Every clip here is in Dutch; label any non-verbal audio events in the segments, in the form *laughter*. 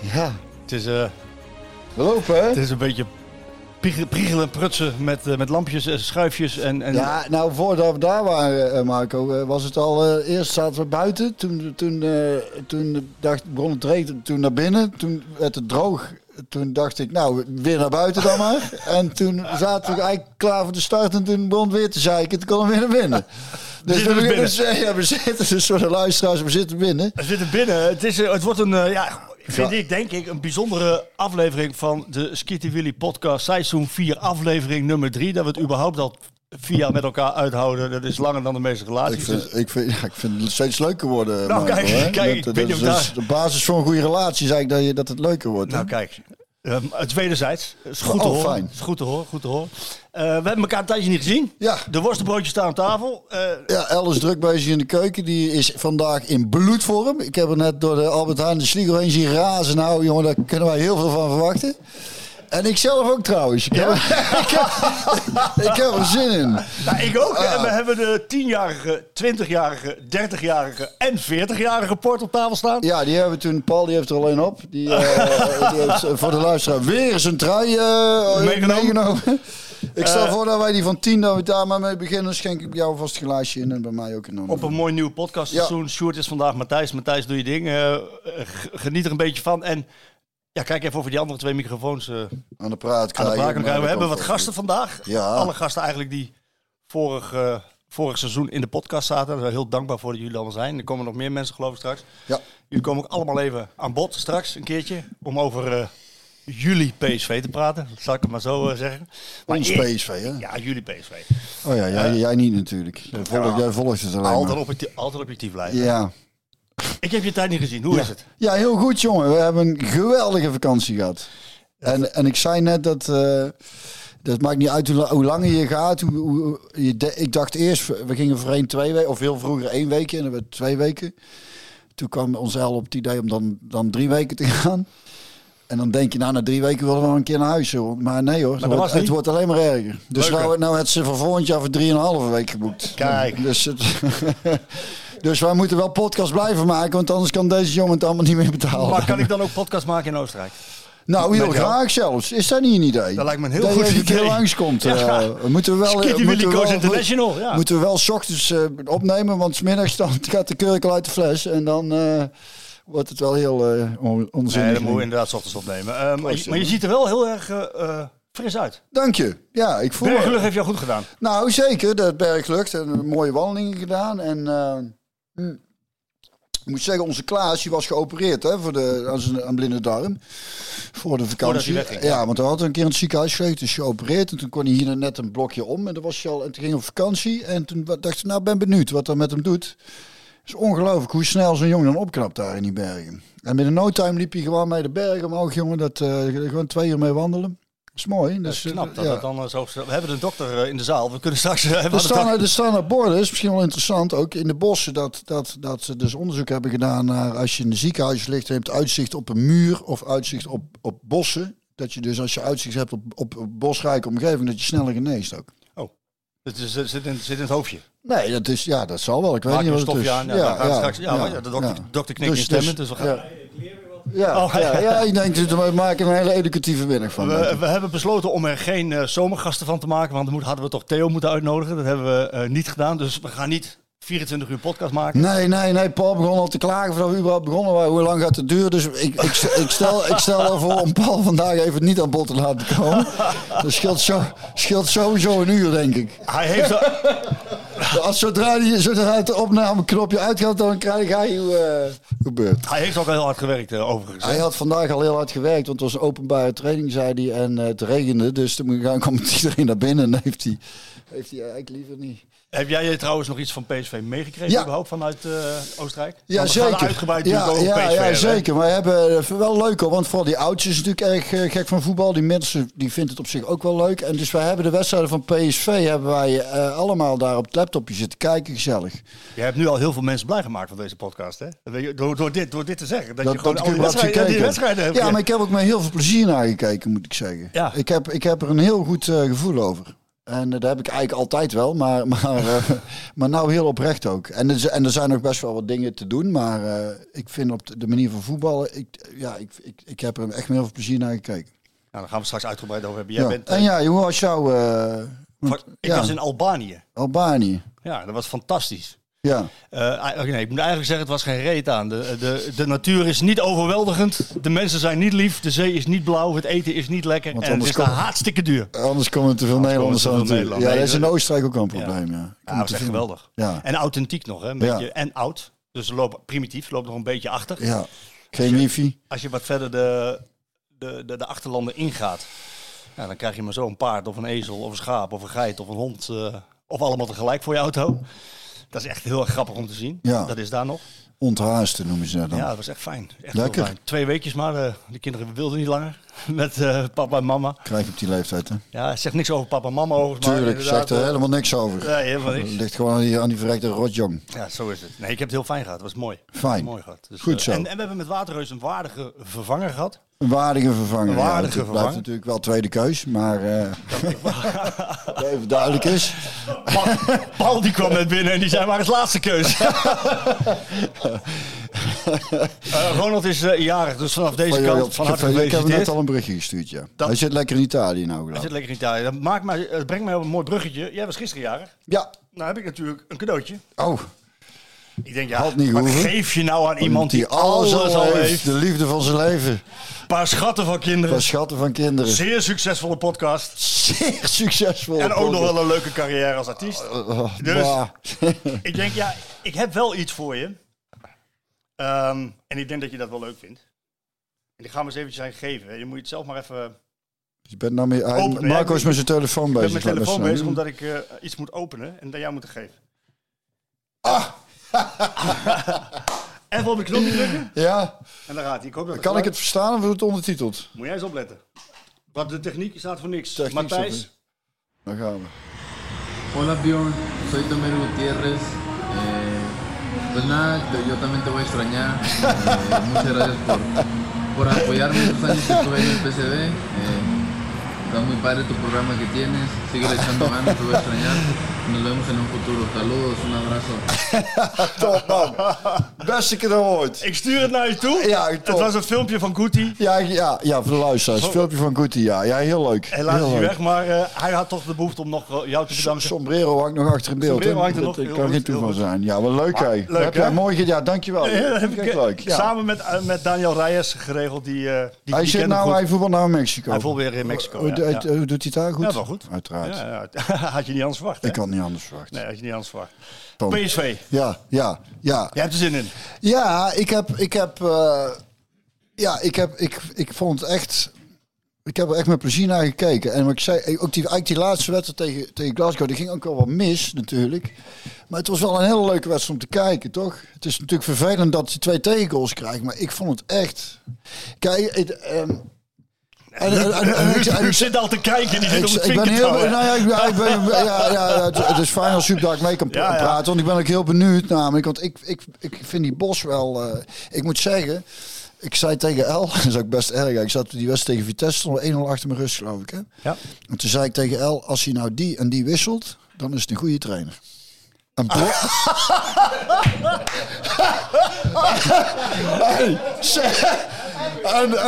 Ja, Het is, eh, we lopen hè? het is een beetje priegelen priegelen en prutsen met, eh, met lampjes en schuifjes. En, en Ja, nou voordat we daar waren, eh, Marco, was het al. eerst zaten we buiten. Toen, toen, eh, toen dacht, begon het. Toen naar binnen. Toen werd het droog. Toen dacht ik, nou, weer naar buiten dan maar. *laughs* en toen zaten we eigenlijk klaar voor de start. En toen begon het weer te zeiken. Toen kon we weer naar binnen. Dus zitten we, binnen. dus, ja, we zitten dus voor de luisteraars. We zitten binnen. We zitten binnen. Het, is, het wordt een, ja, vind Ja. ik denk ik, een bijzondere aflevering van de Skitty Willy podcast. Seizoen 4, aflevering nummer 3. Dat we het überhaupt al jaar met elkaar uithouden. Dat is langer dan de meeste relaties. Vind, ik, vind, ja, ik vind het steeds leuker worden. Nou, kijk, kijk, dat, dat is de basis voor een goede relatie is eigenlijk dat, je, dat het leuker wordt. hè. Nou, kijk. ehm, het wederzijds. Is goed te Oh, horen. fijn. Is goed te horen. Goed te horen. Eh, we hebben elkaar een tijdje niet gezien. Ja. De worstenbroodjes staan aan tafel. Eh, Ja, El is druk bezig in de keuken. Die is vandaag in bloedvorm. Ik heb er net door de Albert Heijn de Sligo heen zien razen. Nou, jongen, daar kunnen wij heel veel van verwachten. En ik zelf ook trouwens. Ik, heb, *laughs* ik, heb, ik heb er zin in. nou, ik ook. Ah. En we hebben de 10-jarige, 20-jarige, 30-jarige en 40-jarige port op tafel staan. Ja, die hebben we toen. Paul die heeft er alleen op. Die, eh, *laughs* die heeft voor de luisteraar weer zijn trui Meegenomen. meegenomen. Ik stel Eh, voor dat wij die van 10 dat we daar maar mee beginnen. Dan schenk ik jou vast een glaasje in en bij mij ook een Op een mooi nieuw podcastseizoen. Sjoerd is vandaag Matthijs. Matthijs, doe je ding. Eh, g- geniet er een beetje van. En ja, kijk even over die andere twee microfoons eh, aan de praat aan de krijgen. praat. We hebben wat gasten vandaag. Ja. Alle gasten eigenlijk die vorig, eh, vorig seizoen in de podcast zaten. Daar zijn we heel dankbaar voor dat jullie allemaal zijn. Er komen nog meer mensen geloof ik straks. Ja. Jullie komen ook allemaal even aan bod straks een keertje. Om over eh, jullie PSV te praten. Dat zal ik het maar zo eh, zeggen. Maar Ons PSV, hè? Ja, jullie PSV. Oh ja, jij, jij niet natuurlijk. Jij volgt, jij volgt het alleen Altijd, maar. objectief, altijd objectief blijven. Ja. Ik heb je tijd niet gezien. Hoe ja. is het? Ja, heel goed jongen. We hebben een geweldige vakantie gehad. En, en ik zei net dat... eh, dat maakt niet uit hoe, hoe langer je gaat. Hoe, hoe- je de- ik dacht eerst, we gingen voorheen twee weken, of heel vroeger één weekje. En dan werd twee weken. Toen kwam ons El op het idee om dan, dan drie weken te *laughs* gaan. En dan denk je, nou, na drie weken willen we wel een keer naar huis. Hoor. Maar nee hoor, het, dat wordt, was het wordt alleen maar erger. Dus nou, nou het ze voor volgend jaar voor drieënhalve week geboekt. Kijk. Dus, het, *laughs* dus wij moeten wel podcast blijven maken, want anders kan deze jongen het allemaal niet meer betalen. Maar kan ik dan ook podcast maken in Oostenrijk? Nou, heel graag zelfs. Is dat niet een idee? Dat lijkt me een heel dat goed je even een keer idee. langskomt. *laughs* Ja. eh, moeten we wel, Skitty moeten we wel- International. Ja. Moeten we wel 's ochtends eh, opnemen, want 's middags dan *laughs* gaat de kurk al uit de fles. En dan eh, wordt het wel heel eh on- onzinnig. Nee, dat moeten we inderdaad ochtends opnemen. Eh, maar, je, maar je ziet er wel heel erg eh, eh, fris uit. Dank je. Ja, ik voel Bergelug heeft jou goed gedaan. Nou, zeker. De berglucht. En een mooie wandelingen gedaan. En eh, hm. ik moet zeggen, onze Klaas die was geopereerd hè, voor de, aan zijn aan blinde darm. Voor de vakantie. wegging, ja, ja. want hij had een keer in het ziekenhuis gelegen. Dus geopereerd. En toen kon hij hier net een blokje om. En, dan was hij al, en toen ging hij op vakantie. En toen dacht ik, nou ben benieuwd wat er met hem doit. Is ongelooflijk hoe snel zo'n jongen dan opknapt daar in die bergen. En binnen no time liep hij gewoon mee de bergen omhoog, jongen. Dat, eh, gewoon twee uur mee wandelen. Dat is mooi. Dat Dus, is knap eh, dat ja. dat dan eh, zo... We hebben een dokter in de zaal. We kunnen straks... we Er staan, er staan er borden, is misschien wel interessant, ook in de bossen, dat, dat, dat ze dus onderzoek hebben gedaan naar als je in een ziekenhuis ligt en je hebt uitzicht op een muur of uitzicht op, op bossen. Dat je dus als je uitzicht hebt op, op een bosrijke omgeving, dat je sneller geneest ook. ook- Het is, zit, in, het zit in het hoofdje. Nee, dat is, ja, dat zal wel. Ik weet Maak niet wat het is. aan. Ja, we straks, ja, maar ja, de dokter, ja. dokter knikt Dus- instemmend. dus- we, gaan, Ja, ja, Oh, ja, ja, ik denk dat we maken een hele educatieve middag van. we, we hebben besloten om er geen eh, zomergasten van te maken. Want dan hadden we toch Theo moeten uitnodigen. Dat hebben we eh, niet gedaan. Dus we gaan niet 24 uur podcast maken. Nee, nee, nee. Paul begon al te klagen voordat we überhaupt begonnen waren. Hoe lang gaat het duren? Dus ik, ik, ik, stel, ik stel ervoor om Paul vandaag even niet aan bod te laten komen. Dat scheelt, zo, scheelt sowieso een uur, denk ik. Hij heeft... *laughs* Als zodra, die, zodra het opnameknopje uitgaat, dan krijg hij hoe eh, gebeurt. Hij heeft ook al heel hard gewerkt, eh, overigens. Hij had vandaag al heel hard gewerkt, want het was een openbare training, zei hij. En eh, het regende, dus toen kwam iedereen naar binnen. En heeft hij, heeft hij eigenlijk liever niet. Heb jij trouwens nog iets van PSV meegekregen Ja. überhaupt vanuit eh, Oostenrijk? Ja, zeker. uitgebreid ja, natuurlijk over ja, PSV ja, hebben, hè? zeker. Maar we hebben eh, wel leuk hoor. Want vooral die oudjes is natuurlijk erg eh, gek van voetbal. Die mensen die vindt het op zich ook wel leuk. En dus wij hebben de wedstrijden van PSV hebben wij allemaal daar op het laptopje zitten kijken. Gezellig. Je hebt nu al heel veel mensen blij gemaakt van deze podcast, hè? Door, door, dit, door dit te zeggen. Dat, Dat, je gewoon dat al die wedstrijden, die wedstrijden hebt. Ja, maar ik heb ook met heel veel plezier naar gekeken, moet ik zeggen. Ja. Ik, heb, ik heb er een heel goed gevoel over. En eh, daar heb ik eigenlijk altijd wel, maar, *laughs* maar, eh, maar nou heel oprecht ook. En er, en er zijn nog best wel wat dingen te doen, maar eh, ik vind op de, manier van voetballen, ik, ja, ik, ik, ik heb er echt heel veel plezier naar gekeken. Nou, daar gaan we straks uitgebreid over hebben. Jij Ja. bent, En ja, hoe was jouw ik ja. was in Albanië. Albanië? Ja, dat was fantastisch. Ja, Eh, ah, nee, ik moet eigenlijk zeggen, het was geen reet aan. De, de, de natuur is niet overweldigend. De mensen zijn niet lief. De zee is niet blauw. Het eten is niet lekker. Want en het is kom- hartstikke duur. anders komen er te veel Nederlanders aan natuurlijk. Ja, Nederlanders. dat is in Oostenrijk ook een probleem, ja. Ja, Komt dat is echt geweldig. Ja. En authentiek nog, hè? Een Ja. beetje, En oud. Dus loop, primitief, loopt nog een beetje achter. Ja, geen wifi. Als je wat verder de, de, de, de achterlanden ingaat, ja, dan krijg je maar zo een paard of een ezel of een schaap of een geit of een hond. eh, of allemaal tegelijk voor je auto. Dat is echt heel erg grappig om te zien. Ja. Dat is daar nog. Onthaasten noemen ze dat dan. Ja, dat was echt fijn. Echt Lekker. fijn. Twee weekjes maar. eh, de kinderen wilden niet langer. *laughs* Met eh, papa en mama. Krijg je op die leeftijd, hè? Ja, het zegt niks over papa en mama maar Tuurlijk, zegt er eh, helemaal niks over. Nee, helemaal Het niks. ligt gewoon aan die, aan die verrekte rotjong. Ja, zo is het. Nee, ik heb het heel fijn gehad. Het was mooi. Fijn. Mooi gehad. Dus, Goed zo. En, en we hebben met Waterreus een waardige vervanger gehad. Een waardige vervanger. Een waardige ja, het vervanger. blijft natuurlijk wel tweede keus, maar eh *laughs* dat even duidelijk is. Paul, Paul die kwam net binnen en die zei maar als laatste keus. *laughs* Eh, Ronald is eh, jarig, dus vanaf deze kant van harte ik heb hem net al een berichtje gestuurd, ja. Dat- Hij zit lekker in Italië nou, Hij geloof zit ik. lekker in Italië. Dat, maakt mij, het brengt mij op een mooi bruggetje. Jij was gisteren jarig. Ja. Nou heb ik natuurlijk een cadeautje. Oh, Ik denk, ja, Had niet wat geef je nou aan iemand die, alles alles al heeft? De liefde van zijn leven. Een paar schatten van kinderen. Van schatten van kinderen. Zeer succesvolle podcast. Zeer succesvol. En ook nog wel een leuke carrière als artiest. Oh, Dus- bah. *laughs* Ik denk, ja, ik heb wel iets voor je. Ehm, en ik denk dat je dat wel leuk vindt. En die gaan we eens eventjes aan je geven. Je moet het zelf maar even... Je bent nou meer, hij- Openen, Marco is met zijn telefoon Ik bezig. ben met mijn telefoon bezig omdat ik eh, iets moet openen en dat jou moet geven. Ah! *laughs* Even op de knopje drukken Ja, en dan gaat hij. Ik hoop dat het kan ik het verstaan of wordt het ondertiteld? Moet jij eens opletten. Want de techniek staat voor niks. Techniek Matthijs, Dan gaan we. Hola Bjorn, soy Tomer Gutiérrez. Eh, pues nada, yo- yo también te voy a extrañar. Eh, muchas gracias por, por apoyarme estos años que estuve en el PCB. Eh, está muy padre tu programa que tienes. Sigue echando *laughs* ganas, te voy a extrañar. Nos vemos en un futuro. Saludos, un abrazo. *laughs* Top man. Beste cadeau ooit. ik stuur het naar je toe. Ja, het top. was een filmpje van Guti. Ja, ja, ja, voor de luisteraars. Een filmpje van Guti, ja. Ja, heel leuk. Helaas heel is hij leuk. weg, maar eh, hij had toch de behoefte om nog eh, jou te bedanken. Sombrero hangt nog achter in beeld. Sombrero hangt er Dat nog. kan Heel geen toeval heel zijn. Ja, wel leuk, hè. leuk, Heb jij hè? mooi gedaan. Ja, dankjewel. Ja, dat heb Echt ik, leuk. Ja. Samen met, eh, met Daniel Reyes geregeld. Die, eh die Hij zit nou, hij voetbal nou in Mexico. Hij voelt weer in Mexico. Hoe, ja, hoe- doet hij het daar goed? Ja, wel goed. Uiteraard. Ja. *laughs* Had je niet anders verwacht, hè? Ik kan niet anders verwachten. Nee, had je niet anders verwacht. PSV, Ja, ja, ja. jij hebt er zin in. Ja, ik heb, ik heb, eh, ja, ik heb, ik, ik vond het echt, ik heb er echt met plezier naar gekeken. En wat ik zei, ook die, eigenlijk die laatste wedstrijd tegen, tegen Glasgow, die ging ook wel wat mis natuurlijk. Maar het was wel een hele leuke wedstrijd om te kijken, toch? Het is natuurlijk vervelend dat je twee tegengoals krijgt, maar ik vond het echt. Kijk, het, ehm, en, en, *laughs* zit al te kijken, die zit ik, op het ik ben heel, nou ja, ik, ben- ik ben, ja, ja, het, het is fijn als Huub daar mee kan Ja, praten, want ik ben ook heel benieuwd namelijk, want ik, ik, ik vind die Bos wel, eh, ik moet zeggen, ik zei tegen El, *laughs* dat is ook best erg, ik zat die wedstrijd tegen Vitesse, stond 1-0 achter mijn rust geloof ik. Hè? Ja. En toen zei ik tegen El, als hij nou die en die wisselt, dan is het een goede trainer. En Bro- *laughs* Hey, en,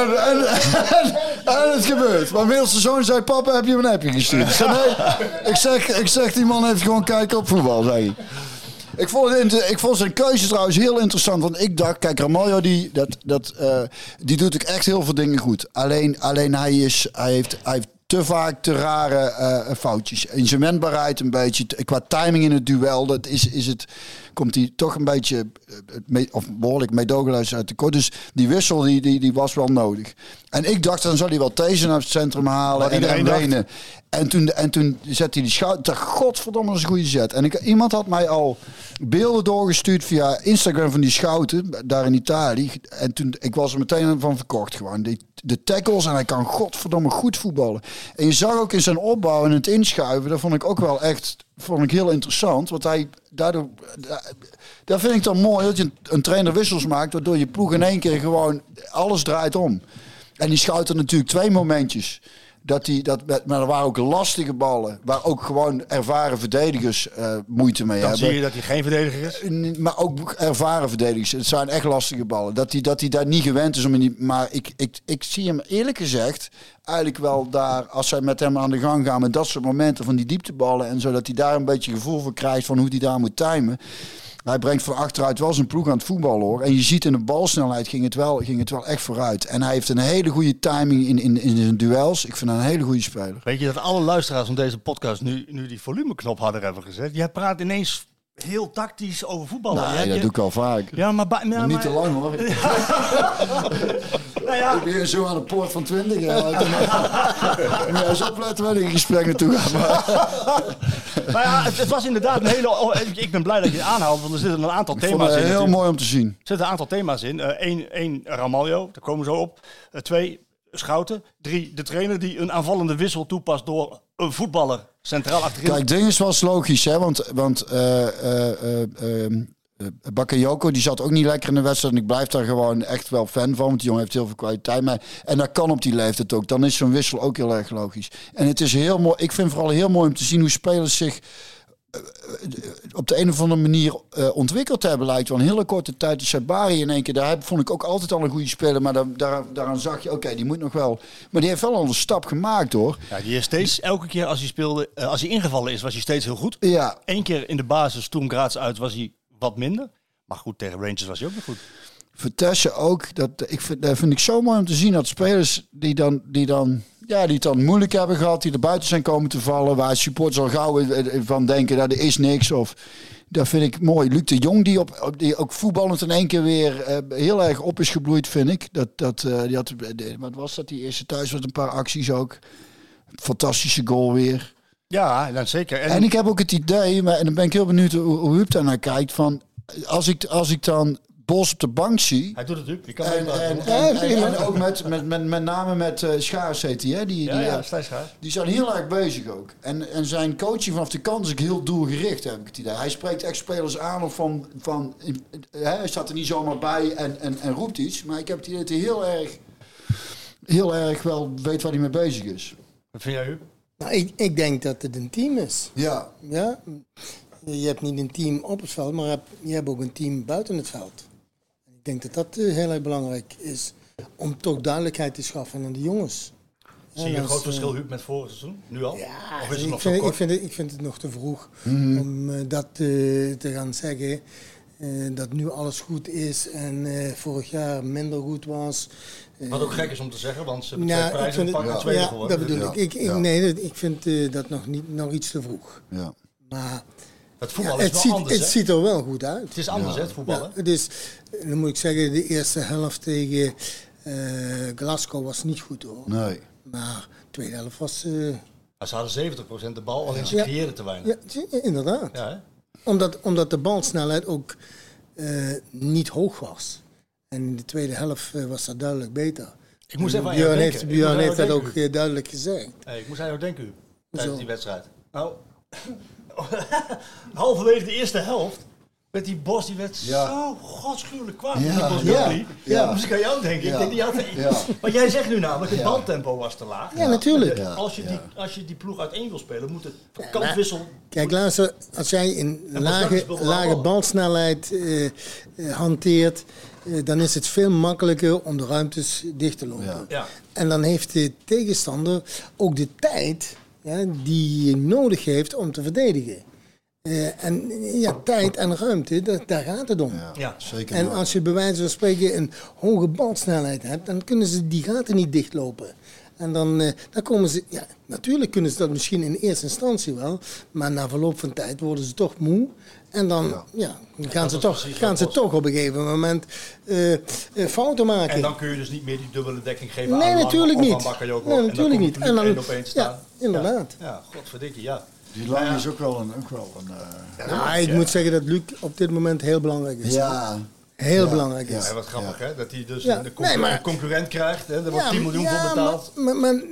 en, het gebeurt. Mijn middelste zoon zei, papa, heb je een appje gestuurd? Ik zeg. Ik zeg, die man heeft gewoon kijken op voetbal, zei hij. Ik vond, het ik vond zijn keuze trouwens heel interessant. Want ik dacht, kijk, Ramaljo die, dat, dat, eh, die doet ook echt heel veel dingen goed. Alleen, alleen hij, is, hij, heeft, hij heeft te vaak te rare eh, foutjes. In zijn een beetje, qua timing in het duel, dat is, is het, komt hij toch een beetje, eh, me- of behoorlijk meedogenloos uit de kort. Dus die wissel, die, die, die was wel nodig. En ik dacht, dan zal hij wel These naar het centrum halen en, en. Wenen. En toen, en toen zette hij die schouder. Godverdomme, dat is een goede zet. En ik, iemand had mij al beelden doorgestuurd via Instagram van die schouten. Daar in Italië. En toen, ik was er meteen van verkocht gewoon. Die, de tackles en hij kan godverdomme goed voetballen. En je zag ook in zijn opbouw en het inschuiven. Dat vond ik ook wel echt vond ik heel interessant. Want hij daardoor... Daar vind ik dan mooi dat je een, trainer wissels maakt. Waardoor je ploeg in één keer gewoon alles draait om. En die schoot er natuurlijk twee momentjes. Dat die, dat, maar er waren ook lastige ballen. Waar ook gewoon ervaren verdedigers eh, moeite mee Dan hebben. zie je dat hij geen verdediger is. Maar ook ervaren verdedigers. Het zijn echt lastige ballen. Dat hij, dat hij daar niet gewend is om in die. Maar ik, ik, ik zie hem eerlijk gezegd. Eigenlijk wel daar. Als zij met hem aan de gang gaan. Met dat soort momenten van die diepteballen. En zo dat hij daar een beetje gevoel voor krijgt. Van hoe hij daar moet timen. Hij brengt van achteruit wel zijn ploeg aan het voetballen hoor. En je ziet in de balsnelheid ging het wel, ging het wel echt vooruit. En hij heeft een hele goede timing in, in, in zijn duels. Ik vind hem een hele goede speler. Weet je dat alle luisteraars van deze podcast nu, nu die volumeknop hadden hebben gezet? Jij praat ineens heel tactisch over voetballen. Nee, Jij- dat je- doe ik wel vaak. Ja, maar, ja, Maar niet te lang hoor. *laughs* *laughs* Nou ja, Ik ben zo aan de poort van 20 jaar. Moet je eens opletten waar ik in gesprek naartoe ga. Maar maar *laughs* ja, het, het was inderdaad een hele... oh, ik ben blij dat je het aanhaalt, want er zitten een aantal thema's het in. heel natuurlijk. mooi om te zien. Er zitten een aantal thema's in. Eén, één Ramaljo, daar komen we zo op. Eh, twee, Schouten. Drie, de trainer die een aanvallende wissel toepast door een voetballer centraal achterin. Kijk, ding was logisch, hè? Want, want eh eh, eh, eh, Bakayoko die zat ook niet lekker in de wedstrijd. En ik blijf daar gewoon echt wel fan van. Want die jongen heeft heel veel kwaliteit. Maar, en dat kan op die leeftijd ook. Dan is zo'n wissel ook heel erg logisch. En het is heel mooi. Ik vind vooral heel mooi om te zien hoe spelers zich eh, op de een of andere manier eh, ontwikkeld hebben. Lijkt wel een hele korte tijd. De Sabari in één keer. Daar heb- vond ik ook altijd al een goede speler. Maar daar, daar, daaraan zag je, oké, die moet nog wel. Maar die heeft wel al een stap gemaakt hoor. Ja, die is steeds, elke keer als hij speelde, eh, als hij ingevallen is, was hij steeds heel goed. Ja, Eén keer in de basis, toen Graz uit, was hij wat minder. Maar goed, tegen Rangers was hij ook nog goed. Vitesse ook. Dat, ik vind, vind ik zo mooi om te zien dat spelers die dan, die dan, ja, die het dan moeilijk hebben gehad, die er buiten zijn komen te vallen, waar supporters al gauw van denken dat er is niks. Of, dat vind ik mooi. Luc de Jong, die, op, op- die ook voetballend in één keer weer eh, heel erg op is gebloeid, vind ik. Dat, dat, eh, die had, de- wat was dat? Die eerste thuis was een paar acties ook. Fantastische goal weer. Ja, dan zeker. En, En ik heb ook het idee, maar, en dan ben ik heel benieuwd hoe, hoe Huub daar naar kijkt, van als ik, als ik dan Bos op de bank zie, hij doet het natuurlijk. Je kan en, en, ook en, en, en ook met, met, met, met name met eh Schaars heet hij, hè? Die, Ja, die, ja, eh, Schaars. die zijn heel erg bezig ook. En, en zijn coaching vanaf de kant is ook heel doelgericht, heb ik het idee. Hij spreekt echt spelers aan of van... van eh, hij staat er niet zomaar bij en, en, en roept iets. Maar ik heb het idee dat hij heel erg, heel erg wel weet waar hij mee bezig is. Wat vind jij, Huub? Nou, ik, ik denk dat het een team is. Ja, Ja? Je hebt niet een team op het veld, maar je hebt, je hebt ook een team buiten het veld. Ik denk dat dat eh, heel erg belangrijk is. Om toch duidelijkheid te schaffen aan de jongens. Zie je een groot is, verschil, Huub, met vorig seizoen? Nu al? Ja, of is het ik nog zo vind, ik, vind het, ik vind het nog te vroeg Mhm. om eh, dat eh, te gaan zeggen. eh, dat nu alles goed is en eh, vorig jaar minder goed was. Eh, Wat ook gek is om te zeggen, want ze hebben nou, twee ik prijzen vind gepakt het, en tweede ja, geworden. dat bedoel Ja, ik. ik, ik ja. Nee, ik vind eh, dat nog, niet, nog iets te vroeg. ja. Maar Het voetbal ja, is het, wel ziet, anders, het ziet er wel goed uit. Het is anders, hè, het voetballen. Ja, het is, dan moet ik zeggen, de eerste helft tegen eh, Glasgow was niet goed hoor. Nee. Maar de tweede helft was. eh, Maar ze hadden 70% de bal, alleen ze Ja. creëerden te weinig. ja, ja, inderdaad. Ja, hè? Omdat, omdat de balsnelheid ook eh, niet hoog was. En in de tweede helft eh, was dat duidelijk beter. Ik moest even Björn heeft, Björn dat ook eh, duidelijk gezegd. Hey, ik moest aan jou denken, Huub, tijdens die wedstrijd. Nou, *laughs* halverwege de eerste helft werd die Bos, die werd Ja. zo godschuwelijk kwaad. Ja, Die Bos ja, ja. Moest ik aan jou denken. Ja. Ik denk, die had, Ja. Maar jij zegt nu namelijk, het Ja. baltempo was te laag. Ja, natuurlijk. Ja. Als, je die, als je die ploeg uiteen wil spelen, moet het kantwissel... Kijk, luister, als jij een lage, lage bal. balsnelheid eh, eh, hanteert, eh, dan is het veel makkelijker om de ruimtes dicht te lopen. Ja. Ja. En dan heeft de tegenstander ook de tijd ja, die je nodig heeft om te verdedigen. Eh, en ja, tijd en ruimte, dat, daar gaat het om. Ja, Ja. zeker. En als je bij wijze van spreken een hoge balsnelheid hebt, dan kunnen ze die gaten niet dichtlopen. En dan, eh, dan komen ze, ja, natuurlijk kunnen ze dat misschien in eerste instantie wel, maar na verloop van tijd worden ze toch moe. En dan ja. gaan, ze, toch, gaan ze toch op een gegeven moment eh, eh, fouten maken. En dan kun je dus niet meer die dubbele dekking geven Nee, aan natuurlijk niet. aan Bakayoko. Nee, En dan natuurlijk niet. En dan- één op één te ja, staan. inderdaad. Ja, ja godverdikke, ja. Die lang is ook wel een... Ook wel een eh, Nou, ik moet zeggen dat Luc op dit moment heel belangrijk is. ja, Heel Ja, belangrijk is. Ja, wat grappig hè, dat hij dus Ja, een, concurrent, nee, maar- een concurrent krijgt. Hè, daar wordt Ja, 10 miljoen ja, voor betaald. Maar, maar, maar,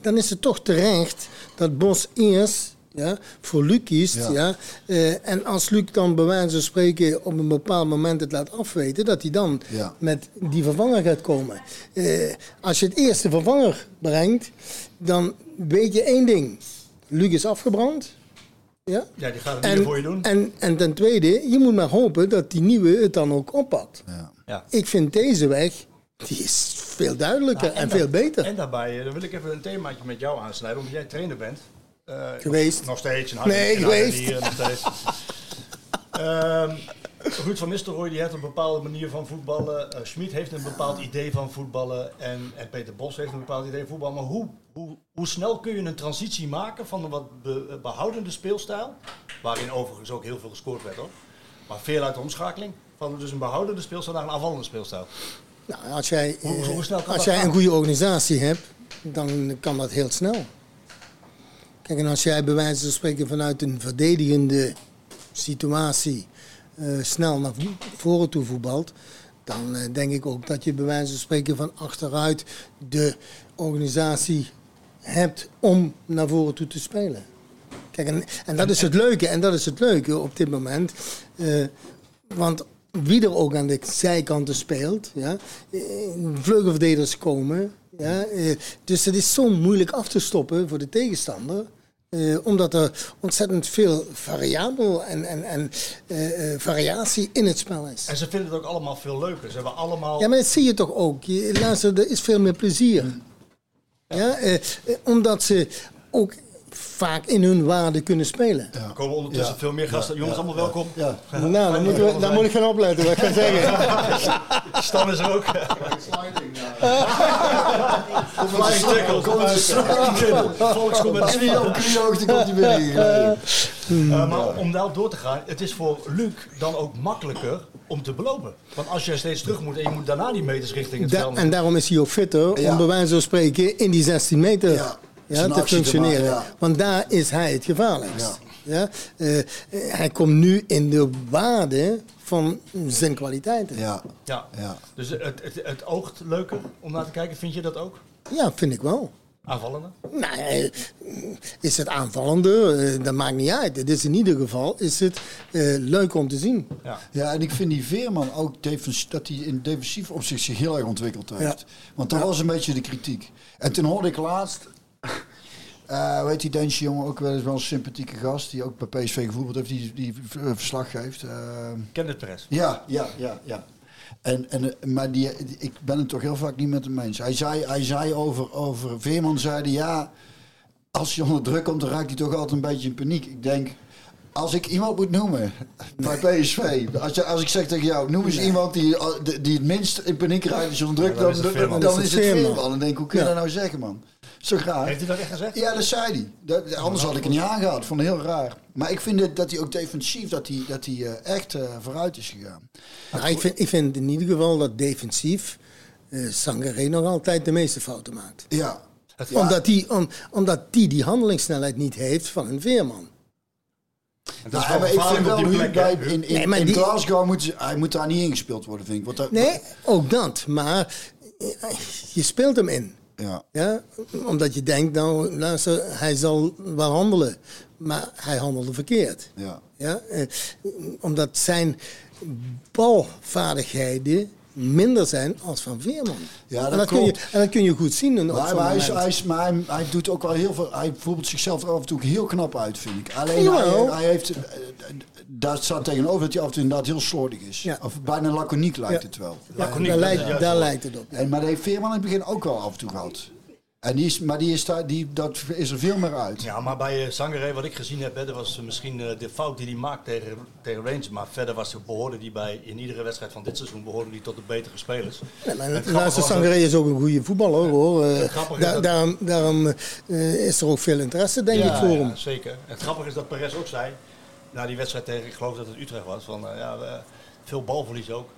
dan is het toch terecht dat Bos eerst ja, voor Luc kiest. Ja. Ja. Eh, en als Luc dan bij wijze van spreken op een bepaald moment het laat afweten, dat hij dan Ja. met die vervanger gaat komen. Eh, als je het eerste vervanger brengt, dan weet je één ding. Luc is afgebrand. Ja? Ja, die gaat het niet meer voor je doen. En, en ten tweede, je moet maar hopen dat die nieuwe het dan ook oppakt. ja. Ja. Ik vind deze weg, die is veel duidelijker en, daar- veel beter. En daarbij, eh, dan wil ik even een themaatje met jou aansnijden, omdat jij trainer bent. Eh, Geweest. Nog steeds. Nee, geweest. dier, nog steeds. *laughs* Ehm, Ruud van Nistelrooy die heeft een bepaalde manier van voetballen. Eh Schmid heeft een bepaald idee van voetballen. En, en Peter Bos heeft een bepaald idee van voetballen. Maar hoe, hoe, hoe snel kun je een transitie maken van een wat be- behoudende speelstijl? Waarin overigens ook heel veel gescoord werd hoor. Maar veel uit de omschakeling. Van dus een behoudende speelstijl naar een aanvallende speelstijl. Nou, als jij, Hoe- eh, hoe snel kan als jij gaan? een goede organisatie hebt, dan kan dat heel snel. Kijk, en als jij bij wijze van spreken vanuit een verdedigende situatie eh, snel naar vo- voren toe voetbalt, dan eh, denk ik ook dat je bij wijze van spreken van achteruit de organisatie hebt om naar voren toe te spelen. Kijk, en, dat is het leuke, en dat is het leuke op dit moment. Eh, want wie er ook aan de zijkanten speelt, ja, vleugelverdedigers komen. Ja, dus het is zo moeilijk af te stoppen voor de tegenstander. Eh, omdat er ontzettend veel variabel en, en, en eh, eh, variatie in het spel is. En ze vinden het ook allemaal veel leuker. Ze hebben allemaal... Ja, maar dat zie je toch ook. Je, luister, er is veel meer plezier. Ja, eh, eh, omdat ze ook vaak in hun waarde kunnen spelen. Er komen ondertussen Ja. veel meer gasten. Jongens, allemaal welkom. Ja. *laughs* Nou, dan, moeten we, dan moet ik gaan opletten wat ik ga zeggen. *laughs* Stan is er ook. Flying tackle. Kom eens. Volkskom met komt hij binnen hier. Uh, maar om daar door te gaan, het is voor Luc dan ook makkelijker om te belopen. Want als je steeds terug moet en je moet daarna die meters richting het Da- veld. en daarom is hij ook fitter Ja. om bij wijze van spreken in die 16 meter Ja. te functioneren. maken, ja. Want daar is hij het gevaarlijkst. Ja. Eh, eh, hij komt nu in de waarde van zijn kwaliteiten. Ja, Ja. ja. Dus het, het, het oogt leuker om naar te kijken, vind je dat ook? Ja, vind ik wel. Aanvallende? Nou, eh, is het aanvallende? Dat maakt niet uit. Het is in ieder geval is het eh, leuk om te zien. Ja. Ja, en ik vind die Veerman ook dat hij in defensief opzicht zich heel erg ontwikkeld heeft. Ja. Want dat was een beetje de kritiek. En toen hoorde ik laatst, eh weet die Deense jongen ook wel eens wel een sympathieke gast, die ook bij PSV gevoetbald heeft, die, die eh, verslag geeft. eh, Kenneth Perez. ja, ja, ja, ja. En, en, maar die, ik ben het toch heel vaak niet met hem eens. Hij zei, hij zei over, over Veerman, zei hij, ja, als hij onder druk komt, dan raakt hij toch altijd een beetje in paniek. Ik denk, als ik iemand moet noemen bij PSV, als, je, als ik zeg tegen jou, noem eens iemand die, die, het minst in paniek raakt als je onder druk Ja, dan dan, is het dan, Veerman. dan is het Veerman. Veerman. En dan denk ik, hoe kun je Ja. dat nou zeggen, man? Zo graag. Heeft hij dat echt gezegd? Ja, dat zei hij. Dat, anders had ik het niet aangehad. Ik vond het heel raar. Maar ik vind het, dat hij ook defensief dat hij, dat hij eh, echt eh, vooruit is gegaan. Nou, ik, vind, ik vind in ieder geval dat defensief eh Sangaré nog altijd de meeste fouten maakt. Ja. Ja. Omdat die, om, omdat die die handelingssnelheid niet heeft van een veerman. Is Nou, wel maar ik vind wel die nu bij, in, in, Nee, maar in die- Glasgow moet, hij moet daar niet ingespeeld worden, vind ik. Want dat, Nee, ook dat. Maar je speelt hem in. Ja. Ja? Omdat je denkt, nou, luister, hij zal wel handelen. Maar hij handelde verkeerd. Ja. Ja? Eh, omdat zijn balvaardigheden minder zijn als van Veerman. Ja, dat en, dat kun je, en dat kun je goed zien. Maar, maar hij, is, moment. hij, is, maar hij, hij doet ook wel heel veel. Hij voelt zichzelf er af en toe heel knap uit, vind ik. Alleen hij, heeft. Eh, Daar staat tegenover dat hij af en toe inderdaad heel slordig is. Ja. Of bijna laconiek lijkt Ja. het wel. Laconiek, daar, lijkt, juist daar wel. lijkt het op. En, maar dat heeft Veerman in het begin ook wel af en toe gehad. En die is, maar die is daar, die, dat is er veel meer uit. Ja, maar bij Zangeré, wat ik gezien heb, hè, dat was misschien uh, de fout die hij maakt tegen, tegen Rangers. Maar verder was, behoorde die bij, in iedere wedstrijd van dit seizoen, behoorde die tot de betere spelers. Ja, maar luister, Zangeré is ook een goede voetballer hoor. Da dat... Daarom, daarom is er ook veel interesse, denk ja, ik, voor ja, hem. zeker. Het grappige is dat Perez ook zei, na die wedstrijd tegen, ik geloof dat het Utrecht was, van ja, veel balverlies ook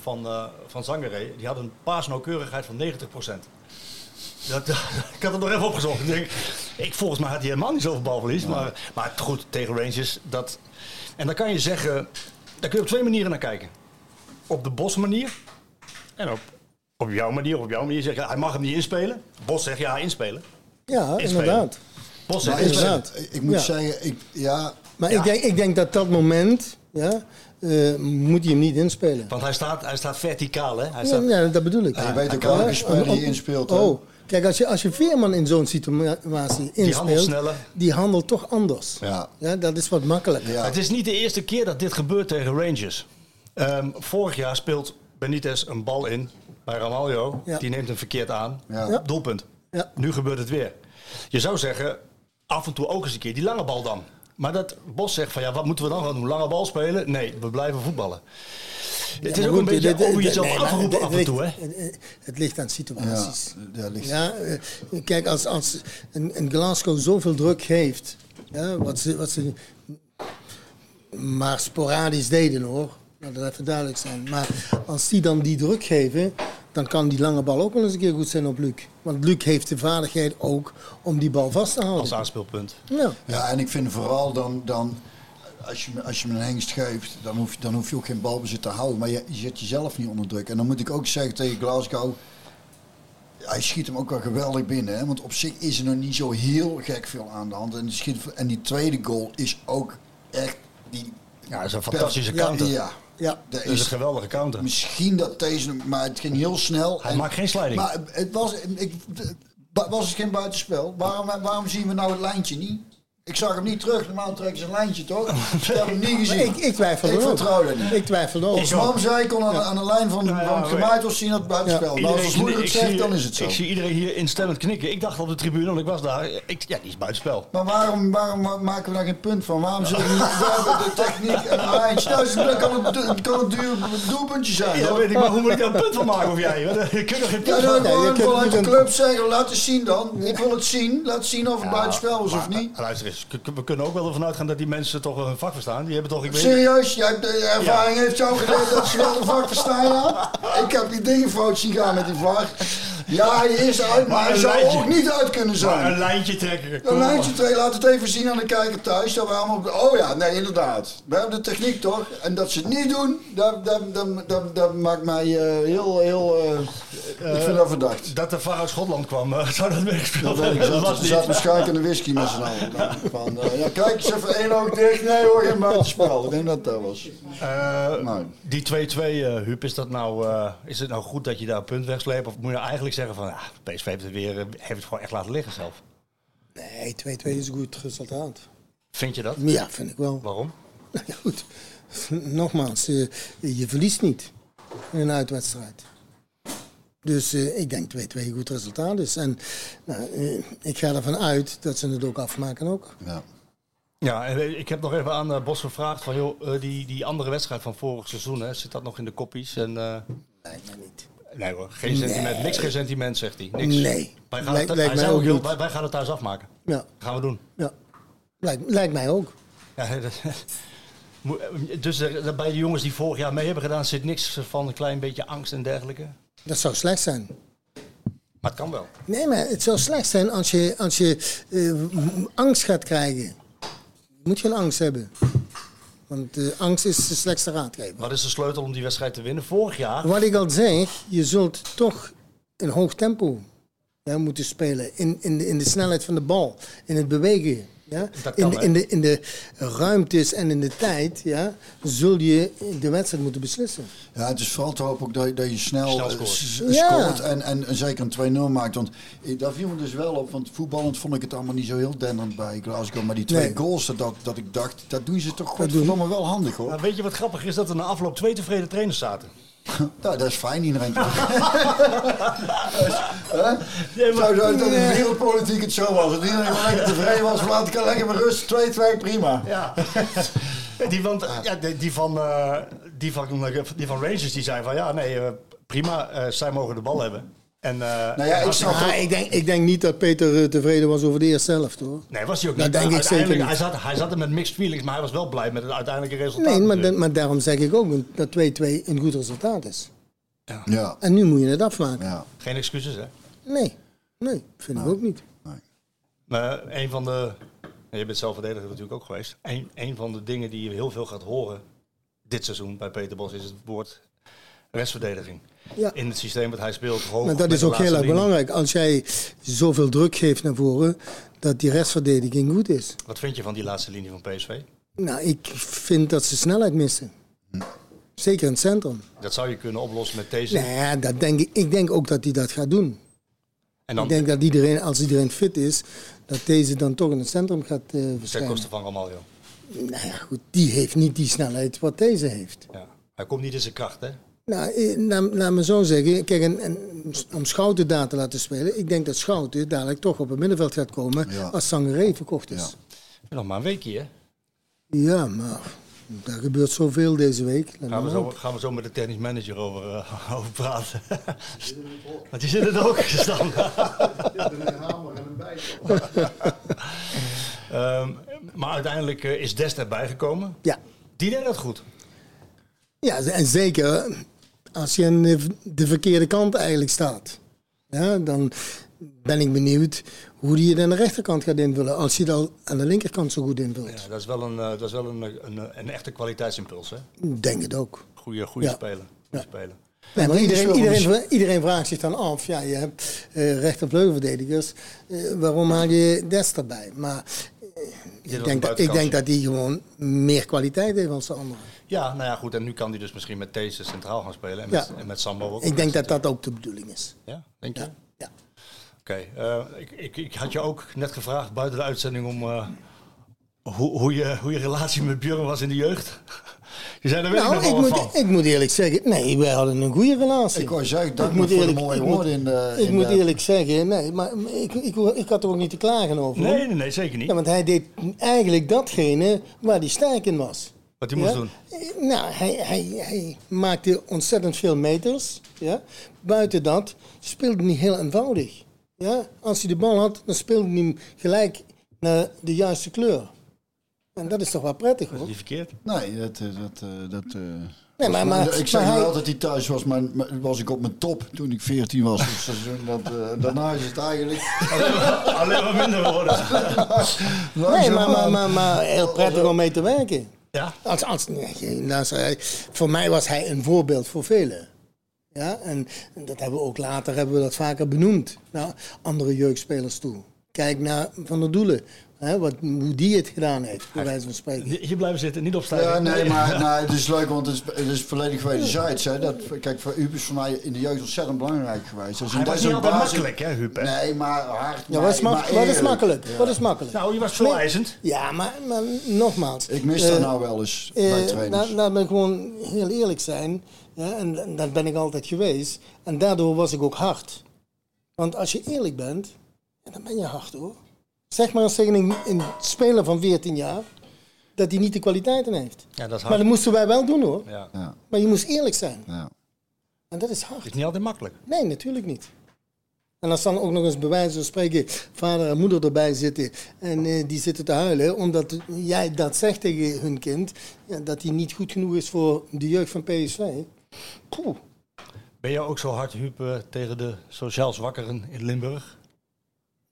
van, van Zangeré. Die had een paasnauwkeurigheid van 90%. Dat, *laughs* dat, ik had het nog even opgezocht. Ik, denk, ik, volgens mij had hij helemaal niet zoveel balverlies. Ja. Maar, maar goed, tegen Rangers. Dat, en dan kan je zeggen, daar kun je op twee manieren naar kijken. Op de Bos manier. En op, op jouw manier. Op jouw manier zeg je, hij mag hem niet inspelen. Bos zegt ja, inspelen. Ja, inspelen. inderdaad. Bos zegt inderdaad. Ik moet ja. zeggen, ik, ja... Maar ja. Ik, denk, ik denk dat dat moment... Ja, uh, moet hij hem niet inspelen. Want hij staat, hij staat verticaal, hè? Hij staat... ja, dat bedoel ik. Ja, je weet ook welke speler die inspeelt. Oh, Kijk, als je, als je Veerman in zo'n situatie inspeelt, die, die handelt toch anders. Ja. Ja, dat is wat makkelijker. Ja. Het is niet de eerste keer dat dit gebeurt tegen Rangers. Um, vorig jaar speelt Benitez een bal in bij Ramaljo. Ja. Die neemt hem verkeerd aan. Ja. Doelpunt. Nu gebeurt het weer. Je zou zeggen, af en toe ook eens een keer die lange bal dan. Maar dat Bos zegt van ja, wat moeten we dan gaan doen? Lange bal spelen? Nee, we blijven voetballen. Het is ook een beetje over jezelf afroepen af en toe, hè? Het ligt aan situaties. Ja, ja, ligt. ja kijk, als, als een, een Glasgow zoveel druk heeft, ja, wat, ze, wat ze maar sporadisch deden hoor, laat dat even duidelijk zijn. Maar als die dan die druk geven, dan kan die lange bal ook wel eens een keer goed zijn op Luc. Want Luc heeft de vaardigheid ook om die bal vast te houden. Als aanspeelpunt. Ja, ja en ik vind vooral dan, dan als je, als je me een hengst geeft, dan hoef, dan hoef je ook geen balbezit te houden. Maar je, je zet jezelf niet onder druk. En dan moet ik ook zeggen tegen Glasgow, hij schiet hem ook wel geweldig binnen. Hè? Want op zich is er nog niet zo heel gek veel aan de hand. En die, schiet, en die tweede goal is ook echt... Die, ja, dat is een fantastische counter. Ja, ja. Dat is een geweldige counter. Misschien dat deze, maar het ging heel snel. Hij en, maakt geen sliding. Maar het was, ik, was het geen buitenspel? Waarom, waarom zien we nou het lijntje niet? Ik zag hem niet terug. Normaal trekken ze een lijntje, toch? *laughs* Ik heb hem niet gezien. Ik, ik twijfel Ik vertrouw er niet. Ik twijfel ook. Als mam zei, kon aan, aan de lijn van, Nou ja, van het zien dat het buitenspel. Ja, maar als moeder het zegt, dan is het zo. Ik zie iedereen hier instemmend knikken. Ik dacht op de tribune, want ik was daar. Ik, ja, die is buitenspel. Maar waarom, waarom ma- maken we daar geen punt van? Waarom zullen we niet *laughs* de techniek en een lijntje? Nou, dan kan het, het kan een duur doelpuntje zijn. Ja, weet ik, maar hoe moet ik daar een punt van maken of jij? Want, Je kunt er geen Ja, punt van Nee, je gewoon kunt vanuit de een- club zeggen, laat eens zien dan. Ik wil het zien. Laat zien of het buitenspel was of niet. Luister eens, k- we kunnen ook wel ervan uitgaan dat die mensen toch hun vak verstaan. Die hebben toch, ik weet Serieus? Jij hebt de ervaring heeft jou geleerd dat ze wel de VAR verstaan, ja? Ik heb die dingen fout zien gaan met die VAR. Ja, hij is uit, maar, Maar hij zou lijntje. ook niet uit kunnen maar een zijn. lijntje trekken. Een lijntje twee, laat het even zien aan de kijker thuis. Dat we allemaal oh ja, nee, inderdaad. We hebben de techniek toch? En dat ze het niet doen, dat, dat, dat, dat, dat maakt mij eh, heel, heel... eh, ik vind dat verdacht. Dat de VAR uit Schotland kwam, eh, *laughs* zou dat meegespeeld Dat weet ik. hebben? Dat Zat, zat waarschijnlijk in de whisky met z'n allen. *laughs* Van, eh, ja, kijk eens even één oog dicht. Nee hoor, geen buitenspel. Ik denk dat dat was. Eh, Nou. Die 2-2, eh Huub, is, dat nou, eh, is het nou goed dat je daar een punt wegsleept? Of moet je nou eigenlijk zeggen van, ja, PSV heeft het, weer, eh, heeft het gewoon echt laten liggen zelf? Nee, 2-2 is een goed resultaat. Vind je dat? Ja, vind ik wel. Waarom? *laughs* Ja, goed. Nogmaals, eh, je verliest niet in een uitwedstrijd. Dus eh, ik denk 2-2 een goed resultaat is. En nou, eh, ik ga ervan uit dat ze het ook afmaken ook. Ja. Ja, en eh, ik heb nog even aan Bos gevraagd van, joh, die, die andere wedstrijd van vorig seizoen, hè, zit dat nog in de koppies? En, eh, Lijkt mij niet. nee hoor, geen sentiment, niks geen sentiment, zegt hij. Niks. Nee. Wij gaan, Lijkt- het, lijkt hij mij ook heel, wij, wij gaan het thuis afmaken. Ja, gaan we doen. ja. Lijkt, lijkt mij ook. Ja, *laughs* dat- dus bij de jongens die vorig jaar mee hebben gedaan, zit niks van een klein beetje angst en dergelijke. Dat zou slecht zijn. Maar het kan wel. Nee, maar het zou slecht zijn als je, als je eh, angst gaat krijgen. Je moet geen angst hebben. Want eh, angst is de slechtste raadgever. Wat is de sleutel om die wedstrijd te winnen? Vorig jaar. Wat ik al zeg, je zult toch in hoog tempo moeten spelen. In, in, de, in de snelheid van de bal, in het bewegen. Ja? Dat in, kan, in, de, in de ruimtes en in de tijd ja, zul je de wedstrijd moeten beslissen. Ja, het is vooral te hopen ook dat, je- dat je snel, Snel eh, scoort. s- Ja. scoort en, en, en zeker een 2-0 maakt. Want eh, daar viel me dus wel op, want voetballend vond ik het allemaal niet zo heel denderend bij Glasgow. Maar die twee Nee. goals, dat, dat ik dacht, dat doen ze toch doen- godverdomme wel handig hoor. Nou, weet je wat grappig is? Dat er na afloop twee tevreden trainers zaten. *laughs* Nou, dat is fijn, iedereen. *laughs* Hè? Zou zo dat in de wereldpolitiek het zo was. Dat iedereen wel lekker *laughs* tevreden was. Laat ik lekker met rust. 2-2, prima. Ja. die, van, ja, die, die, van, eh, die, van, die van Rangers die zei van ja, nee, eh, prima, eh, zij mogen de bal hebben. En, eh, Nou ja, ik als- snap Ah, ik, denk, ik denk niet dat Peter eh, tevreden was over de eerste helft hoor. Nee, was hij ook Dat niet. denk ik Uiteindelijk- zeker niet. Hij zat, hij zat er met mixed feelings, maar hij was wel blij met het uiteindelijke resultaat. Nee, maar, maar daarom zeg ik ook dat 2-2 een goed resultaat is. Ja. En nu moet je het afmaken. ja. Geen excuses, hè? Nee, nee, vind ik ook niet. Maar een van de... Je bent zelf verdediger natuurlijk ook geweest. Een, een van de dingen die je heel veel gaat horen dit seizoen bij Peter Bos is het woord restverdediging. Ja. In het systeem wat hij speelt. Hoog Maar dat is ook heel erg belangrijk. Als jij zoveel druk geeft naar voren, dat die restverdediging goed is. Wat vind je van die laatste linie van PSV? Nou, ik vind dat ze snelheid missen. Zeker in het centrum. Dat zou je kunnen oplossen met deze. Nou ja, dat denk ik, ik denk ook dat hij dat gaat doen. en dan Ik denk dat iedereen, als iedereen fit is, dat deze dan toch in het centrum gaat eh ten koste van Ramaljo. Nou ja, goed, die heeft niet die snelheid wat deze heeft. Ja. Hij komt niet in zijn kracht, hè? Nou, eh, laat, laat me zo zeggen. Kijk, en, en om Schouten daar te laten spelen. Ik denk dat Schouten dadelijk toch op het middenveld gaat komen Ja. als Sangaré verkocht is. Nog maar een weekje, hè? Ja, maar daar gebeurt zoveel deze week. Gaan we, zo, gaan we zo met de technisch manager over, eh, *laughs* over praten. *laughs* Want die zit er ook *laughs* gestaan. Ehm, maar uiteindelijk eh, is Dest erbij gekomen. Ja. Die deed dat goed. ja, en zeker als je aan de, de verkeerde kant eigenlijk staat. Ja, dan ben ik benieuwd hoe die het aan de rechterkant gaat invullen. Als je al aan de linkerkant zo goed invult. Ja, dat is wel een, eh, dat is wel een, een, een echte kwaliteitsimpuls, hè? Ik denk het ook. Goede Ja. speler. Goeie speler. Nee, maar die iedereen, iedereen, iedereen vraagt zich dan af, ja, je hebt eh rechtervleugelverdedigers, eh, waarom haal je Dest erbij? Maar eh, ik, denk dat, ik denk dat die gewoon meer kwaliteit heeft dan de anderen. Ja, nou ja, goed. En nu kan hij dus misschien met deze centraal gaan spelen. En met, Ja. en met Sambo ook. Ik denk dat dat ook de bedoeling is. Ja, denk je? Ja, ja. Oké, eh, ik, ik, ik had je ook net gevraagd buiten de uitzending om eh, hoe, hoe, je, hoe je relatie met Björn was in de jeugd. *laughs* Je zei, daar weet Nou, ik ik wel wat moet, van. ik moet eerlijk zeggen, nee, wij hadden een goede relatie. Ik dank Ik me moet voor de eerlijk- mooie ik woorden in de... ik in moet de- eerlijk zeggen, nee, maar ik, ik, ik had er ook niet te klagen over. Nee, nee, nee, zeker niet. Ja, want hij deed eigenlijk datgene waar hij sterk in was. Wat hij moest Ja? doen. Nou, hij, hij, hij maakte ontzettend veel meters. Ja? Buiten dat speelde hij niet heel eenvoudig. Ja? Als hij de bal had, dan speelde hij hem gelijk naar de juiste kleur. En dat is toch wel prettig hoor. Niet verkeerd. Nee, dat... eh, dat, eh, dat eh, Nee, maar, maar, ik maar nu hij- altijd, die thuis was, mijn, mijn- was ik op mijn top toen ik 14 was. Dus dat, eh, daarna is het eigenlijk... Alleen maar minder worden. *laughs* nee, maar, maar, maar, maar heel prettig om mee te werken. Ja, Als, als, luister, hij- voor mij was hij een voorbeeld voor velen. Ja, en, en dat hebben we ook later hebben we dat vaker benoemd naar andere jeugdspelers toe. Kijk naar Van der Doelen, hè, wat, hoe die het gedaan heeft, bij wijze van spreken. hier blijven zitten, niet opstaan. Ja, nee, maar *laughs* nee, het is leuk, want het is, het is volledig wederzijds. Hè. Dat, kijk, voor Huub is voor mij in de jeugd ontzettend belangrijk geweest. Dus Hij dat was is niet een altijd basis- makkelijk, hè, Huub? hè? Nee, maar hard. Ja, wat is, maar wat makkelijk? Ja. Wat is makkelijk? Nou, je was veel eisend. Ja, maar, maar nogmaals. Ik mis eh, dat nou wel eens eh, bij trainers. laat, laat me gewoon heel eerlijk zijn. Ja, en, en dat ben ik altijd geweest. En daardoor was ik ook hard. Want als je eerlijk bent, dan ben je hard hoor. Zeg maar eens tegen een, een speler van 14 jaar dat hij niet de kwaliteiten heeft. Ja, dat is Maar hard. dat moesten wij wel doen hoor. Ja. Ja, Maar je moest eerlijk zijn. ja. En dat is Het hard. is niet altijd makkelijk. Nee, natuurlijk niet. En als dan ook nog eens bij wijze van spreken vader en moeder erbij zitten en eh, die zitten te huilen omdat jij dat zegt tegen hun kind, ja, dat hij niet goed genoeg is voor de jeugd van PSV. Poeh. Ben jij ook zo hard, Huub, eh, tegen de sociaal zwakkeren in Limburg?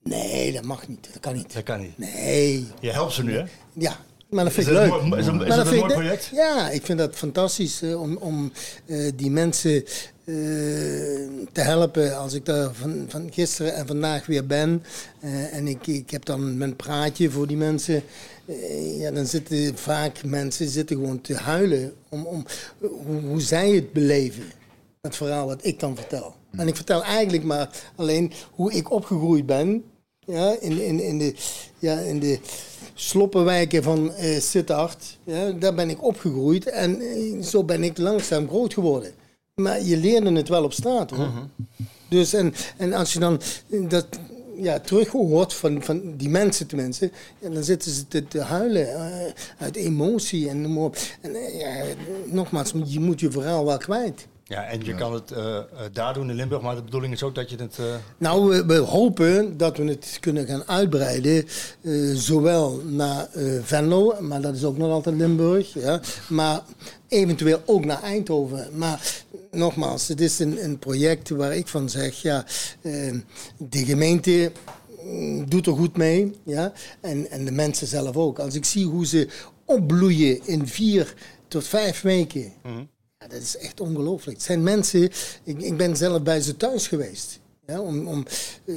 Nee, dat mag niet. Dat kan niet. Dat kan niet. Nee. Je helpt ze nu, hè? Ja, maar dat vind ik leuk. een mooi- is dat- is dat een mooi ik- project? Ja, ik vind dat fantastisch eh, om, om eh, die mensen eh, te helpen. Als ik daar van, van gisteren en vandaag weer ben en ik, ik heb dan mijn praatje voor die mensen. ja, dan zitten vaak mensen zitten gewoon te huilen om, om hoe, hoe zij het beleven. Het verhaal wat ik dan vertel. En ik vertel eigenlijk maar alleen hoe ik opgegroeid ben. Ja, in, in, in, de, ja, in de sloppenwijken van eh Sittard. Ja, daar ben ik opgegroeid en eh, zo ben ik langzaam groot geworden. Maar je leerde het wel op straat hoor. Dus en, en als je dan dat ja, terug hoort van, van die mensen tenminste, ja, dan zitten ze te, te huilen eh, uit emotie en noem. En eh, ja, nogmaals, je moet je verhaal wel kwijt. Ja, en je kan het eh, daar doen in Limburg, maar de bedoeling is ook dat je het... eh, Nou, we, we hopen dat we het kunnen gaan uitbreiden, zowel naar Venlo, maar dat is ook nog altijd Limburg, ja, maar eventueel ook naar Eindhoven. Maar nogmaals, het is een, een project waar ik van zeg, ja, de gemeente mm, doet er goed mee, ja, en, en de mensen zelf ook. Als ik zie hoe ze opbloeien in vier tot vijf weken, ja, dat is echt ongelooflijk. Het zijn mensen, ik, ik ben zelf bij ze thuis geweest. Ja, om om eh,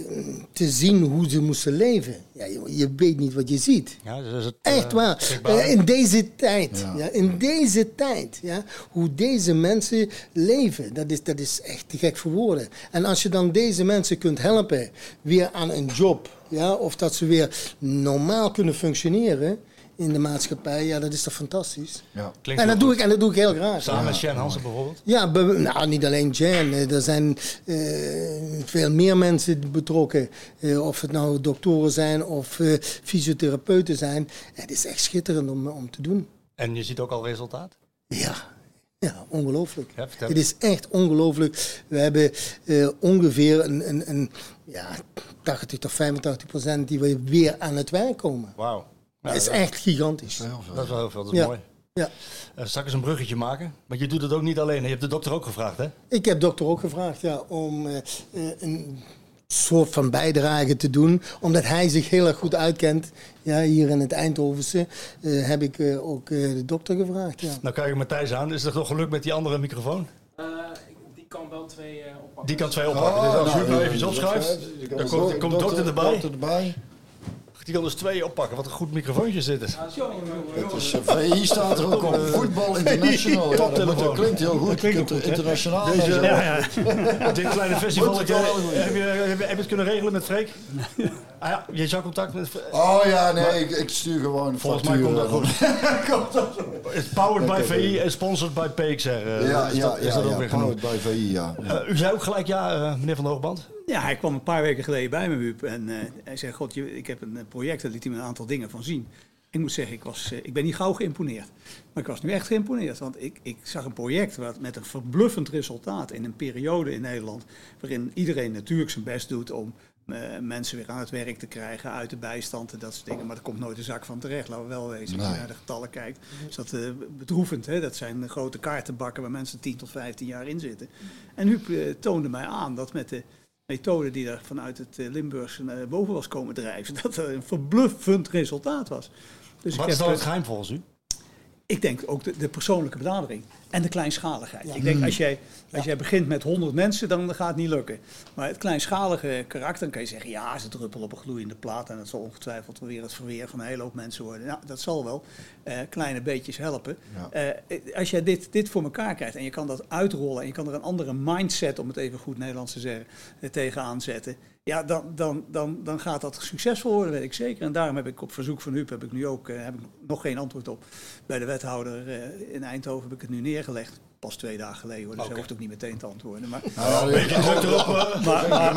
te zien hoe ze moesten leven. Ja, je, je weet niet wat je ziet. ja, dus het, Echt waar. Eh, in deze tijd. Ja. in deze tijd. Ja, hoe deze mensen leven. Dat is, dat is echt te gek voor woorden. En als je dan deze mensen kunt helpen. Weer aan een job. Ja, of dat ze weer normaal kunnen functioneren. In de maatschappij. Ja, dat is toch fantastisch. Ja. Klinkt En dat, doe goed. ik, en dat doe ik heel graag. Samen met Sjan Hansen bijvoorbeeld. Ja, be- nou, niet alleen Jan. eh, Er zijn eh, veel meer mensen betrokken. Eh, of het nou doktoren zijn of eh, fysiotherapeuten zijn. Het is echt schitterend om, om te doen. En je ziet ook al resultaat. Ja, ja ongelooflijk. Ja, het is echt ongelooflijk. We hebben eh, ongeveer een, een, een ja, 80 tot 85 procent die we weer aan het werk komen. Wauw. Dat is echt gigantisch. Dat is wel heel veel, dat is Ja. mooi. Ja. Uh, straks een bruggetje maken. Maar je doet het ook niet alleen. Je hebt de dokter ook gevraagd, hè? Ik heb dokter ook gevraagd ja, om eh, eh, een soort van bijdrage te doen. Omdat hij zich heel erg goed uitkent. Ja, hier in het Eindhovense eh, heb ik eh, ook eh, de dokter gevraagd. Ja. Nou kijk ik Matthijs aan. Is het nog geluk met die andere microfoon? die kan wel twee eh, oppakken. Die kan twee oppakken. dus als nou, Huub nou even die- dan komt, dan komt de dokter erbij. dokter erbij. Die kan dus twee oppakken. Wat een goed microfoontje zit het. Het is, eh, VI staat er ook op. Voetbal *laughs* International. Ja, dat, klinkt heel goed. Dat klinkt goed, internationaal. Deze, en zo. ja, ja. Dit kleine festival. Heb het je, heb, heb, het kunnen regelen met Freek? *laughs* Ah ja, je zou contact met... Oh ja, nee, ik, ik stuur gewoon Volgens mij factuur, komt dat eh, goed. *laughs* It's powered by VI en sponsored by PXR. eh, Ja, is ja, dat, is ja, dat ook ja, weer powered genoemd. by VI, ja. ja. Eh, u zei ook gelijk ja, eh, meneer Van der Hoogband. Ja, hij kwam een paar weken geleden bij me, Huub. En eh, hij zei, god, je, ik heb een eh, project, daar liet hij me een aantal dingen van zien. Ik moet zeggen, ik, was, eh, ik ben niet gauw geïmponeerd. Maar ik was nu echt geïmponeerd. Want ik, ik zag een project wat, met een verbluffend resultaat in een periode in Nederland... waarin iedereen natuurlijk zijn best doet om mensen weer aan het werk te krijgen... uit de bijstand en dat soort dingen. Maar er komt nooit een zak van terecht, laten we wel wezen. Als je naar de getallen kijkt, is dat eh, bedroevend. Hè? Dat zijn grote kaartenbakken waar mensen 10 tot 15 jaar in zitten. En Huub toonde mij aan dat met de methode die er vanuit het eh, Limburgse naar boven was komen drijven, *laughs* dat er een verbluffend resultaat was. Dus Wat ik, is dan het eh, geheim volgens u? ik denk ook de, de persoonlijke benadering en de kleinschaligheid. Ik denk als jij, als jij begint met 100 mensen, dan gaat het niet lukken. Maar het kleinschalige karakter, dan kan je zeggen, ja, ze druppel op een gloeiende plaat en dat zal ongetwijfeld weer het verweer van een hele hoop mensen worden. Nou, dat zal wel eh, kleine beetjes helpen. Ja. Eh, als jij dit, dit voor elkaar krijgt en je kan dat uitrollen en je kan er een andere mindset, om het even goed Nederlands te zeggen, eh, tegenaan zetten. Ja, dan, dan, dan, dan gaat dat succesvol worden, weet ik zeker. En daarom heb ik op verzoek van Huub heb ik nu ook eh, heb ik nog geen antwoord op. Bij de wethouder eh, in Eindhoven heb ik het nu neergelegd. Pas twee dagen geleden hoor, dus hij hoeft ook niet meteen te antwoorden. Maar, Nou,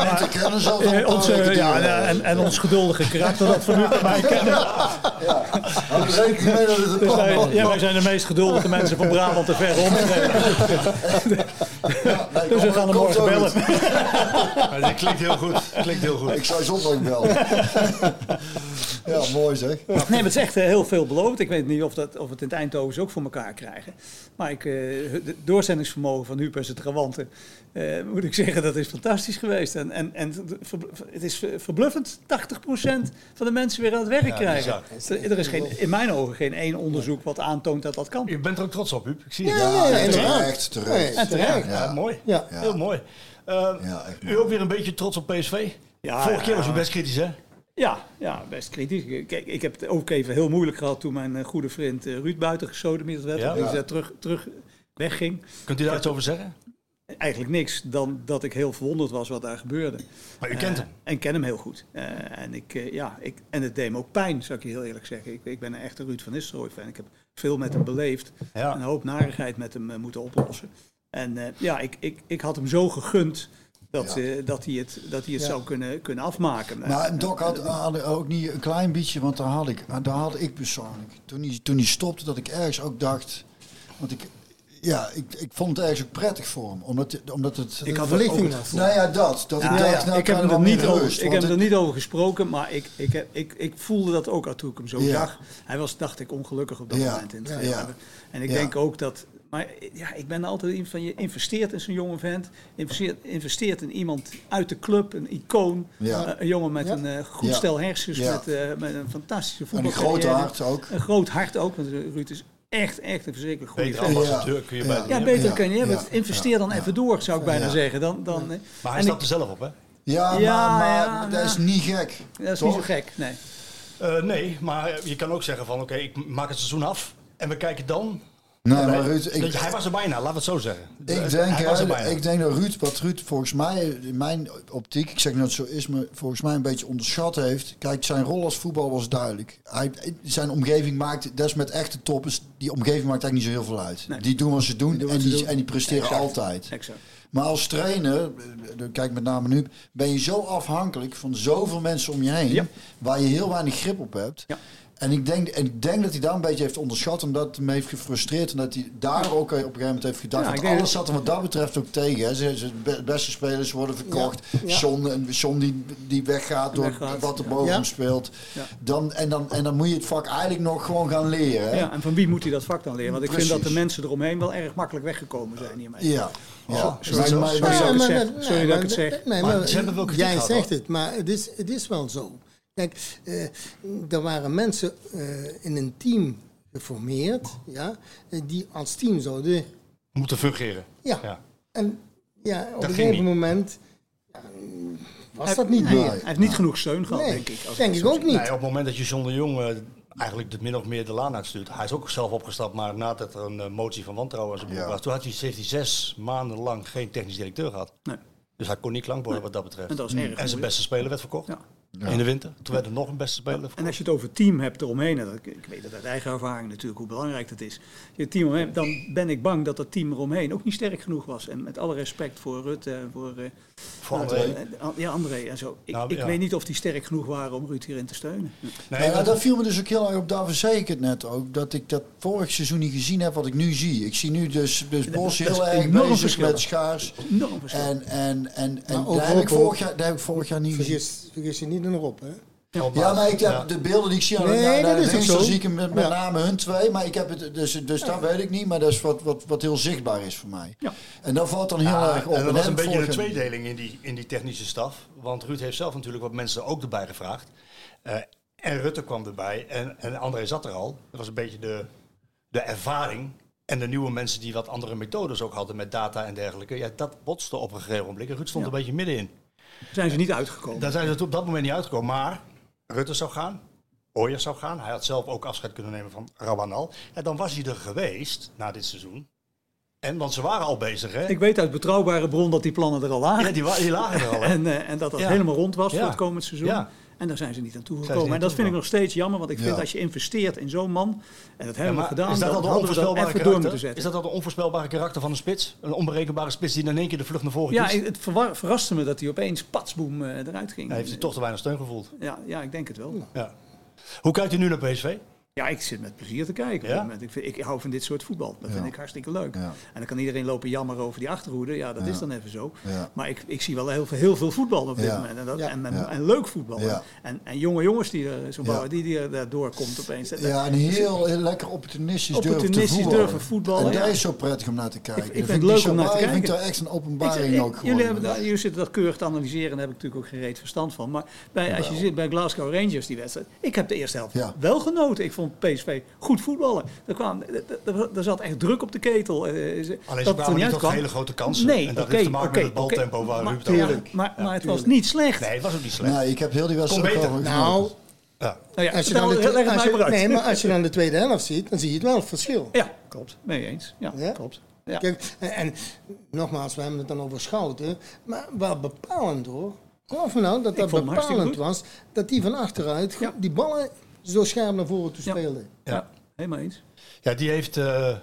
ja, kennen eh, onze, ja, en, en ons geduldige karakter dat van Huub en mij kennen. Houd rekening mee dat het een Dus wij, ja, zijn de meest geduldige mensen van Brabant te ver omstreken. *laughs* Dus we gaan hem morgen bellen. Ja, dat klinkt heel goed. Klinkt heel goed. Ik zou zondag bellen. ja, mooi zeg. Nee, maar het is echt eh, heel veel beloofd. Ik weet niet of, dat, of we het in het Eindhoven ook voor elkaar krijgen. Maar ik, eh, doorzendingsvermogen van Huub en zijn trawanten, eh, moet ik zeggen, dat is fantastisch geweest. En, en, en het is verbluffend, 80% van de mensen weer aan het werk krijgen. Er, er is geen, in mijn ogen geen één onderzoek wat aantoont dat dat kan. Je bent er ook trots op, Huub. Ik zie het. Ja, Ja, nee, inderdaad. terecht, terecht. Nee, terecht. Ja, Ja. mooi. Ja. Heel mooi. Eh, Ja, echt u ook weer een beetje trots op PSV? Ja, Vorige keer ja. was u best kritisch, hè? Ja, ja, best kritisch. Kijk, ik heb het ook even heel moeilijk gehad toen mijn eh, goede vriend Ruud buiten gesodemieterd werd. Ja. Ja. Dus terug, terug wegging. Kunt u daar iets over zeggen? Eigenlijk niks dan dat ik heel verwonderd was wat daar gebeurde. Maar u kent Eh, hem. En ken hem heel goed. Eh, en, ik, eh, ja, ik, en het deed me ook pijn, zou ik je heel eerlijk zeggen. Ik, ik ben een echte Ruud van Nistelrooy fan. Ik heb veel met hem beleefd. Ja. Een hoop narigheid met hem moeten oplossen. En ja, ik, ik, ik had hem zo gegund dat, Ja. dat hij het, dat hij het Ja. zou kunnen, kunnen afmaken. Maar Doc had, had ook niet een klein beetje, want daar had ik, daar had ik persoonlijk. Toen hij, toen hij stopte, dat ik ergens ook dacht. Want ik, ja, ik, ik vond het ergens ook prettig voor hem. Omdat, omdat het. Ik had verlichting ook- was. nou ja, dat. Dat Ja, ik ja, dacht, nou, ik heb er niet over, rust, ik heb hem er het- niet over gesproken, maar ik, ik, heb, ik, ik voelde dat ook al toen ik hem zo Ja. zag. Hij was, dacht ik, ongelukkig op dat Ja. moment in het Ja. tweede. Ja. En ik Ja. denk ook dat... Maar ja, ik ben altijd iemand van je investeert in zo'n jonge vent. Investeert, investeert in iemand uit de club, een icoon. Ja. Eh, een jongen met Ja. een eh, goed Ja. stel hersens, Ja. met, eh, met een fantastische En een grote hart ook. Een groot hart ook, want Ruud is echt, echt een verschrikkelijk goede Beter ambassadeur kun je Ja. bijna Ja, beter Ja. kan je hebben. Ja. Investeer dan Ja. even door, zou ik bijna Ja. zeggen. Dan, dan, eh, Maar hij stapt er zelf op, hè? Ja, Ja, maar, maar ja, dat ja. is niet gek. dat is niet zo gek, nee. Eh, nee, maar je kan ook zeggen van oké, ik maak het seizoen af en we kijken dan. Nee, maar Ruud, ik, hij was er bijna, we het zo zeggen. Ik denk, er ik denk dat Ruud, wat Ruud volgens mij, in mijn optiek, ik zeg dat zo is, maar volgens mij een beetje onderschat heeft. Kijk, zijn rol als voetbal was duidelijk. Hij, zijn omgeving maakt, dat is met echte toppers, die omgeving maakt eigenlijk niet zo heel veel uit. Nee. Die doen wat ze doen, doen en, die, doen. en die presteren Exact. altijd. Exact. Maar als trainer, eh, kijk met name nu, ben je zo afhankelijk van zoveel mensen om je heen, Ja. waar je heel weinig grip op hebt. Ja. En ik, denk, en ik denk dat hij daar een beetje heeft onderschat, omdat het hem heeft gefrustreerd. En dat hij daar ook op een gegeven moment heeft gedacht. Ja, want alles dat- zat er wat dat betreft ook tegen. Hè. Ze, ze, be- beste spelers worden verkocht. Ja. John, en John die, die weggaat door Weggaat, wat er boven Ja. hem speelt. Ja. Dan, en, dan, en dan moet je het vak eigenlijk nog gewoon gaan leren. Hè. Ja, en van wie moet hij dat vak dan leren? Want ik vind dat de mensen eromheen wel erg makkelijk weggekomen zijn hiermee. Ja. ja. Sorry, dat ik het zeg. nee, Sorry dat ik maar- het zeg. Nee, Maar maar, ze hebben wel kritiek jij zegt het, maar het is, het is wel zo. Kijk, eh, er waren mensen eh, in een team geformeerd, ja, eh, die als team zouden, Moeten fungeren. ja. Ja. En ja, op Dat een gegeven niet. moment ja, was dat niet meer. Hij heeft niet genoeg steun gehad, Nee, denk ik. als denk ik ook niet. Nee, op het moment dat je John de Jong eh, eigenlijk de min of meer de laan uitstuurt. Hij is ook zelf opgestapt, maar nadat er een motie van wantrouwen aan zijn broek Ja. was. Toen had hij, heeft hij zes maanden lang geen technisch directeur gehad. Nee. Dus hij kon niet klank worden wat dat betreft. En dat is erg En zijn beste speler werd verkocht. Ja. In de winter. Toen werd er nog een beste speler En als je het over team hebt eromheen, en dat, ik weet het uit eigen ervaring natuurlijk hoe belangrijk dat is. Je het team eromheen, dan ben ik bang dat dat team eromheen ook niet sterk genoeg was. En met alle respect voor Rutte en voor, eh, Voor nou, André. eh, ja, André en zo. Ik, Nou, ik ja. weet niet of die sterk genoeg waren om Ruud hierin te steunen. Nee, Ja, nou, dat- dat viel me dus ook heel erg op. Daarvoor zei ik het net ook. Dat ik dat vorig seizoen niet gezien heb wat ik nu zie. Ik zie nu dus, dus Bos dat heel erg bezig verschil. met schaars. Enorm verschil. En, en, en, en Maar daar, heb ik vorig jaar, daar heb ik vorig jaar niet gezien. Vergis, vergis je niet in Rob, hè? Ja, maar ik heb ja. de beelden die ik zie aan Nee, dat is zo. zie ik met, met Ja. name hun twee. Maar ik heb het, dus, dus dat weet ik niet. Maar dat is wat, wat, wat heel zichtbaar is voor mij. Ja. En dat valt dan heel Ja, erg op. en dat was een beetje een tweedeling in die, in die technische staf. Want Ruud heeft zelf natuurlijk wat mensen er ook erbij gevraagd. Eh, en Rutte kwam erbij en, en André zat er al. Dat was een beetje de, de ervaring. En de nieuwe mensen die wat andere methodes ook hadden met data en dergelijke. Ja, dat botste op een gegeven moment. En Ruud stond Ja. een beetje middenin. Zijn ze niet uitgekomen. Daar zijn ze op dat moment niet uitgekomen. Maar Rutte zou gaan. Ooyers zou gaan. Hij had zelf ook afscheid kunnen nemen van Rabanal. En dan was hij er geweest na dit seizoen. En want ze waren al bezig, hè? Ik weet uit betrouwbare bron dat die plannen er al lagen. Ja, die, die lagen er al. *laughs* En, eh, en dat dat Ja. helemaal rond was Ja. voor het komend seizoen. Ja. En daar zijn ze niet aan toegekomen. En dat vind ik nog steeds jammer, want ik vind Ja. als je investeert in zo'n man, en dat hebben Ja, we gedaan, is dat dan al de hadden we dat onvoorspelbare even door moeten karakter? zetten. Is dat al de onvoorspelbare karakter van een spits? Een onberekenbare spits die in één keer de vlucht naar voren ja, kiest? het verraste me dat hij opeens patsboom eh, eruit ging. Ja, heeft hij toch te weinig steun gevoeld. Ja, ja, ik denk het wel. Ja. Hoe kijkt u nu naar PSV? Ja, ik zit met plezier te kijken. op Ja? dit moment. Ik, vind, ik hou van dit soort voetbal. Dat vind ik hartstikke leuk. Ja. En dan kan iedereen lopen jammer over die achterhoede. Ja, dat is dan even zo. Maar ik, ik zie wel heel veel, heel veel voetbal op dit moment. En, dat, en, en, leuk voetbal. En, en jonge jongens die er zo bouwen, die, die er daardoor komt opeens. Ja, en heel, heel lekker opportunistisch, durven te Opportunistisch voetballen. durven voetballen, En dat ja. is zo prettig om naar te kijken. Ik- vind het leuk om naar te waar. Ik vind kijken. dat echt een openbaring ook gewoon. jullie, hebben, daar- jullie zitten dat keurig te analyseren, daar heb ik natuurlijk ook geen reet verstand van. Maar bij, als je zit bij Glasgow Rangers, die wedstrijd, ik heb de eerste helft wel genoten. Ik vond PSV goed voetballen. Er, kwam, er, er- zat echt druk op de ketel. eh, ze- Alleen dat ze er kwamen niet tot uitkwam. hele grote kansen. Nee, en dat oké, heeft te maken met het baltempo waar Maar- Ruud ja, Maar, maar het was niet slecht. Nee, het was ook niet slecht. Nee, ik heb heel die wedstrijd wel Nou, genoten. Ja. Nou ja, als je vertel- dan de, leg het als mij je- maar uit. nee, maar als je dan de tweede helft ziet, dan zie je het wel het verschil. Ja, klopt. Mee eens. Ja, Ja? klopt. Ja. Kijk, en, en nogmaals, we hebben het dan over Schouten. Maar wel bepalend hoor. Geloof me nou dat dat vond bepalend was. Dat die van achteruit Ja. die ballen zo scherp naar voren toe Ja. speelde. Ja. helemaal eens. Ja, die heeft eh,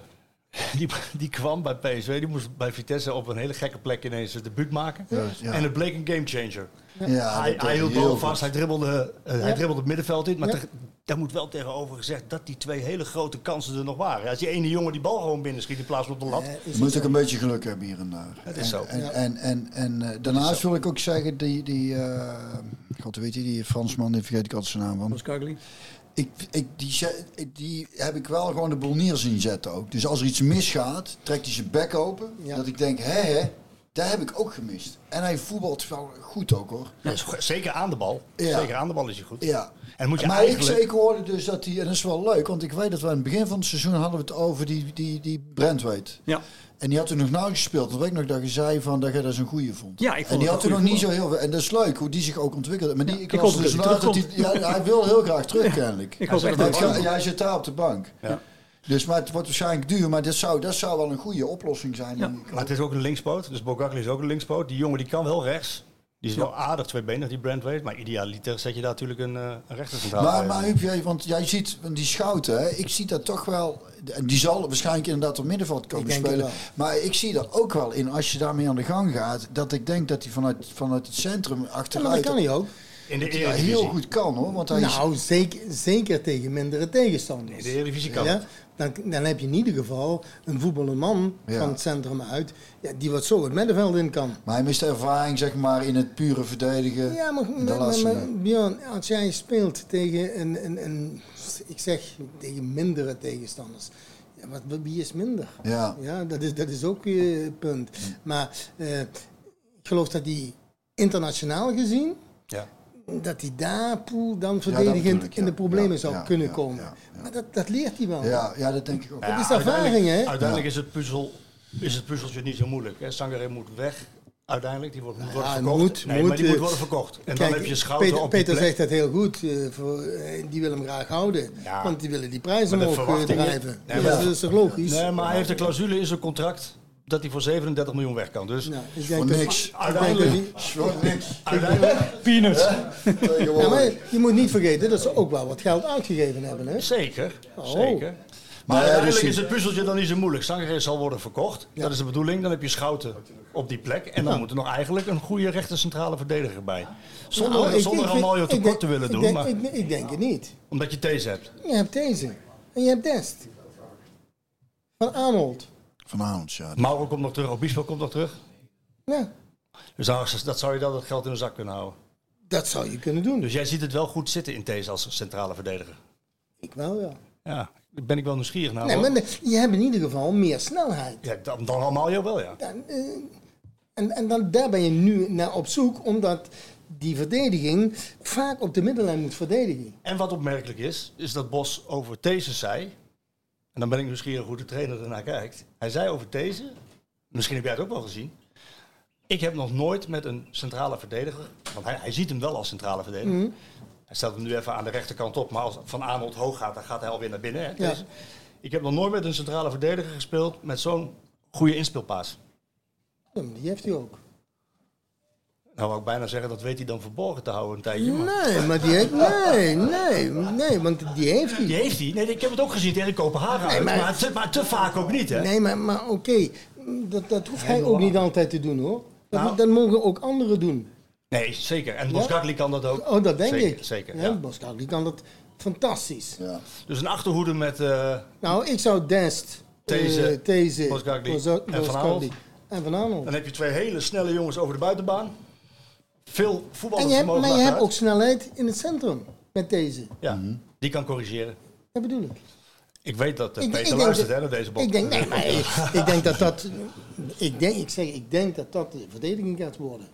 *laughs* Die, die kwam bij PSV, die moest bij Vitesse op een hele gekke plek ineens zijn debuut maken. ja. En het bleek een gamechanger. Ja, hij, dat hij hield bal vast, hij dribbelde, eh, hij dribbelde het middenveld in. Maar daar moet wel tegenover gezegd dat die twee hele grote kansen er nog waren. Als die ene jongen die bal gewoon binnen schiet in plaats van op de lat. Eh, het moet ook een beetje geluk hebben hier en daar. Het is en, zo. En, en, en, en, eh, daarnaast wil ik ook zeggen, die, die eh, God, weet je, die Fransman, die vergeet ik altijd zijn naam van. Boskagli. Ik, ik, die, die heb ik wel gewoon de bolnier zien zetten ook. Dus als er iets misgaat, trekt hij zijn bek open. Ja. Dat ik denk, hè, hè, daar heb ik ook gemist. En hij voetbalt wel goed ook hoor. Ja, zeker aan de bal. Ja. Zeker aan de bal is hij goed. Ja. En moet je maar eigenlijk... ik zeker hoorde dus dat hij, en dat is wel leuk, want ik weet dat we aan het begin van het seizoen hadden we het over die, die, die Brentwaite. Ja. En die had toen nog nauwelijks gespeeld. Dan weet ik nog dat je zei van dat je dat een goede vond. Ja, ik vond en die had toen nog niet zo heel veel. En dat is leuk hoe die zich ook ontwikkelt. Maar die, Ja, ik, hoop dus dat hij dat ja, hij wil heel graag terug kennelijk. Ik Hij echt dat het hij jij zit daar op de bank. Ja. Dus maar het wordt waarschijnlijk duur. Maar dat zou, dat zou wel een goede oplossing zijn. Ja. Maar het is ook een linkspoot. Dus Bogakli is ook een linkspoot. Die jongen die kan wel rechts. Die is wel aardig tweebenig, die Brandweight. Maar idealiter zet je daar natuurlijk een, eh centraal. Maar, maar Huub, jij, want jij ziet die schouten, hè, ik zie dat toch wel. En die zal waarschijnlijk inderdaad op middenveld komen spelen. Maar ik zie er ook wel in, als je daarmee aan de gang gaat, dat ik denk dat hij vanuit, vanuit het centrum Ja, maar dat achteruit kan hij ook. in de ja, Eredivisie. heel goed kan hoor. Want hij is, Nou, zeker, zeker tegen mindere tegenstanders. In de Eredivisie kan Ja. Dan, dan heb je in ieder geval een voetballende man Ja. van het centrum uit, ja, die wat zo het middenveld in kan. maar hij mist ervaring zeg maar in het pure verdedigen. Ja, maar. Björn, als jij speelt tegen een, een, een, ik zeg tegen mindere tegenstanders. Ja, wat, wie is minder? Ja. Ja, dat is, dat is ook het punt. Maar eh, ik geloof dat hij internationaal gezien, Ja. Dat hij daar poel dan verdedigend in de problemen Ja, zou ja, kunnen ja, komen. ja, ja. Maar dat, dat leert hij wel. Ja, ja, dat denk ik ook. Dat is uiteindelijk- ervaring, hè? Uiteindelijk is, het puzzel, is het puzzeltje niet zo moeilijk. Hè. Sangaré moet weg. Uiteindelijk, die wordt, moet worden Ja, verkocht. moet, nee, moet, maar die moet worden verkocht. En dan heb je Schouten Peter, op die Peter plek. zegt dat heel goed. eh, voor, eh, die wil hem graag houden. Ja. Want die willen die prijzen omhoog eh, drijven. Nee, Ja, maar- dat is toch logisch? Nee, maar hij heeft een clausule in zijn contract dat hij voor 37 miljoen weg kan. Dus Nou, ik Voor denk dat- niks. ik Uiteindelijk- Voor niks. uiteindelijk, Peanuts. Ja, maar je moet niet vergeten dat ze ook wel wat geld uitgegeven hebben. Hè? zeker, Oh. zeker. Maar Nee, uiteindelijk dus is het puzzeltje dan niet zo moeilijk. Sangaré zal worden verkocht. Ja. Dat is de bedoeling. Dan heb je Schouten op die plek. En dan Ja. moet er nog eigenlijk een goede rechter centrale verdediger bij. Zonder, Nou, ik- zonder ik- Ramaljo ik tekort denk- te willen ik doen. denk- maar, ik, ik denk het niet. omdat je deze hebt. Je hebt deze. En je hebt Dest. Van Arnold. Vanavond, ja. Mauro komt nog terug. Obispo komt nog terug. Ja, Dus dan, dat zou je dan het geld in de zak kunnen houden. dat zou je kunnen doen. Dus jij ziet het wel goed zitten in deze als centrale verdediger. Ik wel, ja. Ja, daar ben ik wel nieuwsgierig naar. Nee, hoor. maar de- je hebt in ieder geval meer snelheid. ja, dan, dan Ramaljo wel, ja. Ja, eh, en en dan, daar ben je nu naar op zoek, omdat die verdediging vaak op de middenlijn moet verdedigen. En wat opmerkelijk is, is dat Bos over Thesis zei. En dan ben ik nieuwsgierig hoe de trainer ernaar kijkt. Hij zei over deze, misschien heb jij het ook wel gezien. Ik heb nog nooit met een centrale verdediger, want hij, hij ziet hem wel als centrale verdediger. Mhm. Hij stelt hem nu even aan de rechterkant op, maar als Van Arnold hoog gaat, dan gaat hij alweer naar binnen. Hè, Ja. Thees. Ik heb nog nooit met een centrale verdediger gespeeld met zo'n goede inspeelpaas. Die heeft hij ook. Nou wou ik bijna zeggen, dat weet hij dan verborgen te houden een tijdje. Maar Nee, maar die heeft... Nee, nee, nee, want die heeft hij. die heeft hij. Nee, ik heb het ook gezien tegen Kopenhagen uit, maar- maar, te, maar te vaak ook niet, hè? Nee, maar, maar oké, dat, dat hoeft hij ook niet altijd te doen hoor. Dat, Nou. dat mogen ook anderen doen. Nee, zeker. En Boskakli kan dat ook. Oh, dat denk zeker, ik. Zeker, ja. ja. Kan dat fantastisch. Ja. Dus een achterhoede met... eh, Nou, ik zou Dest, These, Boskagli Boza- en Van. En Van dan heb je twee hele snelle jongens over de buitenbaan. Veel En voetballers je hebt, maar je hebt ook snelheid in het centrum met deze. Ja, die kan corrigeren. Dat bedoel ik. Ik weet dat uh, Ik- Peter ik luistert hè, naar deze bot. Ik denk, nee, maar ik, ik denk dat dat, ik denk, ik zeg, ik denk dat dat de verdediging gaat worden.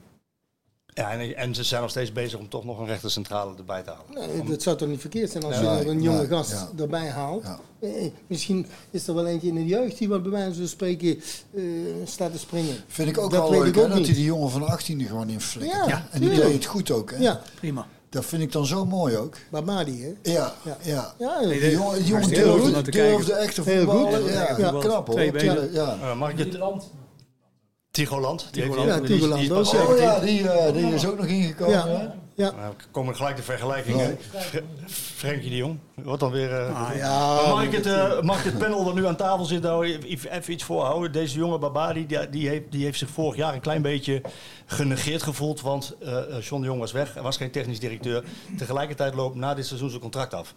Ja, en, en ze zijn nog steeds bezig om toch nog een rechter centrale erbij te halen. Nou, dat zou toch niet verkeerd zijn als Nee, je een jonge nee, gast ja. erbij haalt. Ja. Eh, misschien is er wel eentje in de jeugd die wat bij wijze van spreken eh, staat te springen. Vind ik ook Dat wel weet leuk hè, dat hij die jongen van 18 er gewoon in flikkert. Ja, en die deed het goed ook. Hè? Ja, Prima. Dat vind ik dan zo mooi ook. Babadi, hè? Ja, Ja. ja. Ja, Die jongen, die jongen durfde, durfde echt te Heel voetballen. goed. Ja, Ja. knap hoor. Twee benen. Ja. Eh, mag ik het? Tigoland. Heeft Ja, die- die is- Tigoland die is ja. Oh 17. ja, die, eh, die is ook nog ingekomen. Ja. hè? Ja. Nou, komen gelijk de vergelijkingen. Fre- Frenkie de Jong. Wat dan weer... eh, Ah, *laughs* ja, Maar mag, ik het, eh, mag ik het panel dat nu aan tafel zit nou even iets voorhouden? Deze jonge Babadi, die, die, heeft, die heeft zich vorig jaar een klein beetje genegeerd gevoeld. Want eh, John de Jong was weg, er was geen technisch directeur. Tegelijkertijd loopt na dit seizoen zijn contract af.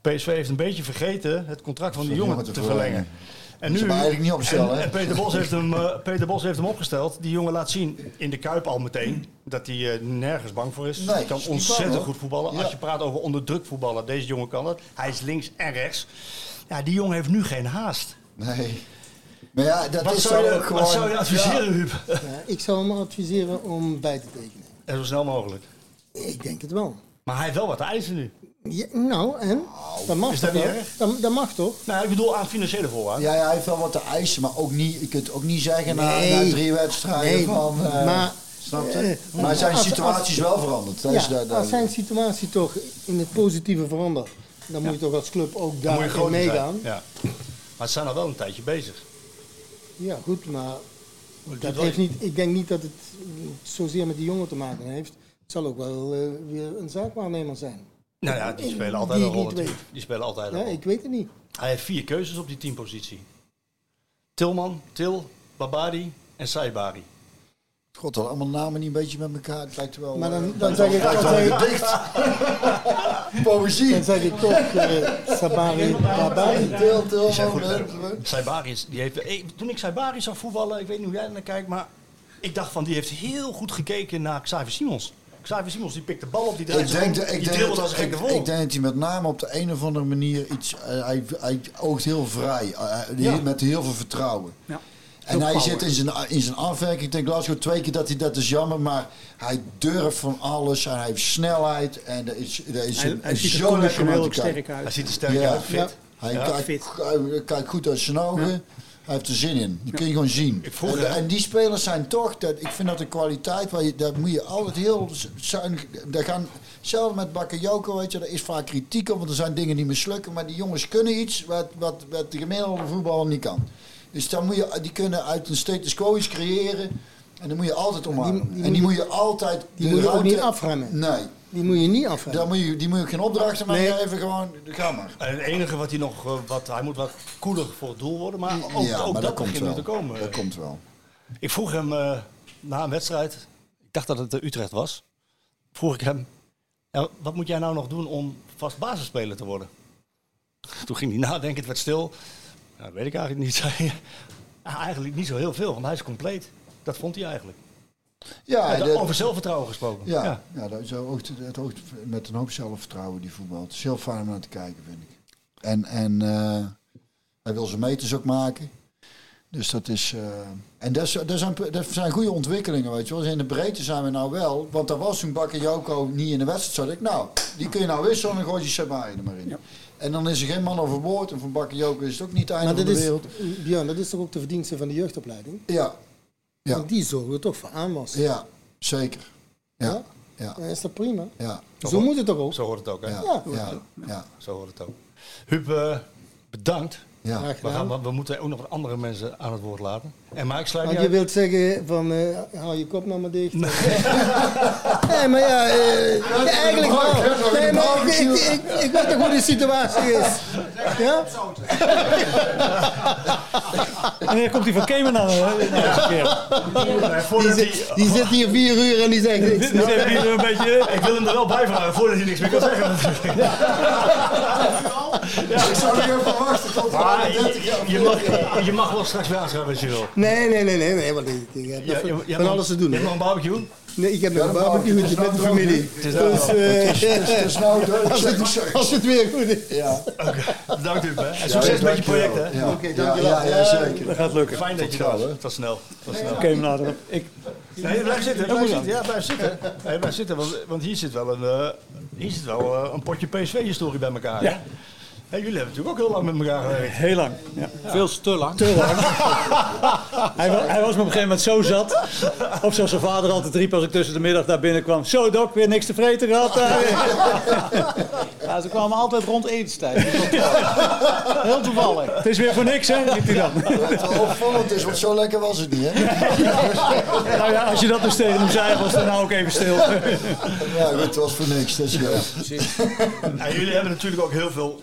PSV heeft een beetje vergeten het contract van die jongen te verlengen. En eigenlijk niet opstellen, En, Peter, Bos heeft hem, eh, Peter Bos heeft hem opgesteld. Die jongen laat zien in de Kuip al meteen dat hij eh, nergens bang voor is. Nee, hij kan is ontzettend bang, goed voetballen. Ja. Als je praat over onder druk voetballen, deze jongen kan dat. Hij is links en rechts. Ja, die jongen heeft nu geen haast. Nee. Maar ja, dat Wat is zou, je, ook gewoon... wat zou je adviseren, Ja. Huub? Ja, ik zou hem adviseren om bij te tekenen. En zo snel mogelijk. Ik denk het wel. Maar hij heeft wel wat eisen nu. Ja, nou, en? Dat mag is dat toch niet wel? erg? Dat, dat mag toch? Nou, ik bedoel aan financiële voorwaarden. Ja, ja, hij heeft wel wat te eisen, maar ook niet, je kunt ook niet zeggen na, Nee. na drie wedstrijden Nee, van... eh, maar- snap je? eh, maar zijn als- situatie is als- wel veranderd. Dat is Ja, dat- dat- als zijn situatie toch in het positieve verandert, dan moet je toch als club ook groter zijn. meegaan. Ja. Maar ze zijn al wel een tijdje bezig. Ja, goed, maar dat heeft niet, ik denk niet dat het zozeer met die jongen te maken heeft. Het zal ook wel eh, weer een zaakwaarnemer zijn. Nou ja, die spelen altijd Die een rol natuurlijk. Die spelen altijd een Ja, rol. ik weet het niet. Hij heeft vier keuzes op die teampositie. Tilman, Til, Babadi en Saibari. God, dat allemaal namen niet een beetje met elkaar. Het lijkt wel... Maar dan, eh, dan, zeg, ik, dan, zeg, ik, dicht. *laughs* Poëzie. dan zeg ik toch eh, Sabari Babari. Til, til, hè. Saibari is, die heeft, toen ik Saibari zag voetballen, ik weet niet hoe jij naar kijkt, maar ik dacht van die heeft heel goed gekeken naar Xavier Simons. Xavier Simons die pikt de bal op, die draait Ik denk, om, ik, die denk dribbelt dat, als een ik, gekke vol. ik denk dat hij met name op de een of andere manier iets... eh, hij, hij oogt heel vrij. eh, die- Ja. Met heel veel vertrouwen. Ja. En hij power. zit in zijn, in zijn afwerking. Ik denk Glasgow twee keer dat hij dat is jammer. Maar hij durft van alles. En hij heeft snelheid. En dat is, dat is Hij, hij ziet er zo lekker sterk Hij uit. ziet er sterk Ja. uit, fit. Ja. Hij, Ja, kijkt, fit. hij kijkt goed uit zijn ogen. Hij heeft er zin in. Die kun je gewoon zien. Ik vroeg en, die spelers zijn toch, dat, ik vind dat een kwaliteit waar je, daar moet je altijd heel zuinig. Daar gaan, zelfs met Bakayoko, weet je, daar is vaak kritiek op, want er zijn dingen die mislukken. Maar die jongens kunnen iets wat, wat, wat de gemiddelde voetballer niet kan. Dus dan moet je, die kunnen uit een status quo iets creëren. En dan moet je altijd omarmen. die en die moet je altijd. Die de moet je ook niet afremmen. Nee. Die moet je niet afremmen. Dan moet je, die moet je ook geen opdrachten maken. Nee. Even gewoon, ga maar. En het enige wat hij nog, eh, wat, hij moet wat koeler voor het doel worden, maar ook, ja, ook maar dat, dat, komt begint wel. nu te komen. Dat komt wel. Ik vroeg hem eh, na een wedstrijd, ik dacht dat het de Utrecht was, vroeg ik hem, "Ja, wat moet jij nou nog doen om vast basisspeler te worden? Toen ging hij nadenken, het werd stil. Ja, dat weet ik eigenlijk niet, *laughs* zei hij. Ja, eigenlijk niet zo heel veel, want hij is compleet. Dat vond hij eigenlijk. Ja, Ja, over zelfvertrouwen gesproken. Ja, Ja. ja. dat is ook, het met een hoop zelfvertrouwen die voetbal. Het is heel fijn om naar te kijken, vind ik. En, en eh, hij wil zijn meters ook maken. Dus dat is. eh, en dat, is, dat, zijn, dat zijn goede ontwikkelingen, weet je wel. Dus in de breedte zijn we nou wel. Want daar was toen Bakayoko niet in de wedstrijd. Zat ik, nou, die kun je nou wisselen en dan gooi je Sabai er maar in. En dan is er geen man overboord. En voor Bakayoko is het ook niet het einde Maar van de is, wereld. Björn, dat is toch ook de verdienste van de jeugdopleiding? Ja, Ja. Want die zorgen toch voor aanwas. ja, zeker. Ja, ja, Dan is dat prima. ja. Zo moet het toch ook? Zo hoort het ook, hè? Ja, Ja. ja, ja. Zo hoort het ook. Huub, eh, bedankt. Ja. We, gaan, we, we moeten ook nog andere mensen aan het woord laten. En maar ik sluit je uit. wilt zeggen van, eh hou je kop nou maar dicht. Nee, *laughs* maar ja, eh, ja, eigenlijk wel. Nee, maar ik, ik, ik, ik weet toch hoe de situatie is. Ja? *laughs* Wanneer komt hij van Cayman aan? Die, zit, die zit hier vier uur en die zegt niks. Hier een beetje... Ik wil hem er wel bij vragen voordat hij niks meer kan zeggen. *laughs* natuurlijk. Ik zou niet even wachten tot Maar we 30 je, jaar je, mag, je mag wel straks weer aanschrijven als je wil. Nee, nee, nee, nee, nee, want ik, ik heb Ja, nog je- van- je hebt van alles te doen. Je hebt nog een barbecue? Nee, ik heb nog een Ja, een barbecue met de familie. Het is Dus eh, Het is nou *laughs* als, het, als het weer goed is. Ja. Bedankt Huub. hè. En succes met je project. Hè. Ja. Oké, ja, dankjewel. ja, ja, zeker. Dat gaat lukken. Fijn dat je er was. Het was snel. Snel. Cayman later. Ik, Nee, blijf zitten. Blijf moet zitten. Ja, blijf zitten. Nee, blijf zitten want, want hier zit wel een, eh, hier zit wel, eh, een potje PSV-historie bij elkaar. hè. Hey, jullie hebben natuurlijk ook heel lang met elkaar gewerkt. Heel lang. Ja. Veel te lang. Te lang. *laughs* hij, wa- hij was me op een gegeven moment zo zat. Of zoals zijn vader altijd riep als ik tussen de middag daar binnenkwam. Zo Dok, weer niks te vreten gehad. *laughs* Ja, ze kwamen altijd rond etenstijd. Heel toevallig. Het is weer voor niks, hè? riep hij dan. Wat opvallend is, want zo lekker was het niet, hè? nou ja, als je dat dus tegen hem zei, was dan nou ook even stil. Ja, goed, het was voor niks. Dat is ja. Nou, jullie hebben natuurlijk ook heel veel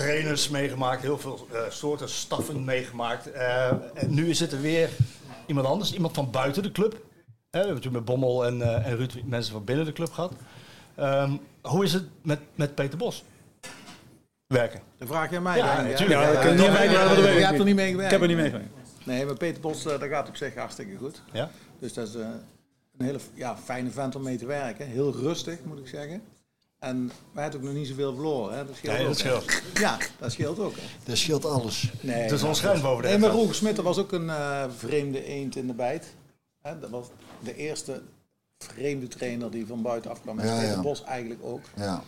trainers meegemaakt, heel veel eh, soorten staffen meegemaakt. Eh, en nu is het er weer iemand anders, iemand van buiten de club. Hè, we hebben natuurlijk met Bommel en, eh, en Ruud mensen van binnen de club gehad. Ehm, hoe is het met, met Peter Bos? Werken. Dan vraag jij mij. Ja, natuurlijk. Ja, je Je ik er niet mee Ik gewerkt. heb er niet mee gewerkt. Nee, maar Peter Bos, eh, dat gaat op zich hartstikke goed. Ja? Dus dat is eh, een hele ja, fijne vent om mee te werken. Heel rustig, moet ik zeggen. En wij hebben ook nog niet zoveel verloren. Hè? Dat scheelt Nee, ook, dat hè. scheelt. *laughs* Ja, dat scheelt ook. Hè? Dat scheelt alles. Nee, De zon schijnt boven de Nee, maar. Roger Smit was ook een eh, vreemde eend in de bijt. Hè, dat was de eerste vreemde trainer die van buitenaf kwam. En Ja. Bos eigenlijk ook. Ja.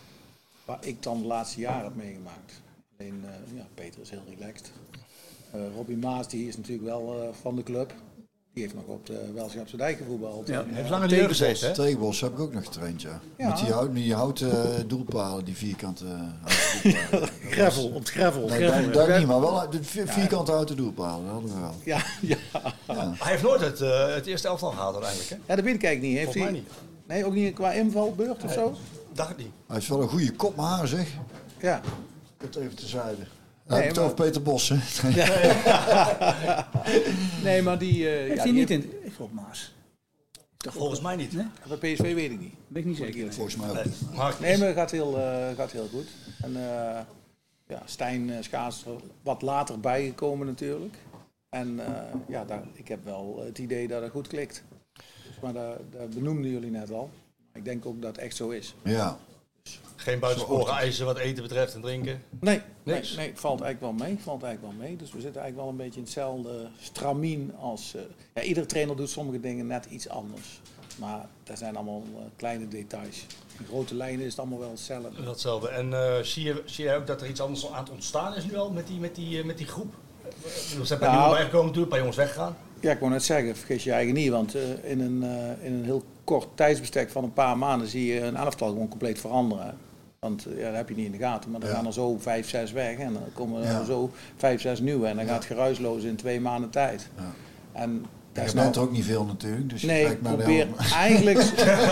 Waar ik dan de laatste jaren heb meegemaakt. Alleen, eh, ja, Peter is heel relaxed. Eh Robbie Maas, die is natuurlijk wel eh, van de club. Die heeft nog op de Welschapse dijk gevoetbald. Ja. Eh, Heeft lang in de jeugd Tegenbos. gezeten, hè? Tegenbos heb ik ook nog getraind, ja. Ja. Met die, hout, die houten doelpalen, die vierkante houten doelpalen. *laughs* Gravel, op het gravel. Nee, niet, maar wel de vi- vierkante houten doelpalen, dat hadden we wel. *laughs* Ja, ja. Hij heeft nooit het, eh, het eerste elftal gehaald uiteindelijk, hè? ja, dat weet ik eigenlijk niet. Heeft hij, niet. Nee, ook niet qua invalbeurt of zo? Dacht niet. Hij is wel een goede kop, maar zeg. Ja. Het even Dan Nee, heb ik het over Peter Bos, hè? *laughs* Nee, maar die... eh Heeft ja, hij die niet in ik volgens Maas. Volgens mij niet. Nee? Bij PSV weet ik niet. Ben ik niet zeker. Volgens mij ook. Nee, maar Nee, maar het gaat heel, eh, gaat heel goed. En eh, ja, Stijn uh, er wat later bijgekomen natuurlijk. En eh, ja, daar, ik heb wel het idee dat het goed klikt. Dus, maar dat, dat benoemden jullie net al. Ik denk ook dat het echt zo is. Ja. Geen buitensporen eisen wat eten betreft en drinken. Nee, nee, nee, valt eigenlijk wel mee. Valt eigenlijk wel mee. Dus we zitten eigenlijk wel een beetje in hetzelfde stramien als... eh, ja, iedere trainer doet sommige dingen net iets anders. Maar dat zijn allemaal eh, kleine details. In grote lijnen is het allemaal wel hetzelfde. Datzelfde. En eh, zie, je, zie je ook dat er iets anders aan het ontstaan is nu al met die, met die, met die groep? Er zijn paar Nou. nieuwe bijgekomen natuurlijk, paar jongens weggegaan. Ja, ik wou net zeggen, vergis je eigen niet. Want in, een, in een heel kort tijdsbestek van een paar maanden zie je een elftal gewoon compleet veranderen. Want eh, ja, dat heb je niet in de gaten. Maar dan Ja. gaan er zo vijf, zes weg. En dan komen er Ja. zo vijf, zes nieuwe. En dan gaat het geruisloos in twee maanden tijd. Ja. En dat Je is bent nou- er ook niet veel natuurlijk, dus je Nee, ik kijkt naar de probeer *laughs* eigenlijk,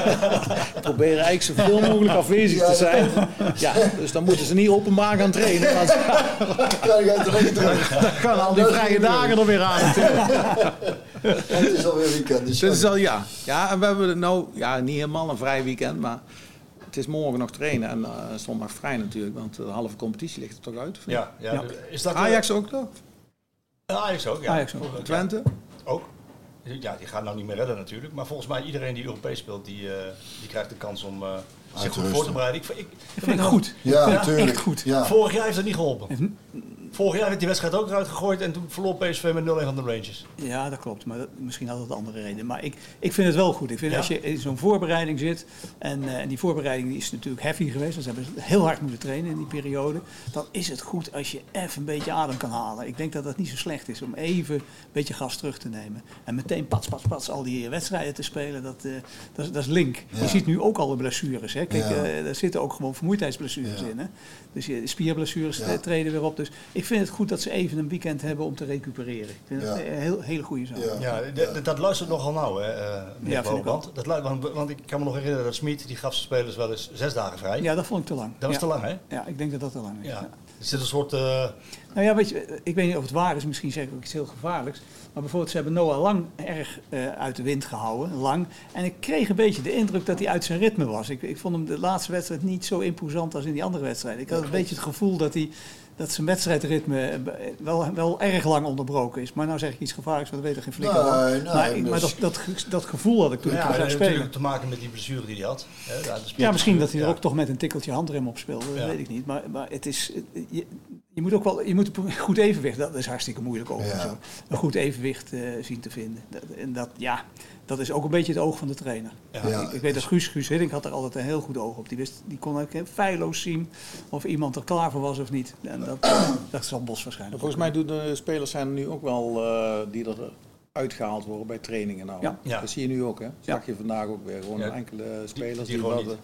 *laughs* *laughs* probeer eigenlijk zoveel mogelijk afwezig te zijn. Ja, dus dan moeten ze niet openbaar gaan trainen. Want Ja, je gaat er niet terug. dan gaan al die vrije dagen er weer aan. Het is alweer weekend, dus Dat is al ja. Ja, en we hebben nou ja, niet helemaal een vrij weekend, maar het is morgen nog trainen en eh, zondag vrij natuurlijk, want de halve competitie ligt er toch uit. Ja, ja. Ja. Is dat, eh, Ajax ook toch? Ajax ook, ja. Ajax ook. Ja, Twente? ook. Ja, die gaan nou niet meer redden natuurlijk. Maar volgens mij iedereen die Europees speelt, die, eh, die krijgt de kans om eh, zich goed voor te bereiden. Ik, ik, Dat vind ik goed. Ja, Ja, natuurlijk. echt goed. Ja. Vorig jaar heeft dat niet geholpen. Vorig jaar werd die wedstrijd ook eruit gegooid en toen verloor PSV met 0-1 van de Rangers. Ja, dat klopt. Maar dat, misschien had het andere reden. Maar ik, ik vind het wel goed. Ik vind Ja? als je in zo'n voorbereiding zit. En, eh, en die voorbereiding die is natuurlijk heavy geweest. Want ze hebben heel hard moeten trainen in die periode. Dan is het goed als je even een beetje adem kan halen. Ik denk dat dat niet zo slecht is om even een beetje gas terug te nemen. En meteen pats, pats, pats al die wedstrijden te spelen. Dat, eh, dat, is- dat is link. Ja. Je ziet nu ook al de blessures. Hè. Kijk, Ja. eh, er zitten ook gewoon vermoeidheidsblessures in. Hè. Dus je, spierblessures Ja. tre- treden weer op. Dus ik vind het goed dat ze even een weekend hebben om te recupereren. Ik vind het een heel, hele goede zaak. Ja. Dat luistert nogal nauw, hè, eh meneer Ja. Dat want, want ik kan me nog herinneren dat Smit, die gaf zijn spelers wel eens zes dagen vrij. Ja, dat vond ik te lang. Dat was ja. te lang, hè? Ja, ik denk dat dat te lang is. Ja. Ja. Er zit een soort... eh, Nou ja, weet je, ik weet niet of het waar is, misschien zeg ik ook iets heel gevaarlijks. Maar bijvoorbeeld, ze hebben Noah Lang erg eh, uit de wind gehouden, lang. En ik kreeg een beetje de indruk dat hij uit zijn ritme was. Ik, ik vond hem de laatste wedstrijd niet zo imposant als in die andere wedstrijden. Ik had een beetje het gevoel dat, hij, dat zijn wedstrijdritme eh, wel, wel erg lang onderbroken is. Maar nou zeg ik iets gevaarlijks, want dat weet er geen flikker van. Nee, nee, maar ik- maar dus- dat, dat, dat gevoel had ik toen ja, ik hem spelen. natuurlijk te maken met die blessure die hij had. Hè, ja, Ja, misschien dat hij er Ja. ook toch met een tikkeltje handrem op speelde. Dat Ja. weet ik niet. Maar, maar het is, je, moet ook wel je moet een goed evenwicht. Dat is hartstikke moeilijk over. Ja. Een goed evenwicht eh, zien te vinden. Dat, en dat, ja, dat is ook een beetje het oog van de trainer. Ja. ik, ik weet dat Guus, Guus Hiddink had er altijd een heel goed oog op. Die, wist, die kon ook feilloos zien of iemand er klaar voor was of niet. En dat, *coughs* dat zal Bos waarschijnlijk. Volgens mij doen de spelers zijn er nu ook wel eh, die er uitgehaald worden bij trainingen nou. Ja. Ja. Dat zie je nu ook, hè? Zag je vandaag ook weer. Gewoon Ja. enkele spelers die die, wat, niet. eh,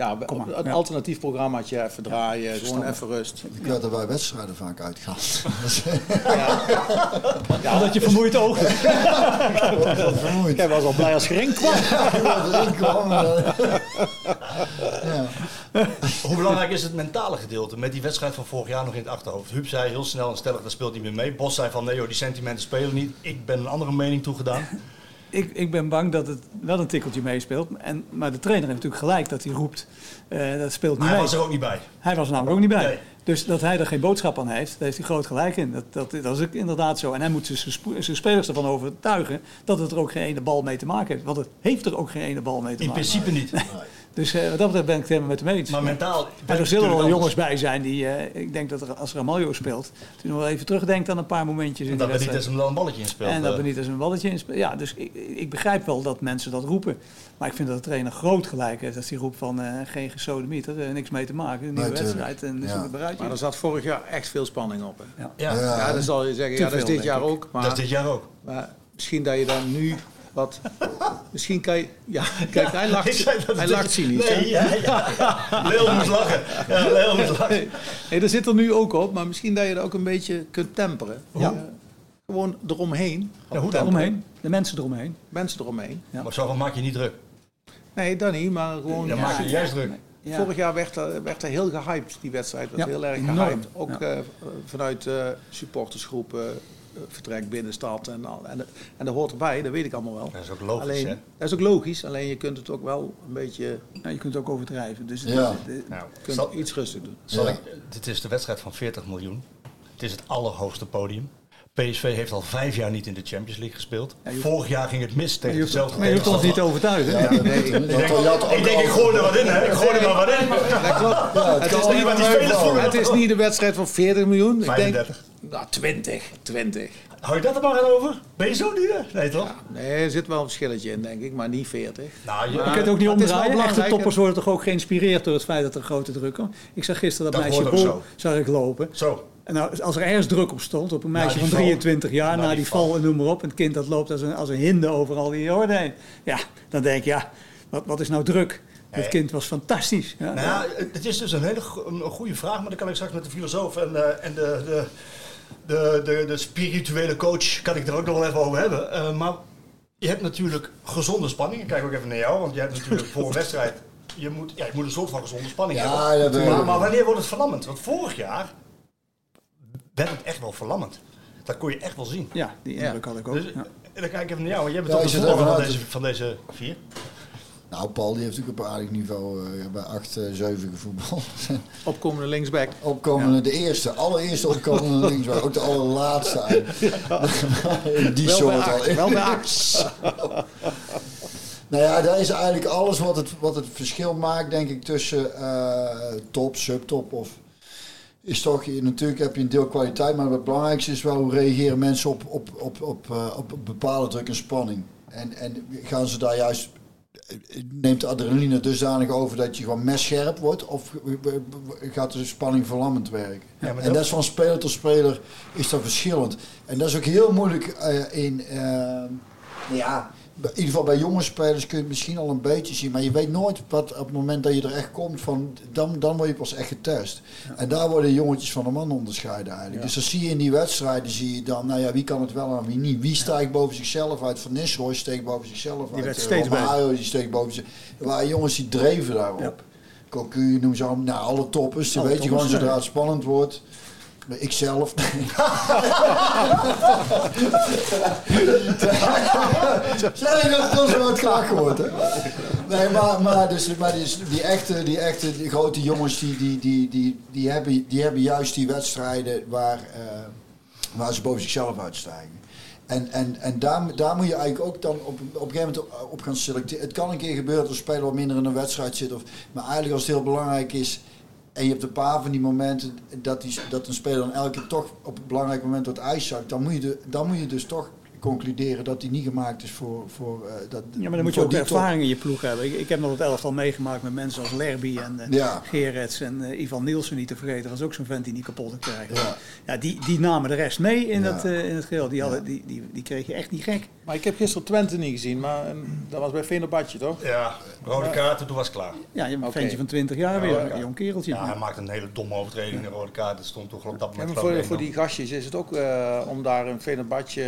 Ja, Kom maar, een ja. alternatief programmaatje even draaien, gewoon even rust. Ik werd er bij wedstrijden vaak uitgehaald. *laughs* Ja, dat je vermoeid oog hebt. Wat vermoeid. Jij was al blij als Gerink kwam. Erin kwam. ja. Hoe belangrijk is het mentale gedeelte met die wedstrijd van vorig jaar nog in het achterhoofd? Huub zei heel snel en stellig, dat speelt niet meer mee. Bos zei van nee joh, die sentimenten spelen niet. Ik ben een andere mening toegedaan. Ik, ik ben bang dat het wel een tikkeltje meespeelt. En, maar de trainer heeft natuurlijk gelijk dat hij roept. eh, dat speelt niet hij mee. was er ook niet bij. Hij was er namelijk ook niet bij. Nee. Dus dat hij er geen boodschap aan heeft, daar heeft hij groot gelijk in. Dat, dat, dat is ook inderdaad zo. En hij moet zijn zijn spelers ervan overtuigen dat het er ook geen ene bal mee te maken heeft. Want het heeft er ook geen ene bal mee te In maken. principe niet. Dus eh, wat dat betreft ben ik het helemaal met hem eens. Maar mentaal... En er zullen wel jongens bij zijn die, eh, ik denk dat er, als Ramaljo speelt, toen nog wel even terugdenkt aan een paar momentjes in de Dat er niet wedstrijd. eens een balletje in speelt. En dat eh. Benitez een balletje in speelt. Ja, dus ik, ik begrijp wel dat mensen dat roepen. Maar ik vind dat de trainer groot gelijk heeft. Als hij roept van eh, geen gesodemieter, eh, niks mee te maken. Een nieuwe wedstrijd en Ja. ja. bereid. Maar er zat vorig jaar echt veel spanning op. Hè? Ja. Ja, Ja. Ja, dan zal je zeggen, Te ja, dat is veel, dit jaar ook. Maar, dat is dit jaar ook. maar misschien dat je dan nu wat... Misschien kan je... Ja, *laughs* kijk, hij lacht, zei hij het- lacht cynisch. Nee, ja, ja. *laughs* Leel moest lachen. Ja, Leel lachen. Nee, dat zit er nu ook op, maar misschien dat je dat ook een beetje kunt temperen. Ja. Eh, gewoon eromheen. Ja, hoe eromheen? De mensen eromheen. Mensen eromheen. Ja. Maar zoveel maak je niet druk. Nee, dat niet, maar gewoon... Dan maak je juist druk. Ja. Vorig jaar werd er, werd er heel gehyped, die wedstrijd. werd Ja, heel erg gehyped. Ook Ja. eh, vanuit eh supportersgroepen, eh, vertrek binnenstad en, al. en, en dat hoort erbij, dat weet ik allemaal wel. Dat is ook logisch, alleen, hè? Dat is ook logisch, alleen je kunt het ook wel een beetje Nou, je kunt het ook overdrijven. Dus het- Ja. het- Nou, kunt zal- iets rustig doen. Zal Ja. ik, dit is de wedstrijd van 40 miljoen. Het is het allerhoogste podium. PSV heeft al vijf jaar niet in de Champions League gespeeld. Ja, je- Vorig jaar ging het mis tegen dezelfde maar je hoeft ons niet overtuigen. Ja, weet ik. Ik denk, ook ik, denk, ik gooi er wat in, hè? Ik gooi er maar wat in. Dat klopt. Ja, het het, is niet, maar die spelers vroeger- het is niet de wedstrijd van 40 miljoen. Ik 35. denk, nou, 20. 20. Hou je dat er maar aan over? Ben je zo duur? Nee, toch? Nee, er zit wel een verschilletje in, denk ik, maar niet 40. Nou, je, Je kunt het ook niet het omdraaien. Echte toppers worden toch ook geïnspireerd door het feit dat er grote druk komt. Ik zag gisteren dat, Dat meisje Bol, zag ik lopen. Zo. En nou, als er ergens druk op stond, op een meisje van val. 23 jaar, Na na die die val. en noem maar op. En het kind dat loopt als een, als een hinde overal die orde heen. Ja, dan denk je, ja, wat, wat is nou druk? Het kind was fantastisch. Ja, Nou ja, het is dus een hele go- een goede vraag, maar daar kan ik straks met de filosoof en, eh, en de, de, de, de, de spirituele coach kan ik er ook nog wel even over hebben. Eh, maar je hebt natuurlijk gezonde spanning. Ik kijk ook even naar jou, want je hebt natuurlijk *laughs* voor een wedstrijd, je moet, ja, je moet een soort van gezonde spanning Ja, hebben. maar, maar wanneer wordt het verlammend? Want vorig jaar werd het echt wel verlammend. Dat kon je echt wel zien. ja die indruk had ik ook. Dus, ja. en dan kijk ik even naar jou, want jij bent Ja, toch de voorman van deze, van deze vier. Nou, Paul die heeft natuurlijk op een aardig niveau eh, bij 8, eh 7 gevoetbald. *laughs* Opkomende linksback. Opkomende, de eerste, allereerste opkomende *laughs* linksback. Ook de allerlaatste eigenlijk. *laughs* Die Wel bij soort al. acht. Wel bij. Nou ja, dat is eigenlijk alles wat het, wat het verschil maakt, denk ik, tussen eh, top, subtop of... Is toch, je- natuurlijk heb je een deel kwaliteit, maar het belangrijkste is wel hoe reageren mensen op, op, op, op, eh, op bepaalde druk en spanning. En, en gaan ze daar juist, neemt de adrenaline dusdanig over dat je gewoon messcherp wordt of gaat de spanning verlammend werken? Ja, en dat- dat is van speler tot speler is dat verschillend. En dat is ook heel moeilijk eh, in, eh, ja, in ieder geval bij jonge spelers kun je het misschien al een beetje zien, maar je weet nooit wat op het moment dat je er echt komt, van, dan, dan word je pas echt getest. En daar worden jongetjes van de man onderscheiden eigenlijk. Dus dat zie je in die wedstrijden, zie je dan, nou ja, wie kan het wel en wie niet. Wie stijgt boven zichzelf uit? Van Nistelrooy steekt boven zichzelf uit. werd Eh, steeds Romario, die steekt boven zich. Er waren jongens die dreven daarop. Ja. Cocu, noem ze allemaal, nou alle toppers, die Alle weet je gewoon zodra het spannend wordt. Ik zelf. Nee, dat, dat is wel gehoord, hè? Nee, maar, maar, dus, maar die, die, echte, die echte die grote jongens, die, die, die, die, die, hebben, die hebben juist die wedstrijden waar, eh, waar ze boven zichzelf uitstijgen. En, en, en daar, daar moet je eigenlijk ook dan op, op een gegeven moment op gaan selecteren. Het kan een keer gebeuren dat een speler wat minder in een wedstrijd zit. Of, maar eigenlijk als het heel belangrijk is, en je hebt een paar van die momenten dat, die, dat een speler dan elke keer toch op een belangrijk moment het ijs zakt, dan moet je, dan moet je dus toch concluderen dat hij niet gemaakt is voor... voor eh, dat, Ja, maar dan moet je ook die top. ervaring in je ploeg hebben. Ik, ik heb nog het elftal meegemaakt met mensen als Lerby en eh Ja. Gerets en eh, Ivan Nielsen niet te vergeten. Dat was ook zo'n vent die niet kapot te krijgen. Ja. Ja, die, die namen de rest mee in, eh, in het geheel. Die, hadden, die, die, die kreeg je echt niet gek. Maar ik heb gisteren Twente niet gezien, maar eh, dat was bij Fenerbahce toch? Ja, rode kaarten, toen was het klaar. Ja, een ventje van 20 jaar weer, een jong kereltje. Ja, hij maakte een hele domme overtreding, een rode kaart. Dat stond toch op dat Ja, moment maar geloof voor, voor die gastjes is het ook eh, om daar een Fenerbahce...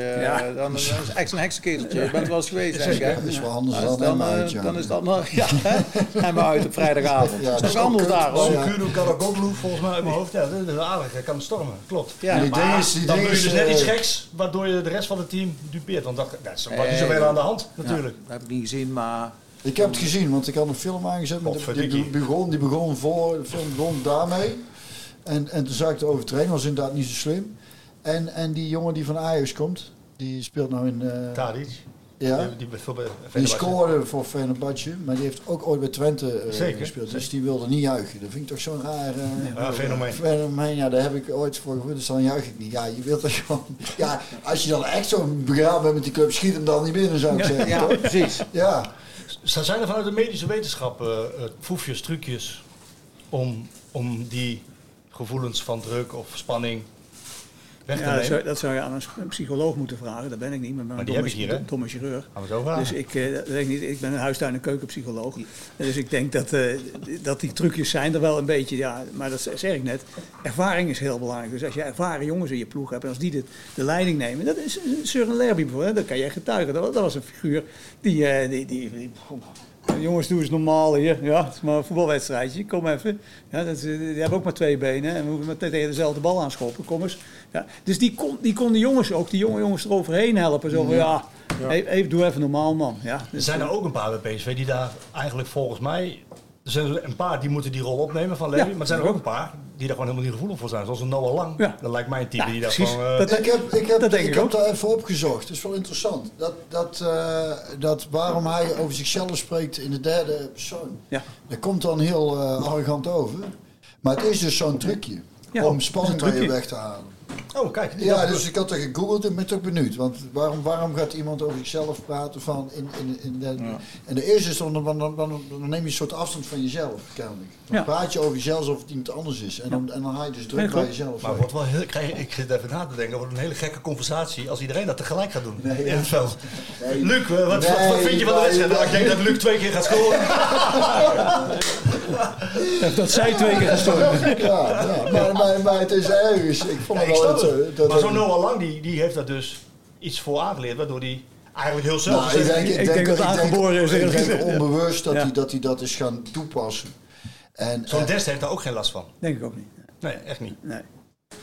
eh, dan, dan is het echt een heksenketeltje. Je bent wel eens geweest, denk ik. hè? Dat is wel anders Dan, dan, dan, hem eh, uit, ja. dan is dat nog... *laughs* Ja, hè? en maar uit op vrijdagavond. Ja, dat is is toch anders ook daar, hoor. Kudu Karagoglu, volgens mij uit mijn hoofd. Ja, dat is aardig. Hij kan stormen, klopt. Ja. Die Maar ding is- die dan doe je is, dus net eh, iets geks, waardoor je de rest van het team dupeert. Want dat, dat is niet zoveel aan de hand, natuurlijk. Dat heb ik niet gezien, maar... Ik heb het gezien, want ik had een film aangezet. Met de, die, begon, die begon voor, de film begon daarmee. En, en toen zag ik de overtreding, was inderdaad niet zo slim. En, en die jongen die van Ajax komt, die speelt nou in... eh, Tadic. ja, Die, die, scoorde voor Fenerbahce, maar die heeft ook ooit bij Twente eh, Zeker, gespeeld. Dus zeker. die wilde niet juichen. Dat vind ik toch zo'n raar... eh, Ja, fenomeen. fenomeen. Ja, daar heb ik ooit voor gevoeld, dus dan juich ik niet. Ja, je wilt dat gewoon... Ja, als je dan echt zo begraven bent met die club, schiet hem dan niet binnen, zou ik zeggen. Ja, toch? precies. Ja. Zijn er vanuit de medische wetenschap eh, eh, foefjes, trucjes om, om die gevoelens van druk of spanning weg te Ja, dat, zou, dat zou je aan een psycholoog moeten vragen. Dat ben ik niet, maar, Maar een domme, ik hier, domme chirurg. Gaan we zo vragen. Dus ik, dat weet ik, niet. ik ben een huistuin- en keukenpsycholoog. Dus ik denk dat, eh, dat die trucjes zijn er wel een beetje. Ja, maar dat zeg ik net. Ervaring is heel belangrijk. Dus als je ervaren jongens in je ploeg hebt en als die de, de leiding nemen. Dat is Søren Lerby bijvoorbeeld. Dat kan jij getuigen. Dat, was- dat was een figuur die... eh, die, die, die- Jongens, doe eens normaal hier. Ja, het is maar een voetbalwedstrijdje. Kom even. Ja, dat, is- die hebben ook maar twee benen. En we hoeven maar tegen dezelfde bal aanschoppen. Kom eens. Ja, dus die kon, die kon de jongens ook, die jonge jongens eroverheen helpen. Zo van, ja, hey, doe even normaal, man. Ja, Er zijn er ook een paar bij PSV die daar eigenlijk volgens mij... Er zijn een paar die moeten die rol opnemen van Levy. Ja, maar er zijn er ook een paar die daar gewoon helemaal niet gevoelig voor zijn. Zoals een Noah Lang. Ja. Dat lijkt mij een type Ja, die daar precies. gewoon... eh, Dat- Ik heb, ik heb, dat denk ik ik heb daar even opgezocht. Dat is wel interessant. Dat, dat, eh, dat waarom hij over zichzelf spreekt in de derde persoon. Ja. Dat komt dan heel eh, arrogant over. Maar het is dus zo'n trucje. Ja, om spanning bij je weg te halen. Oh, kijk. Ja, dat- dus ik had er gegoogeld en ben toch benieuwd. Want waarom, waarom gaat iemand over zichzelf praten van in, in, in de, En de eerste is dan, dan, dan, dan, neem je een soort afstand van jezelf, kennelijk. Dan Ja. praat je over jezelf alsof het iemand anders is. En dan, en dan haal je dus druk Nee, bij jezelf. Maar wordt wel heel, krijg, ik zit even na te denken, het wordt een hele gekke conversatie als iedereen dat tegelijk gaat doen Nee, in het veld. Nee. Luc, wat, wat, wat Nee, vind je van de wedstrijd? Ik denk dat Luc twee keer gaat scoren. *laughs* dat zij twee keer gestorven. Ja, ja. Maar, maar, maar het is ergens. Ik vond het wel dat, eh, dat maar zo'n Noah Lang, die, die heeft daar dus iets voor aangeleerd, waardoor hij eigenlijk heel zelf... Nou, ik denk, ik Ik denk, dat ik aangeboren is, Ik denk ja. onbewust dat, Ja. hij, dat hij dat is gaan toepassen. En, Zo'n eh, Dest heeft daar ook geen last van. Denk ik ook niet. Nee, echt niet. Nee.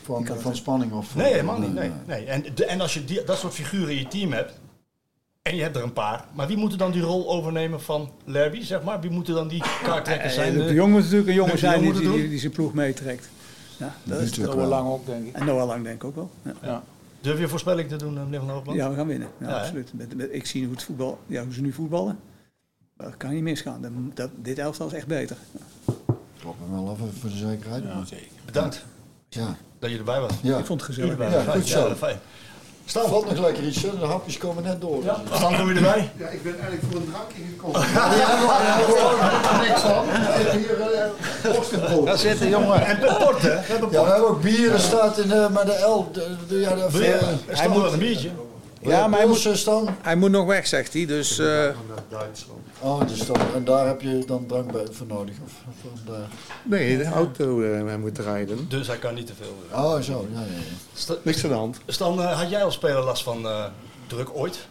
van, van spanning of... Nee, helemaal niet. Nee, nee. En, de, en als je die, dat soort figuren in je team hebt, en je hebt er een paar, maar wie moet er dan die rol overnemen van Lerby, zeg maar? Wie moeten dan die kaarttrekkers zijn? En Luc Eh, de Jong moet natuurlijk een jongen de zijn die, die, doen. die zijn ploeg meetrekt. Ja, dat is Natuurlijk Noah wel. Lang ook, denk ik. En Noah Lang denk ik ook wel. Ja, Ja. Durf je een voorspelling te doen, eh, meneer Van Hoogland? ja we gaan winnen. Ja, Ja, absoluut. Met, met- ik zie hoe, het voetbal, ja, hoe ze nu voetballen. Dat kan niet misgaan. Dat, dat, dit elftal is echt beter. Klop me wel even voor de zekerheid. maar- Bedankt Ja, dat je erbij was. ja. Ik vond het gezellig. Ja, goed fijn. zo. Ja, fijn. Stan, Valt nog lekker iets, hè? de hapjes komen net door. ja, Stan, kom je erbij? Ja, ik ben eigenlijk voor een drankje gekomen. *laughs* niks van. Hier, worstenbrood. Ga zitten, jongen. En port, hè? We hebben Ja, we hebben ook bieren, staat in de, maar de L. De, de, ja, de, eh, staat wel een biertje. Ja, maar hij moet, Stan. hij moet nog weg, zegt hij. Dus eh, Duitsland. Oh, dus dan, en daar heb je dan drank bij voor nodig? Of. Nee, de auto eh moet rijden. Dus hij kan niet te veel. eh. Oh, zo. Ja, ja, Niks aan de hand. Stan, had jij als speler last van eh, druk ooit?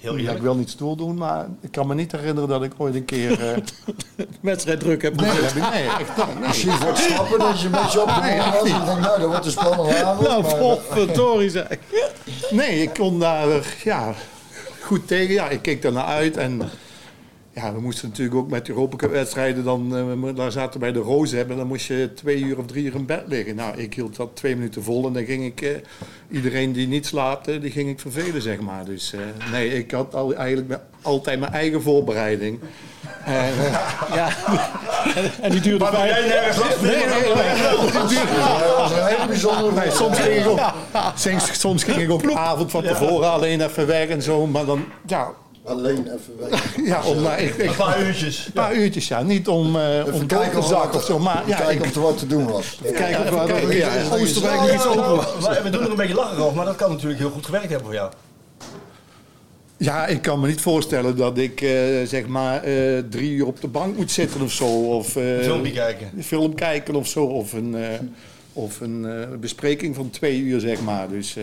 Heel Ja, ik wil niet stoel doen, maar ik kan me niet herinneren dat ik ooit een keer... eh *laughs* Wedstrijd druk heb. nee, heb ik- nee, echt niet. Nee. Misschien voor het stappen dat je een beetje op de bal was. En denkt, nou, dat wordt een spannende avond. Nou, potverdorie *laughs* zeg. Nee, ik kon daar eh, ja, goed tegen. Ja, ik keek daar naar uit. En ja, we moesten natuurlijk ook met Europa Cup wedstrijden dan... eh, daar zaten we bij de Rozen hebben. Dan moest je twee uur of drie uur in bed liggen. Nou, ik hield dat twee minuten vol. En dan ging ik... eh, iedereen die niet slaapt, eh, die ging ik vervelen, zeg maar. Dus eh, nee, ik had al, eigenlijk altijd mijn eigen voorbereiding. En, *laughs* Ja, *laughs* En die duurde Maar ben jij nergens last? Nee, nee, nee, *laughs* nee. Dat was een hele bijzondere Nee, soms ging ik ook, soms, soms ging ik ook de avond van tevoren alleen even weg en zo. Maar dan, ja, Alleen even weg. *laughs* ja om, maar ik, ik, Een paar uurtjes. een paar uurtjes, ja. Niet om, eh om door te of, zakken wat- of zo. Maar ja, kijken of er wat te doen was. kijk of wat- kijken. ja, Oostenrijk Ja, iets ja, open was. We doen er een beetje lachen over, maar dat kan natuurlijk heel goed gewerkt hebben voor jou. Ja, ik kan me niet voorstellen dat ik eh, zeg maar eh, drie uur op de bank moet zitten of zo. Of, eh, Een filmpje kijken. Een film kijken of zo. Of een, eh, of een eh, bespreking van twee uur, zeg maar. Dus, eh,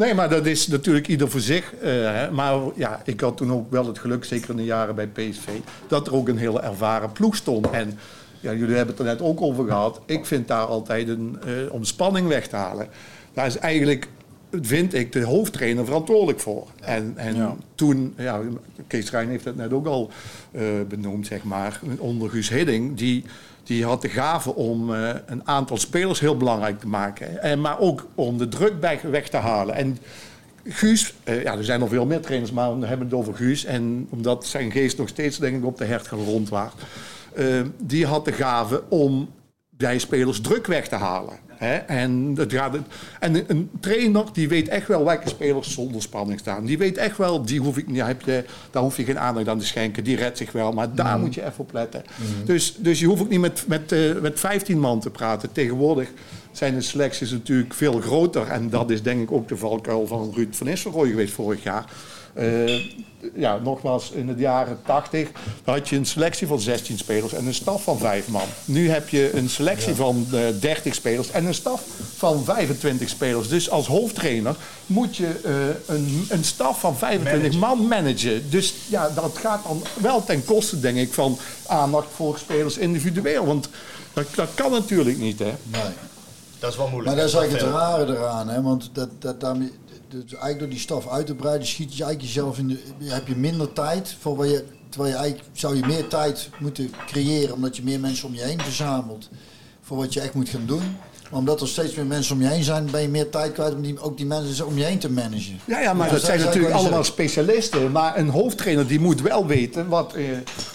nee, maar dat is natuurlijk ieder voor zich. eh. Maar ja, ik had toen ook wel het geluk, zeker in de jaren bij PSV, dat er ook een hele ervaren ploeg stond. En ja, jullie hebben het er net ook over gehad. Ik vind daar altijd een, eh, om spanning weg te halen. Daar is eigenlijk vind ik de hoofdtrainer verantwoordelijk voor. En, en toen, ja, Kees Rijn heeft het net ook al eh, benoemd, zeg maar, onder Guus Hidding, die, die had de gave om eh, een aantal spelers heel belangrijk te maken. En, maar ook om de druk weg, weg te halen. En Guus, eh, ja, er zijn nog veel meer trainers, maar we hebben het over Guus. En omdat zijn geest nog steeds, denk ik, op de hert was, eh, die had de gave om bij spelers druk weg te halen. Hè? En, het gaat, en een- trainer die weet echt wel welke spelers zonder spanning staan. Die weet echt wel, die hoef ik, niet, heb je, daar hoef je geen aandacht aan te schenken. Die redt zich wel, maar daar moet je even op letten. Dus, dus je hoeft ook niet met, met, eh, met 15 man te praten. Tegenwoordig zijn de selecties natuurlijk veel groter. En dat is denk ik ook de valkuil van Ruud van Nistelrooy geweest vorig jaar. Eh, ja, nogmaals, in de jaren 80 had je een selectie van 16 spelers en een staf van 5 man. Nu heb je een selectie van eh 30 spelers en een staf van 25 spelers. Dus als hoofdtrainer moet je eh, een, een staf van 25 man managen. Dus ja, dat gaat dan wel ten koste, denk ik, van aandacht voor spelers individueel. Want dat, dat kan natuurlijk niet, hè? Nee. Dat is wel moeilijk. Maar dat is eigenlijk het rare eraan, hè? want dat, dat, daarmee, dus eigenlijk door die staf uit te breiden schiet je eigenlijk jezelf in de, heb je minder tijd voor waar je, terwijl je eigenlijk zou je meer tijd moeten creëren omdat je meer mensen om je heen verzamelt voor wat je echt moet gaan doen. Maar omdat er steeds meer mensen om je heen zijn, ben je meer tijd kwijt om die, ook die mensen om je heen te managen. Ja, ja maar dat zijn natuurlijk allemaal specialisten. Maar een hoofdtrainer die moet wel weten wat eh,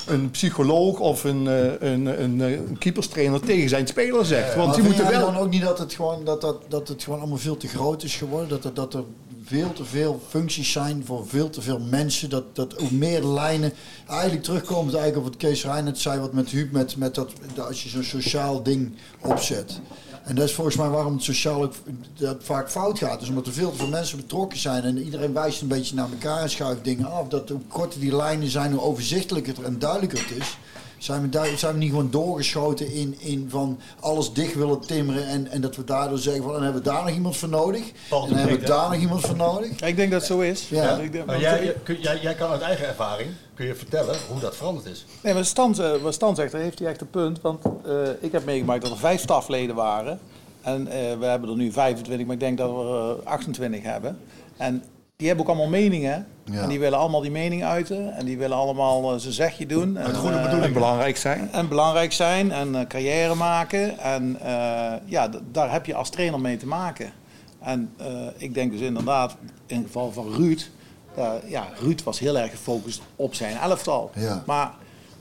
een psycholoog of een, eh, een, een, eh, een keeperstrainer tegen zijn speler zegt. Want die moeten wel. dan ook niet dat het, gewoon, dat, dat, dat het gewoon allemaal veel te groot is geworden? Dat er, dat er veel te veel functies zijn voor veel te veel mensen. Dat, dat ook meer lijnen. Eigenlijk terugkomend eigenlijk op wat Kees het zei, wat met Huub, met, met dat, dat als je zo'n sociaal ding opzet. En dat is volgens mij waarom het sociaal dat vaak fout gaat. Dus omdat er veel te veel mensen betrokken zijn en iedereen wijst een beetje naar elkaar en schuift dingen af. Dat hoe korter die lijnen zijn, hoe overzichtelijker en duidelijker het is. Zijn we, daar, zijn we niet gewoon doorgeschoten in, in van alles dicht willen timmeren en, en dat we daardoor zeggen van dan hebben we daar nog iemand voor nodig. Paul en de dan hebben we daar nog iemand voor nodig. Ik denk dat het zo is. Ja. Ik denk- Maar jij, kun- jij, jij kan uit eigen ervaring kun je vertellen hoe dat veranderd is. Nee, maar Stan, eh, wat Stan zegt, daar heeft hij echt een punt. Want eh, ik heb meegemaakt dat er vijf stafleden waren. En eh, we hebben er nu 25, maar ik denk dat we er 28 hebben. En die hebben ook allemaal meningen. Ja. En die willen allemaal die mening uiten. En die willen allemaal eh, zijn zegje doen. En, goede eh, bedoeling. En belangrijk zijn. en belangrijk zijn en eh, carrière maken. En eh, ja, daar heb je als trainer mee te maken. En eh, ik denk dus inderdaad, in het geval van Ruud, eh, ja, Ruud was heel erg gefocust op zijn elftal. Ja. Maar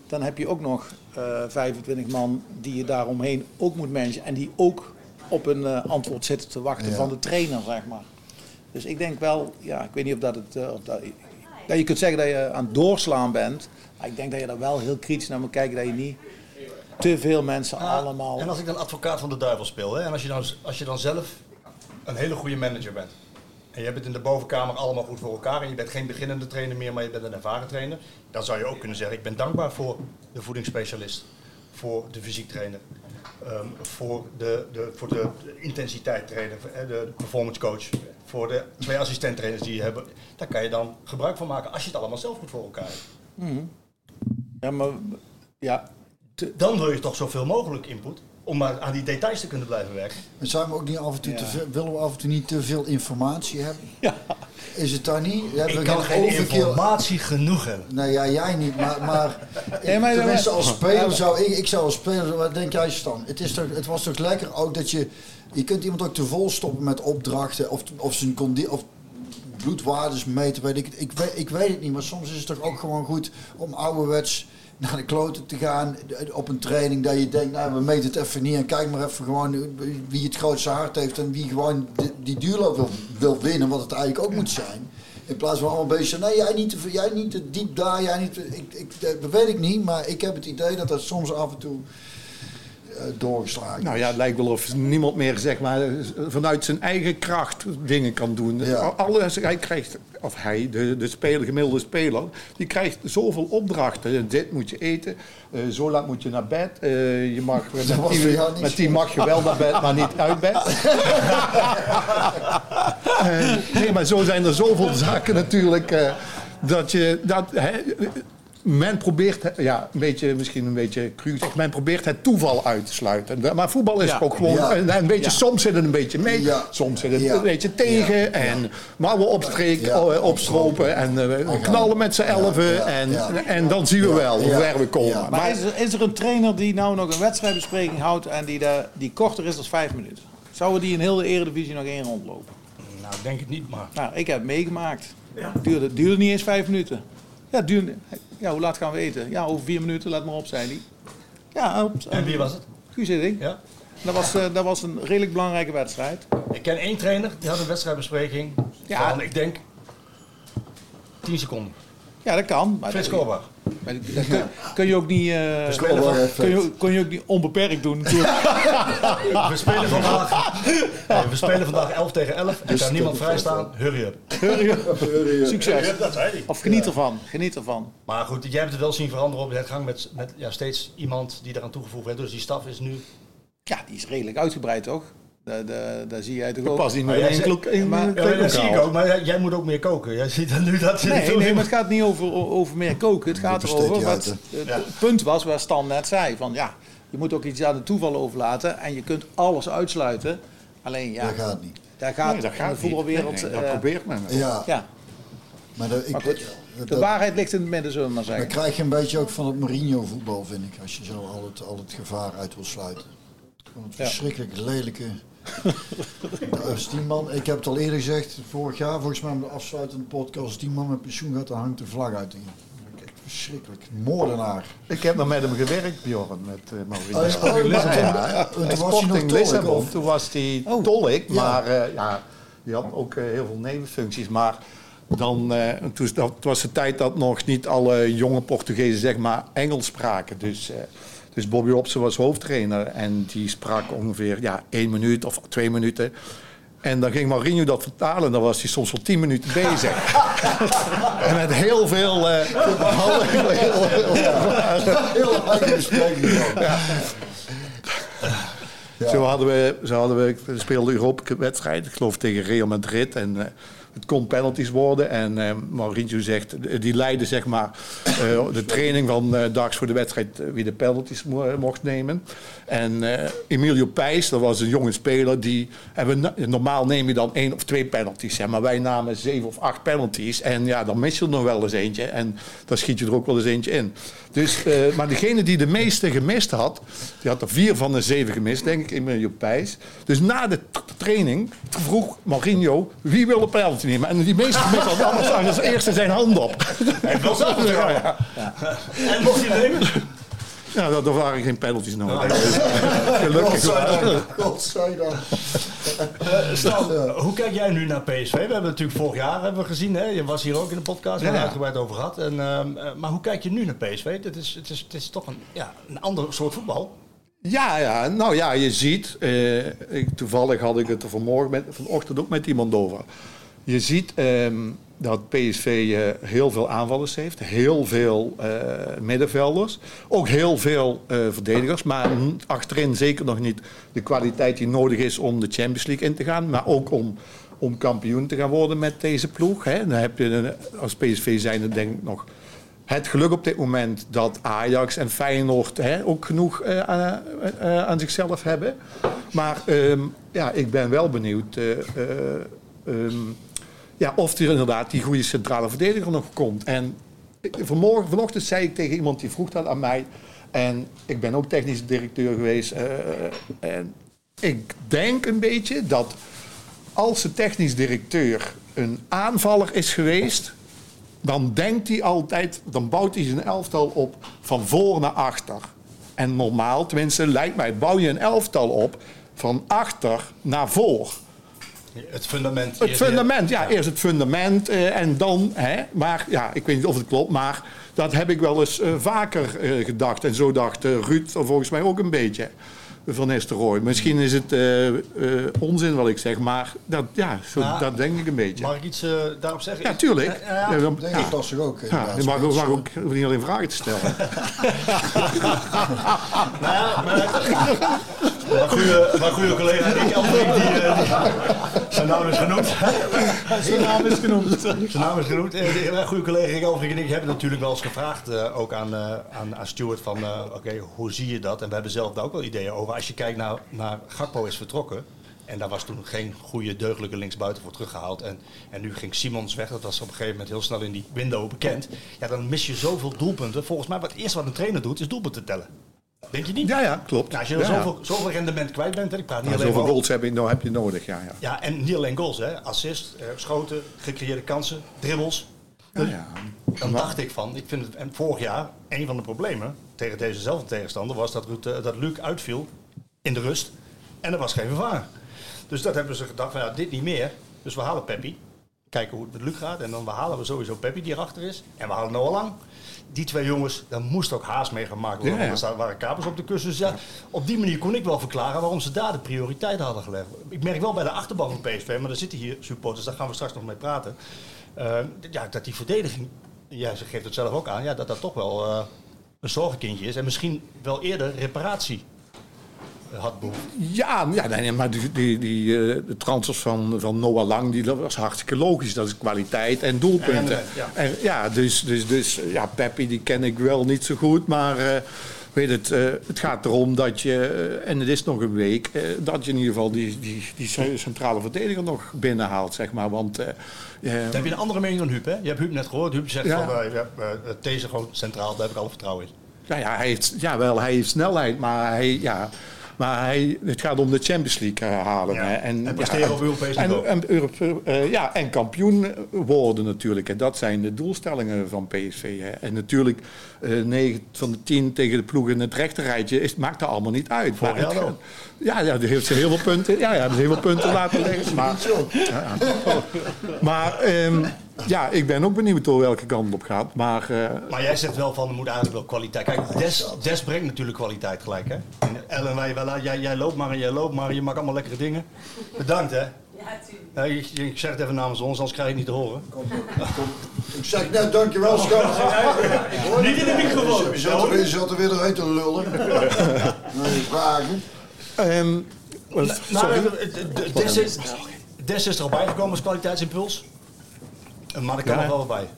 dan heb je ook nog eh 25 man die je daaromheen ook moet managen. En die ook op een eh, antwoord zitten te wachten Ja. van de trainer, zeg maar. Dus ik denk wel, ja, ik weet niet of dat het. eh, of dat, dat je kunt zeggen dat je aan het doorslaan bent. Maar ik denk dat je daar wel heel kritisch naar moet kijken. Dat je niet te veel mensen allemaal. En als ik dan advocaat van de duivel speel, hè, en als je, dan, als je dan zelf een hele goede manager bent. En je hebt het in de bovenkamer allemaal goed voor elkaar. En je bent geen beginnende trainer meer, maar je bent een ervaren trainer. Dan zou je ook kunnen zeggen, ik ben dankbaar voor de voedingsspecialist. Voor de fysiektrainer. Ehm, voor de, de, voor de intensiteittrainer, voor, eh, de performance coach. Voor de twee assistenttrainers die je hebt. Daar kan je dan gebruik van maken als je het allemaal zelf goed voor elkaar hebt. Ja, maar ja, Dan wil je toch zoveel mogelijk input. Om maar aan die details te kunnen blijven werken. Maar zijn we ook niet af en toe Ja. te veel, willen we af en toe niet te veel informatie hebben? Ja. Is het daar niet? Ja, Ik we kan geen overkill- informatie genoeg hebben. Nee, ja, jij niet, maar, maar, *laughs* Nee, maar- tenminste als speler zou ik, ik zou als speler, wat denk jij Stan? Het, is toch, het was toch lekker ook dat je, je kunt iemand ook te vol stoppen met opdrachten of, of zijn condi of bloedwaardes meten, weet ik. Ik weet, ik weet het niet, maar soms is het toch ook gewoon goed om ouderwets naar de kloten te gaan op een training. Dat je denkt, nou we meten het even niet en kijk maar even gewoon wie het grootste hart heeft en wie gewoon die, die duurloop wil, wil winnen, wat het eigenlijk ook moet zijn. In plaats van allemaal bezig nee jij niet, te, jij niet te diep daar, jij niet, ik, ik, dat weet ik niet, maar ik heb het idee dat dat soms af en toe doorgeslagen Nou ja, het lijkt wel of niemand meer zeg maar, vanuit zijn eigen kracht dingen kan doen. Alles, hij krijgt, of hij, de, de speler, gemiddelde speler, die krijgt zoveel opdrachten. Dit moet je eten, eh, zo laat moet je naar bed. eh, je mag, *laughs* met, die, met mag je wel naar bed, maar niet uit bed. *laughs* Eh, nee, maar zo zijn er zoveel zaken natuurlijk. eh, dat je, dat, hè, men probeert, het- ja, een beetje, misschien een beetje cru gezegd, men probeert het toeval uit te sluiten. Maar voetbal is Ja. ook gewoon Ja. een, een beetje, Ja. soms zit het een beetje mee, Ja. soms zit het Ja. een beetje tegen. Ja. En mouwen opstreken, Ja. eh, opstropen en eh, knallen met z'n elven. Ja. En, Ja. en dan zien we Ja. wel hoe Ja. ver we komen. Ja. Maar Maar, is er, is er een trainer die nou nog een wedstrijdbespreking houdt en die, daar die korter is dan vijf minuten? Zouden die in heel de Eredivisie nog één rondlopen? Nou, denk het niet, maar... Nou, ik heb het meegemaakt. Duurde, duurde niet eens vijf minuten. Ja, duurde, ja, hoe laat gaan we eten? Ja, over vier minuten, let maar op, zei hij. Ja, op, En wie was het? Guus Hiddink. Ja? Dat was, eh, dat was een redelijk belangrijke wedstrijd. Ik ken één trainer, die had een wedstrijdbespreking Ja. van, ik denk, 10 seconden. Ja, dat kan. Maar Frits dat, Korbach. maar dat kun, *laughs* kun je ook niet, eh, kun je, kun je ook niet onbeperkt doen. natuurlijk. *laughs* We spelen vandaag, nee, we spelen vandaag 11 tegen 11. Er Dus kan niemand vrij staan. *laughs* Hurry up. Succes. Dat zei hij. Of geniet ervan. Geniet ervan. Maar goed, jij hebt het wel zien veranderen op de gang met, met ja, steeds iemand die eraan toegevoegd werd. Dus die staf is nu... Ja, die is redelijk uitgebreid, toch? Daar, daar, daar zie jij toch ook. pas niet Maar meer in een in maar- een dat zie ik ook, maar jij- moet ook meer koken. Jij ziet er nu dat je Nee, nee, maar het gaat niet over, over meer koken. Het gaat erover wat uit, het Ja. punt was waar Stan net zei. Van ja, je moet ook iets aan het toeval overlaten. En je kunt alles uitsluiten. Alleen ja, Dat gaat niet. daar gaat, Nee, dat gaat de voetbalwereld... Nee, nee, dat eh, probeert men. wel. Ja, ja, maar, dat, ik, maar goed. dat- De waarheid ligt in het midden, zullen we maar Dan zeggen. krijg je een beetje ook van het Mourinho-voetbal, vind ik. Als je zo al het, al het gevaar uit wil sluiten. Gewoon het Ja. verschrikkelijk lelijke. *laughs* Als die man, ik heb het al eerder gezegd, vorig jaar, volgens mij met de afsluitende podcast, als die man met pensioen gaat, dan hangt de vlag uit. Echt verschrikkelijk. Moordenaar. Ik heb nog met hem gewerkt, Bjorn, met uh, Mauricio. Oh, Ja, ja. Toen was hij Lissabon, of? toen was hij Oh. tolk, Ja. maar eh, ja, die had ook eh, heel veel nevenfuncties. Maar dan, eh, toen, dat was de tijd dat nog niet alle jonge Portugezen zeg maar Engels spraken. Dus, dus Bobby Robson was hoofdtrainer en die sprak ongeveer ja, één minuut of twee minuten. En dan ging Mourinho dat vertalen en dan was hij soms wel tien minuten bezig. *laughs* en met heel veel... eh, heel, heel. Ja. Zo hadden we, zo hadden we, we speelden Europa wedstrijd, ik geloof tegen Real Madrid. En eh, het kon penalties worden. En eh Mourinho zegt, die leidde zeg maar eh, de training van eh dags voor de wedstrijd wie de penalties mo- mocht nemen. En eh, Emilio Pijs, dat was een jonge speler, die, en we, na- normaal neem je dan één of twee penalties. Hè, maar wij namen zeven of acht penalties. En ja, dan mis je er nog wel eens eentje. En dan schiet je er ook wel eens eentje in. Dus, eh, maar degene die de meeste gemist had, die had er vier van de zeven gemist, denk ik, Emilio Pijs. Dus na de training vroeg Mourinho, wie wil een penalty nemen? En die meeste gemist had anders als eerste zijn hand op. Wil zelf ja, ja. En mocht hij nemen? Ja, er er waren geen penalties nodig. *laughs* Gelukkig. Godzijdank. Godzijdank. Eh, hoe kijk jij nu naar PSV? We hebben het natuurlijk vorig jaar hebben we gezien. Hè? Je was hier ook in de podcast, we hebben Ja. uitgebreid over gehad. En, ehm, eh, maar hoe kijk je nu naar PSV? Het is, het is, het is toch een, ja, een ander soort voetbal. Ja, ja, nou ja, je ziet, eh, ik, toevallig had ik het er vanmorgen met, vanochtend ook met iemand over. Je ziet ehm, dat PSV eh, heel veel aanvallers heeft, heel veel eh, middenvelders, ook heel veel eh, verdedigers, maar achterin zeker nog niet de kwaliteit die nodig is om de Champions League in te gaan, maar ook om, om kampioen te gaan worden met deze ploeg. Hè. Dan heb je als PSV zijn denk ik nog het geluk op dit moment dat Ajax en Feyenoord hè, ook genoeg aan, zichzelf hebben. Maar ehm, ja, ik ben wel benieuwd eh, eh, ehm, ja, of er inderdaad die goede centrale verdediger nog komt. En vanmorgen, vanochtend zei ik tegen iemand die vroeg dat aan mij. En ik ben ook technisch directeur geweest. eh, en ik denk een beetje dat als de technisch directeur een aanvaller is geweest dan denkt hij altijd, dan bouwt hij zijn elftal op van voor naar achter. En normaal, tenminste lijkt mij, bouw je een elftal op van achter naar voor. Het fundament. Het fundament, ja, eerst het fundament eh, en dan, hè, maar ja, ik weet niet of het klopt, maar dat heb ik wel eens eh, vaker eh, gedacht. En zo dacht Ruud volgens mij ook een beetje van Nistelrooy. Misschien is het eh, eh, onzin wat ik zeg, maar dat, ja, zo, Ja. dat denk ik een beetje. Mag ik iets daarop zeggen? Ja, tuurlijk. Ja, ja, Ja, dan- Denk ja. ik lastig ook. Ja, je mag, ook- mag ook hoef niet alleen vragen te stellen. *laughs* Nou ja, maar, *laughs* maar goede, maar goede collega Rick Elfrink, die, eh, die- zijn naam is genoemd. zijn naam is genoemd. Zijn naam is genoemd. Eh, Mijn goede collega Rick Elfrink en ik hebben natuurlijk wel eens gevraagd, eh, ook aan, aan, aan Stuart, van oké, hoe zie je dat? En we hebben zelf daar ook wel ideeën over. Als je kijkt naar, naar Gakpo is vertrokken, en daar was toen geen goede deugdelijke linksbuiten voor teruggehaald. En, en nu ging Simons weg. Dat was op een gegeven moment heel snel in die window bekend. Ja, dan mis je zoveel doelpunten. Volgens mij, wat het eerste wat een trainer doet, is doelpunten tellen. Denk je niet? Ja, ja, klopt. Nou, als je Ja, ja. zoveel, zoveel rendement kwijt bent, hè, ik praat niet Ja, alleen zoveel goals heb je, nou heb je nodig, ja. ja. Ja, en niet alleen goals, hè. Assist, eh, schoten, gecreëerde kansen, dribbles. Ja, ja. Dan dacht ik van, ik vind het, en vorig jaar, een van de problemen tegen dezezelfde tegenstander was dat, Ruud, eh, dat Luc uitviel in de rust en er was geen vervanger. Dus dat hebben ze gedacht van, ja, dit niet meer. Dus we halen Peppi, kijken hoe het met Luc gaat en dan halen we sowieso Peppi die erachter is. En we halen Noah Lang. Die twee jongens, daar moest ook haast mee gemaakt worden, Ja, ja. want er waren kapers op de kussen. Dus ja, op die manier kon ik wel verklaren waarom ze daar de prioriteit hadden gelegd. Ik merk wel bij de achterban van PSV, maar daar zitten hier supporters, daar gaan we straks nog mee praten. Eh, ja, dat die verdediging, ja, ze geeft het zelf ook aan, ja, dat dat toch wel eh, een zorgenkindje is. En misschien wel eerder reparatie had behoefte. Ja, ja nee, maar die, die, die, eh, de transfers van, van Noah Lang, die, dat was hartstikke logisch. Dat is kwaliteit en doelpunten. En ja. En, ja, dus, dus, dus ja, Peppi die ken ik wel niet zo goed, maar eh, weet het, eh, het gaat erom dat je, en het is nog een week, dat je in ieder geval die, die, die centrale verdediger nog binnenhaalt, zeg maar. Want heb je een andere mening dan Huub, hè? Je hebt Huub net gehoord. Huub zegt Ja. van, deze gewoon centraal, daar heb ik alle vertrouwen in. Ja, ja, hij heeft, ja, wel, hij heeft snelheid, maar, hij, ja, maar hij, het gaat om de Champions League eh, halen. Ja, hè. en presteren op Europees en, niveau. En, Europe- eh, ja, en kampioen worden natuurlijk. En dat zijn de doelstellingen van PSV. Hè. En natuurlijk, eh 9 van de 10 tegen de ploeg in het rechterrijtje is, maakt dat allemaal niet uit. Maar het gaat- Ja, ja, die heeft ze heel veel punten, ja, ja, heel veel punten laten *laughs* liggen. Maar, ja, maar ehm, ja, ik ben ook benieuwd door welke kant het op gaat. Maar, eh, Maar jij zegt wel van, er moet eigenlijk wel kwaliteit. Kijk, Des, Des brengt natuurlijk kwaliteit gelijk, hè? En Ellen, wij, wij- jij, jij loopt maar en jij loopt maar je maakt allemaal lekkere dingen. Bedankt, hè? Ja, ik, ik zeg het even namens ons, anders krijg je het niet te horen. Ik zeg net dankjewel, schat. Niet in de microfoon. Je zat er, zat er weer doorheen te lullen. *laughs* Nee, vragen. ehm, Nou, sorry. eh, Des is, Des is er al bijgekomen als kwaliteitsimpuls. Maar er kan Ja. nog wel wat bij.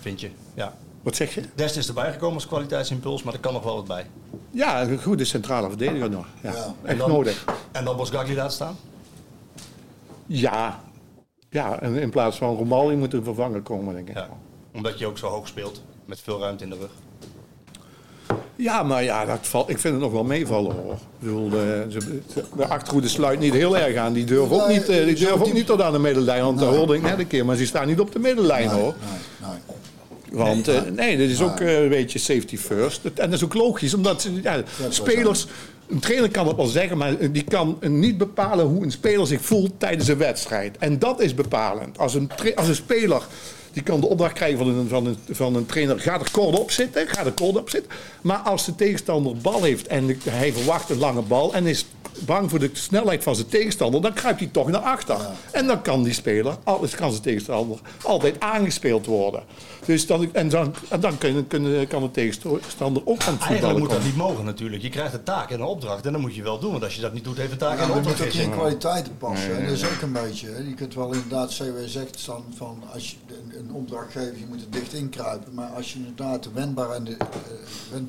Vind je? Ja. Wat zeg je? Dest is erbij gekomen als kwaliteitsimpuls, maar er kan nog wel wat bij. Ja, een goede centrale verdediger nog. Ja, Echt dan- nodig. En dan Bosgagli laten staan? Ja. Ja, en in plaats van Romal, je moet er vervangen komen, denk ik. Ja, Omdat je ook zo hoog speelt, met veel ruimte in de rug. Maar ja, dat valt, ik vind het nog wel meevallen hoor. Ik bedoel, de, ze- de achterhoede sluit niet heel erg aan. Die durven ook Nee, niet, eh, die durven ook diep- niet tot aan de middenlijn. Want dat hoorde ik net een keer, maar ze staan niet op de middenlijn hoor. Nee, nee. Want eh, nee, dit is ook eh, een beetje safety first. En dat is ook logisch, omdat ja, spelers... Een trainer kan het wel zeggen, maar die kan niet bepalen hoe een speler zich voelt tijdens een wedstrijd. En dat is bepalend. Als een, als een speler die kan de opdracht krijgen van een, van, een, van een trainer, ga er kort op zitten, ga er kort op zitten. Maar als de tegenstander bal heeft en de- hij verwacht een lange bal en is bang voor de snelheid van zijn tegenstander, dan kruipt hij toch naar achter. En dan kan die speler, alles kan zijn tegenstander, altijd aangespeeld worden. Dus dan, en dan, en dan kan, de tegenstander ook aan het Eigenlijk voetballen moet dat niet mogen natuurlijk. Je krijgt een taak en een opdracht en dan moet je wel doen. Want als je dat niet doet, heeft een taak Ja, en een maar je moet opdracht. ook in kwaliteiten passen. En dat is ook een beetje. Hè. Je kunt wel inderdaad, CW zegt dan van als je een, opdracht geeft, je moet er dicht inkruipen. Maar als je inderdaad de wendbaar en de eh,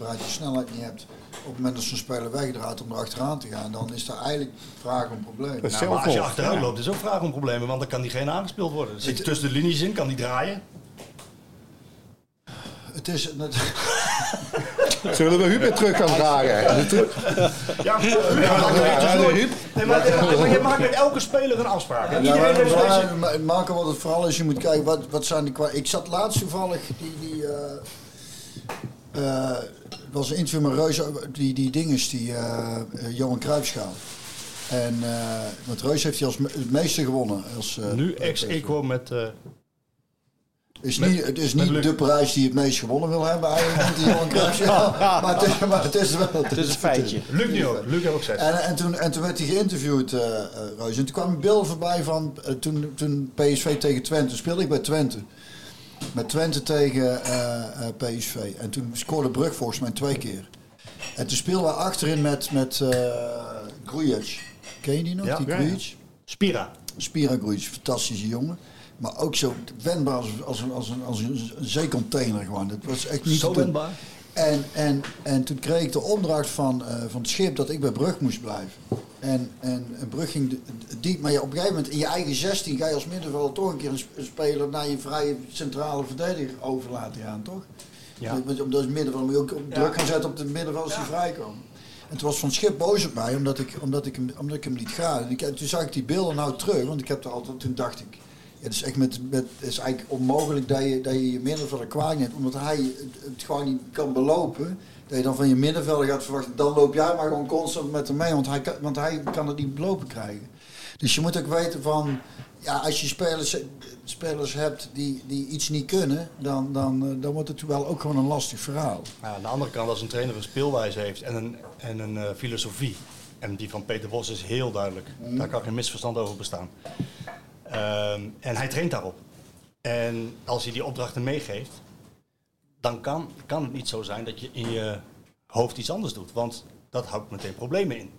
wendbaarheid en snelheid niet hebt, op het moment dat zo'n speler wegdraait om er achteraan te gaan, dan is daar eigenlijk vraag om is Nou, maar als je achteruit loopt, is ook vraag om problemen. Want dan kan diegene aangespeeld worden. Dan zit je tussen de linies in, kan die draaien. Het is, het, *laughs* Zullen we Huub weer terug gaan vragen? Ja, maar, je maakt met elke speler een afspraak. Ja, Iedereen heeft deze... Marco, wat het vooral is, je moet kijken, wat, wat zijn de kwa- Ik zat laatst toevallig, die, die eh, eh, was een interview met Reus, over die, die dinges, die eh, eh, Johan Cruijffschaal. En eh met Reus heeft hij als me- het meeste gewonnen. Als, eh, Nu ex-equo met... eh, is met- niet, het is niet de prijs die het meest gewonnen wil hebben, eigenlijk die Johan *laughs* Cruijffschaal. maar, het is, maar het is wel... Het is een *laughs* feitje. Luc niet ook. Luc heeft ook zes. En, en, toen, en toen werd hij geïnterviewd, eh eh, Reus. En toen kwam een beeld voorbij van eh, toen, toen PSV tegen Twente. Speelde ik bij Twente. Met Twente tegen eh, eh, PSV. En toen scoorde Brug volgens mij twee keer. En toen speelden we achterin met, met eh Grujic. Ken je die nog? Ja. die Ja, ja. Grujic? Spira. Spira Grujic, fantastische jongen. Maar ook zo wendbaar als, als, een, als, een, als een zeecontainer gewoon. Dat was echt niet Zo wendbaar. En, en, en toen kreeg ik de opdracht van, eh, van het schip dat ik bij Brug moest blijven. En, en, en Brug ging diep, maar je, op een gegeven moment in je eigen 16 ga je als middenvelder toch een keer een sp- een speler naar je vrije centrale verdediger over laten gaan, toch? Ja. Want Omdat het middenveld moet je ook op druk gaan zetten op de middenvelders die vrijkomen. En toen was Van Schip boos op mij omdat ik, omdat ik, hem, omdat ik hem liet gaan. En ik, toen zag ik die beelden nou terug, want ik heb er altijd, toen dacht ik, ja, het is echt met, met, het is eigenlijk onmogelijk dat je dat je, je middenvelder kwaad neemt, omdat hij het, het gewoon niet kan belopen. Dat je dan van je middenvelder gaat verwachten, dan loop jij maar gewoon constant met hem mee, want hij kan, want hij kan het niet belopen krijgen. Dus je moet ook weten van, ja, als je spelers, spelers hebt die, die iets niet kunnen, dan, dan, eh, dan wordt het wel ook gewoon een lastig verhaal. Maar aan de andere kant, als een trainer een speelwijze heeft en een, en een eh, filosofie, en die van Peter Bos is heel duidelijk, daar kan geen misverstand over bestaan. Ehm, en hij traint daarop. En als hij die opdrachten meegeeft, dan kan, kan het niet zo zijn dat je in je hoofd iets anders doet. Want dat houdt meteen problemen in.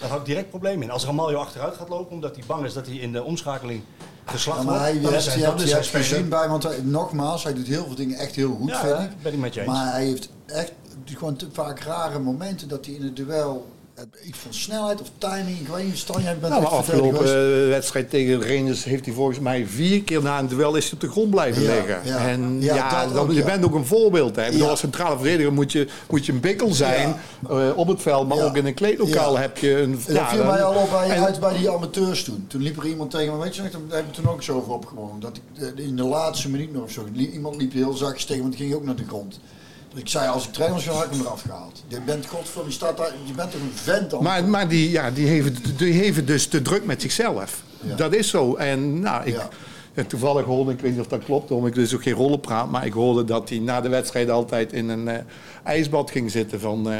Dat houdt direct problemen in. Als Ramaljo achteruit gaat lopen omdat hij bang is dat hij in de omschakeling geslacht Ja, maar hij, wordt, je dan hebt, is je hij, hebt, je hebt gezien bij, want hij, nogmaals, hij doet heel veel dingen echt heel goed, Ja, vind ja, ik. ben ik met je eens. Maar hij heeft echt gewoon te vaak rare momenten dat hij in het duel eh, iets van snelheid of timing, ik weet niet, Stan, jij bent Nou, afgelopen eh, wedstrijd tegen Rangers heeft hij volgens mij vier keer na een duel is hij op de grond blijven Ja, liggen. ja. En Ja, ja, dat dan, ook, je bent ook een voorbeeld. Hè. Ik bedoel. Als centrale verdediger moet je, moet je een bikkel zijn eh, op het veld, maar ook in een kleedlokaal heb je een... En dat viel mij al op bij, en- uit bij die amateurs toen. Toen liep er iemand tegen me, weet je nog, daar hebben we toen ook zo over opgewonden. Dat ik eh, in de laatste minuut nog of zo, iemand liep heel zachtjes tegen, want die ging ook naar de grond. Ik zei, als ik trainer was, had ik hem eraf gehaald. Je bent, godverdomme, je, staat daar, je bent toch een vent dan? Maar, maar die, ja, die, heeft, die heeft dus te druk met zichzelf. Ja. Dat is zo. En nou, ik, Ja. toevallig hoorde, ik weet niet of dat klopt, omdat ik dus ook geen rollen praat, maar ik hoorde dat hij na de wedstrijd altijd in een eh, ijsbad ging zitten van eh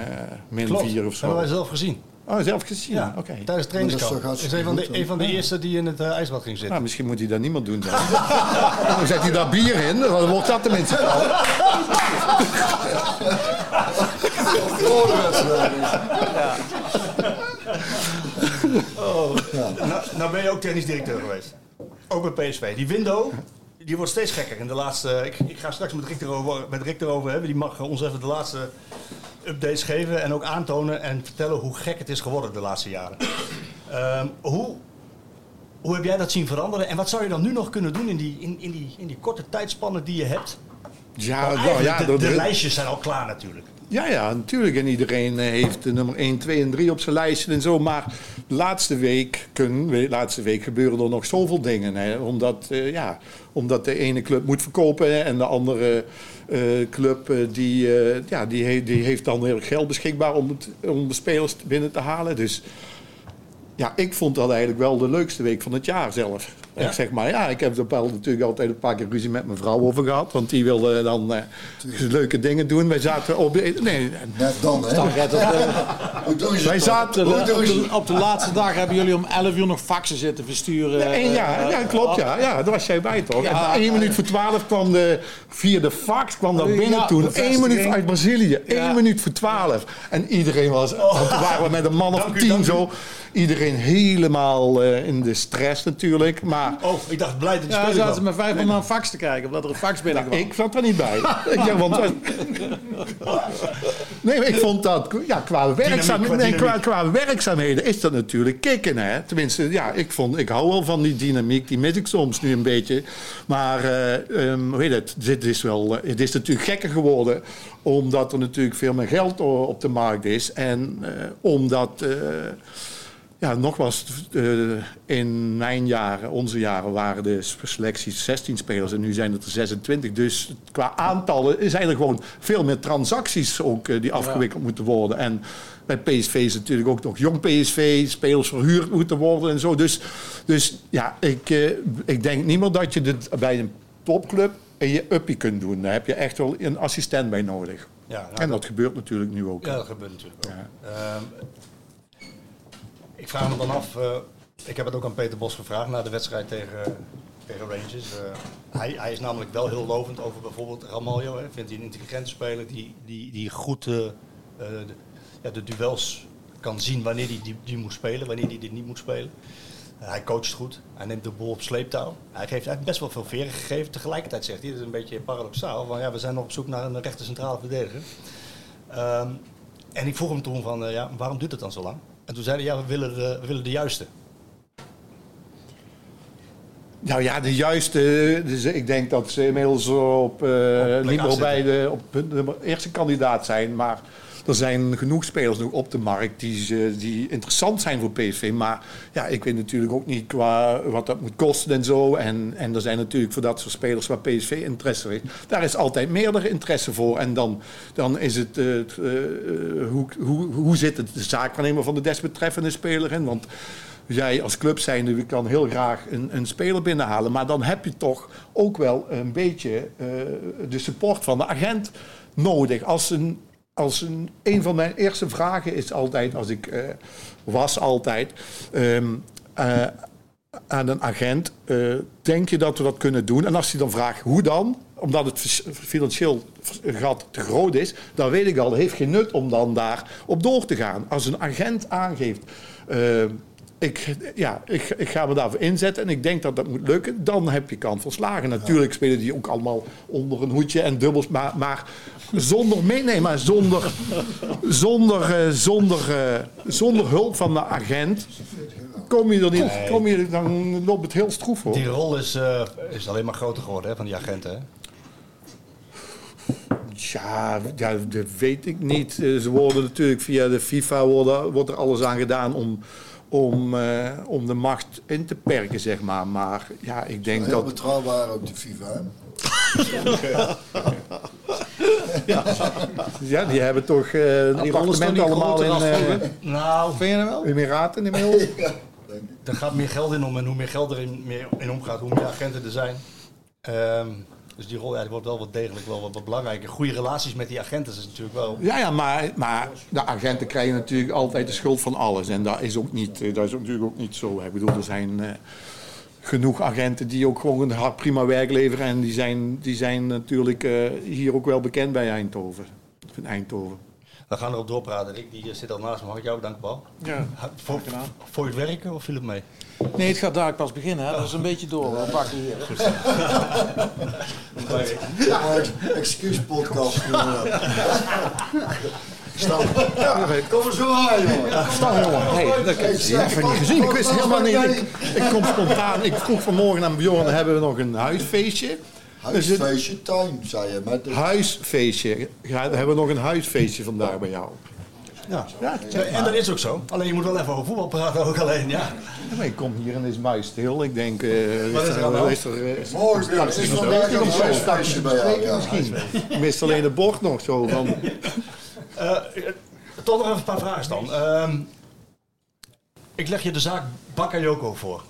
min Klopt, 4 of dat hebben wij zo. zelf gezien. Oh, zelf gezien? Ja, Oké. tijdens dat is trainingskamp. Dat is hartstikke een van de, een van de eerste die in het eh, ijsbad ging zitten. Nou, misschien moet hij dat niet meer doen dan. *laughs* dan zet hij daar bier in, dan wordt dat tenminste de wedstrijd. Oh. Nou, nou ben je ook technisch directeur geweest. Ook bij PSV. Die window, die wordt steeds gekker in de laatste... Ik, ik ga straks met Rick erover, met Rick erover hebben. Die mag ons even de laatste updates geven en ook aantonen en vertellen hoe gek het is geworden de laatste jaren. Ehm, hoe, hoe heb jij dat zien veranderen en wat zou je dan nu nog kunnen doen in die, in, in die, in die korte tijdspannen die je hebt? Ja, nou, ja, de, dat- de lijstjes zijn al klaar natuurlijk. Ja, ja, natuurlijk. En iedereen eh, heeft de nummer 1, 2 en 3 op zijn lijstje en zo. Maar de laatste week, kunnen, laatste week gebeuren er nog zoveel dingen. Hè. Omdat, eh, ja, omdat de ene club moet verkopen en de andere club eh, die, eh, ja, die, die heeft dan heel geld beschikbaar om, om de spelers binnen te halen. Dus ja, ik vond dat eigenlijk wel de leukste week van het jaar zelf. Ja? Ik zeg maar, ja, ik heb er wel natuurlijk altijd een paar keer ruzie met mijn vrouw over gehad. Want die wilde dan eh, leuke dingen doen. Wij zaten op de... Nee, Net dan, hè? Wij het zaten... Op de, *laughs* op de- op de laatste dag hebben jullie om 11 uur nog faxen zitten versturen. Nee, ja, eh, ja, klopt. Ja, ja, daar was jij bij toch? Ja. en één minuut voor twaalf kwam de, via de fax kwam dat Ja, binnen toen. Eén bevestiging. minuut uit Brazilië. Ja. Eén minuut voor twaalf. En iedereen was, want we waren met een man of tien u. Iedereen helemaal eh, in de stress natuurlijk. Maar Oh, ik dacht blij dat die Ja, zaten kwam. met vijf man naar een fax te kijken, omdat er een fax binnenkwam. ik zat er niet bij. ja, want, nee, maar ik vond dat ja, qua, werkzaam, qua nee, qua, werkzaamheden is dat natuurlijk kicken. Hè? Tenminste, ja, ik, vond, ik hou wel van die dynamiek. Die mis ik soms nu een beetje. Maar eh, ehm, hoe heet het? Dit is wel, eh, het is natuurlijk gekker geworden. Omdat er natuurlijk veel meer geld op de markt is. En eh, omdat... eh, ja, nogmaals, eh, in mijn jaren, onze jaren, waren de selecties 16 spelers en nu zijn het er 26. Dus qua aantallen zijn er gewoon veel meer transacties ook eh, die afgewikkeld moeten worden. En bij PSV is natuurlijk ook nog jong PSV, spelers verhuurd moeten worden en zo. Dus, dus ja, ik, eh, ik denk niet meer dat je dit bij een topclub in je uppie kunt doen. Daar heb je echt wel een assistent bij nodig. Ja, nou, en dat gebeurt natuurlijk nu ook. Ja, dat gebeurt natuurlijk ook. Ehm, ik vraag me dan af, eh, ik heb het ook aan Peter Bos gevraagd na de wedstrijd tegen, tegen Rangers. Eh, hij, hij is namelijk wel heel lovend over bijvoorbeeld Ramaljo. Hè. Vindt hij een intelligente speler die, die, die goed eh, eh, de, ja, de duels kan zien wanneer hij die, die moet spelen, wanneer hij dit niet moet spelen. Eh, hij coacht goed, hij neemt de boel op sleeptouw. Hij, geeft, hij heeft best wel veel veren gegeven. Tegelijkertijd zegt hij, dat is een beetje paradoxaal, van ja, we zijn nog op zoek naar een rechter centrale verdediger. Ehm, en ik vroeg hem toen van, eh, ja, waarom duurt het dan zo lang? En toen zei hij, ja, we willen, de- we willen de juiste. Nou ja, de juiste. Dus ik denk dat ze inmiddels op, eh, niet meer acht bij de, op de eerste kandidaat zijn. Maar er zijn genoeg spelers nog op de markt die, die interessant zijn voor PSV. Maar ja, ik weet natuurlijk ook niet qua wat dat moet kosten en zo. En, en er zijn natuurlijk voor dat soort spelers waar PSV interesse heeft. Daar is altijd meerdere interesse voor. En dan, dan is het, eh, het, eh, hoe, hoe, hoe zit het de zaakwaarnemer van de desbetreffende speler in? Want jij als club zijnde kan heel graag een, een speler binnenhalen. Maar dan heb je toch ook wel een beetje eh, de support van de agent nodig. Als een, als een, een van mijn eerste vragen is altijd, als ik eh, was altijd, ehm, eh, aan een agent, eh, denk je dat we dat kunnen doen? En als hij dan vraagt, hoe dan? Omdat het financieel gat te groot is, dan weet ik al, heeft geen nut om dan daar op door te gaan. Als een agent aangeeft, eh, ik, ja, ik, ik ga me daarvoor inzetten en ik denk dat dat moet lukken, dan heb je kans van slagen. Natuurlijk spelen die ook allemaal onder een hoedje en dubbels, maar, maar zonder, nee, maar zonder, zonder, eh, zonder, eh, zonder hulp van de agent kom je er niet, kom je, dan loopt het heel stroef hoor. Die rol is, eh, is alleen maar groter geworden hè, van die agenten. Hè? Ja, ja, dat weet ik niet. Ze worden natuurlijk via de FIFA worden, wordt er alles aan gedaan om, om, eh, om de macht in te perken, zeg maar. Maar ja, ik denk Heel dat. betrouwbaar ook de FIFA. hè? Ja, die hebben toch eh een appartement allemaal in eh vroeger? Nou, Vind je dat wel? Emiraten inmiddels. *laughs* er gaat meer geld in om en hoe meer geld er in, meer in omgaat, hoe meer agenten er zijn. Ehm, dus die rol ja, wordt wel wat degelijk wel wat, belangrijker. Goede relaties met die agenten is natuurlijk wel. Ja, ja maar, maar de agenten krijgen natuurlijk altijd de schuld van alles. En dat is ook niet, eh, dat is natuurlijk ook niet zo. Ik bedoel, er zijn eh, genoeg agenten die ook gewoon hard prima werk leveren. En die zijn, die zijn natuurlijk eh, hier ook wel bekend bij Eindhoven. In Eindhoven. We gaan erop doorpraten. Rick die zit al naast me. Mag ik jou bedanken, Paul? Ja, Voor, voor het werken of viel het mee? Nee, het gaat daar pas beginnen. Hè. Dat is een beetje door. We pakken hier. *laughs* Excuus podcast. Ja, kom er zo aan, jongen. Staan, jongen. Hey, dat heb ik even niet gezien. Ik wist helemaal niet. Ik, ik kom spontaan. Ik vroeg vanmorgen aan Bjorn, hebben we nog een huisfeestje? Huisfeestje, tuin, zei je. Met de... Huisfeestje. Ja, hebben we nog een huisfeestje vandaag bij jou? Ja. Ja, En dat is ook zo. Alleen je moet wel even over voetbal praten ook alleen. Ja. Ja, maar ik kom hier en is muis stil. Ik denk, eh Wat is er aan is er, eh, Morgen is vandaag er een huisfeestje bij jou. Ja, misschien. Ik mist alleen de bord nog zo van. Eh, toch nog even een paar vragen dan. Ehm, ik leg je de zaak Bakayoko voor.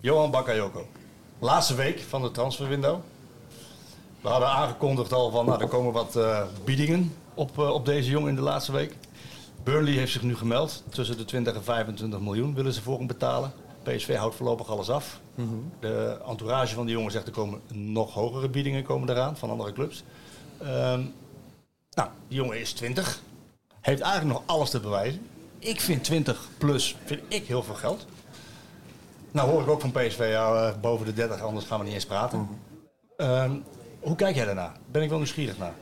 Johan Bakayoko. Laatste week van de transferwindow. We hadden aangekondigd al van, nou, er komen wat eh, biedingen op, eh, op deze jongen in de laatste week. Burnley heeft zich nu gemeld. Tussen de 20 en 25 miljoen willen ze voor hem betalen. PSV houdt voorlopig alles af. De entourage van die jongen zegt er komen nog hogere biedingen komen eraan van andere clubs. Ehm, nou, die jongen is 20. Heeft eigenlijk nog alles te bewijzen. Ik vind 20 plus vind ik heel veel geld. Nou hoor ik ook van PSV, ja, eh, boven de 30, anders gaan we niet eens praten. Ehm, hoe kijk jij daarna? Ben ik wel nieuwsgierig naar.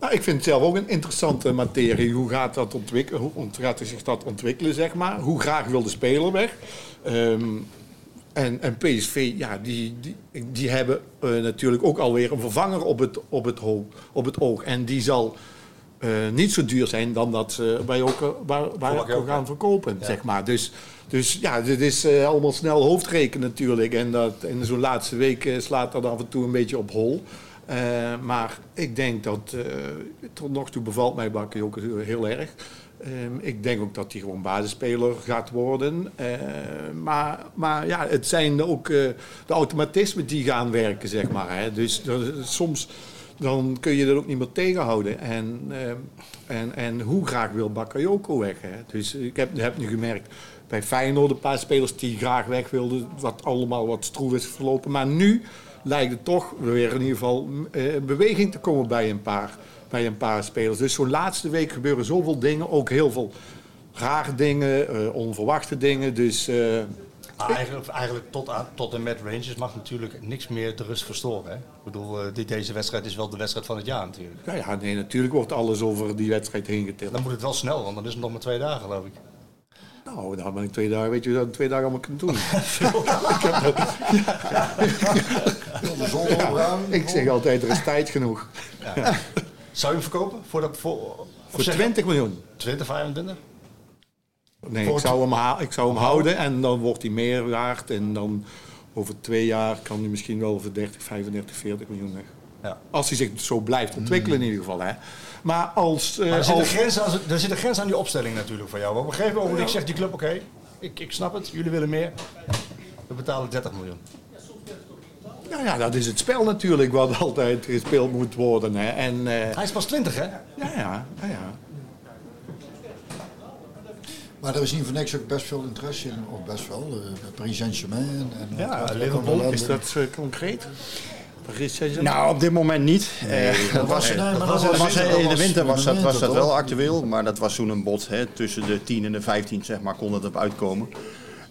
Nou, ik vind het zelf ook een interessante materie. Hoe gaat, dat ontwikkelen, hoe gaat zich dat ontwikkelen, zeg maar? Hoe graag wil de speler weg? Ehm, en, en PSV, ja, die, die, die hebben eh, natuurlijk ook alweer een vervanger op het, op het, op het oog. En die zal eh, niet zo duur zijn dan dat ze wij ook, waar, we ook, gaan verkopen, zeg maar. Dus, dus ja, dit is eh, allemaal snel hoofdrekenen natuurlijk. En dat, in zo'n laatste week eh, slaat dat af en toe een beetje op hol. Eh, maar ik denk dat tot nog toe bevalt mij Bakayoko heel erg. Ehm, ik denk ook dat hij gewoon basisspeler gaat worden. Maar, maar ja, het zijn ook de automatismen die gaan werken, zeg maar. Hè. Dus soms dan kun je dat ook niet meer tegenhouden. En, ehm, en, en hoe graag wil Bakayoko weg? Hè? Dus ik heb, heb nu gemerkt bij Feyenoord een paar spelers die graag weg wilden. Wat allemaal wat stroef is verlopen. Maar nu lijkt het toch weer in ieder geval eh, beweging te komen bij een paar, bij een paar spelers. Dus zo'n laatste week gebeuren zoveel dingen. Ook heel veel rare dingen, eh, onverwachte dingen. Dus eh, Maar eigenlijk, eigenlijk tot, aan, tot en met Rangers mag natuurlijk niks meer de rust verstoren. Hè? Ik bedoel, dit, deze wedstrijd is wel de wedstrijd van het jaar natuurlijk. ja, ja, nee, natuurlijk wordt alles over die wedstrijd heen getild. Dan moet het wel snel, want dan is het nog maar twee dagen geloof ik. Nou, dan ben ik twee dagen, weet je in twee dagen allemaal kan doen? *laughs* Ik zeg altijd, er is tijd genoeg. Zou je hem verkopen? Voor, dat, voor, Voor 20 miljoen. 20, 25? Nee, ik zou hem, ik zou hem houden en dan wordt hij meer waard. En dan over twee jaar kan hij misschien wel voor 30, 35, 40 miljoen weg. Ja. Als hij zich zo blijft ontwikkelen in ieder geval. Hè. Maar als... eh, Maar er zit, een als grens aan, er zit een grens aan die opstelling natuurlijk van jou. Op een gegeven moment zegt die club, oké, ik, ik snap het, jullie willen meer. We betalen 30 miljoen. nou ja, dat is het spel natuurlijk wat *laughs* altijd gespeeld moet worden. Hè. En, eh, Hij is pas 20 hè? ja, ja, ja, ja. Maar er is niet voor niks ook best veel interesse in, of best wel, eh, bij Paris Saint-Germain. En, en Ja, Liverpool, is dat concreet? Paris Saint-Germain? Nou, op dit moment niet. Eh, *laughs* dat was, nee, maar dat dat was, was- in de winter was dat, was dat wel actueel, maar dat was toen een bod. Hè, tussen de 10 en de 15 zeg maar, kon het op uitkomen.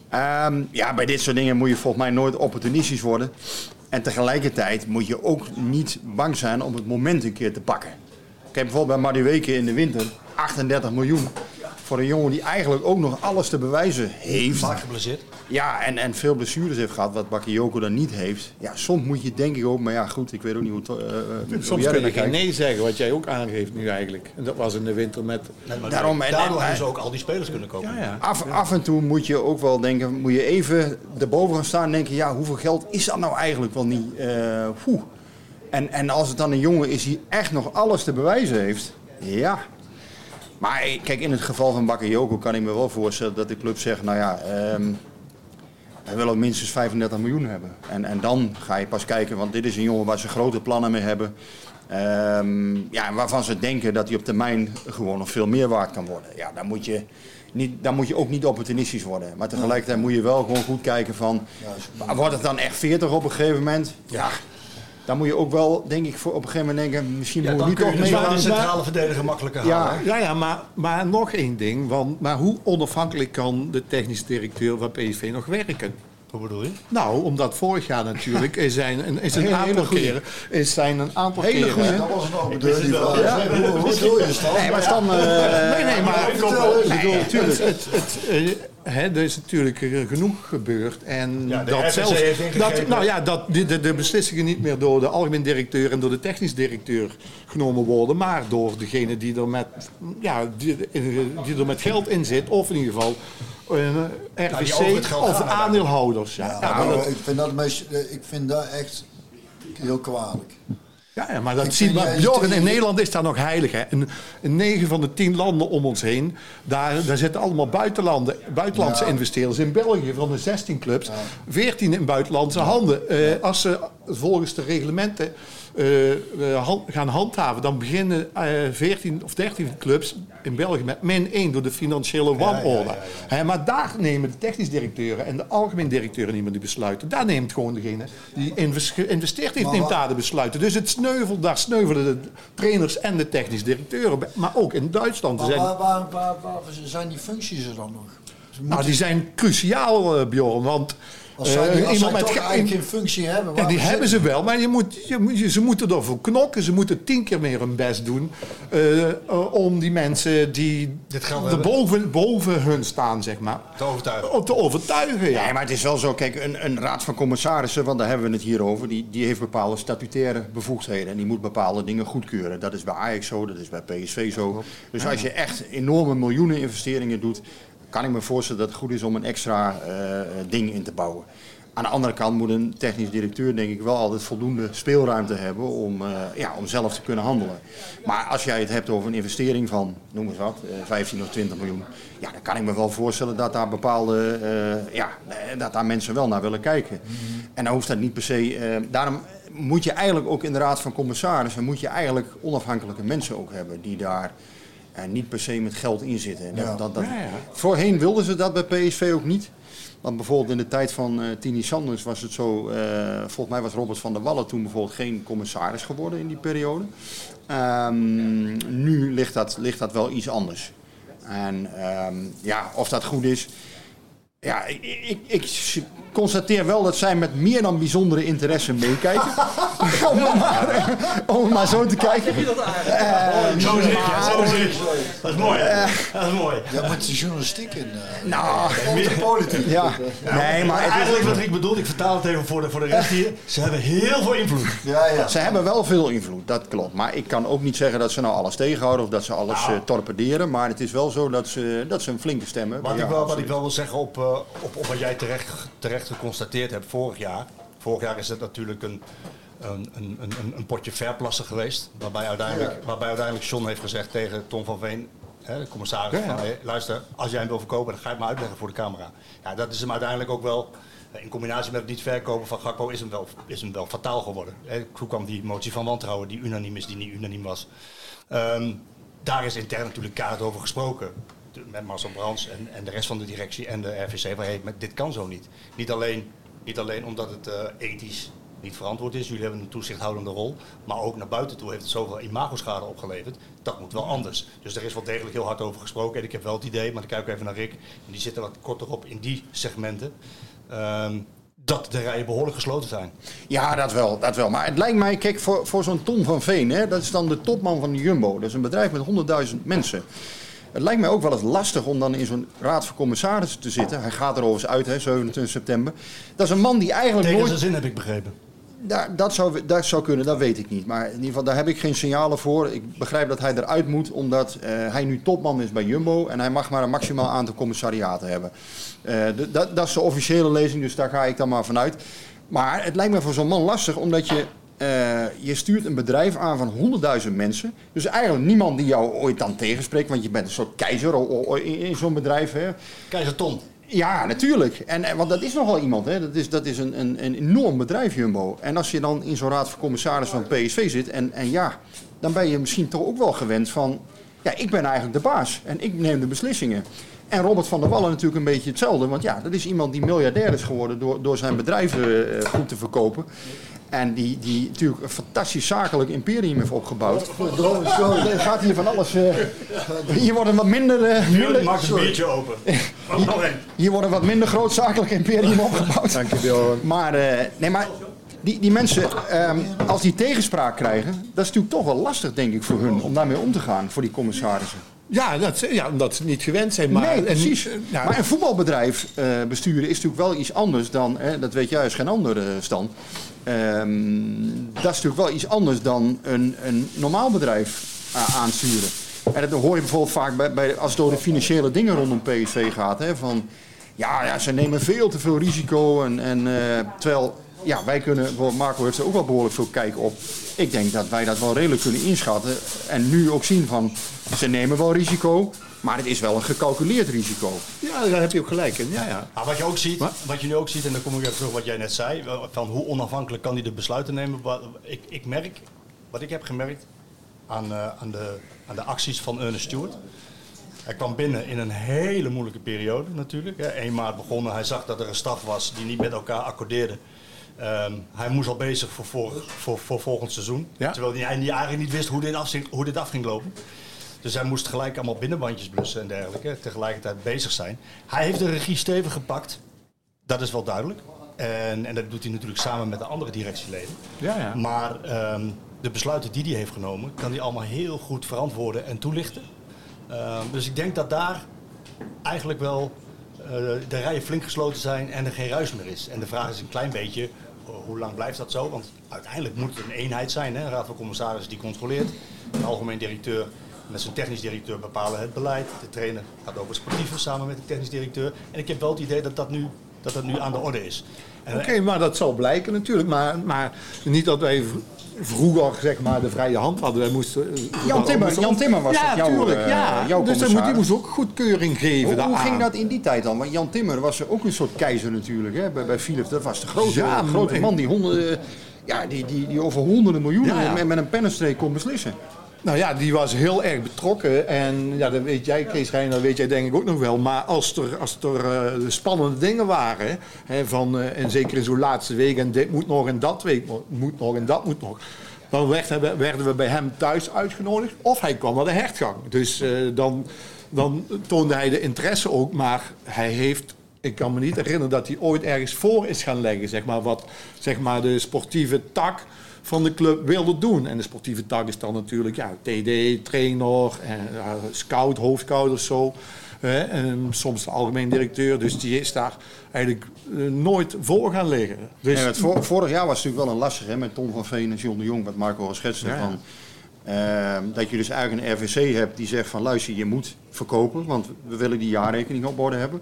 Ehm, ja, bij dit soort dingen moet je volgens mij nooit opportunistisch worden. En tegelijkertijd moet je ook niet bang zijn om het moment een keer te pakken. Kijk, bijvoorbeeld bij Madueke in de winter, 38 miljoen. Voor een jongen die eigenlijk ook nog alles te bewijzen heeft. Vaak geblesseerd. Ja, en, en veel blessures heeft gehad, wat Bakayoko dan niet heeft. Ja, soms moet je denk ik ook, maar ja goed, ik weet ook niet hoe, het, eh, hoe Soms jij kun je geen nee zeggen, wat jij ook aangeeft nu eigenlijk. En dat was in de winter met... Nee, maar Daarom- en- daardoor en- hebben ze ook al die spelers kunnen kopen. Ja, ja. Af, af en toe moet je ook wel denken, moet je even erboven gaan staan en denken, ja, hoeveel geld is dat nou eigenlijk wel niet? eh, poeh. En, en als het dan een jongen is die echt nog alles te bewijzen heeft, ja. Maar eh, kijk, in het geval van Bakayoko kan ik me wel voorstellen dat de club zegt, nou ja, ehm wij willen minstens 35 miljoen hebben. En, en dan ga je pas kijken, want dit is een jongen waar ze grote plannen mee hebben. Ehm, ja, waarvan ze denken dat hij op termijn gewoon nog veel meer waard kan worden. Ja, dan moet je, niet, dan moet je ook niet opportunistisch worden. Maar tegelijkertijd moet je wel gewoon goed kijken van, wordt het dan echt 40 op een gegeven moment? Ja. Dan moet je ook wel, denk ik, voor op een gegeven moment denken, misschien Ja, we nu kun je toch dus wel de meegaan. centrale verdediger makkelijker Ja. halen. Ja, ja maar, maar nog één ding. Want, maar hoe onafhankelijk kan de technisch directeur van PSV nog werken? Hoe bedoel je? Nou, omdat vorig jaar natuurlijk is zijn een, is een Hele- aantal keren, is zijn een aantal Hele keren. goeie. Dat was een open deur die vraag. Hoe, hoe bedoel je Stan? Nee, maar Stan, eh, Nee, nee, maar natuurlijk. Eh, er is natuurlijk eh, genoeg gebeurd. En Ja, dat zelfs, dat, nou ja, dat de, de, de beslissingen niet meer door de algemeen directeur en door de technisch directeur genomen worden, maar door degene die er met, ja, die, die er met geld in zit, of in ieder geval eh, die RVC of aandeelhouders. Ja, Ja, ja, maar maar dat, ik vind dat, meest, eh, ik vind dat echt heel kwalijk. Ja, ja, maar dat zien we. Bjorn, in Nederland is dat nog heilig. Hè? In, in 9 van de 10 landen om ons heen, daar, daar zitten allemaal buitenlanden, buitenlandse Ja. investeerders. In België van de 16 clubs, 14 in buitenlandse handen. Eh, als ze volgens de reglementen eh, eh, gaan handhaven, dan beginnen eh 14 of 13 clubs in België met min 1 door de financiële wanorde. Maar daar nemen de technisch directeuren en de algemeen directeuren niet meer die besluiten. Daar neemt gewoon degene die geïnvesteerd heeft, neemt daar de besluiten. Dus het sneuvelt, daar sneuvelen de trainers en de technisch directeuren. Maar ook in Duitsland. Maar zijn, waar, waar, waar, waar zijn die functies er dan nog? Nou, die zijn cruciaal, eh, Bjorn. Want Als zij, eh, als zij met toch eigenlijk geen functie hebben. Ja, die hebben ze wel, maar je moet, je, moet- je- ze moeten ervoor knokken. Ze moeten tien keer meer hun best doen eh, eh, om die mensen die er hebben. boven, boven hun staan, zeg maar, Te overtuigen. om te overtuigen. Ja. Nee, maar het is wel zo. Kijk, een, een raad van commissarissen, want daar hebben we het hier over, die, die heeft bepaalde statutaire bevoegdheden. En die moet bepaalde dingen goedkeuren. Dat is bij Ajax zo, dat is bij PSV zo. Dus als je echt enorme miljoenen investeringen doet, kan ik me voorstellen dat het goed is om een extra eh, ding in te bouwen. Aan de andere kant moet een technisch directeur denk ik wel altijd voldoende speelruimte hebben om, eh, ja, om zelf te kunnen handelen. Maar als jij het hebt over een investering van, noem eens wat, eh, 15 of 20 miljoen. Ja, dan kan ik me wel voorstellen dat daar bepaalde, eh, ja, eh, dat daar mensen wel naar willen kijken. En dan hoeft dat niet per se, eh, daarom moet je eigenlijk ook in de raad van commissarissen, moet je eigenlijk onafhankelijke mensen ook hebben die daar eh, niet per se met geld in zitten. En dat, Ja. dat, dat- Ja, ja. Voorheen wilden ze dat bij PSV ook niet. Want bijvoorbeeld in de tijd van eh Tini Sanders was het zo, eh, volgens mij was Robert van der Wallen toen bijvoorbeeld geen commissaris geworden in die periode. Ehm, nu ligt dat, ligt dat wel iets anders. En ehm, ja, of dat goed is. Ja, ik, ik, ik constateer wel dat zij met meer dan bijzondere interesse meekijken. *laughs* om, het maar, *laughs* om het maar zo te kijken. Eh, Zo zie ik, ja, zo zie ik. Dat is mooi, hè? Dat is mooi. Ja, met de journalistiek in. eh, Nou, de politiek. ja. Nee, maar het is- Eigenlijk wat Rick bedoelt, ik vertaal het even voor de, voor de rest hier. Ze hebben heel veel invloed. Ja, ja. Ze hebben wel veel invloed, dat klopt. Maar ik kan ook niet zeggen dat ze nou alles tegenhouden of dat ze alles Nou. eh, torpederen. Maar het is wel zo dat ze, dat ze een flinke stem hebben. Wat, Ja, ik, wel, wat ik wel wil zeggen op, eh, op, op wat jij terecht, terecht geconstateerd hebt vorig jaar. Vorig jaar is het natuurlijk een, een, een, een, een potje verplassen geweest. Waarbij uiteindelijk, waarbij uiteindelijk John heeft gezegd tegen Tom van Veen, hè, de commissaris, Ja, ja. van, hey, luister, als jij hem wil verkopen, dan ga je het maar uitleggen voor de camera. Ja, dat is hem uiteindelijk ook wel, in combinatie met het niet verkopen van Gakpo, is hem wel, is hem wel fataal geworden. Hè, Toen kwam die motie van wantrouwen, die unaniem is, die niet unaniem was. Ehm, daar is intern natuurlijk kaart over gesproken. Met Marcel Brands en, en de rest van de directie en de RVC. Van, hey, dit kan zo niet. Niet alleen, niet alleen omdat het eh, ethisch niet verantwoord is. Jullie hebben een toezichthoudende rol. Maar ook naar buiten toe heeft het zoveel imagoschade opgeleverd. Dat moet wel anders. Dus er is wel degelijk heel hard over gesproken. En ik heb wel het idee, maar dan kijk ik even naar Rick. En die zitten wat korter op in die segmenten. ehm, dat de rijen behoorlijk gesloten zijn. Ja, dat wel, dat wel. Maar het lijkt mij, kijk, voor, voor zo'n Tom van Veen, hè, dat is dan de topman van de Jumbo. Dat is een bedrijf met 100.000 mensen. Het lijkt mij ook wel eens lastig om dan in zo'n raad van commissarissen te zitten. Hij gaat er overigens uit, hè, 27 september. Dat is een man die eigenlijk Tegen nooit... zijn zin heb ik begrepen. Daar, dat, zou, dat zou kunnen, dat weet ik niet. Maar in ieder geval, daar heb ik geen signalen voor. Ik begrijp dat hij eruit moet, omdat eh, hij nu topman is bij Jumbo. En hij mag maar een maximaal aantal commissariaten hebben. Eh, dat, dat is de officiële lezing, dus daar ga ik dan maar vanuit. Maar het lijkt me voor zo'n man lastig, omdat je, eh, je stuurt een bedrijf aan van 100.000 mensen. Dus eigenlijk niemand die jou ooit dan tegenspreekt, want je bent een soort keizer in, zo'n bedrijf. Hè. Keizer Ton. Ja, natuurlijk. En, want dat is nogal iemand. Hè. Dat is, dat is een, een, een enorm bedrijf, Jumbo. En als je dan in zo'n raad van commissaris van PSV zit... En, en ja, dan ben je misschien toch ook wel gewend van... Ja, ik ben eigenlijk de baas en ik neem de beslissingen. En Robert van der Wallen natuurlijk een beetje hetzelfde. Want ja, dat is iemand die miljardair is geworden door, door zijn bedrijven eh, goed te verkopen. En die, die natuurlijk een fantastisch zakelijk imperium heeft opgebouwd. Er gaat hier van alles... eh, *laughs* hier wordt een wat minder... minder Maak een biertje open. *laughs* Hier wordt een wat minder groot zakelijk imperium *laughs* opgebouwd. Dankjewel. Maar, eh, nee, maar die, die mensen, ehm, als die tegenspraak krijgen, dat is natuurlijk toch wel lastig, denk ik, voor hun om daarmee om te gaan, voor die commissarissen. Ja, dat, ze- ja, omdat ze niet gewend zijn. Maar, nee, en- precies. ja, Maar een voetbalbedrijf eh, besturen is natuurlijk wel iets anders dan, hè, dat weet jij als geen andere stand. Ehm, dat is natuurlijk wel iets anders dan een, een normaal bedrijf eh, aansturen. En dat hoor je bijvoorbeeld vaak bij, bij, als het over de financiële dingen rondom PSV gaat. Hè, van, ja, ja, ze nemen veel te veel risico. En, en, eh, terwijl ja, wij kunnen, Marco heeft er ook wel behoorlijk veel kijk op. Ik denk dat wij dat wel redelijk kunnen inschatten. En nu ook zien van, ze nemen wel risico. Maar het is wel een gecalculeerd risico. ja, daar heb je ook gelijk in. Ja, ja. Maar wat je ook ziet, wat je nu ook ziet, en dan kom ik even terug wat jij net zei, van hoe onafhankelijk kan hij de besluiten nemen. Ik, ik merk, wat ik heb gemerkt aan, eh, aan, de, aan de acties van Ernest Stewart. Hij kwam binnen in een hele moeilijke periode natuurlijk. Hè. 1 maart begonnen, hij zag dat er een staf was die niet met elkaar accordeerde. Ehm, hij moest al bezig voor, voor, voor, voor volgend seizoen. Ja. Terwijl hij hij eigenlijk niet wist hoe dit, af, hoe dit af ging lopen. Dus hij moest gelijk allemaal binnenbandjes blussen en dergelijke. Tegelijkertijd bezig zijn. Hij heeft de regie stevig gepakt. Dat is wel duidelijk. En, en dat doet hij natuurlijk samen met de andere directieleden. Ja, ja. Maar ehm, de besluiten die hij heeft genomen, kan hij allemaal heel goed verantwoorden en toelichten. Ehm, dus ik denk dat daar eigenlijk wel eh, de rijen flink gesloten zijn en er geen ruis meer is. En de vraag is een klein beetje, hoe lang blijft dat zo? Want uiteindelijk moet het een eenheid zijn. Hè? Een raad van commissarissen die controleert. De algemeen directeur met zijn technisch directeur bepalen het beleid. De trainer gaat over het sportieve samen met de technisch directeur. En ik heb wel het idee dat dat nu, dat dat nu aan de orde is. En, Oké, maar dat zal blijken natuurlijk. Maar, maar niet dat wij vroeger zeg maar, de vrije hand hadden. Wij moesten, eh, Jan Timmer- Jan Timmer was ja, jouw, tuurlijk, eh, ja. jouw Dus dan moet, die moest ook goedkeuring geven Hoe, hoe ging dat in die tijd dan? Want Jan Timmer was ook een soort keizer natuurlijk hè? bij, bij Philips. Dat was de grote, Ja, grote man die, honderden, ja, die, die, die over honderden miljoenen Ja, ja. Met, met een pennenstreek kon beslissen. Nou ja, die was heel erg betrokken. En ja, dat weet jij, Kees Rijn, dat weet jij denk ik ook nog wel. Maar als er, als er eh, spannende dingen waren, hè, van, eh, en zeker in zo'n laatste week, en dit moet nog en dat week mo- moet nog en dat moet nog. Dan werden, werden we bij hem thuis uitgenodigd. Of hij kwam naar de hertgang. Dus eh, dan, dan toonde hij de interesse ook. Maar hij heeft ik kan me niet herinneren dat hij ooit ergens voor is gaan leggen, zeg maar, wat zeg maar, de sportieve tak van de club wilde doen. En de sportieve tak is dan natuurlijk ja, TD, trainer, en, ja, scout, hoofdscout of zo. Hè, en soms de algemeen directeur. Dus die is daar eigenlijk eh, nooit voor gaan liggen. Dus, En het vor- vorig jaar was het natuurlijk wel een lastig hè, met Tom van Veen en John de Jong, wat Marco al schetste. Ja. Van, ehm, dat je dus eigenlijk een RVC hebt die zegt van luister, je moet verkopen, want we willen die jaarrekening op orde hebben.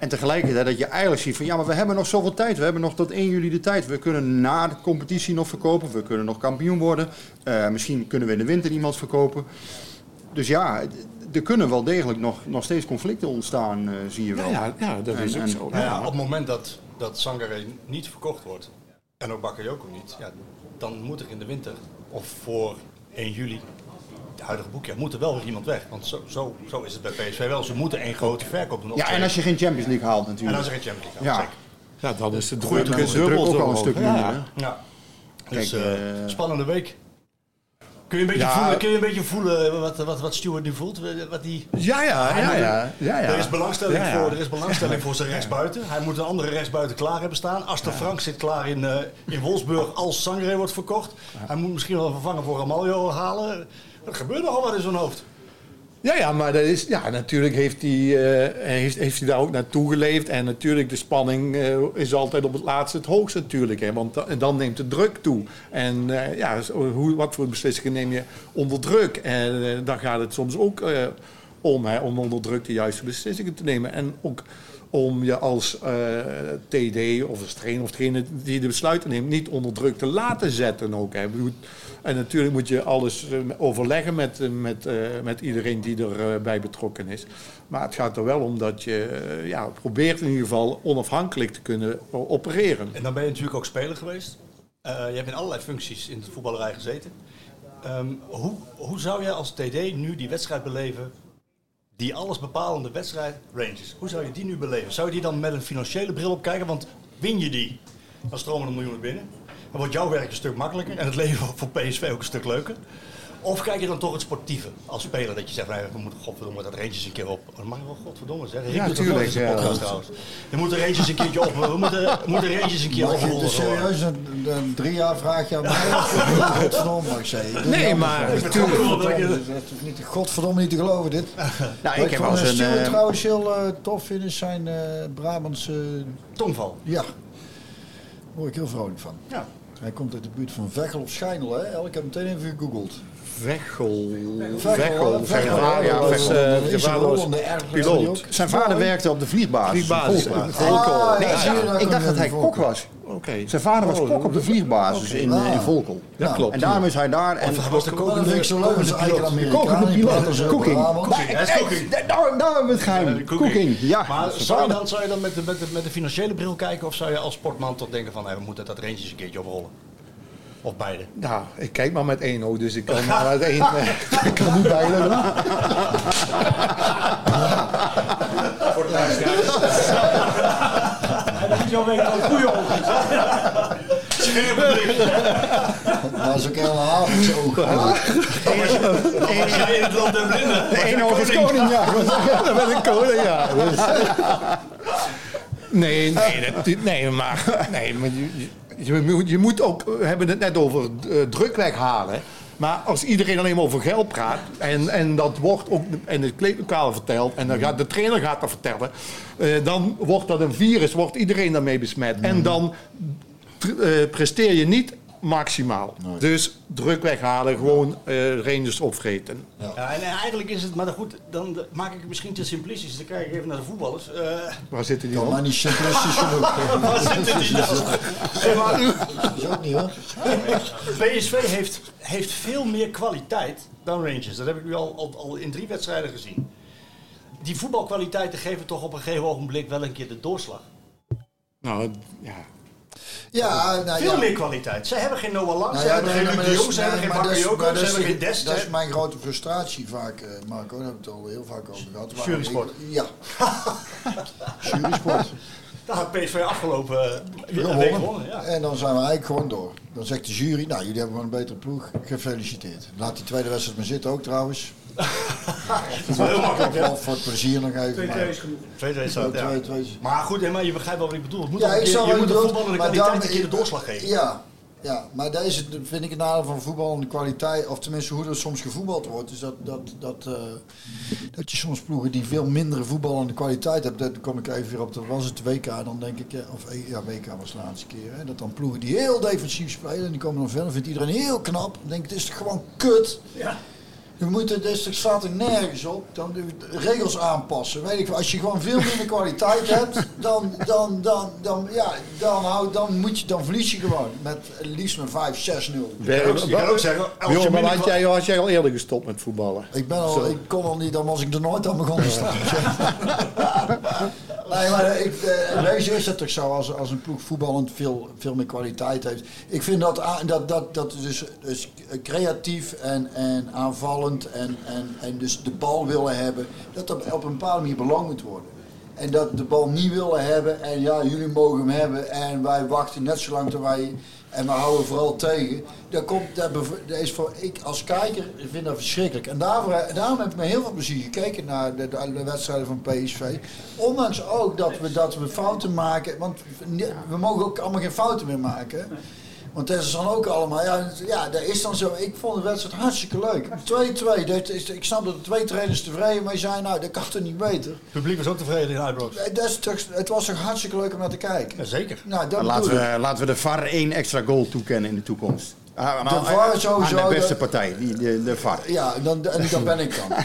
En tegelijkertijd dat je eigenlijk ziet van ja, maar we hebben nog zoveel tijd. We hebben nog tot 1 juli de tijd. We kunnen na de competitie nog verkopen. We kunnen nog kampioen worden. Eh, misschien kunnen we in de winter iemand verkopen. Dus ja, er kunnen wel degelijk nog, nog steeds conflicten ontstaan, eh, zie je wel. Ja, ja, dat is En- ook en- zo. Nou ja, op het moment dat, dat Sangare niet verkocht wordt, en ook Bakayoko niet, ja, dan moet er in de winter, of voor 1 juli, het huidige boekjaar, moet er wel weer iemand weg. Want zo, zo, zo is het bij PSV wel. Ze moeten één grote verkoop doen. Ja, en als je geen Champions League haalt En natuurlijk. als er geen Champions League gaat, Ja. zeker. Ja, dan is Goeie, druk, dan is druk ook zo al een stuk Ja. minder. Ja. Dus, Kijk, eh, eh, spannende week. Kun je, een beetje Ja. voelen, kun je een beetje voelen wat, wat, wat Stuart nu voelt? Wat die, Ja, ja, ja, ja, ja, ja. Er is belangstelling, Ja, ja. Voor, er is belangstelling voor zijn rechtsbuiten. Hij moet een andere rechtsbuiten klaar hebben staan. Aster Frank zit klaar in, eh, in Wolfsburg als Sangre wordt verkocht. Hij moet misschien wel een vervanger voor Ramaljo halen. Er gebeurt nogal wat in zijn hoofd. Ja, ja, maar dat is, ja, natuurlijk heeft hij, eh, heeft, heeft hij daar ook naartoe geleefd. En natuurlijk, de spanning eh, is altijd op het laatste het hoogst natuurlijk. Hè, want en dan neemt de druk toe. En eh, ja, hoe, wat voor beslissingen neem je onder druk? En dan gaat het soms ook om, hè, om onder druk de juiste beslissingen te nemen. En ook om je als eh, TD of als trainer of degene die de besluiten neemt... niet onder druk te laten zetten ook. Hè. En natuurlijk moet je alles eh, overleggen met, eh, met, met iedereen die erbij bij betrokken is. Maar het gaat er wel om dat je ja, probeert in ieder geval onafhankelijk te kunnen opereren. En dan ben je natuurlijk ook speler geweest. Je hebt in allerlei functies in de voetballerij gezeten. Ehm, hoe, hoe zou jij als TD nu die wedstrijd beleven, die alles bepalende wedstrijd, Rangers, hoe zou je die nu beleven? Zou je die dan met een financiële bril op kijken? Want win je die, dan stromen er miljoenen binnen. Dan wordt jouw werk een stuk makkelijker en het leven *laughs* voor PSV ook een stuk leuker. Of kijk je dan toch het sportieve als speler? Dat je zegt, nee, we moeten godverdomme dat Rangers een keer op. Oh, dat mag wel godverdomme zeggen. Ja, doet dat tuurlijk, nooit in zijn ja. podcast trouwens. Er moeten Rangers een keertje op. We moeten, we moeten Rangers een keer je opgewonnen dus serieus een, een drie jaar vraag je aan mij ik *laughs* godverdomme mag zeggen? Nee, maar natuurlijk. Niet, godverdomme niet te geloven dit. Nou, ik heb eens een... Stuart eh, trouwens heel eh, tof is zijn eh Brabantse... Tongval. Ja, daar word ik heel vrolijk van. Ja. Hij komt uit de buurt van Veghel of Schijnel, hè? Ik heb meteen even gegoogeld. Zijn vader, ja, dat is eh, zijn vader was piloot. Zijn vader werkte op de vliegbasis. Vliegbasis, ja. Ah, Nee, ja, ik- dacht dat hij kok was. Oké. Zijn vader was Oh, kok op de vliegbasis in, Ah. in Volkel. Dat klopt. En daarom is hij daar. En Of hij was de kokende piloot. als een Cooking. Nou, nou hebben we het geheim. Ja, Cooking. Ja. Maar zou je dan, zou je dan met, de, met, de, met de financiële bril kijken of zou je als sportman toch denken van hey, we moeten dat Rangers een keertje oprollen? Of beide? Nou, ik kijk maar met één oog, dus ik kan maar uit één. eh, *laughs* ik kan niet beide doen. *laughs* Voor de luisteraars. En dat is jouw week een goede ogen. Scherpe blik. Maar is ook helemaal niet zo. Als *laughs* jij in het land der blinden. De ene oog is koning, ja. Dat ben ik koning, ja. Dus- Nee, nee, dat- nee, maar, nee, maar je, moet- je moet ook, we hebben het net over eh, druk weghalen. Maar als iedereen alleen maar over geld praat en, en dat wordt ook in het kleedlokaal verteld en dan gaat de trainer gaat dat vertellen, eh, dan wordt dat een virus, wordt iedereen daarmee besmet. En dan tr- eh, presteer je niet maximaal. Dus druk weghalen, gewoon eh Rangers opvreten. Ja, en eigenlijk is het, maar dan goed, dan maak ik het misschien te simplistisch. Dan kijk ik even naar de voetballers. Eh, Waar zitten die dan? maar niet simplistisch genoeg. *laughs* Waar zitten die dan? Zeg maar, Dat is ook niet hoor. PSV heeft, heeft veel meer kwaliteit dan Rangers. Dat heb ik nu al, al, al in drie wedstrijden gezien. Die voetbalkwaliteiten geven toch op een gegeven ogenblik wel een keer de doorslag. Nou, ja. Ja, nou Veel ja. meer kwaliteit. Ze hebben geen Noah Lang, Nou ze ja, hebben nee, geen Luc Jong, ze hebben geen Bakayoko, ze hebben geen Dest. Dat is mijn grote frustratie vaak, eh, Marco. Daar hebben we het al heel vaak over gehad. Jurysport. Ja. *laughs* Jurysport. Daar had PSV afgelopen eh, week Gewonnen. Ja. En dan zijn we eigenlijk gewoon door. Dan zegt de jury, nou jullie hebben gewoon een betere ploeg. Gefeliciteerd. Laat die tweede wedstrijd maar zitten ook trouwens. *laughs* Dat is wel heel makkelijk? Wel voor het plezier nog even. maar- 2-2 staat, ja. Twee- twee- Maar goed, hè, maar je begrijpt wel wat ik bedoel. Het moet Ja, ik je moet de kwaliteit dan- een keer de doorslag geven. Ja, ja, maar deze vind ik het nadeel van voetbal en de kwaliteit, of tenminste hoe er soms gevoetbald wordt, is dat, dat, dat, eh, dat je soms ploegen die veel mindere voetbal en de kwaliteit hebben. Daar kom ik even weer op, dat was het WK, dan denk ik, eh, of eh, ja, WK was de laatste keer. Hè, dat dan ploegen die heel defensief spelen en die komen dan verder, vindt iedereen heel knap. Dan denk ik, het is gewoon kut. Ja. We moeten, dus er staat er nergens op. Dan regels aanpassen. Weet ik, als je gewoon veel minder kwaliteit *laughs* hebt, dan, dan, dan, dan, ja, dan, hou, dan, moet je, dan verlies je gewoon. Met liefst met 5, 6-0. kan ook- je kan ook zeggen, als je maar had jij, had jij al eerder gestopt met voetballen? Ik, ben al, ik kon al niet, dan was ik er nooit aan begonnen te staan. *laughs* nee, maar ik, eh, in wezen is het toch zo, als, als een ploeg voetballend veel, veel meer kwaliteit heeft. Ik vind dat, dat, dat, dat dus, dus creatief en, en aanvallend en, en, en dus de bal willen hebben, dat dat op een bepaalde manier belang moet worden. En dat de bal niet willen hebben en ja, jullie mogen hem hebben en wij wachten net zo lang tot wij en we houden vooral tegen. Dat, komt, dat, is voor ik als kijker vind dat verschrikkelijk. En daarvoor, daarom heb ik met heel veel plezier gekeken naar de, de, de wedstrijden van PSV. Ondanks ook dat we, dat we fouten maken, want we mogen ook allemaal geen fouten meer maken. Want dat is dan ook allemaal, ja, ja, dat is dan zo. Ik vond de wedstrijd hartstikke leuk. 2-2, dat is- ik snap dat de twee trainers tevreden mee zijn. Nou, dat kan toch niet beter. Het publiek was ook tevreden in Ibrox. Nee, Dat is toch, het was toch hartstikke leuk om naar te kijken. Jazeker. Nou, dat laten, we, laten we de VAR één extra goal toekennen in de toekomst. Ah, De VAR sowieso, Aan de beste partij, die, de, de VAR. Ja, dan, en dat ben ik dan. *laughs*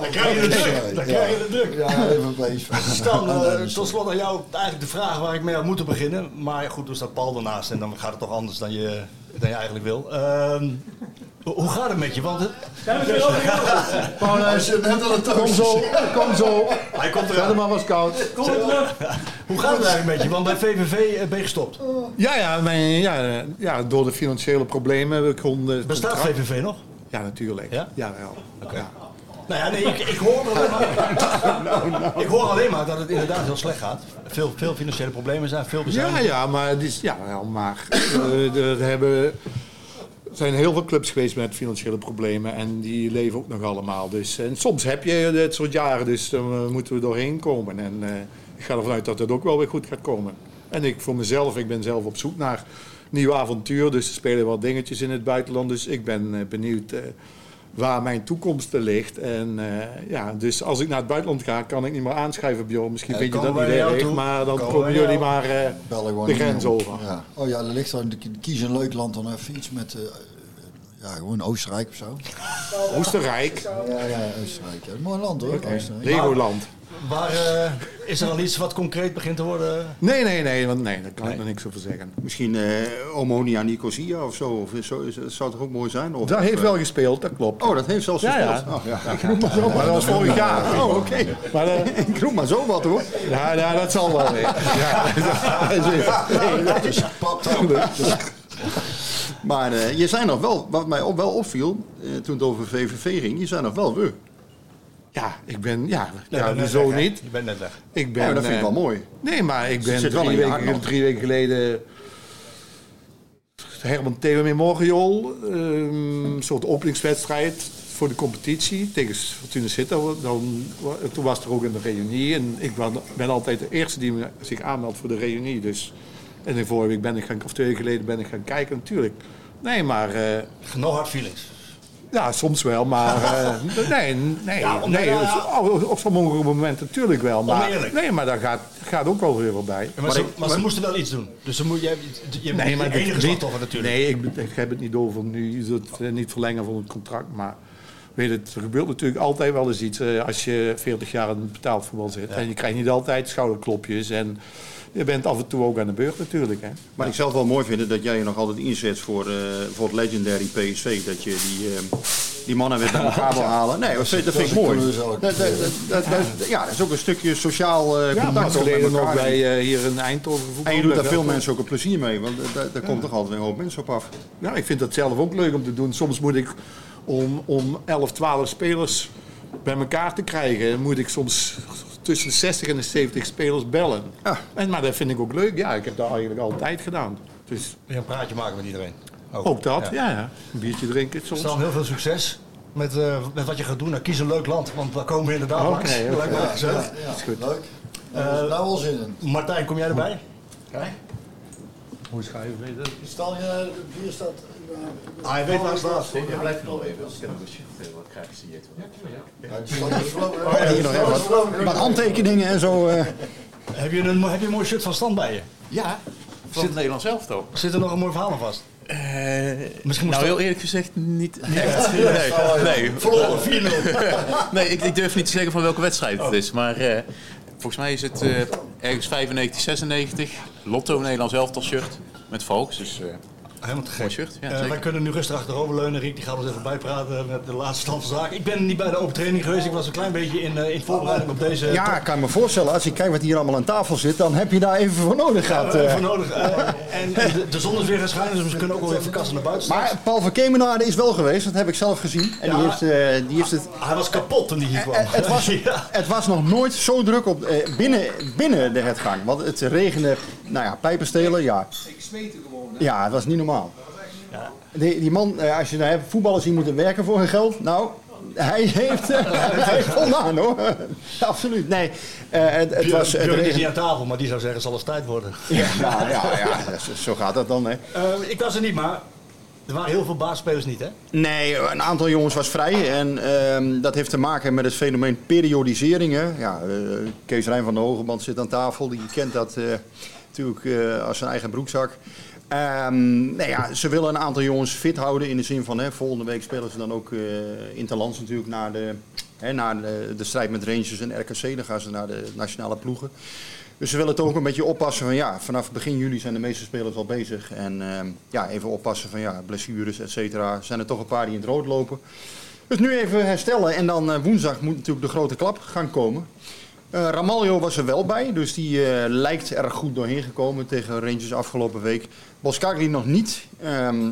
Dan krijg je de druk. Dan krijg je de druk. Ja, even PSV. Stan, Ja, eh, tot slot aan jou eigenlijk de vraag waar ik mee had moeten beginnen. Maar goed, er staat Paul ernaast en dan gaat het toch anders dan je, dan je eigenlijk wil. Ehm, hoe gaat het met je? Want het, *laughs* Paul, hij zit net aan het Kom zo, kom zo. hij komt eraan. hem maar was koud. Hoe gaat het eigenlijk met je? Want bij VVV eh, ben je gestopt. Ja, ja, mijn, ja, eh, ja, door de financiële problemen. We konden Bestaat VVV nog? Ja, natuurlijk. Ja? Ja, wel. Ja. Nou ja, nee, ik, ik, hoor alleen *laughs* maar, ik hoor alleen maar dat het inderdaad heel slecht gaat. Veel, veel financiële problemen zijn, veel Ja, bezuinigingen. ja, maar, het is, ja, wel, maar eh, er hebben, er zijn heel veel clubs geweest met financiële problemen en die leven ook nog allemaal. Dus, en soms heb je dit soort jaren, dus dan eh, moeten we doorheen komen. En eh, ik ga ervan uit dat het ook wel weer goed gaat komen. En ik voor mezelf, ik ben zelf op zoek naar nieuw avontuur, dus er spelen wat dingetjes in het buitenland. Dus ik ben eh, benieuwd waar mijn toekomst ligt. En eh, ja, dus als ik naar het buitenland ga, kan ik niet meer aanschrijven, Bjorn. Misschien Ja, vind je dat niet erg, maar dan Komen jullie maar eh, de grens over. Ja. Oh ja, er ligt dan, kies een leuk land dan even iets met, eh, ja, gewoon Oostenrijk of zo. Oostenrijk. Ja, ja, Oostenrijk. Ja. Mooi land hoor, Oostenrijk. Legoland. Waar, eh, is er al iets wat concreet begint te worden? Nee, nee, nee, want nee, daar kan ik nog niks over zeggen. Misschien eh Omonia Nicosia of zo. Of zo is- dat zou toch ook mooi zijn? Of, Dat heeft wel gespeeld, dat klopt. Oh, dat heeft zelfs Ja, ja. gespeeld. Oh, ja. Ik noem maar zo, maar dat was vorig jaar. Oh, oké. Maar, eh, *laughs* Ik noem maar zo wat hoor. ja, ja, dat zal wel weer. *laughs* *laughs* Ja, dat is Maar eh, je zijn nog wel, wat mij op, wel opviel, eh, toen het over VVV ging, je zijn nog wel we. Ja, ik ben, ja, Nee, ja zo hè? niet. Je bent net weg. Ik ben, Ja, dat vind ik eh, wel mooi. Nee, maar ik ben drie in weken, drie weken geleden Herman Theo Memorial. ehm, Een soort openingswedstrijd voor de competitie tegen Fortuna Sittard. Dan, toen was er ook een reunie. En ik ben, ben altijd de eerste die me- zich aanmeldt voor de reunie. Dus, en de vorige week ben ik gaan, of twee weken geleden ben ik gaan kijken natuurlijk. Nee, maar... eh, No hard feelings. Ja, soms wel, maar *laughs* eh, nee, nee, Ja, nee ja. op, op sommige momenten natuurlijk wel. Maar, Oneerlijk. nee, maar daar gaat, gaat ook wel weer voorbij. Maar, ze, maar ze moesten wel iets doen. Dus ze moet, je, je, Nee, maar enige dit- slachtoffer natuurlijk. Nee, ik, ik heb het niet over nu, het eh, niet verlengen van het contract. Maar weet het, er gebeurt natuurlijk altijd wel eens iets eh, als je 40 jaar in betaald voetbal zit. En je krijgt niet altijd schouderklopjes. En je bent af en toe ook aan de beurt natuurlijk. Hè. Maar ik zou het wel mooi vinden dat jij je nog altijd inzet voor, eh, voor het legendary PSV. Dat je die, eh, die mannen weer bij elkaar wil *laughs* halen. Nee, dat vind, dat vind ik mooi. Dat, dat, dat, dat- dat- ja, dat is ook een stukje sociaal eh Ja, contact. geleden nog bij eh, hier in Eindhoven voetbal. En je doet daar veel mensen ook een plezier mee. Want daar, daar komt toch altijd een hoop mensen op af. Ja, ik vind dat zelf ook leuk om te doen. Soms moet ik om, om 11, 12 spelers bij elkaar te krijgen, moet ik soms tussen de 60 en de 70 spelers bellen. En, maar dat vind ik ook leuk. Ja, ik heb dat eigenlijk altijd gedaan. Dus Weer een praatje maken met iedereen. ook dat, ja. ja. Een biertje drinken soms. Stel heel veel succes met, eh, met wat je gaat doen. Nou, kies een leuk land, want daar komen we inderdaad Oké, langs. Ja, ja, ja. Is goed. Leuk. Eh, nou wel zin in. Martijn, kom jij erbij? Hoe ga je weten? Stel je, de bier staat... Ah, je weet waar het staat. Je blijft nog even als ik een busje wat krijg je zie je Oh, hier nog even wat, wat handtekeningen en zo. eh. Heb je, een, heb je een mooi shirt van stand bij je? Ja, van het Nederlands elftal. Zit er nog een mooi verhaal aan vast? Misschien moest nou, heel eerlijk gezegd niet Niet echt. echt. *laughs* Nee, nee. Verloren, 4-0. *laughs* nee, ik, ik durf niet te zeggen van welke wedstrijd het is. Maar eh, volgens mij is het eh, ergens 95, 96. Lotto Nederlands elftal shirt met Volks. Dus eh Helemaal te gek. mooi shirt. Ja, Eh, wij kunnen nu rustig achterover leunen. Riek die gaat ons even bijpraten met de laatste stand van zaken. Ik ben niet bij de open training geweest. Ik was een klein beetje in, eh, in voorbereiding op deze... Ja, ik kan me voorstellen, als je kijkt wat hier allemaal aan tafel zit, dan heb je daar even voor nodig gehad. Ja, eh. even nodig. En de, de zon is weer gaan schijnen, dus we kunnen ook wel even kassen naar buiten staan. Maar Paul van Kemenade is wel geweest, dat heb ik zelf gezien. En die, heeft, eh, die heeft het... Hij was kapot toen hij hier kwam. Het was, *laughs* Ja. het was nog nooit zo druk op, binnen, binnen de hertgang. Want het regende, nou ja, pijpenstelen, ja. Gewoon. Ja, het was niet normaal. Die, die man, eh, als je nou hebt, voetballers die moeten werken voor hun geld. Nou, hij *laughs* heeft, eh, hij heeft voldaan hoor. *laughs* Absoluut. Nee, eh, het, het was... Het is niet aan tafel, maar die zou zeggen, zal het tijd worden. *laughs* ja, ja, ja, ja, zo- zo gaat dat dan. Hè. Eh, ik was er niet, maar er waren heel veel baasspelers niet, hè? Nee, een aantal jongens was vrij. En ehm, dat heeft te maken met het fenomeen periodisering. Hè. Ja, Kees Rijn van de Hogeband zit aan tafel. Die kent dat eh, natuurlijk eh, als zijn eigen broekzak. Ehm, nou ja, ze willen een aantal jongens fit houden in de zin van hè, volgende week spelen ze dan ook eh interlands natuurlijk naar, de, hè, naar de, de strijd met Rangers en RKC. Dan gaan ze naar de nationale ploegen. Dus ze willen toch ook een beetje oppassen van ja, vanaf begin juli zijn de meeste spelers al bezig. En ehm, ja, even oppassen van ja, blessures, et cetera. Zijn er toch een paar die in het rood lopen. Dus nu even herstellen en dan eh, woensdag moet natuurlijk de grote klap gaan komen. Ramaljo was er wel bij, dus die eh, lijkt erg goed doorheen gekomen tegen Rangers afgelopen week. Boskagli nog niet. Ehm,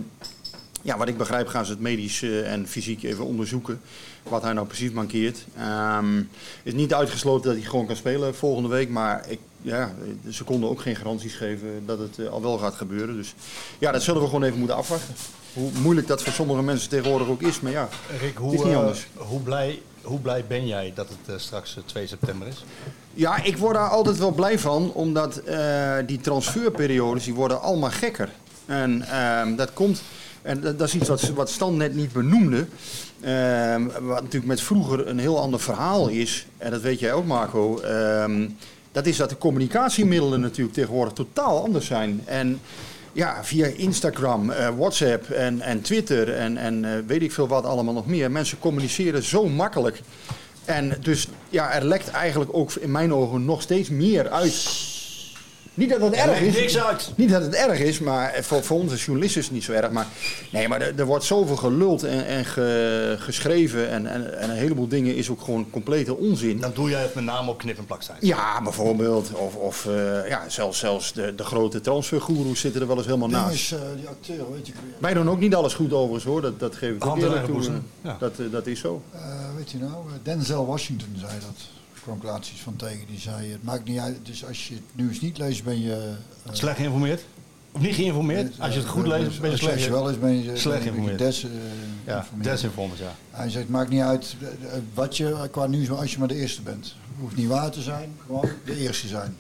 ja, wat ik begrijp gaan ze het medisch eh, en fysiek even onderzoeken. Wat hij nou precies mankeert. Ehm is niet uitgesloten dat hij gewoon kan spelen volgende week. Maar ik, ja, ze konden ook geen garanties geven dat het al wel gaat gebeuren. Dus ja, dat zullen we gewoon even moeten afwachten. Hoe moeilijk dat voor sommige mensen tegenwoordig ook is. Maar ja, Rick, het hoe, is niet anders. hoe, blij, hoe blij ben jij dat het eh, straks eh, 2 september is? Ja, ik word daar altijd wel blij van, omdat eh, die transferperiodes die worden allemaal gekker. En ehm, dat komt, en dat, dat is iets wat, wat Stan net niet benoemde. Ehm, wat natuurlijk met vroeger een heel ander verhaal is, en dat weet jij ook Marco. ehm, dat is dat de communicatiemiddelen natuurlijk tegenwoordig totaal anders zijn. En ja, via Instagram, eh, WhatsApp en, en Twitter en, en eh, weet ik veel wat allemaal nog meer. Mensen communiceren zo makkelijk. En dus ja, er lekt eigenlijk ook in mijn ogen nog steeds meer uit. Niet dat het Er erg is. niks uit. Niet dat het erg is, maar voor, voor ons als journalisten is het niet zo erg. Maar, nee, maar er, er wordt zoveel geluld en, en ge- geschreven. En, en, en een heleboel dingen is ook gewoon complete onzin. Dan doe jij het met name op knip- en plakstijd. Ja, bijvoorbeeld. Of, of eh, ja, zelfs, zelfs de, de grote transfergoeroes zitten er wel eens helemaal naast. is, eh, die acteur, weet je. Wij doen ook niet alles goed overigens hoor, dat, dat geef ik ook eerlijk toe. ja. Dat, eh, dat is zo. Eh, weet je nou, eh, Denzel Washington zei dat. Daar kwam ik laatst iets van tegen. Die zei, het maakt niet uit, dus als je het nieuws niet leest ben je... eh, Slecht geïnformeerd? Of niet geïnformeerd? Als je het goed leest, ben je Als slecht, je wel eens ben je, slecht geïnformeerd. Des, eh, ja, desinformed, ja. Hij zegt, het maakt niet uit eh, eh, wat je qua nieuws, als je maar de eerste bent. Hoeft niet waar te zijn, gewoon de eerste zijn.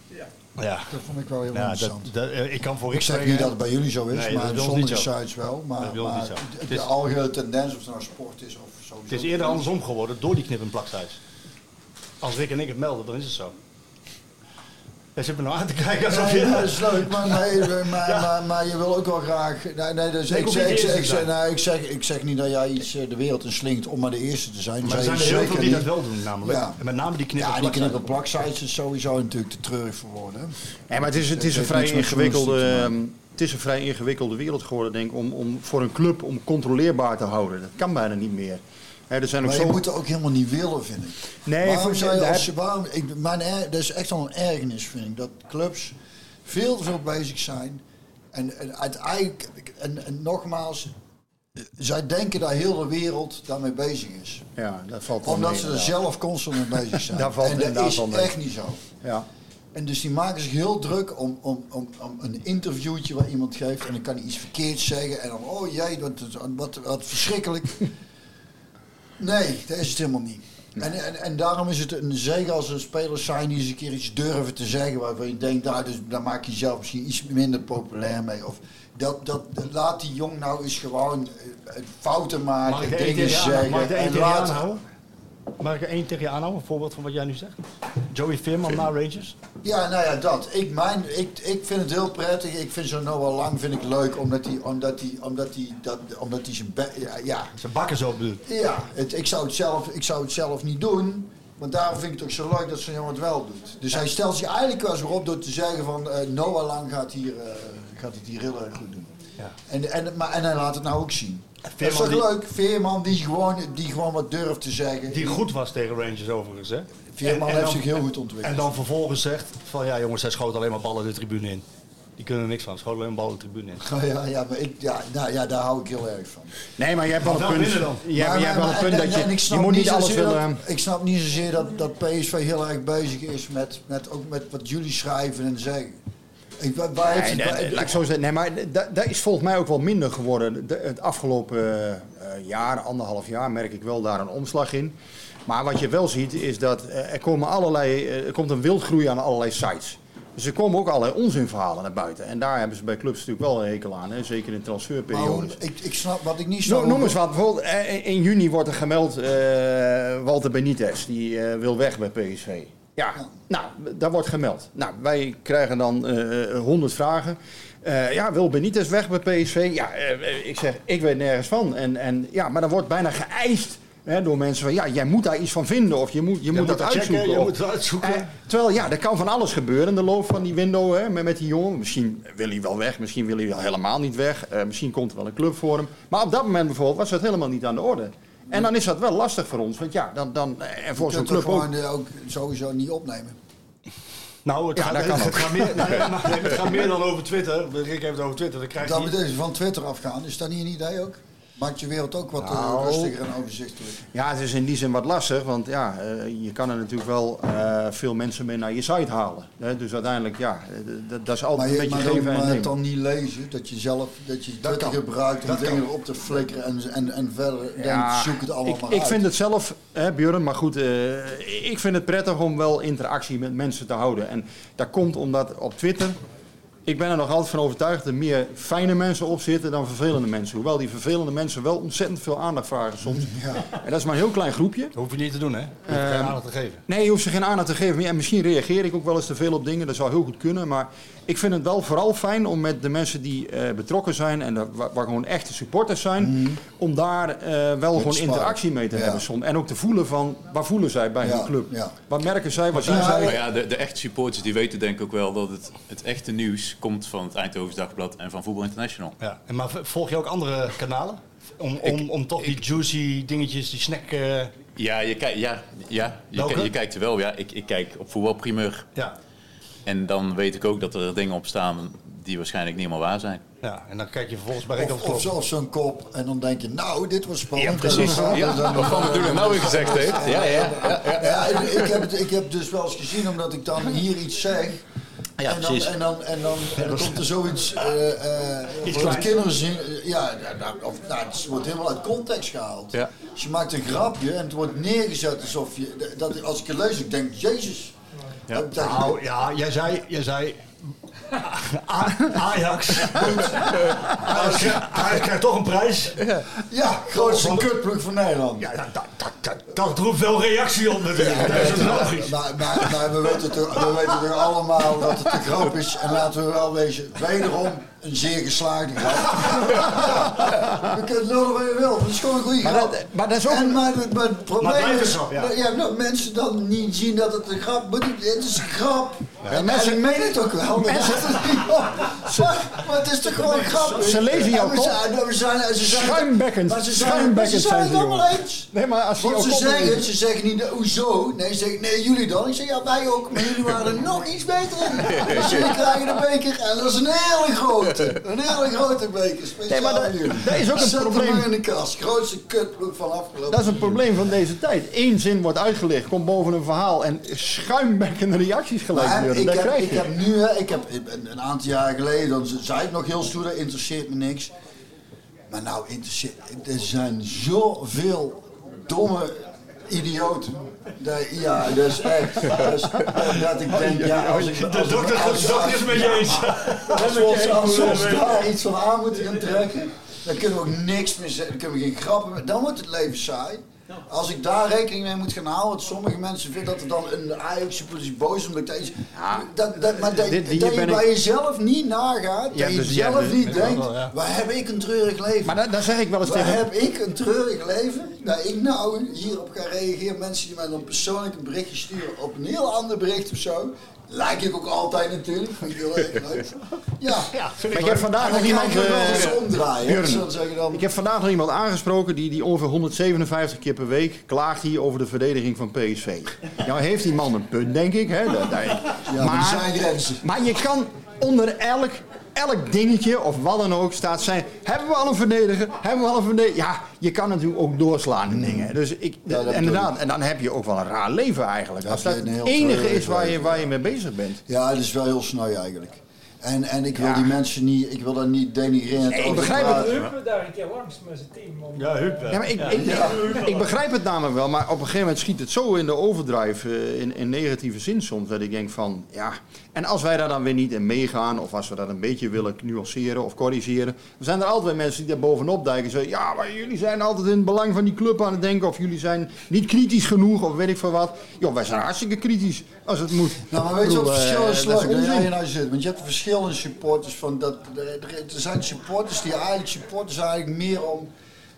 Ja. Dat vond ik wel heel Ja, dat, interessant. dat, eh, ik kan voor ik zeg niet dat het bij jullie zo is, Nee, dat maar sommige zo. sites wel. Maar, Dat zo. de- de algehele tendens, of het nou sport is of sowieso. Het is eerder andersom geworden door die knip- en plaksites. Als Rick en ik het melden, dan is het zo. Jij zit me nou aan te kijken alsof Nee, je... dat is leuk, maar, nee, maar, *laughs* maar, maar je wil ook wel graag. Nee, nee, dus ik, zeg, ik, niet zeg, ik, zeg, nou, ik, zeg, ik zeg niet dat jij iets eh, de wereld in slinkt om maar de eerste te zijn. Maar er zijn er heel veel die niet. dat wel doen, namelijk. Ja. En met name die knip- en Ja, die plaksites. knip- en plaksites is sowieso natuurlijk te treurig voor. Nee, maar het is, het is een vrij ingewikkelde, ehm, het is een vrij ingewikkelde wereld geworden, denk ik, om, om voor een club om controleerbaar te houden. Dat kan bijna niet meer. Hè, er zijn ook Maar zo... je moet het ook helemaal niet willen, vind ik. Nee, waarom zou je als waarom, ik, mijn, dat is echt al een ergernis, vind ik. Dat clubs veel te veel bezig zijn. En, en uiteindelijk, en, en nogmaals, zij denken dat heel de wereld daarmee bezig is. Ja, dat valt Omdat mee, ze er zelf constant mee bezig *laughs* zijn. Daar valt en dat is mee. echt niet zo. Ja. En dus die maken zich heel druk om, om, om, om een interviewtje waar iemand geeft. En dan kan hij iets verkeerds zeggen. En dan, oh wat, wat, wat verschrikkelijk. *laughs* Nee, dat is het helemaal niet. En, en, en daarom is het een zegen als er spelers zijn die eens een keer iets durven te zeggen. Waarvan je denkt, nou, dus, daar maak je jezelf misschien iets minder populair mee. Of dat, dat, laat die jong nou eens gewoon eh, fouten maken, dingen zeggen. en laat-? Mag ik er één tegen je aanhouden? Een voorbeeld van wat jij nu zegt? Joey Veerman na Rangers? Ja, nou ja, dat. Ik, mijn, ik, ik vind het heel prettig. Ik vind zo'n Noah Lang vind ik leuk, omdat hij omdat omdat dat, omdat zijn, ja, ja. Zijn bakken zo bedoelt. Ja, het, ik, zou het zelf, ik zou het zelf niet doen. Want daarom vind ik het ook zo leuk dat zo'n jongen het wel doet. Dus hij stelt zich eigenlijk wel eens op door te zeggen van eh, Noah Lang gaat, hier, eh, gaat het hier heel erg goed doen. Ja. En, en, maar, en hij laat het nou ook zien. Dat is Veerman toch die- leuk? Veerman die gewoon, die gewoon wat durft te zeggen. Die goed was tegen Rangers overigens, hè? Veerman En- en heeft dan- zich heel goed ontwikkeld. En dan vervolgens zegt van ja jongens, zij schoten alleen maar ballen de tribune in. Die kunnen er niks van, schoten alleen maar ballen de tribune in. Oh, *laughs* ja, ja, maar ik, ja, nou, ja, daar hou ik heel erg van. Nee, maar je hebt wel een punt. je hebt wel een punt dat je, je snap moet niet alles zozeer willen... Dat, ik snap niet zozeer dat, dat PSV heel erg bezig is met, met, ook met wat jullie schrijven en zeggen. Ik, waar, waar heeft Nee, het- nee, nee, laat ik zo zeggen. Nee, maar dat, dat is volgens mij ook wel minder geworden. De- het afgelopen eh, jaar, anderhalf jaar, merk ik wel daar een omslag in. Maar wat je wel ziet is dat eh, er, komen allerlei, eh, er komt een wildgroei aan allerlei sites. Dus er komen ook allerlei onzinverhalen naar buiten. En daar hebben ze bij clubs natuurlijk wel een hekel aan. Hè? Zeker in maar transferperiodes. hoe- ik, ik snap wat ik niet snap. Noem, noem eens wat. Bijvoorbeeld in juni wordt er gemeld eh, Walter Benitez. Die eh, wil weg bij PSV. Ja, nou, daar wordt gemeld. Nou, wij krijgen dan eh, honderd vragen. Eh, ja, wil Benitez weg bij PSV? Ja, eh, ik zeg, ik weet nergens van. En, en, ja, maar dan wordt bijna geëist hè, door mensen van... Ja, jij moet daar iets van vinden of je moet, je moet moet dat dat checken, uitzoeken. je of- moet het uitzoeken. Eh, terwijl, ja, er kan van alles gebeuren in de loop van die window hè, met, met die jongen. Misschien wil hij wel weg, misschien wil hij wel helemaal niet weg. Eh, misschien komt er wel een club voor hem. Maar op dat moment bijvoorbeeld was dat helemaal niet aan de orde. En dan is dat wel lastig voor ons. Want ja, dan, dan, en voor je zo'n club ook. gewoon eh, ook sowieso niet opnemen. Nou, het, Ja, gaat, dat kan het, ook. gaat meer, *laughs* het gaat meer dan over Twitter. Rick heeft het over Twitter. Dan krijgt Dat hij... betekent van Twitter afgaan. Is dat niet een idee ook? Maakt je wereld ook wat eh, Nou. rustiger en overzichtelijk. Ja, het is in die zin wat lastig. Want ja, eh, je kan er natuurlijk wel eh, veel mensen mee naar je site halen. Hè? Dus uiteindelijk, ja, dat, dat is altijd Maar, je, een beetje maar, geven en maar het dan niet lezen, dat je zelf dat je kan. gebruikt om Dat dingen kan. erop te flikkeren en, en, en verder denkt, zoek het allemaal ik, maar ik uit. vind het zelf, hè, Björn, maar goed, ik vind het prettig om wel interactie met mensen te houden. En dat komt omdat op Twitter, ik ben er nog altijd van overtuigd dat er meer fijne mensen op zitten dan vervelende mensen. Hoewel die vervelende mensen wel ontzettend veel aandacht vragen soms. En dat is maar een heel klein groepje. Dat hoef je niet te doen, hè? Je hoeft Ehm, geen aandacht te geven. Nee, je hoeft ze geen aandacht te geven. En misschien reageer ik ook wel eens te veel op dingen. Dat zou heel goed kunnen. Maar ik vind het wel vooral fijn om met de mensen die eh, betrokken zijn... en daar- waar, waar gewoon echte supporters zijn... om daar eh, wel gewoon interactie mee te Ja. hebben. soms. En ook te voelen van, waar voelen zij bij Ja, hun club? ja. Wat merken zij, wat zien Maar zij? ja, de, de echte supporters die weten denk ik ook wel dat het, het echte nieuws komt van het Eindhovens Dagblad en van Voetbal International. Ja. En maar volg je ook andere kanalen? Om, om, om toch die juicy dingetjes, die snack... eh, Ja, je, kijkt, ja, ja, je, je kijkt er wel. Ja, ik, ik kijk op voetbalprimeur. Ja. En dan weet ik ook dat er dingen op staan die waarschijnlijk niet helemaal waar zijn. ja, en dan kijk je vervolgens bij Rick op Of, of, klok. zo- of zo'n kop en dan denk je, nou, dit was spannend. Ja, precies. En dan- Ja, dan- wat Van Bedoelen nou weer gezegd heeft. Ja, ja, ja, ja. Ja, ik, heb het, ik heb dus wel eens gezien, omdat ik dan hier iets zeg. Ja, en dan, precies. en dan, en dan, en dan komt er zoiets eh eh de kleins. kinderen zien. Ja, ja, nou, of, nou, het wordt helemaal uit context gehaald. Ja. Dus je maakt een grapje en het wordt neergezet alsof je. Dat, als ik het lees, ik denk, Jezus. Dat- Nou ja, jij zei, jij zei Ajax. Ajax, krijgt toch een prijs. Ja, grootste kutploeg van Nederland. Ja, dat, dat, dat, dat, dat roept wel reactie op natuurlijk. dat is logisch. Maar, maar, maar we, weten toch, we weten toch allemaal dat het een grap is. En laten we wel wezen, wederom een zeer geslaagde grap. We kunnen lullen wat je wil, dat is gewoon een goede Maar grap. dat- maar dat is ook en, een- maar, het- maar het probleem het is een grap, ja. dat ja, nou, mensen dan niet zien dat het een grap is. Het is een grap. En mensen ik meen het ook wel. mensen- op. *laughs* maar, het is toch gewoon een grap. Ze lezen we kop. ze Schuimbekkend. Maar ze zijn, ze het ze, allemaal eens. Nee, maar als Want ze zeggen, ze zeggen niet, eh, hoezo? Nee, ze zeggen, nee, jullie dan. Ik zeg, ja, wij ook, maar jullie waren er nog iets beter in. *laughs* Dus jullie krijgen de beker en dat is een hele grote. Een hele grote beker. Speciaal Nee, maar dat- dat is ook een Zet hem probleem. maar in de kast. Grootste kutploeg van afgelopen. Dat is een probleem van deze tijd. Eén zin wordt uitgelegd, komt boven een verhaal en schuimbekkende reacties gelijk Ik, Dat heb, krijg ik je. heb nu, hè, ik heb een, een aantal jaar geleden, dan zei ik nog heel stoer, dat interesseert me niks. Maar nou, interesseert, er zijn zoveel domme idioten. Dat, ja, dat is echt. Dat, is, dat ik denk, ja, als ik. De als- dokter, als- de dokter is het met je eens. Als we ons, als we ons daar iets van aan moeten gaan trekken, dan kunnen we ook niks meer zeggen, dan kunnen we geen grappen meer. Dan wordt het leven saai. Als ik daar rekening mee moet gaan houden, want sommige mensen vinden dat er dan een Ajax is boos omdat ik iets. Dat, dat, maar dat, Dit- hier dat je ik- bij jezelf niet nagaat, Ja, dat je dus ja, zelf dus- niet denkt, wel, ja. waar heb ik een treurig leven? Maar daar, daar zeg ik wel eens Waar tegen. heb ik een treurig leven? Dat ik nou hierop ga reageren. Mensen die mij dan persoonlijk een berichtje sturen op een heel ander bericht of zo. Lijk ik ook altijd natuurlijk. Vind ik heel erg leuk. Ja. Maar ik heb vandaag nog iemand. eh, omdraaien. dan. Ik heb vandaag nog iemand aangesproken die, die ongeveer 157 keer per week klaagt hier over de verdediging van PSV. Nou heeft die man een punt, denk ik. Hè? Dat, dat- Ja, maar zijn grenzen. maar je kan onder elk, elk dingetje of wat dan ook staat zijn. Hebben we al een verdediger? Hebben we al een verdediger? Ja, je kan natuurlijk ook doorslaan in dingen. Dus ik, Ja, dat inderdaad, en dan heb je ook wel een raar leven eigenlijk. Als dat een het enige is waar je, waar je mee bezig bent. Ja, dat is wel heel sneu eigenlijk. En, en ik wil Ja. die mensen niet, ik wil dat niet denigreren. Nee, ik begrijp het. Daar een keer langs met zijn team. Om... Ja. Ja, maar ik, ik, ik begrijp het namelijk wel, maar op een gegeven moment schiet het zo in de overdrive, eh, in, in negatieve zin soms, dat ik denk van, ja... En als wij daar dan weer niet in meegaan, of als we dat een beetje willen nuanceren of corrigeren, dan zijn er altijd mensen die daar bovenop duiken en zeggen, ja, maar jullie zijn altijd in het belang van die club aan het denken, of jullie zijn niet kritisch genoeg, of weet ik veel wat. Joh, wij zijn hartstikke kritisch, als het moet. Nou, maar weet je wat het verschil eh, is? Dat nou zit. Want je hebt verschillende supporters van dat. Er, er zijn supporters die eigenlijk supporters eigenlijk meer om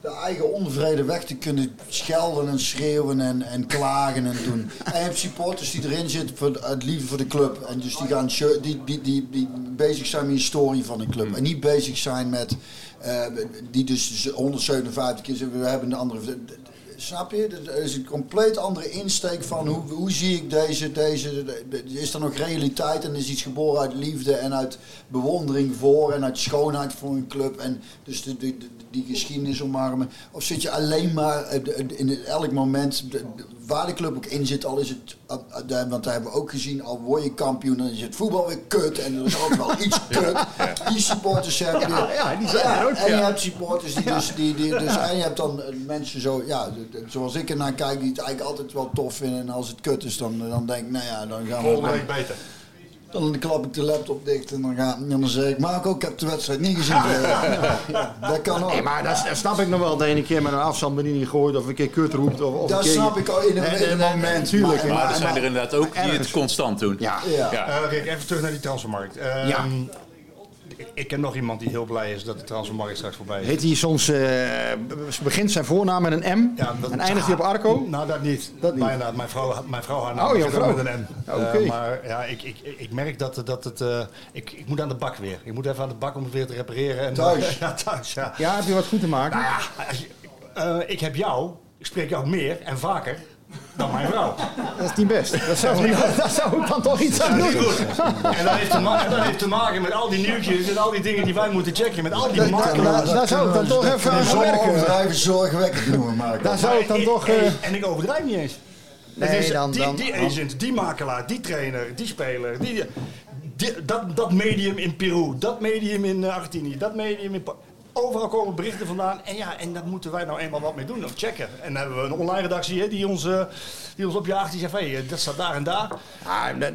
de eigen onvrede weg te kunnen schelden en schreeuwen en, en klagen en doen. *laughs* En je hebt supporters die erin zitten voor de- het liefde voor de club. En dus die, gaan, die, die, die, die bezig zijn met de historie van een club. En niet bezig zijn met. eh, die dus 157 keer zeggen, we hebben een andere. Snap je? Dat is een compleet andere insteek van hoe, hoe zie ik deze, deze. Is er nog realiteit en is iets geboren uit liefde en uit bewondering voor en uit schoonheid voor een club en dus de, de, de- die geschiedenis omarmen? Of zit je alleen maar eh, in elk moment, waar de club ook in zit, al is het, eh, eh, want daar hebben we ook gezien, al word je kampioen, dan is het voetbal weer kut en er is altijd wel iets *laughs* kut. Die supporters hebben Ja, die- ja, die zijn er ook, En je ja. hebt supporters die dus, die, die, dus en je hebt dan mensen zo, ja, zoals ik ernaar kijk, die het eigenlijk altijd wel tof vinden. En als het kut is, dan, dan denk ik, nou ja, dan gaan we... Volgende week beter. Dan klap ik de laptop dicht en dan, ga, en dan zeg ik, Marco, ik heb de wedstrijd niet gezien. *laughs* Ja, dat kan ook. Nee, maar dat, dat snap ik nog wel. Dat je een keer met een afstandsbediening gooit of een keer kut roept. Of, of Dat een keer- snap ik al in een- Nee, in een nee, nee, moment. Tuurlijk. Maar- Maar er zijn er inderdaad ook die het constant doen. Ja. Ja. Eh, Rick, even terug naar die transfermarkt. Ehm, Ja. Ik, ken nog iemand die heel blij is dat de transfermarkt straks voorbij is. Heet hij soms, eh, begint zijn voornaam met een M Ja, dat- en eindigt hij op Arco? Nou, dat niet. Dat niet. Bijna. Mijn vrouw, mijn vrouw haar naam Oh, begint met een M. Oké. Eh, maar ja, ik, ik, ik merk dat, dat het... eh, ik, ik moet aan de bak weer. Ik moet even aan de bak om het weer te repareren. En, Thuis? *laughs* ja, thuis, ja. Ja, heb je wat goed te maken? Nou ja, als je- ik heb jou, ik spreek jou meer en vaker dan mijn vrouw. Dat is niet best. Dat zou, dat *laughs* zou ik dan toch iets aan doen. En dat heeft, te ma- en dat heeft te maken met al die nieuwtjes en al die dingen die wij moeten checken. Met al die dat- daar zou ik dan toch even aan werken. overdrijven zorgwekkend noemen, Marco. Daar zou ik dan toch... eh, En ik overdrijf niet eens. Nee, is dan- die, dan- die agent, die makelaar, die trainer, die speler, die, di- dat, dat medium in Peru, dat medium in eh, Argentinië, dat medium in... Pa- Overal komen berichten vandaan. En ja, en daar moeten wij nou eenmaal wat mee doen of checken. En dan hebben we een online redactie hè, die, ons, eh, die ons opjaagt. Die zegt, hey, eh, dat staat daar en daar.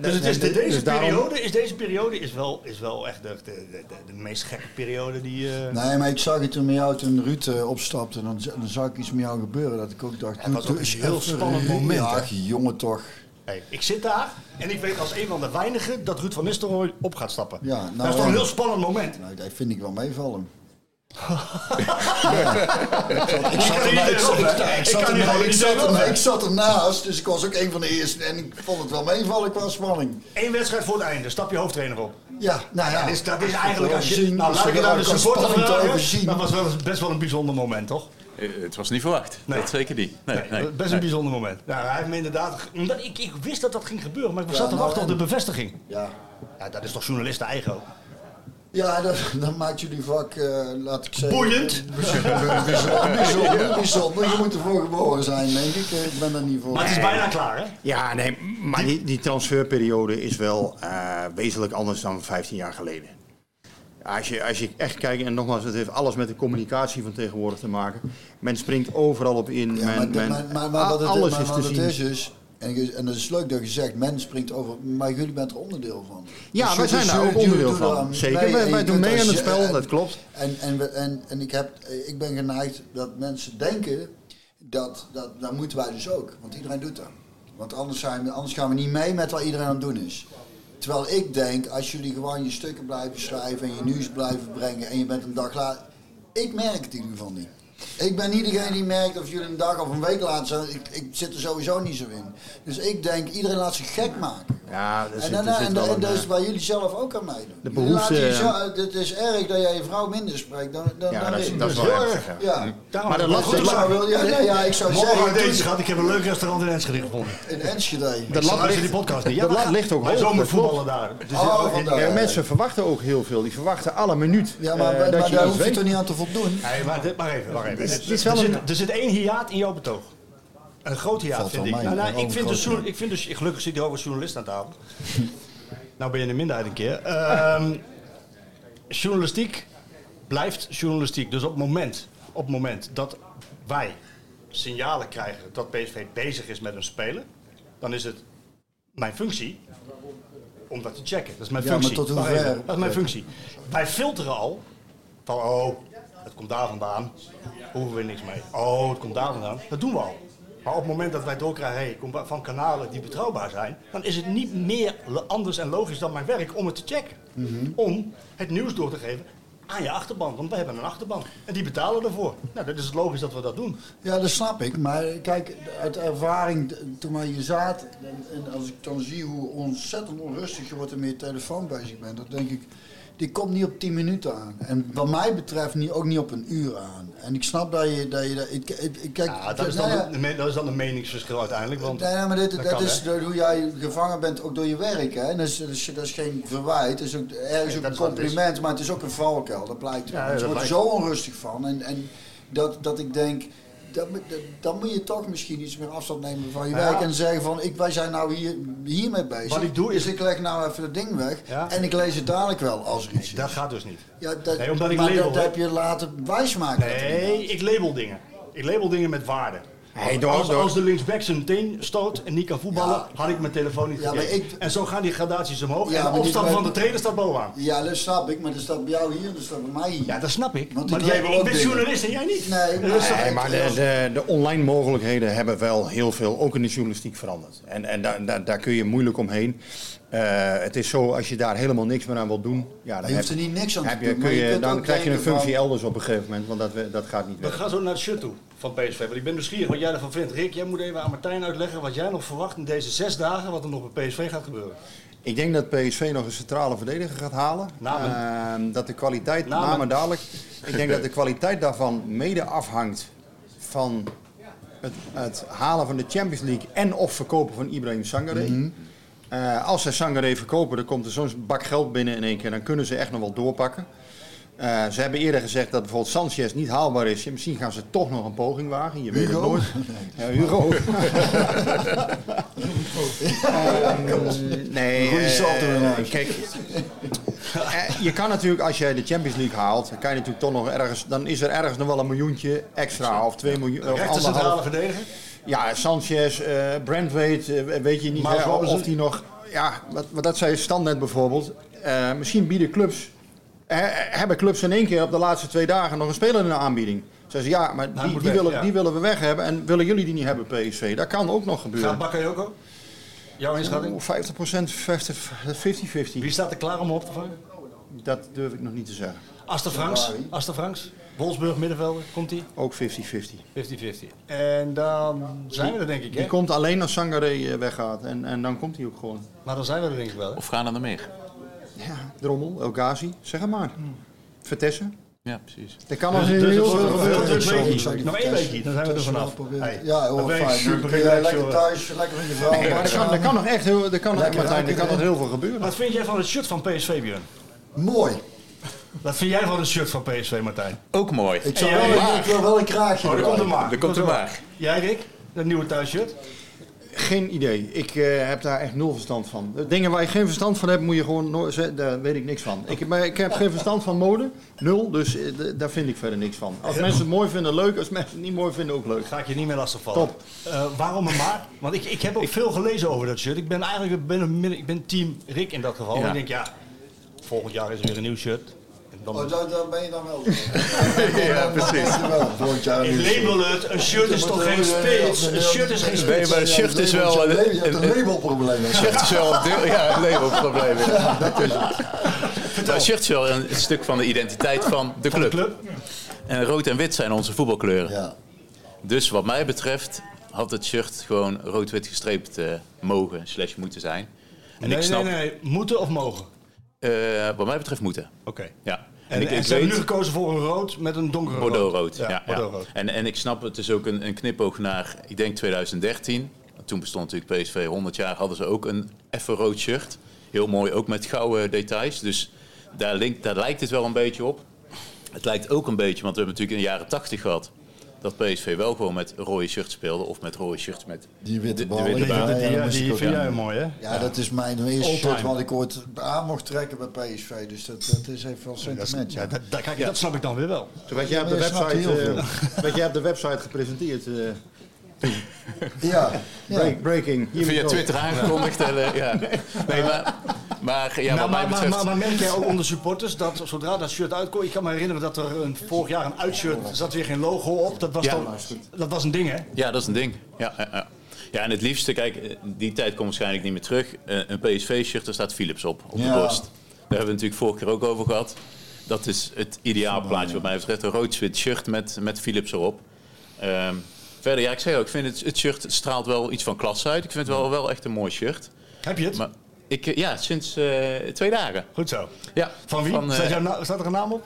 dus het is de- dus deze, daarom- periode, is deze periode is wel, is wel echt de, de, de, de meest gekke periode die... eh, Nee, maar ik zag het toen met jou, toen Ruud eh, opstapte, dan, dan zag ik iets met jou gebeuren. Dat ik ook dacht, Het was ook een heel spannend moment, Ja, jongen toch. Hey, ik zit daar en ik weet als een van de weinigen dat Ruud van Nistelrooy op gaat stappen. Ja, nou, dat is toch een heel spannend moment. Nou, dat vind ik wel meevallen. Ik zat ernaast, dus ik was ook een van de eerste en ik vond het wel meevallen qua spanning. Eén wedstrijd voor het einde, stap je hoofdtrainer op. Ja, nou ja. dat, is, dat is eigenlijk als je... Zien, Nou, is laat ik je daar de supporter vragen. Dat was wel best wel een bijzonder moment, toch? Eh, Het was niet verwacht. Dat zeker niet. Nee, nee, Best een nee. bijzonder moment. Nou, hij heeft me inderdaad... Omdat ik, ik wist dat dat ging gebeuren, maar ik Ja, zat te nou, wachten op en- de bevestiging. Ja. Ja, dat is toch journalisten eigen ook? Ja, dat, dat maakt jullie vak, eh, laat ik zeggen... Boeiend. Bijzonder, bijzonder, bijzonder. Je moet ervoor geboren zijn, denk ik. Eh, Ik ben er niet voor. Maar het is bijna klaar, hè? Ja, nee, maar die, die transferperiode is wel eh, wezenlijk anders dan 15 jaar geleden. Als je, als je echt kijkt, en nogmaals, het heeft alles met de communicatie van tegenwoordig te maken. Men springt overal op in. Ja, men, maar, men- maar, maar, maar wat het, alles maar is wat te het zien. is dus... En, je- en dat is leuk dat je zegt, men springt over, maar jullie bent er onderdeel van. Ja, Dus wij zijn daar ook onderdeel van. Zeker, mee wij- doen mee aan het spel, en- dat klopt. En, en, en, en ik, heb, ik ben geneigd dat mensen denken, dat, dat, dat moeten wij dus ook. Want iedereen doet dat. Want anders, zijn anders gaan we niet mee met wat iedereen aan het doen is. Terwijl ik denk, als jullie gewoon je stukken blijven schrijven en je nieuws blijven brengen en je bent een dag later. Ik merk het in ieder geval niet. Ik ben niet degene die merkt of jullie een dag of een week later zijn. Ik, ik zit er sowieso niet zo in. Dus ik denk, iedereen laat zich gek maken. Ja, En, er zit en, en dat is eh, waar jullie zelf ook aan meedoen. De behoefte, eh, zo- het is erg dat jij je vrouw minder spreekt dan, dan, Ja, dan dat is- ik. dat is Dus wel erg, ja. Ja. Maar dat Maar lastig- goed, Ik zou wel- ja, ja, ja, ik zou Morgen zeggen, deze schat, ik heb een leuk restaurant in Enschede gevonden. in Enschede. Dat lat ligt- die podcast niet. Ja, dat ligt ook hoog, dat klopt. voetballen daar. Dus Oh, dit- vandaar. Ja, mensen verwachten ook heel veel. Die verwachten alle minuut. Ja, maar, eh, dat daar je hoef je toch niet aan te voldoen? Nee, maar, dit, maar even, wacht even. Er- het is wel er, een- zit, er zit één hiaat in jouw betoog. Een groot hiaat, vind ik. mee, Nou, nou, ik, vind groot dus, ik vind dus, gelukkig zit hij ook als journalist aan tafel. *laughs* nou ben je in de minderheid een keer. Ehm, journalistiek blijft journalistiek. Dus op het moment, op het moment dat wij signalen krijgen dat PSV bezig is met een speler, dan is het mijn functie om dat te checken. Dat is mijn Ja, maar functie. tot hoever? even, Dat is mijn functie. Wij filteren al van, oh, het komt daar vandaan. Hoeven we niks mee. Oh, het komt daar vandaan. Dat doen we al. Maar op het moment dat wij doorkrijgen, hey, komt van kanalen die betrouwbaar zijn, dan is het niet meer anders en logisch dan mijn werk om het te checken. Mhm. Om het nieuws door te geven aan je achterban. Want we hebben een achterban. En die betalen ervoor. Nou, dat is het logisch dat we dat doen. Ja, dat snap ik. Maar kijk, uit ervaring, toen wij hier zaten, en, en als ik dan zie hoe ontzettend onrustig je wordt en met je telefoon bezig bent, dan denk ik, die komt niet op 10 minuten aan. En wat mij betreft niet, ook niet op een uur aan. En ik snap dat je, dat je dat, ik, ik, ik- kijk, Ja, dat, is dan, nou ja, dat is dan een meningsverschil uiteindelijk. Want Nee, nee, maar dit, dat dat kan, is door hoe jij gevangen bent, ook door je werk. Hè? En dat, is, dat, is, dat is geen verwijt, dat is ook ergens Nee, ook een compliment, maar het is ook een valkuil, dat blijkt wel. Ja, Dus je dat wordt er blijkt. zo onrustig van. En, en dat, dat ik denk, dat, dat- dan moet je toch misschien iets meer afstand nemen van je Ja. werk en zeggen van, ik, wij zijn nou hier, hiermee bezig. Wat ik doe is- Dus ik leg nou even het ding weg Ja. en ik lees het dadelijk wel als er iets. Dat gaat dus niet. Ja, dat, Nee, omdat ik maar label, dat heb je laten wijsmaken. dat Nee, ik label dingen. Ik label dingen met waarde. Hey, door- als, door- als de linksback zijn teen stoot en niet kan voetballen, Ja. had ik mijn telefoon niet Ja, maar ik- En zo gaan die gradaties omhoog. Ja, en maar de maar- van de trainer staat bovenaan. Ja, dat snap ik, maar dat staat bij jou hier, dat staat bij mij hier. Ja, dat snap ik. Want maar ik jij, label ik ook ben dingen. journalist en jij niet. Nee, Nee, maar de, de, de online mogelijkheden hebben wel heel veel, ook in de journalistiek, veranderd. En, en daar, daar, daar kun je moeilijk omheen. Eh, het is zo, als je daar helemaal niks meer aan wilt doen, ja, dan je hoeft er niet niks aan te je, doen, kun je dan krijg je een functie van- elders op een gegeven moment, want dat, we- dat gaat niet We weg. gaan zo naar het shirt toe van PSV. Want ik ben nieuwsgierig wat jij ervan vindt. Rick, jij moet even aan Martijn uitleggen wat jij nog verwacht in deze zes dagen, wat er nog bij PSV gaat gebeuren. Ik denk dat PSV nog een centrale verdediger gaat halen. Namen. Ehm, dat de kwaliteit, Namen. namen dadelijk. *laughs* Ik denk dat de kwaliteit daarvan mede afhangt van het, het halen van de Champions League en of verkopen van Ibrahim Sangare. Mhm. Eh, als zij Sangare verkopen, dan komt er zo'n bak geld binnen in één keer. Dan kunnen ze echt nog wel doorpakken. Eh, ze hebben eerder gezegd dat bijvoorbeeld Sanchez niet haalbaar is. Misschien gaan ze toch nog een poging wagen. Je weet het Hugo? nooit. *laughs* Hugo. *laughs* Nee, Goeie eh, huis. kijk, je kan natuurlijk als jij de Champions League haalt, dan kan je natuurlijk toch nog ergens, dan is er ergens nog wel een miljoentje extra of twee miljoen. Of anderhalf. verdediger. Ja, Sanchez, eh Brandweight, eh, weet je niet hè, Robinson. of die nog... Ja, wat, wat dat zei Stan net bijvoorbeeld. Eh, misschien bieden clubs... hebben clubs in één keer op de laatste twee dagen nog een speler in de aanbieding. Zeggen ze, ja, maar Nou, die, die, weg, willen, ja. die willen we weg hebben. En willen jullie die niet hebben, PSV? Dat kan ook nog gebeuren. Gaat Bakayoko? Jouw inschatting? Oeh, 50%, 50-50. Wie staat er klaar om op te vangen? Dat durf ik nog niet te zeggen. Aster Franks. Aster Franks. Wolfsburg middenvelder. Komt die? Ook 50-50. 50-50. En dan zijn we er denk ik, hè? Die komt alleen als Sangaré eh, weggaat. En, en dan komt hij ook gewoon. Maar dan zijn we er denk ik wel, hè? Of gaan er nog meer? Ja, Drommel, El Ghazi, zeg het maar. Vertessen. Ja, precies. Dat kan als Dus- in dus heel wordt veel- heel veel- Nog één weekje, dan zijn we er vanaf. Hey, Ja, ben je fijn. super lekker thuis, lekker met je vrouw. Nee, maar er kan, er kan nog echt heel, er kan, Martijn, er kan nog heel veel gebeuren. Wat vind jij van het shirt van PSV, Björn? Mooi. Wat vind jij van het shirt van PSV, Martijn? Ook mooi. Ik, zou wel, ik wil wel een kraagje Oh, daar komt er erbij. maar. Er komt er maar. Jij, Rick? Dat nieuwe thuisshirt? Geen idee. Ik eh, heb daar echt nul verstand van. De Dingen waar je geen verstand van hebt, moet je gewoon nooit. Daar weet ik niks van. Ik, maar ik heb geen verstand van mode. Nul. Dus eh, daar vind ik verder niks van. Als mensen het mooi vinden, leuk. Als mensen het niet mooi vinden, ook leuk. Ga ik je niet meer lastigvallen. Top. Eh, waarom een maar? Want ik, ik heb ook veel gelezen over dat shirt. Ik ben eigenlijk ben een ik ben team Rick in dat geval. Ja. En ik denk, ja, volgend jaar is er weer een nieuw shirt. Dan, Oh, daar, daar *laughs* ben je dan wel. Ja, precies. Ik label het, een shirt is toch geen spits? Een shirt is geen Nee, spits. maar een shirt is wel... Je Een, hebt een een, een labelprobleem. shirt is wel een. Ja, een labelprobleem. Ja, dat is het. Een shirt is wel een stuk van de identiteit van de Van de club. En rood en wit zijn onze voetbalkleuren. Ja. Dus wat mij betreft had het shirt gewoon rood-wit gestreept eh, mogen slash moeten zijn. En Nee, ik snap, nee, nee. Moeten of mogen? eh, wat mij betreft moeten. Oké. Ja. En, ik, en ik ze hebben nu gekozen voor een rood met een donkere Bordeaux-rood. Ja, ja. Bordeaux-rood. En, en ik snap, het is ook een, een knipoog naar, ik denk 2013. Toen bestond natuurlijk PSV 100 jaar, hadden ze ook een effen rood shirt. Heel mooi, ook met gouden details. Dus daar, daar lijkt het wel een beetje op. Het lijkt ook een beetje, want we hebben natuurlijk in de jaren 80 gehad... dat PSV wel gewoon met rode shirts speelde. Of met rode shirts met Die witte witte Die, baan. die, Ja, die, vind jij mooi, hè? Ja, dat is mijn eerste All shirt time. wat ik ooit aan mocht trekken bij PSV. Dus dat, dat is even wel sentiment. Ja, Ja. dat, dat, kijk, dat snap ik dan weer wel. Toen werd jij op de website, eh, werd jij op de website gepresenteerd. eh, *laughs* Ja. ja. break- breaking. Hier Via. Twitter aangekondigd. en, eh, ja. Nee, maar, maar ja, Nou, wat mij maar, maar, betreft... maar, maar merk jij ook onder supporters dat zodra dat shirt uitkomt... Ik kan me herinneren dat er een, vorig jaar een uitshirt... Er zat weer geen logo op. Dat was, Ja. dan, dat was een ding, hè? Ja, dat is een ding. Ja, ja, ja. ja, en het liefste, kijk, eh, die tijd komt waarschijnlijk niet meer terug. Eh, Een PSV-shirt, daar staat Philips op, op de borst. Daar hebben we het natuurlijk vorige keer ook over gehad. Dat is het ideaalplaatje wat mij betreft. Een rood-wit shirt met, met Philips erop. Ehm, verder, ja, ik zei ook, ik vind het, het shirt het straalt wel iets van klas uit. Ik vind het wel, wel echt een mooi shirt. Heb je het? Maar ik, eh, ja, sinds eh, twee dagen. Goed zo. Ja, Van wie? Van, eh, staat, jouw na- staat er een naam op?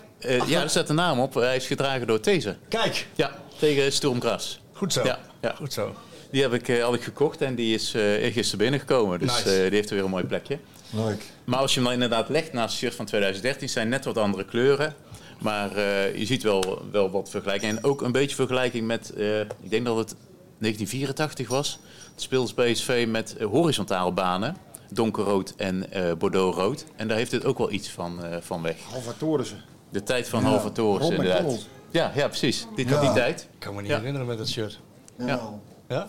ja, er staat een naam op. Hij is gedragen door These. Kijk, Ja, tegen Sturmgras. goed zo. Ja, ja. Goed zo. Die heb ik, ik gekocht en die is gisteren binnengekomen. Dus Nice. die heeft er weer een mooi plekje. Leuk. Maar als je hem dan inderdaad legt naast het shirt van 2013, zijn net wat andere kleuren. Maar eh, je ziet wel, wel wat vergelijking. En ook een beetje vergelijking met, eh, ik denk dat het 1984 was. Het speelde PSV met eh, horizontale banen. Donkerrood en eh bordeauxrood. En daar heeft het ook wel iets van, eh, van weg. Alva Torissen. De tijd van Ja, inderdaad. Ja, ja, precies. Die, Ja. die tijd. Ik kan me niet Ja. herinneren met dat shirt. Ja. Ja.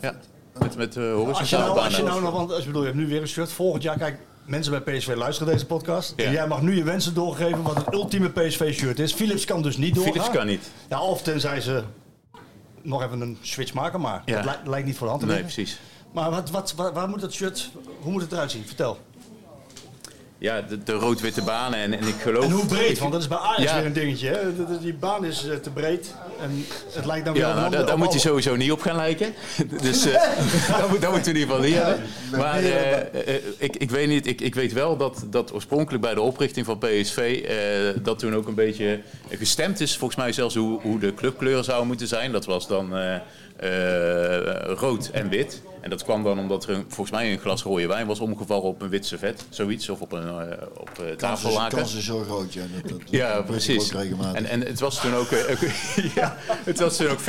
Met, met horizontale Als je, nou, als je banen. nou nog, want bedoel, je hebt nu weer een shirt. Volgend jaar, kijk, mensen bij PSV luisteren deze podcast. Ja. En jij mag nu je wensen doorgeven wat het ultieme PSV-shirt is. Philips kan dus niet doorgaan. Philips kan niet. Ja, of tenzij ze nog even een switch maken, maar Ja. dat lijkt, lijkt niet voor de hand te Nee, liggen. precies. Maar wat, wat, waar, waar moet dat shirt, hoe moet het eruit zien? Vertel. Ja, de, de rood-witte banen. En, en ik geloof... En hoe breed? Want dat is bij Ajax Ja. weer een dingetje. Hè? De- de- Die baan is eh, te breed en het lijkt dan weer Ja, nou, daar, moet alle- sowieso niet op gaan lijken. *laughs* dus *laughs* eh daar, moet, daar moeten we in ieder geval hebben. Maar eh, ik, ik weet niet, ik, ik weet wel dat, dat oorspronkelijk bij de oprichting van PSV... dat toen ook een beetje gestemd is, volgens mij zelfs hoe, hoe de clubkleuren zouden moeten zijn. Dat was dan rood en wit. En dat kwam dan omdat er een, volgens mij een glas rode wijn was omgevallen op een wit servet. Zoiets. Of op een eh, op, eh, is, tafellaken. kans is zo groot, ja. Dat, dat, Ja, precies. En, en het was toen ook, eh, *laughs* ja, het was toen ook 50-50,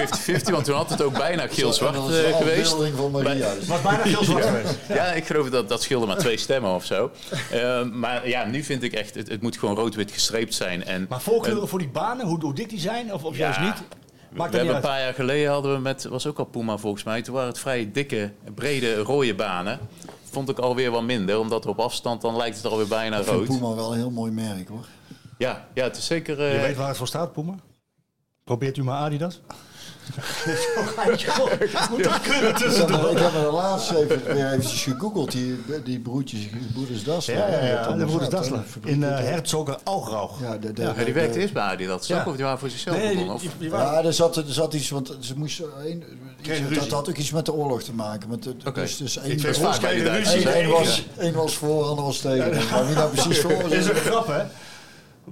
want toen had het ook bijna geel-zwart eh, geweest. van Maria, Bij- dus. Was bijna geel-zwart ja. geweest. *laughs* Ja, ik geloof dat dat scheelde maar twee stemmen of zo. Eh, maar ja, nu vind ik echt, het, het moet gewoon rood-wit gestreept zijn. En, Maar voorkeuren en- voor die banen, hoe, hoe dik die zijn? Of, of Ja. juist niet? We hebben een uit. paar jaar geleden hadden we met, was ook al Puma volgens mij, toen waren het vrij dikke, brede, rode banen. Vond ik alweer wat minder, omdat op afstand dan lijkt het alweer bijna Ik vind rood. Puma wel een heel mooi merk, hoor. Ja, ja, het is zeker... eh, Je weet waar het voor staat, Puma? Probeert u maar Adidas? *laughs* Moet dat kunnen Ik heb, tussendoor. ik heb er laatst even, weer eventjes gegoogeld, die, die broertjes, broeders Dassler. Ja, ja, ja. De broeders fabriek In uh, hè. Herzogen Algrauch. Ja, de, de, Ja, die de- werkte eerst bij Adidas, toch? Ja. Of die waren voor zichzelf Nee, begonnen? die- Of? die Ja, er zat, er zat iets, want ze moesten een, iets, ruzie. dat had ook iets met de oorlog te maken. Met de, Oké. Dus, dus één, vind één, was, één was voor, ander was tegen. Maar wie nou precies *laughs* voor was. Dit is een grap, hè?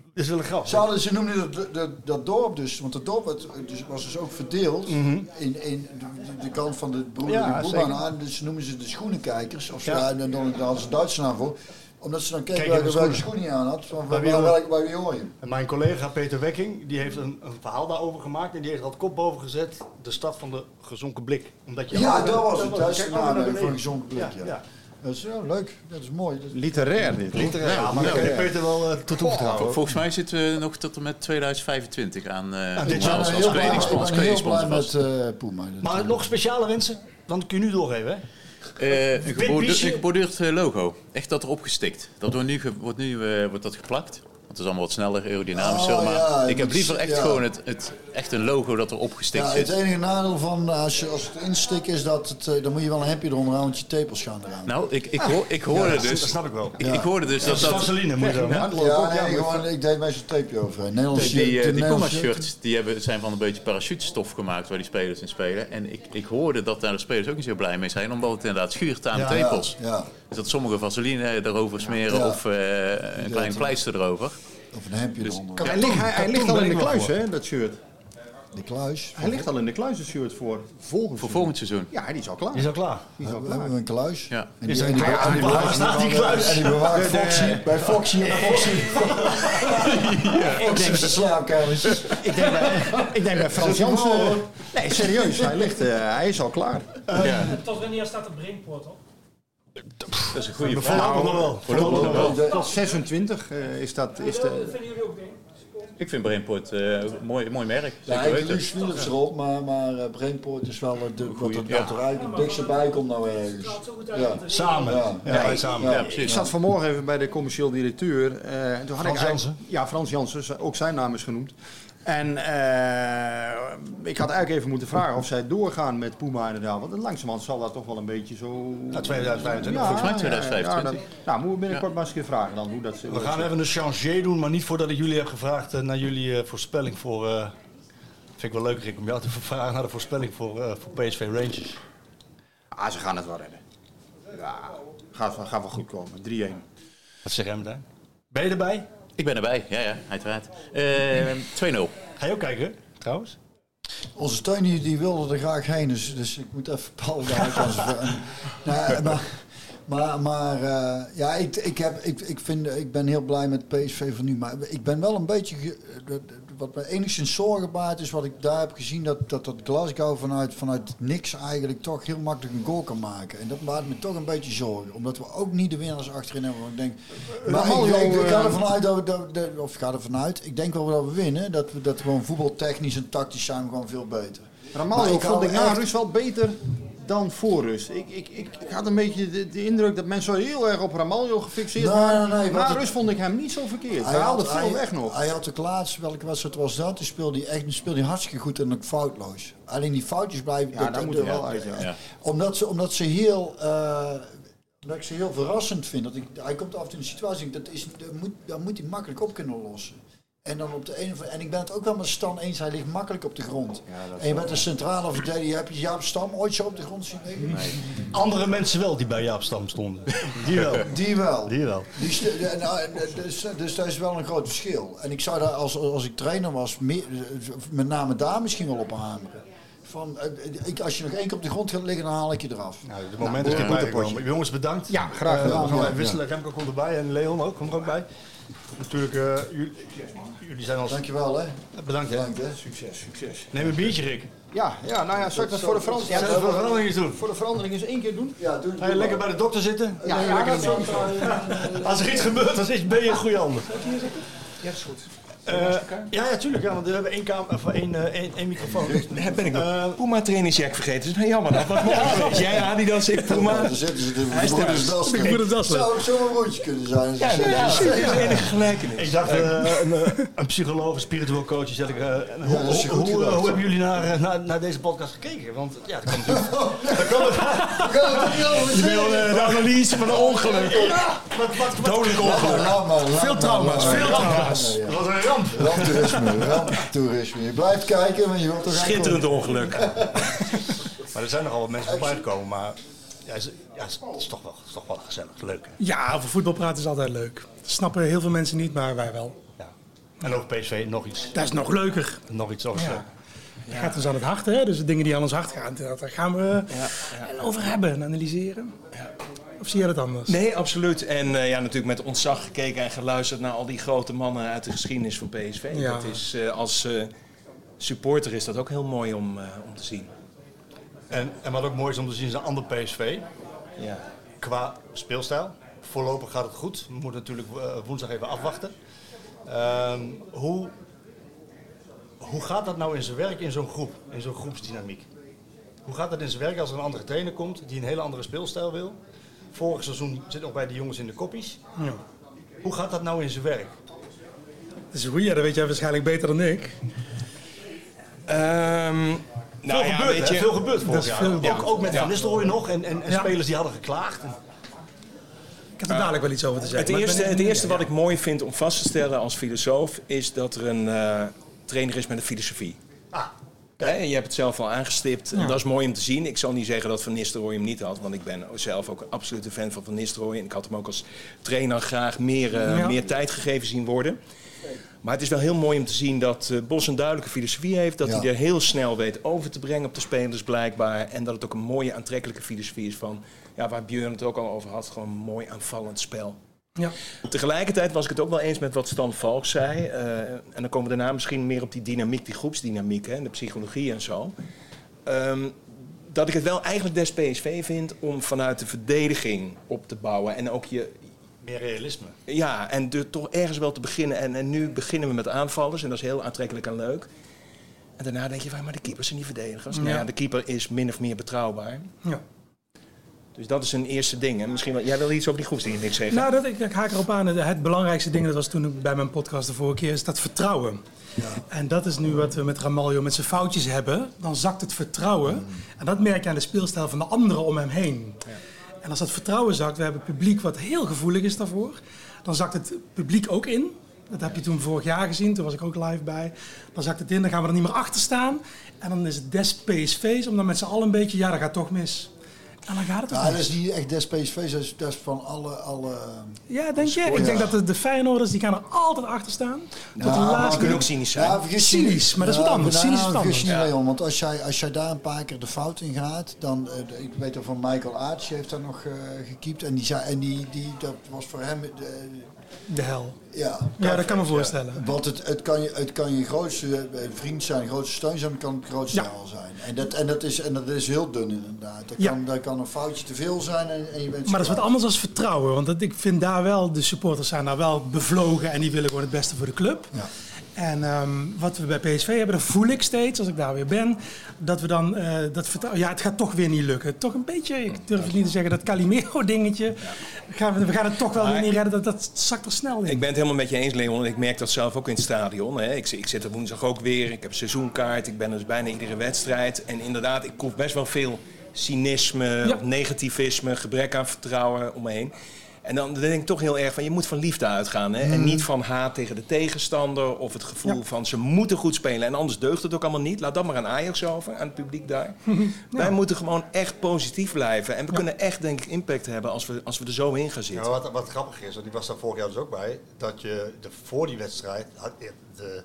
*laughs* Is wel. Ze, hadden, ze noemden dat, dat, dat dorp dus, want het dorp werd, dus, was dus ook verdeeld in, in de, de kant van de broer Mhm. Ja, de aan. Dus ze noemen ze de schoenenkijkers. Of, Ja. en dan, hadden ze Duitse naam voor. Omdat ze dan keken Kijk welke, schoenen. schoen aan had. Van, Bij waar, wie waar, hoor- waar, waar wie hoor je? En mijn collega Peter Wekking, die heeft een, een verhaal daarover gemaakt. En die heeft al kop boven gezet. De stad van de gezonken blik. Omdat je Ja, dat was het. Dat naam voor een beneden. gezonken blik. Ja, ja. Dat is wel leuk. Dat is mooi. Dat- Literair dit. hoor. Literair, ja, maar kan je Peter wel uh. Vol- Volgens mij zitten we nog tot en met 2025 aan eh dit jaar als, heel blij, ik kledingsponsor. ben heel blij kledingsponsor met eh Puma. Dat- Maar nog speciale wensen? Dan kun je nu doorgeven, hè? Eh, een, geborduurd eh, logo. Echt dat erop gestikt. Dat wordt nu, wordt, nu wordt dat geplakt. Want het is allemaal wat sneller, aerodynamischer. Oh, maar ja, ik heb liever echt ja. gewoon het, het, echt een logo dat erop gestikt Ja, zit. het enige nadeel van eh, als, je, als het instik is dat het, eh, dan moet je wel een hempje eronder aan, want je tepels gaan eraan. Nou, ik, ik, hoor, ik hoorde dat, dus... dat snap ik wel. Ik, ik hoorde dus Dat vaseline moet je? Ja, nee, gewoon, ik deed meestal tapeje overheen. Nederlands Die, shirt- eh, die die hebben, zijn van een beetje parachutestof gemaakt waar die spelers in spelen. En ik, ik hoorde dat daar de spelers ook niet zo blij mee zijn, omdat het inderdaad schuurt aan Ja, de tepels. Ja, ja. Dus dat sommige vaseline erover smeren Ja. of eh, een klein pleister erover. Of een hempje Dus- eronder. Hij, ligt, hij, hij ligt al in de kluis, hè, dat shirt. De kluis. Hij ligt al in de kluis, het shirt voor volgend Voor volgend seizoen. Ja, die is al klaar. Die is al klaar. Die is al We klaar. hebben een kluis. Ja. En Is die, er een die, kluis? staat die kluis? En die de- Foxy, bij Foxy en Foxy. Foxy is de slaapkamers. Ik denk bij, ik denk bij Frans Jansen. Nee, serieus, hij, ligt, eh, hij is al klaar. Ja, Tot wanneer staat de Brainport op? Dat is een goede vraag. voorlopig nog wel. Tot 26 eh, is dat. Is de, Vinden jullie ook, denk ik? Ik vind Brainport eh, een mooi, mooi merk. Ja, weten. Luus Philips erop, maar, maar eh, Brainport is wel eh, de, wat er, ja. wat er eigenlijk het dikste bij komt nou ergens. Ja. Samen. Ja, Ja. wij samen. Ja, ik precies. zat vanmorgen even bij de commercieel directeur. eh, en toen had Frans ik Jansen? Ja, Frans Jansen, ook zijn naam is genoemd. En eh, ik had eigenlijk even moeten vragen of zij doorgaan met Puma inderdaad. Want langzamerhand zal dat toch wel een beetje zo... Ja, 2025. Volgens mij ja, 2025. ja, dat- nou, moeten we binnenkort maar eens een keer vragen dan hoe dat... We gaan even een changer doen, maar niet voordat ik jullie heb gevraagd eh, naar jullie eh, voorspelling voor... eh, vind ik wel leuk, Rick, om jou te *laughs* vragen naar de voorspelling voor, eh, voor PSV Rangers. Ah, ze gaan het wel redden. Ja, gaat, wel- gaat wel goed komen. 3-1. Wat zeg jij meteen? Ben je erbij? Ik ben erbij, ja, ja, uiteraard. Eh 2-0. Ga je ook kijken, trouwens? Onze steun die, die wilde er graag heen, dus, dus ik moet even Paul daar *laughs* nou, maar, maar, maar eh, ja, ik, ik, heb, ik, ik, vind, ik ben heel blij met PSV van nu. Maar ik ben wel een beetje. ge- wat me enigszins zorgen baart, is wat ik daar heb gezien: dat, dat, dat Glasgow vanuit, vanuit niks eigenlijk toch heel makkelijk een goal kan maken. En dat baart me toch een beetje zorgen. Omdat we ook niet de winnaars achterin hebben. Want ik denk, maar ik, ik ga eh, ervan uit dat we, dat, dat- of ik ga ervan uit, ik denk wel dat we winnen. Dat we dat gewoon voetbaltechnisch en tactisch zijn we gewoon veel beter. Ramaljo ik vond ik na rust wel beter dan voor rust. Ik, ik, ik, ik had een beetje de, de indruk dat mensen heel erg op Ramaljo gefixeerd Nee, waren. nee, het- rust vond ik hem niet zo verkeerd. Hij, had- haalde veel hij- weg nog. Hij had ook laatst, welke wedstrijd was dat? Toen speelde hij echt toen speelde hij hartstikke goed en ook foutloos. Alleen die foutjes blijven... Ja, daar moet hij wel uit, ja. Ja. Omdat, ze, omdat ze heel... eh, dat ik ze heel verrassend vind. Dat ik, hij komt af en toe in een situatie, dat, is, dat, moet, dat moet hij makkelijk op kunnen lossen. En dan op de een of En ik ben het ook wel met Stan eens, hij ligt makkelijk op de grond. en je bent een centrale verdediger, heb je Jaap Stam ooit zo op de grond zien liggen? Andere mensen wel die bij Jaap Stam stonden. Die wel. Die wel. Die wel. Die st- ja, nou, dus, dus dat is wel een groot verschil. En ik zou daar als, als ik trainer was, meer, met name daar misschien wel op hameren. van, eh, ik, als je nog één keer op de grond gaat liggen, dan haal ik je eraf. Nou, het moment is Nou, erbij gekomen. Jongens, bedankt. Ja, graag Eh, gedaan. we gaan Ja, even wisselen. ja. Remco komt erbij en Leon ook, komt er ook bij. Natuurlijk, eh, jullie, jullie zijn als... Dankjewel hè. Bedankt hè. Bedankt, hè. Succes, succes. Neem een biertje, Rick. Ja, ja, nou ja, zal ik dat voor de verandering... Ja, voor de verandering eens doen. Voor de verandering eens één keer doen? Ja, doe Ga je lekker bij de dokter zitten? Ja, ja, dat een zou- biertje. *laughs* Als er iets gebeurt, dan ben je in goede handen. Ja, is goed. Eh, ja, ja, tuurlijk. Ja, want we hebben één, kamer, of één, eh, één, één microfoon. Daar ben ik mijn Puma trainingsjack vergeten. Dat is nou jammer. Dat was mooi geweest. Jij Adidas, ik Puma. Ja, dan zitten ze de Hij is broeders das. Ik moet het das Zou ook zo'n kunnen zijn. Ja, inderdaad. Dat is de enige gelijkenis. Ik dacht, een, een psycholoog, een spiritueel coach, zeg ik, hoe, is hebben jullie naar, naar, naar deze podcast gekeken? Want ja, dat kan natuurlijk... *laughs* dat kan het. Je wil de analyse van een ongeluk. Wat, wat, wat, Dodelijk ongeluk. Veel trauma's, veel trauma's. Ja, ja. Ramp. Ramptoerisme, ramptoerisme. Je blijft kijken, maar je wilt toch Schitterend ongeluk. *laughs* Maar er zijn nogal wat mensen voorbij gekomen, maar ja, is, ja, is, is toch wel, is toch wel gezellig, leuk. hè? Ja, over voetbal praten is altijd leuk. Dat snappen heel veel mensen niet, maar wij wel. En over PSV nog iets. Dat is nog leuker. Nog iets, nog iets. Ja. Het gaat ons aan het hart, hè? Dus de dingen die aan ons hart gaan, daar daar gaan we over hebben en analyseren. Of zie jij dat anders? Nee, absoluut. En eh, ja, natuurlijk met ontzag gekeken en geluisterd naar al die grote mannen uit de geschiedenis van PSV. Ja. Dat is, eh, als eh, supporter is dat ook heel mooi om, eh, om te zien. En, en wat ook mooi is om te zien is een ander PSV. Ja. Qua speelstijl. Voorlopig gaat het goed. We moeten natuurlijk woensdag even afwachten. Ehm, hoe, hoe gaat dat nou in zijn werk in zo'n groep, in zo'n groepsdynamiek? Hoe gaat dat in zijn werk als er een andere trainer komt die een hele andere speelstijl wil? Vorig seizoen zit nog bij de jongens in de koppies. Ja. Hoe gaat dat nou in zijn werk? Dat is een goeie, dat weet jij waarschijnlijk beter dan ik. Ehm, nou veel ja, gebeurt, weet je- Veel gebeurt vorig jaar. veel- ook, ja. ook met Ja. Van Nistelrooy nog en, en, en Ja. spelers die hadden geklaagd. Ik heb er dadelijk wel iets over te zeggen. Het eerste, het eerste wat ik mooi vind om vast te stellen als filosoof is dat er een eh, trainer is met een filosofie. Ah. Je hebt het zelf al aangestipt. En dat is mooi om te zien. Ik zal niet zeggen dat Van Nistelrooy hem niet had, want ik ben zelf ook een absolute fan van Van Nistelrooy. En ik had hem ook als trainer graag meer, eh, Ja. meer tijd gegeven zien worden. Maar het is wel heel mooi om te zien dat eh, Bos een duidelijke filosofie heeft. Dat Ja. hij er heel snel weet over te brengen op de spelers blijkbaar. En dat het ook een mooie aantrekkelijke filosofie is van... Ja, waar Björn het ook al over had, gewoon een mooi aanvallend spel. Ja. Tegelijkertijd was ik het ook wel eens met wat Stan Valk zei. eh, en dan komen we daarna misschien meer op die dynamiek, die groepsdynamiek hè, en de psychologie en zo. Ehm, dat ik het wel eigenlijk des PSV vind om vanuit de verdediging op te bouwen. En ook je, Meer realisme. ja, en er toch ergens wel te beginnen. En, en nu beginnen we met aanvallers en dat is heel aantrekkelijk en leuk. En daarna denk je, van, maar de keepers zijn niet verdedigers. Nou ja, de keeper is min of meer betrouwbaar. Ja. Dus dat is een eerste ding. En misschien wel, jij wil iets over die groepsdynamiek zeggen? Nou, dat, ik, ik haak erop aan. Het, belangrijkste ding, dat was toen ik bij mijn podcast de vorige keer, is dat vertrouwen. En dat is nu wat we met Ramaljo met zijn foutjes hebben. Dan zakt het vertrouwen. En dat merk je aan de speelstijl van de anderen om hem heen. En als dat vertrouwen zakt, we hebben publiek wat heel gevoelig is daarvoor. Dan zakt het publiek ook in. Dat heb je toen vorig jaar gezien, toen was ik ook live bij. Dan zakt het in, dan gaan we er niet meer achter staan. En dan is het des PSV's, om dan met z'n allen een beetje, ja, dat gaat toch mis. En dan gaat het toch Nou, dat is niet echt des PSV's, dat is, dat is van alle... alle Ja, denk je? Ik Ja. denk dat de, de Feyenoorders, die gaan er altijd achter staan. Tot de Nou, laatste. die kunnen ook cynisch zijn. Ja, vergis Cynisch, maar dat is wat Ja, anders. Cynisch is wat vergis je anders. want als jij, als jij daar een paar keer de fout in gaat, dan, eh, de- ik weet er van Michael Aarts, heeft daar nog eh gekiept en die zei, en die, die, dat was voor hem, eh, De hel. ja. Ja, dat kan me voorstellen. Want het, het, kan je, het kan je grootste eh, vriend zijn, grootste steun zijn, maar het kan het grootste Ja. hel zijn. En dat, en, dat is, en dat is heel dun inderdaad. Dat Ja. kan, dat kan een foutje te veel zijn en, en je bent Maar dat is wat anders dan vertrouwen. Want dat, ik vind daar wel, de supporters zijn daar wel bevlogen en die willen gewoon het beste voor de club. Ja. En ehm, wat we bij PSV hebben, dat voel ik steeds als ik daar weer ben. Dat we dan eh, dat vertrouwen. Ja, het gaat toch weer niet lukken. Toch een beetje, ik durf het niet te zeggen, dat Calimero-dingetje. Gaan we, we gaan het toch wel weer niet redden. Dat, dat zakt er snel in. Ik ben het helemaal met je eens, Leon. En ik merk dat zelf ook in het stadion. Hè. Ik, ik zit er woensdag ook weer. Ik heb een seizoenkaart. Ik ben dus bijna iedere wedstrijd. En inderdaad, ik proef best wel veel cynisme, Ja. negativisme, gebrek aan vertrouwen om me heen. En dan denk ik toch heel erg van, je moet van liefde uitgaan. Hè? En niet van haat tegen de tegenstander of het gevoel Ja. van ze moeten goed spelen. En anders deugt het ook allemaal niet. Laat dat maar aan Ajax over, aan het publiek daar. *laughs* Wij moeten gewoon echt positief blijven. En we kunnen echt, denk ik, impact hebben als we, als we er zo in gaan Ja, zitten. wat, wat grappig is, want die was daar vorig jaar dus ook bij, dat je de, voor die wedstrijd, de,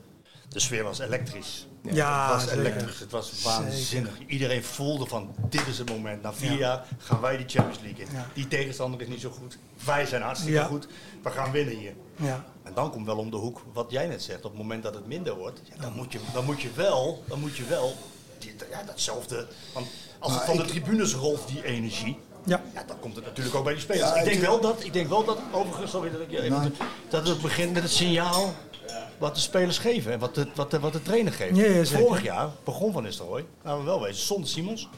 De sfeer was elektrisch. Ja, het was zeker. elektrisch. Het was waanzinnig. Zeker. Iedereen voelde van, dit is het moment. Na vier Ja. jaar gaan wij die Champions League in. Ja. Die tegenstander is niet zo goed. Wij zijn hartstikke Ja. goed. We gaan winnen hier. Ja. En dan komt wel om de hoek wat jij net zegt. Op het moment dat het minder wordt, ja, dan, moet je, dan moet je wel, dan moet je wel die, ja, datzelfde. Want als het Maar van de tribunes rolt, die energie, Ja. dan komt het natuurlijk ook bij die spelers. Ja, ik, denk wel dat, ik denk wel dat, overigens, sorry dat ik je even, Nee. dat het begint met het signaal wat de spelers geven en wat de, wat de, wat de trainer geeft. Ja. Vorig jaar begon Van Nistelrooy, laten we wel wezen, zonder Simons.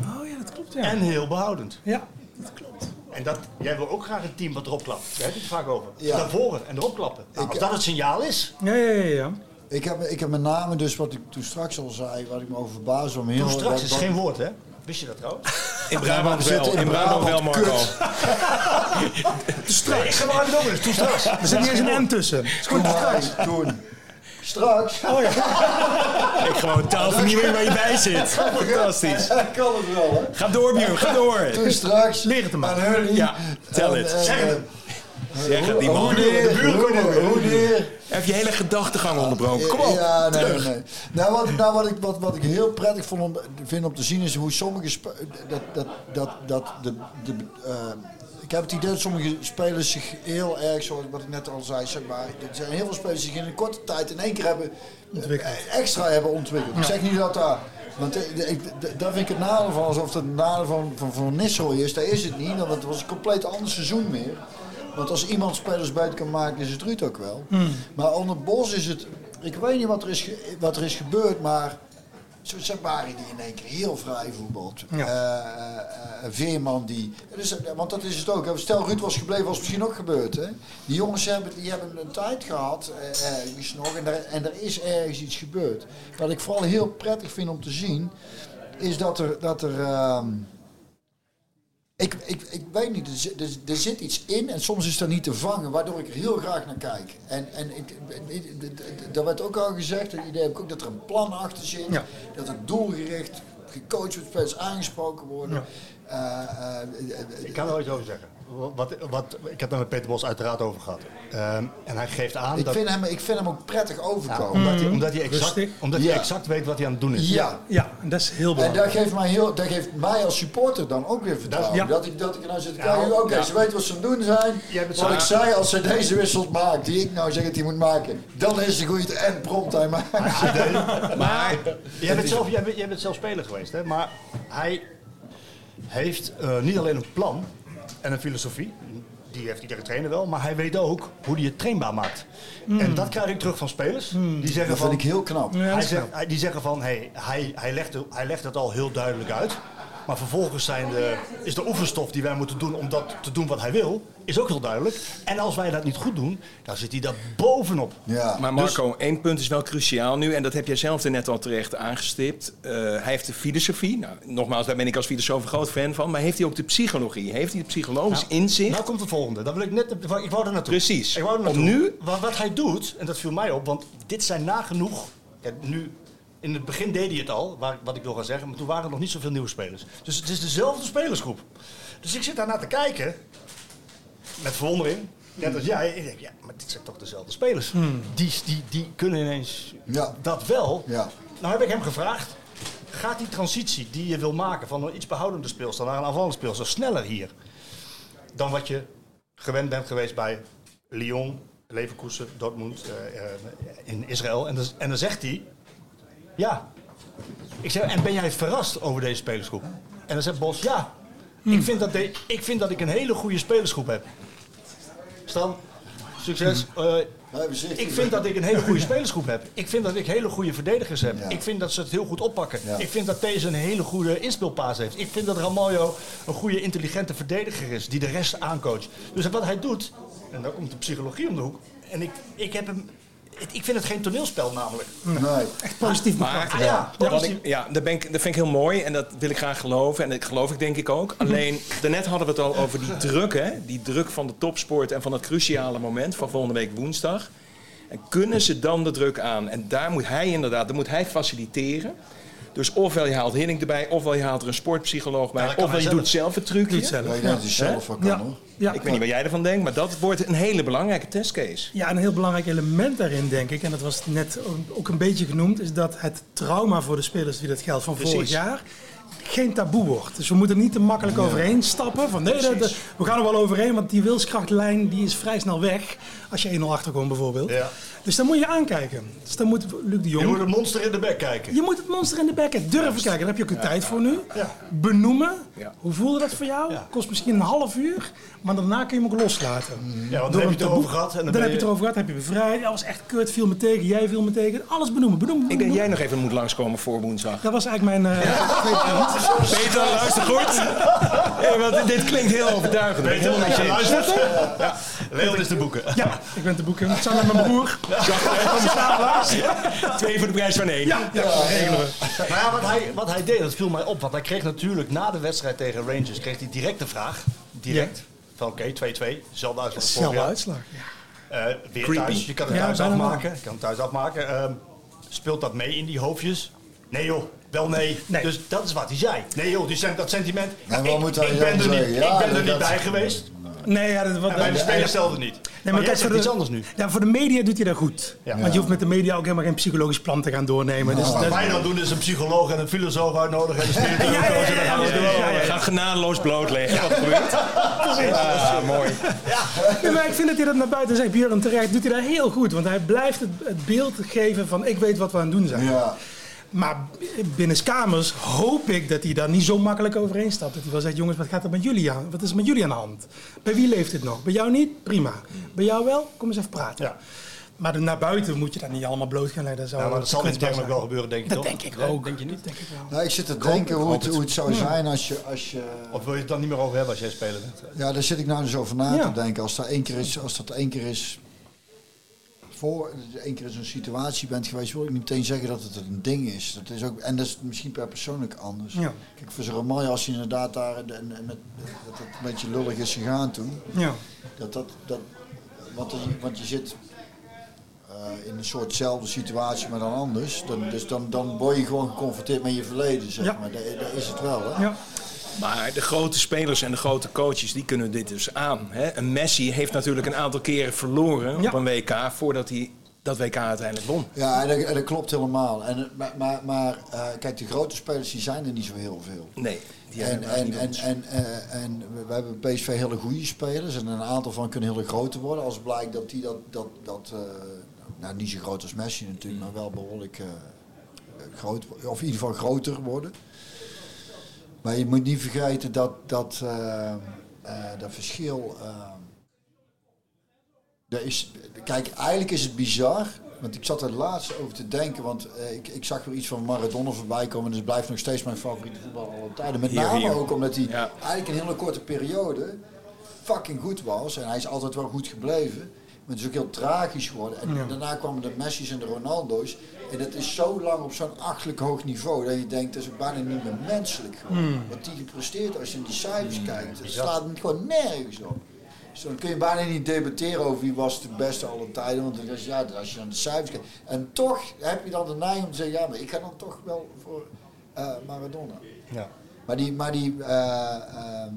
Oh ja, dat klopt ja. En heel behoudend. Ja. En dat, jij wil ook graag een team wat erop klapt. Daar heb je het vaak over. Ja. Naar voren en erop klappen. Nou, als dat het signaal is, Ja, ja, ja. ja. Ik heb, ik heb met name dus wat ik toen straks al zei, wat ik me over verbaasde om heel... Toen straks wat- is wat- geen woord, hè? Wist je dat trouwens? *laughs* In Brabant we wel. in In Brabant wel, Marco. kut. *laughs* Nee, ik ga maar het over. Toen straks. *laughs* Er zit niet eens een M tussen. Is goed, straks. Toen. Straks. Oh ja. Ik gewoon taalvernieuwing waar je bij zit. Fantastisch. Ik kan het wel, hè? Ga door, Björn. Ga door. Toen straks. Leer het hem maar. aan. Ja, tel En- het. en, Zeg eh, het. Zeg het, die Hoe man. neer, De buren komen hoe neer. Heb je hele gedachtegang onderbroken. Kom op. Ja, nee, terug. nee. Nou, wat, nou, wat, ik, wat, wat ik heel prettig vond om, vind om te zien is hoe sommige dat, dat, dat, dat de, de, eh, ik heb het idee dat sommige spelers zich heel erg, zoals wat ik net al zei, zeg maar, er zijn heel veel spelers die zich in een korte tijd in één keer hebben Ontwikkeld. eh, extra hebben ontwikkeld. Ik zeg niet dat daar, want eh, daar vind ik het nadeel van, alsof het het nadeel van, van, van Nistelrooy is. Daar is het niet, want het was een compleet ander seizoen meer. Want als iemand spelers beter kan maken, is het Ruud ook wel. Hmm. Maar onder Bos is het. Ik weet niet wat er is, wat er is gebeurd, maar. Zo'n Sabari die in één keer heel vrij voetbalt. Ja. Eh, eh, eh, een Veerman die. Dus, want dat is het ook. Stel Ruud was gebleven, was misschien ook gebeurd. Hè? Die jongens hebben, die hebben een tijd gehad, eh, ergens nog, en er, en er is ergens iets gebeurd. Wat ik vooral heel prettig vind om te zien, is dat er. Dat er ehm, ik, ik, ik weet niet, er zit, er, er zit iets in en soms is dat niet te vangen, waardoor ik er heel graag naar kijk. En, en ik, ik- ik- dat werd ook al gezegd, het idee heb ik ook dat er een plan achter zit, Ja. dat er doelgericht gecoacht wordt, spelers aangesproken worden. Eh, eh, eh, Ik kan er wel iets over zeggen. Wat, wat, ik heb daar met Peter Bos uiteraard over gehad. Ehm, en hij geeft aan ik, dat... vind hem, ik vind hem ook prettig Ja, overkomen. omdat, hij, omdat, hij exact, Rustig. omdat hij exact weet wat hij aan het doen is. Ja, Ja, en dat is heel En dat belangrijk. geeft, mij heel, dat geeft mij als supporter dan ook weer vertrouwen. Ja. Dat, ik, dat ik er nou zit te Ja, kijken, oké, ja. ze weten wat ze aan het doen zijn. Wat zo- ik zei, als ze deze wissels maakt, die ik nou zeg dat hij moet maken, dan is het goed en prompt hij maakt. *laughs* Maar jij bent, zelf, jij, bent, jij bent zelf speler geweest, hè? Maar hij heeft eh, niet alleen een plan en een filosofie. Die heeft iedere trainer wel, maar hij weet ook hoe hij het trainbaar maakt. En dat krijg ik terug van spelers. Die zeggen Dat van, vind ik heel knap. Ja, hij zegt, die zeggen van, hey, hij, hij, legt, hij legt het al heel duidelijk uit. Maar vervolgens zijn de, is de oefenstof die wij moeten doen om dat te doen wat hij wil, is ook heel duidelijk. En als wij dat niet goed doen, dan zit hij daar bovenop. Ja. Maar Marco, één punt is wel cruciaal nu, en dat heb jij zelf er net al terecht aangestipt. Eh, hij heeft de filosofie. Nou, nogmaals, daar ben ik als filosoof een groot fan van. Maar heeft hij ook de psychologie? Heeft hij de psychologisch inzicht? Nou komt het volgende. Dat wil ik net, ik wou er naartoe. Precies. Ik wou er Om nu Wat, wat hij doet, en dat viel mij op, want dit zijn nagenoeg. Ja, nu, in het begin deed hij het al, waar, wat ik wil gaan zeggen, maar toen waren er nog niet zoveel nieuwe spelers. Dus het is dezelfde spelersgroep. Dus ik zit daarna te kijken, met verwondering. Net als jij, ik denk, ja, maar dit zijn toch dezelfde spelers. Die, die, die kunnen ineens Ja. dat wel. Ja. Nou heb ik hem gevraagd, gaat die transitie die je wil maken van een iets behoudende speelstijl naar een aanvallende speelstijl sneller hier? dan wat je gewend bent geweest bij Lyon, Leverkusen, Dortmund, eh, eh, in Israël. En dan, en dan zegt hij, ja. Ik zeg, en ben jij verrast over deze spelersgroep? En dan zegt Bos, ja. Ik, vind dat de, ik vind dat ik een hele goede spelersgroep heb. Stan, succes. Eh, ik vind dat ik een hele goede *laughs* spelersgroep heb. Ik vind dat ik hele goede verdedigers heb. Ik vind dat ze het heel goed oppakken. Ja. Ik vind dat deze een hele goede inspeelpaas heeft. Ik vind dat Ramaljo een goede intelligente verdediger is die de rest aancoacht. Dus wat hij doet, en dan komt de psychologie om de hoek. En ik, ik heb hem. Ik vind het geen toneelspel namelijk. Nee. Echt positief Maar. Ah, ja, Wat positief. ik, ja, dat, ben ik, dat vind ik heel mooi en dat wil ik graag geloven. En dat geloof ik denk ik ook. Alleen, daarnet hadden we het al over die druk, hè? Die druk van de topsport en van het cruciale moment van volgende week woensdag. En kunnen ze dan de druk aan? En daar moet hij inderdaad, dat moet hij faciliteren. Dus ofwel je haalt Hinning erbij, ofwel je haalt er een sportpsycholoog bij, ofwel je hij doet zelf het trucje. Doet zelf. Ja, dat hij zelf wel kan, Ja. hoor. Ja. ik weet niet wat jij ervan denkt, maar dat wordt een hele belangrijke testcase. Ja, een heel belangrijk element daarin, denk ik, en dat was net ook een beetje genoemd, is dat het trauma voor de spelers die dat geldt van Precies. vorig jaar geen taboe wordt. Dus we moeten er niet te makkelijk overheen stappen. Van nee, dat- we gaan er wel overheen, want die wilskrachtlijn die is vrij snel weg. Als je 1-0 achterkomt bijvoorbeeld. Ja. Dus dan moet je aankijken. Dus dan moet Luc de Jong... Je moet een monster in de bek kijken. Je moet het monster in de bekken durven kijken. Daar heb je ook de tijd voor nu. Benoemen. Ja. Hoe voelde dat voor jou? Kost misschien een half uur. Maar daarna kun je hem ook loslaten. Ja, want dan heb een je het erover gehad. En dan, heb je het erover gehad. Heb je bevrijd. Dat was echt kut. Viel me tegen. Jij viel me tegen. Alles benoemen. Benoemen. Ik denk jij nog even moet langskomen voor woensdag. Dat was eigenlijk mijn uh, *laughs* punt. Peter, luister goed. *laughs* Ja, want dit klinkt heel overtuigend. Het eens? luistert. Ja. Leon is de boeken. Ja, ik ben te boeken. Samen met mijn broer. Twee voor de prijs van één. Ja, ja, regelen we. Maar ja, wat hij, wat hij deed, dat viel mij op. Want hij kreeg natuurlijk na de wedstrijd tegen Rangers kreeg hij direct de vraag. Direct. Van oké, 2-2. Dezelfde uitslag Zelfde uitslag. Ja. Eh, weer Creepy. thuis. Je kan het thuis afmaken. Je kan het thuis afmaken. Ehm, speelt dat mee in die hoofdjes? Nee joh, wel nee. Nee. Dus dat is wat hij zei. Nee joh, die dat sentiment. En wat ik, moet hij ik ben er niet, ik Ja, ben er dat- niet dat- bij geweest. Nee, ja, dat, wat, En bij de spelers stelde niet. Nee, maar maar voor de, iets anders nu. Ja, voor de media doet hij dat goed. Ja. Want je hoeft met de media ook helemaal geen psychologisch plan te gaan doornemen. Dus Wat dat- wij dan doen is een psycholoog en een filosoof uitnodigen en een Ja, ja, ja, ja, ja, het ja, ja, ja. Ga genadeloos blootleggen wat gebeurt. *laughs* Ah, mooi. Ja, maar ik vind dat hij dat naar buiten zegt, Björn terecht, doet hij dat heel goed. Want hij blijft het, het beeld geven van ik weet wat we aan het doen zijn. Ja. Maar binnen kamers hoop ik dat hij daar niet zo makkelijk overheen stapt. Dat hij wel zegt, jongens, wat gaat er met jullie aan? Wat is er met jullie aan de hand? Bij wie leeft dit nog? Bij jou niet? Prima. Bij jou wel? Kom eens even praten. Ja. Maar de- naar buiten moet je dat niet allemaal bloot gaan leggen. Dat, zou Ja, maar dat zal intern wel gebeuren, denk ik Dat toch? denk ik Nee, ook. Denk je niet? Denk ik wel. Nou, ik zit te denken het hoe het, hoe het zou zijn als je, als je... Of wil je het dan niet meer over hebben als jij speler bent? Ja, daar zit ik nou dus over na Ja. te denken. Als dat één keer is, als dat één keer is voor één keer in zo'n situatie bent geweest, wil ik niet meteen zeggen dat het een ding is. Dat is ook, en dat is misschien per persoonlijk anders. Ja. Kijk, voor zo'n Ramalje, als je inderdaad daar met, dat het een beetje lullig is gegaan toen. Ja. Dat dat, dat, want, want je zit eh, in een soortzelfde situatie, maar dan anders. Dan, dus dan, dan word je gewoon geconfronteerd met je verleden, zeg Ja. maar. Dat, dat is het wel, hè? Ja. Maar de grote spelers en de grote coaches die kunnen dit dus aan. Hè? Een Messi heeft natuurlijk een aantal keren verloren Ja. op een WK voordat hij dat WK uiteindelijk won. Ja, en dat, en dat klopt helemaal. En, maar maar, maar eh, kijk, de grote spelers die zijn er niet zo heel veel. Nee, die En, en, en, en, eh, en we- hebben bij PSV hele goede spelers. En een aantal van kunnen hele grote worden. Als blijkt dat die dat, dat, dat eh, nou niet zo groot als Messi natuurlijk, maar wel behoorlijk eh, groot, of in ieder geval groter worden. Maar je moet niet vergeten dat dat, eh, eh, dat verschil. eh, dat is, kijk, eigenlijk is het bizar. Want ik zat er laatst over te denken. Want eh, ik, ik zag weer iets van Maradona voorbij komen. Dus het blijft nog steeds mijn favoriete voetballer aller tijden. Met Hier, name hier. ook omdat hij Ja. eigenlijk een hele korte periode fucking goed was. En hij is altijd wel goed gebleven. Maar het is ook heel tragisch geworden. En Ja. daarna kwamen de Messi's en de Ronaldo's. En dat is zo lang op zo'n achtelijk hoog niveau. Dat je denkt, dat is ook bijna niet meer menselijk. Hmm. Wat die gepresteerd als je in die cijfers kijkt. Het slaat gewoon nergens op. Dus dan kun je bijna niet debatteren over wie was de beste aller tijden. Want als, ja, als je naar de cijfers kijkt. En toch heb je dan de neiging om te zeggen, ja, maar ik ga dan toch wel voor eh, Maradona. Ja. Maar die, maar die eh, ehm,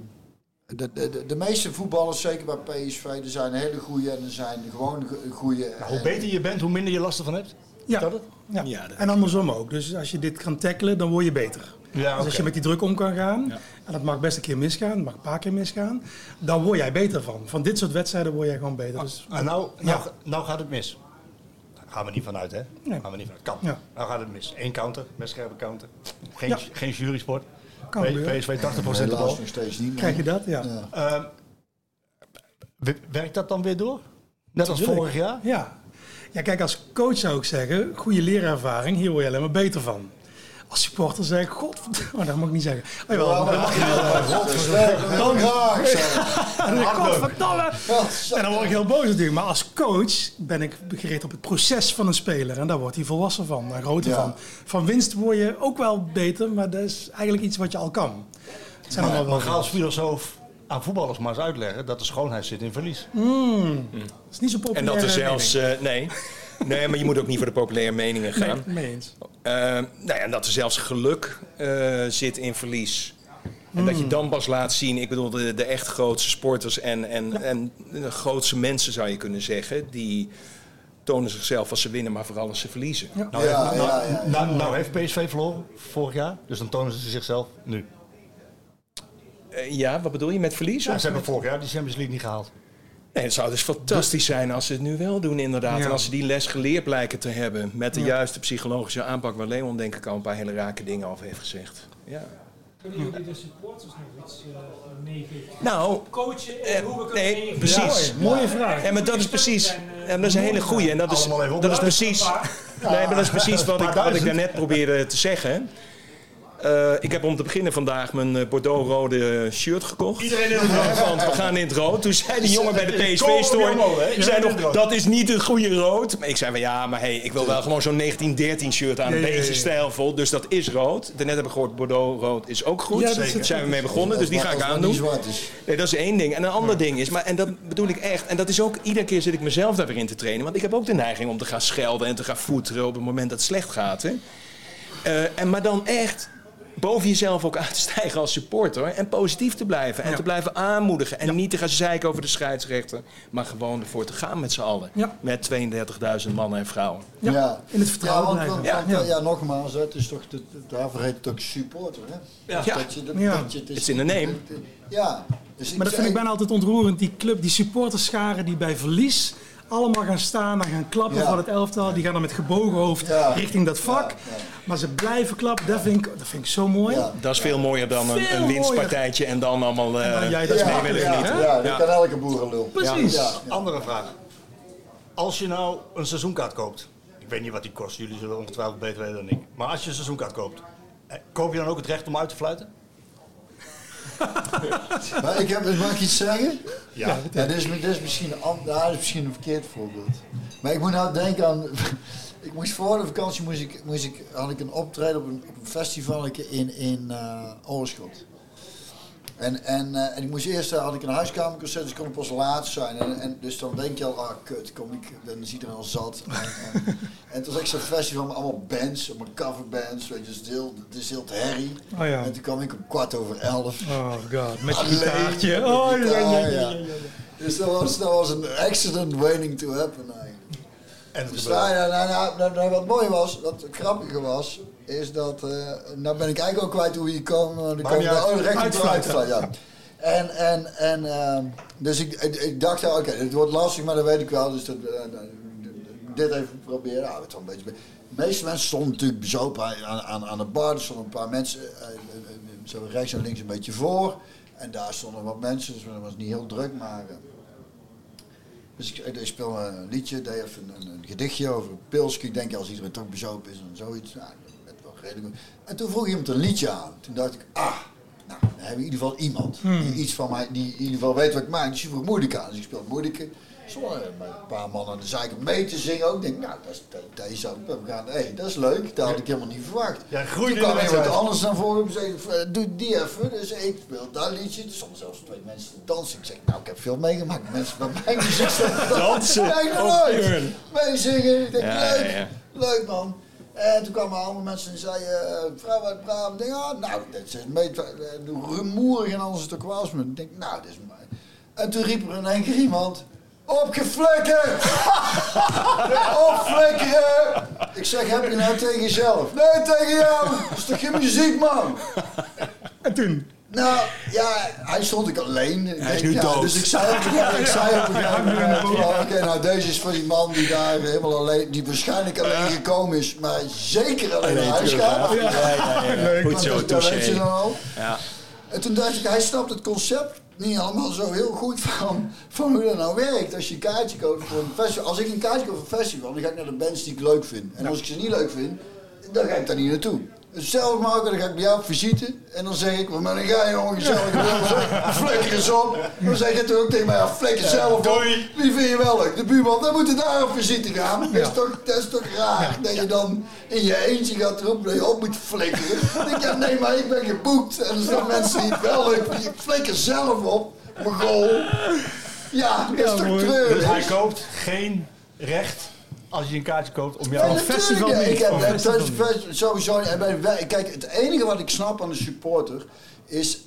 de, de, de, de meeste voetballers, zeker bij PSV, er zijn hele goede en er zijn gewoon goede. Nou, hoe beter je bent, hoe minder je last ervan hebt. Ja. Dat het? Ja. Ja, dat- En andersom ook. Dus als je dit kan tackelen, dan word je beter. Ja, Dus als je met die druk om kan gaan, en dat mag best een keer misgaan, dat mag een paar keer misgaan, dan word jij beter van. Van dit soort wedstrijden word jij gewoon beter. Dus, En nou, Ja. nou, nou gaat het mis. Daar gaan we niet vanuit, hè? Nee. Gaan we niet vanuit. Kan. Ja. Nou gaat het mis. Eén counter, met scherpe counter. Geen, Ja. geen jurysport. Kan. PSV 80% de bal. Helaas nog steeds niet. Krijg je dat? Ja. Ja. Ehm, werkt dat dan weer door? Net als vorig jaar? Ja. Ja, kijk, als coach zou ik zeggen, goede leerervaring, hier word je alleen maar beter van. Als supporter zeg ik, god, oh, dat mag ik niet zeggen. Oh, jawel, Ja, maar graag. Godverdomme. En dan word ik heel boos natuurlijk. Maar als coach ben ik gericht op het proces van een speler. En daar wordt hij volwassen van, daar groter Ja. van. Van winst word je ook wel beter, maar dat is eigenlijk iets wat je al kan. Het zijn allemaal wel Maar ga als filosoof aan voetballers maar eens uitleggen dat de schoonheid zit in verlies. Mm. Dat is niet zo En populair. dat er zelfs... eh, nee. nee, maar je moet ook niet voor de populaire meningen gaan. Nee, mee eens. Eh, nou ja, en dat er zelfs geluk eh, zit in verlies. En dat je Hmm. dan pas laat zien, ik bedoel, de, de echt grootste sporters en, en, en de grootste mensen zou je kunnen zeggen, die tonen zichzelf als ze winnen, maar vooral als ze verliezen. Nou, nou, nou, nou heeft PSV verloren vorig jaar, dus dan tonen ze zichzelf nu. Eh, ja, wat bedoel je met verliezen? Ja, ze hebben vorig jaar Champions League niet gehaald. Nee, het zou dus fantastisch zijn als ze het nu wel doen, inderdaad. Ja. En als ze die les geleerd blijken te hebben met de Ja. juiste psychologische aanpak, waar Leon denk ik al een paar hele rake dingen over heeft gezegd. Ja. Kunnen jullie de supporters nog iets eh, meegeven? Nou, coachen eh, en hoe we kunnen nee, precies. mooie vraag. Ja, maar dat is precies. Ja, dat is een hele goeie. En dat is, Allemaal even dat is precies. Nee, maar dat is precies wat ik, wat ik daarnet probeerde te zeggen. Eh, ik heb om te beginnen vandaag mijn eh, Bordeaux-rode shirt gekocht. Iedereen in het rood. Want we gaan in het rood. Toen zei die jongen bij de PSV-store... zei nog, dat is niet een goede rood. Maar ik zei van ja, maar hey, ik wil wel gewoon zo'n 1913 shirt aan. Een ja, beetje stijlvol. Dus dat is rood. Daarnet heb ik gehoord, Bordeaux-rood is ook goed. Ja, Daar zijn we mee begonnen, dus die ga ik aandoen. Nee, dat is één ding. En een ander ding is, maar, en dat bedoel ik echt, en dat is ook, iedere keer zit ik mezelf daar weer in te trainen. Want ik heb ook de neiging om te gaan schelden en te gaan voeteren op het moment dat het slecht gaat. Hè. Eh, en, maar dan echt boven jezelf ook uit te stijgen als supporter. En positief te blijven. En te blijven aanmoedigen. En niet te gaan zeiken over de scheidsrechter. Maar gewoon ervoor te gaan met z'n allen. Ja. Met 32.000 mannen en vrouwen. Ja, in het vertrouwen want, blijven. want- Ja. want, ja. nogmaals, het is toch, de, daarvoor heet het ook supporter. Hè? Ja. Dat je, dat, Ja. dat je, het Het is in de name. Ja. Dus Maar dat vind ik bijna altijd ontroerend. Die club, die supporterscharen die bij verlies allemaal gaan staan en gaan klappen Ja. voor het elftal. Die gaan dan met gebogen hoofd Ja. richting dat vak. Ja, ja. Maar ze blijven klappen. Dat vind ik, dat vind ik zo mooi. Ja. Dat is veel mooier dan een, Veel een winstpartijtje en dan allemaal En dan eh jij dat mee ja, willen ja, genieten. ja, dat kan elke boerenlul. Precies. Ja, ja. Andere vraag. Als je nou een seizoenkaart koopt, ik weet niet wat die kost, jullie zullen ongetwijfeld beter weten dan ik. Maar als je een seizoenkaart koopt, eh, koop je dan ook het recht om uit te fluiten? Maar ik heb, mag ik iets zeggen? Ja. Ja, dit, is, dit, is misschien een, is misschien een verkeerd voorbeeld. Maar ik moet nou denken aan... *laughs* Ik moest voor de vakantie moest ik, moest ik, had ik een optreden op een, op een festival in, in eh Oorschot. En, en, eh, en ik moest eerst, eh, had ik een huiskamerconcert, dus kon ik pas laat zijn. En, en, dus dan denk je al, ah kut, kom ik, dan is iedereen al zat. En, en, *laughs* en toen was ik zo'n festival met allemaal bands, allemaal coverbands, weet je, dus het is heel, het is heel te herrie. Oh ja. En toen kwam ik om kwart over elf. Oh god, met je gitaartje. met Oh, ja, ja, gitaar, ja, ja. ja, ja. Dus dat was, dat was een accident waiting to happen eigenlijk. En het Dus nou, nou, nou, nou, nou, nou, wat mooi was, wat grappige was, is dat, eh nou ben ik eigenlijk ook kwijt hoe je kwam niet de uit. oh, recht Uitfluiten. uitval, ja. En, en, en, ehm, dus ik, ik, ik dacht, oké, dit wordt lastig, maar dat weet ik wel, dus dat, eh, dit even proberen. Ja, het was een beetje, de meeste mensen stonden natuurlijk bezopen aan, aan, aan de bar, er stonden een paar mensen, eh, zo rechts en links een beetje voor. En daar stonden wat mensen, dus dat was niet heel druk, maar... dus ik, ik speel een liedje, deed even een, een gedichtje over pilsje. Ik denk, als iedereen toch bezopen is en zoiets. Nou, redelijk. En toen vroeg iemand een liedje aan. Toen dacht ik, ah, nou, dan hebben we in ieder geval iemand die iets van mij, die in ieder geval weet wat ik maak. Dus die vroeg moeilijke aan. Dus ik speel moeilijke. Met een paar mannen aan de zijkant mee te zingen ook. Ik denk, nou, dat is, dat, dat is ook, we gaan, hey, dat is leuk. Dat had ik helemaal niet verwacht. Ja, groeit Toen kwam iemand anders naar voren en zei, eh, doe die even. Dus ik speel dat liedje. Stonden zelfs twee mensen te dansen. Ik zeg, nou, ik heb veel meegemaakt. Mensen bij mij muziek te Dansen *laughs* Nee, nooit. turn. Meezingen. Ik denk, Ja, leuk. ja, ja. Leuk, man. En toen kwamen allemaal mensen en zeiden, uh, vrouw uit Brabant. Denk, ah, nou, dat is mee, uh, rumoerig en alles eens. Ik denk, nou, dit is mooi. En toen riep er in één keer iemand, opgeflikkerd! *laughs* Opflikkeren! Ik zeg, heb je nou tegen jezelf? Nee, tegen jou! Dat is toch geen muziek, man? En toen? Nou, ja, hij stond ik alleen. Ik Hij is denk, nu ja, dood. Dus ik zei op moment, ik zei moment, van, oké, nou deze is van die man die daar helemaal alleen, die waarschijnlijk alleen gekomen is, maar zeker alleen naar huis gaat. Ja, ja, ja, ja. *laughs* Leuk, Goed want zo, touché. dan al. Ja. En toen dacht ik, hij snapt het concept niet allemaal zo heel goed van, van hoe dat nou werkt. Als je een kaartje koopt voor een festival. Als ik een kaartje koop voor een festival, dan ga ik naar de bands die ik leuk vind. En als ik ze niet leuk vind, dan ga ik daar niet naartoe. Hetzelfde maken, dan ga ik bij jou op visite en dan zeg ik, wat ben jij jongen, gezellig, *laughs* flikker eens op. Dan zeg je toch ook tegen mij, ja, flikker zelf op. Wie vind je wel leuk? De buurman, dan moet je daar op visite gaan. Dat, is toch, dat is toch raar, dat je dan in je eentje gaat roepen dat je op moet flikkeren. Dan denk ik, ja nee, maar ik ben geboekt. En er zijn mensen die het wel leuk vinden. Ik flikker zelf op, mijn goal. Ja, dat is toch treurig. Dus hij koopt geen recht als je een kaartje koopt om Ja, jou natuurlijk, ja. Ik heb festival sowieso. En bij, wij- kijk, het enige wat ik snap aan de supporter is.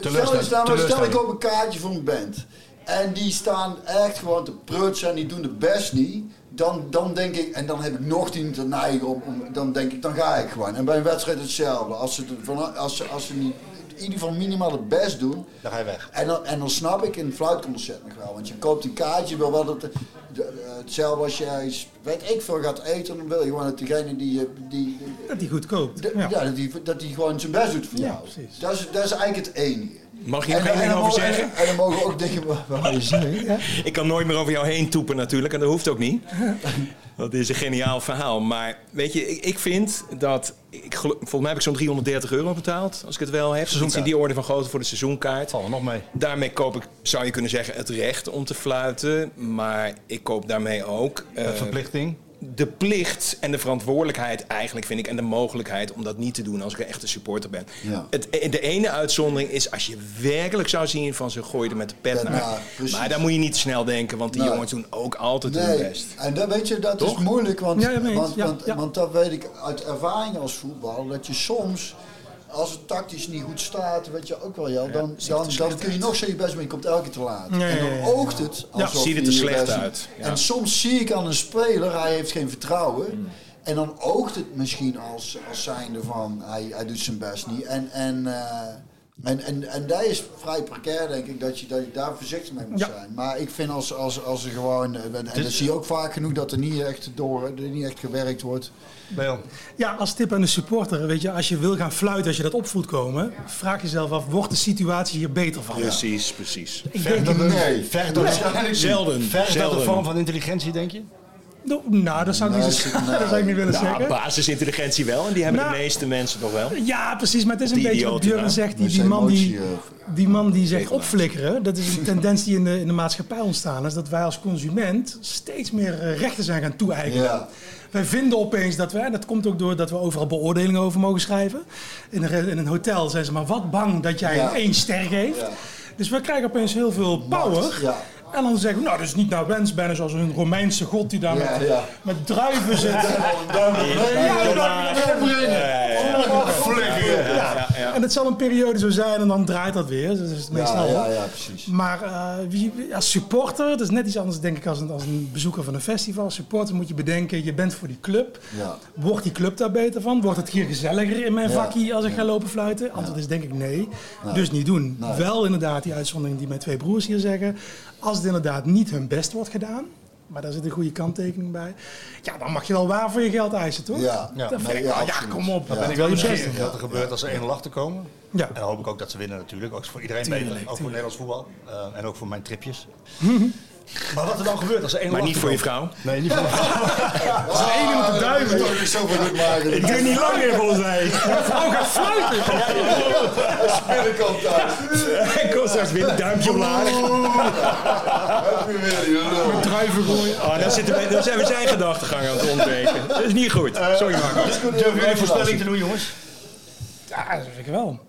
Stel, stel, stel ik op een kaartje voor een band. En die staan echt gewoon te prutsen en die doen de best niet. Dan, dan denk ik, en dan heb ik nog die te neigen om, om- dan denk ik, dan ga ik gewoon. En bij een wedstrijd hetzelfde. Als ze, als ze, als ze niet in ieder geval minimaal het best doen. Dan ga je weg. En dan, en dan snap ik een fluitconcert nog wel. Want je koopt een kaartje, wil wel dat... de- de- hetzelfde als je eens, weet ik veel, gaat eten. Dan wil je gewoon dat degene die... je- die, Dat die goed koopt. ja. dat, die, dat die gewoon zijn best doet voor Ja, jou. precies. Dat is, dat is eigenlijk het enige. Mag je nog dan- één ding over zeggen? En dan mogen we ook dingen waar- je. Ik kan nooit meer over jou heen toepen natuurlijk, en dat hoeft ook niet. Dat is een geniaal verhaal. Maar weet je, ik, ik vind dat... Ik, volgens mij heb ik zo'n 330 euro betaald, als ik het wel heb. Iets in die orde van grootte voor de seizoenkaart. Valt er nog mee. Daarmee koop ik, zou je kunnen zeggen, het recht om te fluiten. Maar ik koop daarmee ook... eh, Een verplichting. De plicht en de verantwoordelijkheid eigenlijk, vind ik, en de mogelijkheid om dat niet te doen als ik een echte supporter ben. Ja. Het, de ene uitzondering is als je werkelijk zou zien van ze gooien er met de pet naar. precies. maar daar moet je niet snel denken, want die Nee. jongens doen ook altijd hun Nee, best. en dat, weet je, dat Toch? is moeilijk, want, Ja, want, Ja, want, ja. want dat weet ik uit ervaring als voetbal, dat je soms, als het tactisch niet goed staat, weet je ook wel, ja, dan, dan, dan kun je nog zo je best doen, je komt elke keer te laat. Ja, en ja, dan ja, ja. oogt het alsof ziet het je er je slecht uit. Ja. En soms zie ik aan een speler, hij heeft geen vertrouwen. Hmm. En dan oogt het misschien als, als zijnde van, hij, hij doet zijn best niet. En, en, eh, en, en, en dat is vrij precair, denk ik, dat je, dat je daar voorzichtig mee moet Ja. zijn. Maar ik vind als, als, als er gewoon, eh, en, en dat zie je ook vaak genoeg, dat er niet echt, door, er niet echt gewerkt wordt. Ja, als tip aan de supporter, weet je, als je wil gaan fluiten, als je dat op voelt komen, vraag jezelf af, wordt de situatie hier beter van? Precies, precies. Ik Vergt denk dat nee. vergt dat, Zelden. vorm van intelligentie, denk je? Nou, Nou, dat zou ik, niet, zo- nee. *laughs* dat zou ik niet willen Nou, zeggen. basisintelligentie wel, en die hebben Nou, de meeste mensen toch wel. Ja, precies, maar het is een Die beetje wat Björn zegt, die, die, man die, eh, die man die zegt opflikkeren, dat is een *laughs* tendens die in de, in de maatschappij ontstaan is, dat wij als consument steeds meer eh, rechten zijn gaan toe-eigenen. Ja. Wij vinden opeens dat wij, en dat komt ook door dat we overal beoordelingen over mogen schrijven. In een, in een hotel zijn ze maar wat bang dat jij Ja. een één ster geeft. Ja. Dus we krijgen opeens heel veel power. Ja. En dan zeggen we, nou, dat is niet naar wens, bijna zoals een Romeinse god die daar Ja, met, ja. met druiven zit. Ja, ja, ja. En het zal een periode zo zijn en dan draait dat weer. Dus dat is het meestal. Ja, ja, ja, precies. Maar eh, wie, als supporter, dat is net iets anders denk ik als een, als een bezoeker van een festival. Als supporter moet je bedenken, je bent voor die club. Ja. Wordt die club daar beter van? Wordt het hier gezelliger in mijn Ja. vakkie als ik ga lopen fluiten? Antwoord is denk ik nee. Dus niet doen. Nee. Wel inderdaad die uitzondering die mijn twee broers hier zeggen. Als het inderdaad niet hun best wordt gedaan, maar daar zit een goede kanttekening bij. Ja, dan mag je wel waar voor je geld eisen, toch? Ja. Ja. Dat vind Nee, ik ja, wel- ja, absoluut. kom op. Dan ben ik wel nieuwsgierig wat er gebeurt als er 1-0 achter komen. Ja. En dan hoop ik ook dat ze winnen natuurlijk. Ook voor iedereen beter. Ook voor. Nederlands voetbal. Eh, en ook voor mijn tripjes. Maar wat er dan gebeurt als er 1-0 Maar niet voor je vrouw. Nee, niet voor mijn vrouw. Dat is een ene met de duiven. Dat is zo goed maken. Ik duur niet lang meer volgens mij. Vrouw gaat fluiten. Binnenkant thuis. Ik kom straks weer een duimpje omlaag. Heb je weer, joh. Druiven gooien. Oh, dan, zitten zijn we zijn gedachtegang aan het ontbreken. Dat is niet goed. Sorry Marco. Durf je een voorspelling te doen, jongens? Ja, dat vind ik wel.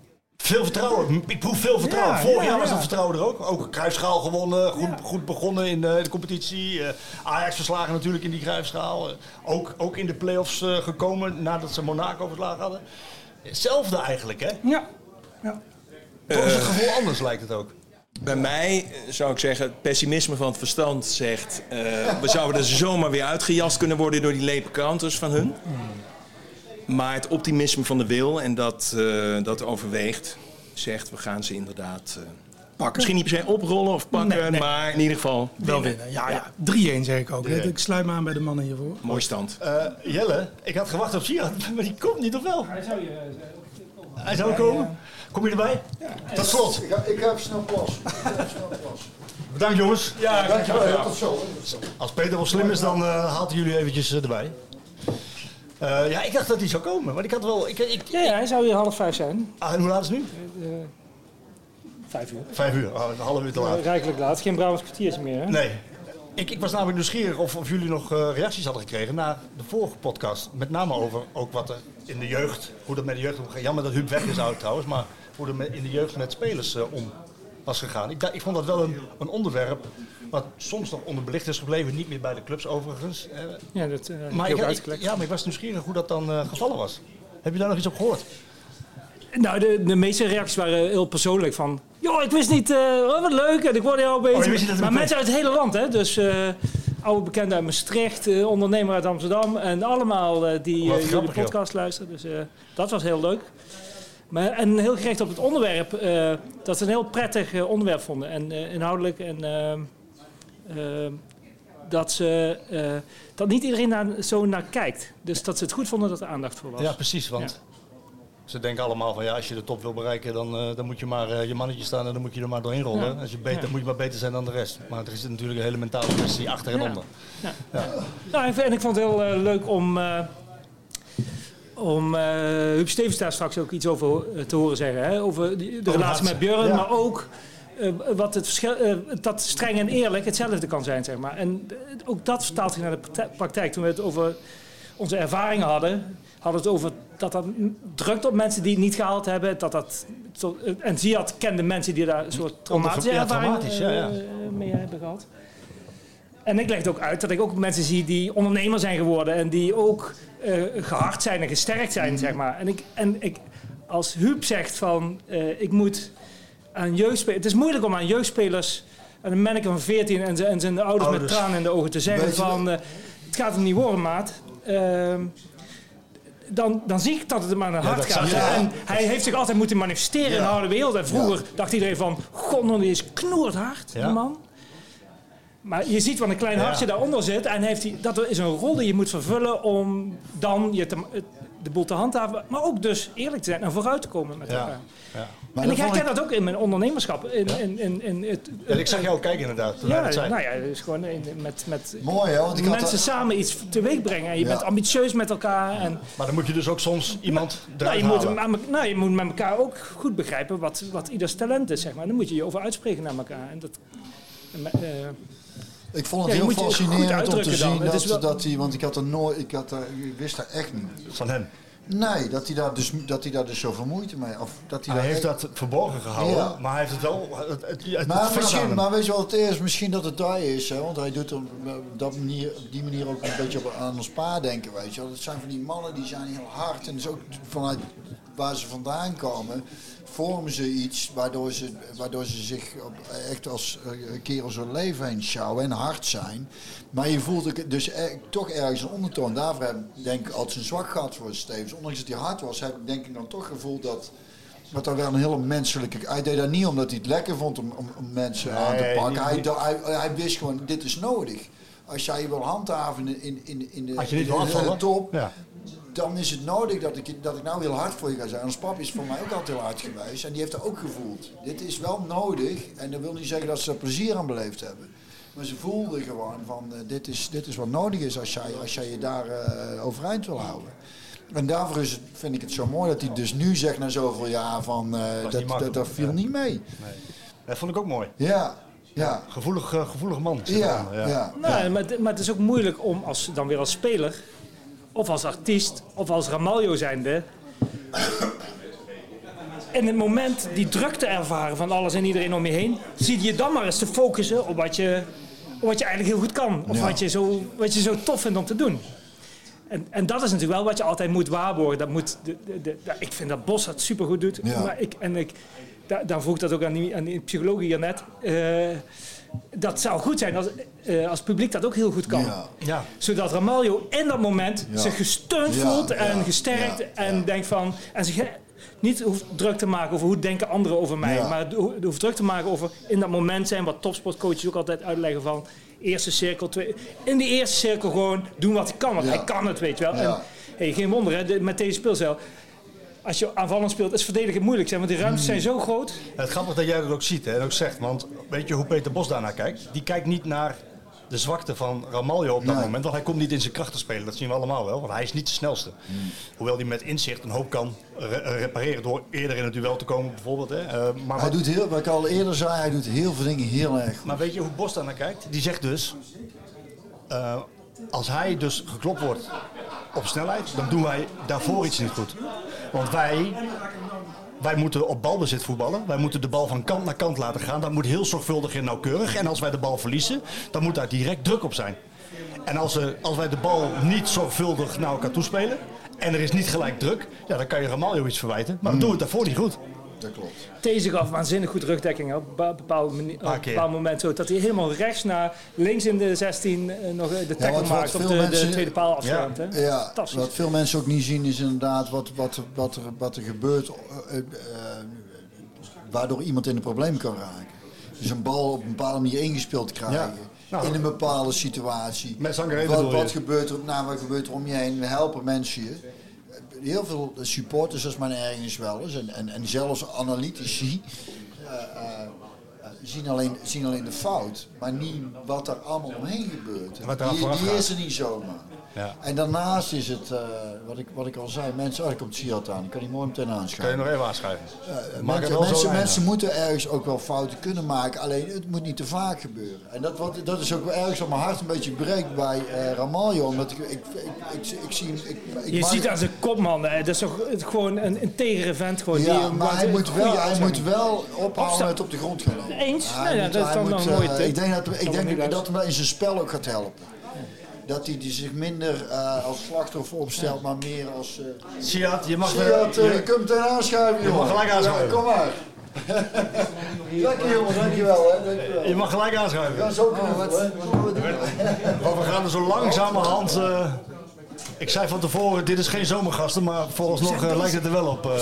Veel vertrouwen. Ik proef veel vertrouwen. Ja, Vorig ja, jaar was ja. dat vertrouwen er ook. Ook Kruisschaal gewonnen. Goed, goed begonnen in de, de competitie. Eh, Ajax verslagen natuurlijk in die Kruisschaal. Eh, ook, ook in de play-offs eh, gekomen nadat ze Monaco verslagen hadden. Hetzelfde eigenlijk, hè? Ja. ja. Toch is het gevoel anders, lijkt het ook. Bij mij eh, zou ik zeggen, het pessimisme van het verstand zegt... eh, we zouden er zomaar weer uitgejast kunnen worden door die lepe kanters van hun. Maar het optimisme van de wil en dat, eh, dat overweegt, zegt we gaan ze inderdaad... eh, Pakken. Misschien niet per se oprollen of pakken, Nee, nee. maar in ieder geval Wel winnen. winnen. Ja, ja. 3-1 zeg ik ook. 3-1. Ik sluit me aan bij de mannen hiervoor. Mooi stand. Eh, Jelle, ik had gewacht op Siad, maar die komt niet, of wel? Hij zou je... Hij zou komen. Kom je erbij? Tot slot. Ik ga, ik ga even snel plas. Bedankt jongens. Ja, Dankjewel, ja, tot zo. Als Peter wel slim is, dan eh, haalt hij jullie eventjes erbij. Eh, ja, ik dacht dat hij zou komen, maar ik had wel... Ik, ik, Ja, ja, hij zou hier half vijf zijn. Ah, en hoe laat is het nu? Eh, vijf uur. Vijf uur. Oh, een half uur te laat. Eh, rijkelijk laat. Geen Brabants kwartiertje meer, hè? Nee. Ik, ik was namelijk nieuwsgierig of, of jullie nog eh, reacties hadden gekregen na de vorige podcast. Met name over ook wat er in de jeugd, hoe dat met de jeugd omgaat. Jammer dat Huub weg is oud trouwens, maar hoe er in de jeugd met spelers eh, was gegaan. Ik, ik vond dat wel een, een onderwerp wat soms nog onderbelicht is gebleven. Niet meer bij de clubs overigens. Ja, dat eh, maar, ik, ik- ja, maar ik was nieuwsgierig hoe dat dan eh, gevallen was. Heb je daar nog iets op gehoord? Nou, de, de meeste reacties waren heel persoonlijk van... Joh, ik wist niet, eh, oh, wat leuk en ik word jou bezig. Oh, maar mensen uit het hele land, hè. Dus oude bekenden uit Maastricht, ondernemer uit Amsterdam... en allemaal die jullie podcast luisteren. Dus dat was heel leuk. Maar, en heel gericht op het onderwerp. eh, dat ze een heel prettig eh, onderwerp vonden. En eh, inhoudelijk. En dat, ze, dat niet iedereen daar zo naar kijkt. Dus dat ze het goed vonden dat er aandacht voor was. Ja, precies. Want ze denken allemaal van ja, als je de top wil bereiken, dan, dan moet je maar je mannetje staan en dan moet je er maar doorheen rollen. Ja. Als je beter, Ja. moet je maar beter zijn dan de rest. Maar er is natuurlijk een hele mentale kwestie achter en Ja. onder. Ja. Ja. Nou, en en ik vond het heel leuk om, om eh Huub Stevens daar straks ook iets over eh, te horen zeggen. Hè? Over de relatie met Björn, Ja. maar ook eh, wat het verschil, dat streng en eerlijk hetzelfde kan zijn, zeg maar. En ook dat vertaalt zich naar de prakti- praktijk. Toen we het over onze ervaringen hadden, hadden we het over dat dat drukt op mensen die het niet gehaald hebben. Dat dat, en Ziad kende mensen die daar een soort traumatische ja, ervaringen ja, ja. mee hebben gehad. En ik leg het ook uit dat ik ook mensen zie die ondernemer zijn geworden en die ook eh, gehard zijn en gesterkt zijn, zeg maar. En, ik, en ik, als Huub zegt van, eh, ik moet aan jeugdspelers... Het is moeilijk om aan jeugdspelers, aan een manneke van 14 en zijn, en zijn ouders, met Ouders. tranen in de ogen te zeggen van, eh, het gaat hem niet worden, maat. Ehm, dan, dan zie ik dat het hem aan het Ja, hart gaat. En hij heeft zich altijd moeten manifesteren in de harde wereld. En vroeger dacht iedereen van, god, die is knoordhard, Ja. die man. Maar je ziet wat een klein hartje daaronder zit. En heeft hij, dat is een rol die je moet vervullen om dan je te, de boel te handhaven. Maar ook dus eerlijk te zijn en vooruit te komen met elkaar. Maar en ik herken dat ook in mijn ondernemerschap. In, in, in, in het, Ja, ik zag jou ook kijken inderdaad, hij ja, dat zei. nou ja, dus gewoon in, met, met Mooi, hè? Want ik mensen samen iets teweeg brengen. En je Ja. bent ambitieus met elkaar. En, Maar dan moet je dus ook soms iemand nou, je, moet, nou, je moet met elkaar ook goed begrijpen wat, wat ieders talent is. Zeg maar. Dan moet je je over uitspreken naar elkaar. En dat, en, eh, Ik vond het Ja, heel fascinerend om te zien Het dat, is wel- dat hij, want ik had er nooit, ik, had er, ik wist dat echt niet. Van hem. Nee, dat hij daar dus, dat hij daar dus zoveel moeite mee, of dat hij, Hij daar heeft echt- dat verborgen gehouden, Ja. maar hij heeft het wel... Het, het, het, Maar misschien, maar weet je wat het is? Misschien dat het daar is, hè? want hij doet op dat manier, op die manier ook een beetje op, aan ons pa denken, weet je wel. Dat zijn van die mannen die zijn heel hard en dus ook vanuit waar ze vandaan komen, vormen ze iets waardoor ze, waardoor ze zich op, echt als kerels door het leven heen sjouwen en hard zijn. Maar je voelt ook dus er- toch ergens een ondertoon. Daarvoor heb ik denk ik altijd een zwak gehad voor Stevens. Ondanks dat hij hard was, heb ik denk ik dan toch gevoeld dat... Dat er wel een hele menselijke... Hij deed dat niet omdat hij het lekker vond om, om, om mensen aan te pakken. Hij, hij, hij wist gewoon, dit is nodig. Als jij je wil handhaven in, in, in, de, in de *laughs* top, Ja. Dan is het nodig dat ik, dat ik nou heel hard voor je ga zijn. Ons pap is voor mij ook altijd heel hard geweest en die heeft dat ook gevoeld. Dit is wel nodig en dat wil niet zeggen dat ze er plezier aan beleefd hebben. Maar ze voelden gewoon van eh, dit, is, dit is wat nodig is als jij, als jij je daar eh, overeind wil houden. En daarvoor is het, vind ik het zo mooi dat hij dus nu zegt na zoveel jaar van eh, dat, dat, viel niet mee. Dat vond ik ook mooi. Ja, ja. Gevoelig, gevoelig man. Ja, ja. Nou, maar, het- maar het is ook moeilijk om als, dan weer als speler, of als artiest, of als Ramaljo zijnde, in het moment die druk te ervaren van alles en iedereen om je heen, zie je dan maar eens te focussen op wat je, op wat je eigenlijk heel goed kan. Of Ja. wat, je zo, wat je zo tof vindt om te doen. En, en dat is natuurlijk wel wat je altijd moet waarborgen. Dat moet de, de, ik vind dat Bos dat supergoed doet. Ja. Maar ik, en ik, daar, daar vroeg ik dat ook aan die, aan die psycholoog hier net. Eh, dat zou goed zijn als, eh, als het publiek dat ook heel goed kan. Ja. Ja. Zodat Ramaljo in dat moment Ja. zich gesteund Ja, voelt en ja, gesterkt. ja, en denkt van. En zich niet hoeft druk te maken over hoe denken anderen over mij. Ja. Maar ho- hoeft druk te maken over in dat moment zijn. Wat topsportcoaches ook altijd uitleggen van. Eerste cirkel, twee. In die eerste cirkel gewoon doen wat hij kan. Want Ja. hij kan het, weet je wel. Ja. En, hey, geen wonder, hè, de- met deze speelstijl. Als je aanvallend speelt, is verdedigen moeilijk zijn. Want die ruimtes zijn zo groot. Het grappig dat jij dat ook ziet hè, en ook zegt. Want weet je hoe Peter Bos daarnaar kijkt? Die kijkt niet naar de zwakte van Ramaljo op dat Nee. moment. Want hij komt niet in zijn kracht te spelen. Dat zien we allemaal wel. Want hij is niet de snelste. Hmm. Hoewel hij met inzicht een hoop kan re- repareren door eerder in het duel te komen bijvoorbeeld. Hè. Eh, maar, Hij wat- doet heel, wat ik al eerder zei, hij doet heel veel dingen heel erg goed. maar weet je hoe Bos daarnaar kijkt? Die zegt dus... eh, als hij dus geklopt wordt op snelheid, dan doen wij daarvoor iets niet goed. Want wij wij moeten op balbezit voetballen. Wij moeten de bal van kant naar kant laten gaan. Dat moet heel zorgvuldig en nauwkeurig. En als wij de bal verliezen, dan moet daar direct druk op zijn. En als, we, als wij de bal niet zorgvuldig naar elkaar toespelen... en er is niet gelijk druk, ja, dan kan je Ramaljo iets verwijten. Maar dan doen we het daarvoor niet goed. Dat klopt. Deze gaf waanzinnig goed rugdekking op een bepaald, op moment. Zo, dat hij helemaal rechts naar links in de 16 eh, nog eh, de tackle wat maakt. Of veel de, mensen- de tweede paal afschermt. hè? Ja, Fantastisch. wat veel mensen ook niet zien is inderdaad wat, wat, wat, er, wat er gebeurt eh, waardoor iemand in een probleem kan raken. Dus een bal op een bepaalde manier ingespeeld krijgen. Ja. Nou, in een bepaalde situatie. Met wat, je? wat, gebeurt er, nou, wat gebeurt er om je heen? We helpen mensen hier. Heel veel supporters, is mijn ergernis wel eens. En, en, en zelfs analytici eh, eh, eh, zien, alleen, zien alleen de fout. Maar niet wat er allemaal omheen gebeurt. Die, die is er niet zomaar. Ja. En daarnaast is het, eh, wat, ik, wat ik al zei, mensen, oh, er komt Siad aan, ik kan die mooi meteen Kan je nog even aanschuiven? Eh, Maak het mensen, mensen, mensen moeten ergens ook wel fouten kunnen maken, alleen het moet niet te vaak gebeuren. En dat, wat, dat is ook wel ergens op mijn hart een beetje breekt bij eh Ramaljo, omdat ik, ik, ik, ik, ik zie hem... Ik, ik Je maak- ziet aan zijn kopman, hè, dat is toch het- gewoon een integere vent. Gewoon, ja, die, maar hij een moet wel, hij moet wel ophouden met op de grond gaan lopen. Eens? Hij Nou moet- dat is dan moet, nog een mooie. Ik denk dat, ik niet denk dat luisteren. hem in zijn spel ook gaat helpen. Dat hij die zich minder eh, als slachtoffer opstelt, maar meer als... eh Siad, je mag... Siad, eh, eh, je- kunt meteen aanschuiven, Je mag jongen. gelijk aanschuiven. Ja, kom maar. *laughs* Lekker jongen, dankjewel. Hè, dankjewel. Je mag gelijk aanschuiven. Ja, zo kunnen we, doen? Oh, we gaan er zo langzamerhand... eh ik zei van tevoren, dit is geen zomergasten, maar vooralsnog eh, lijkt het er wel op. eh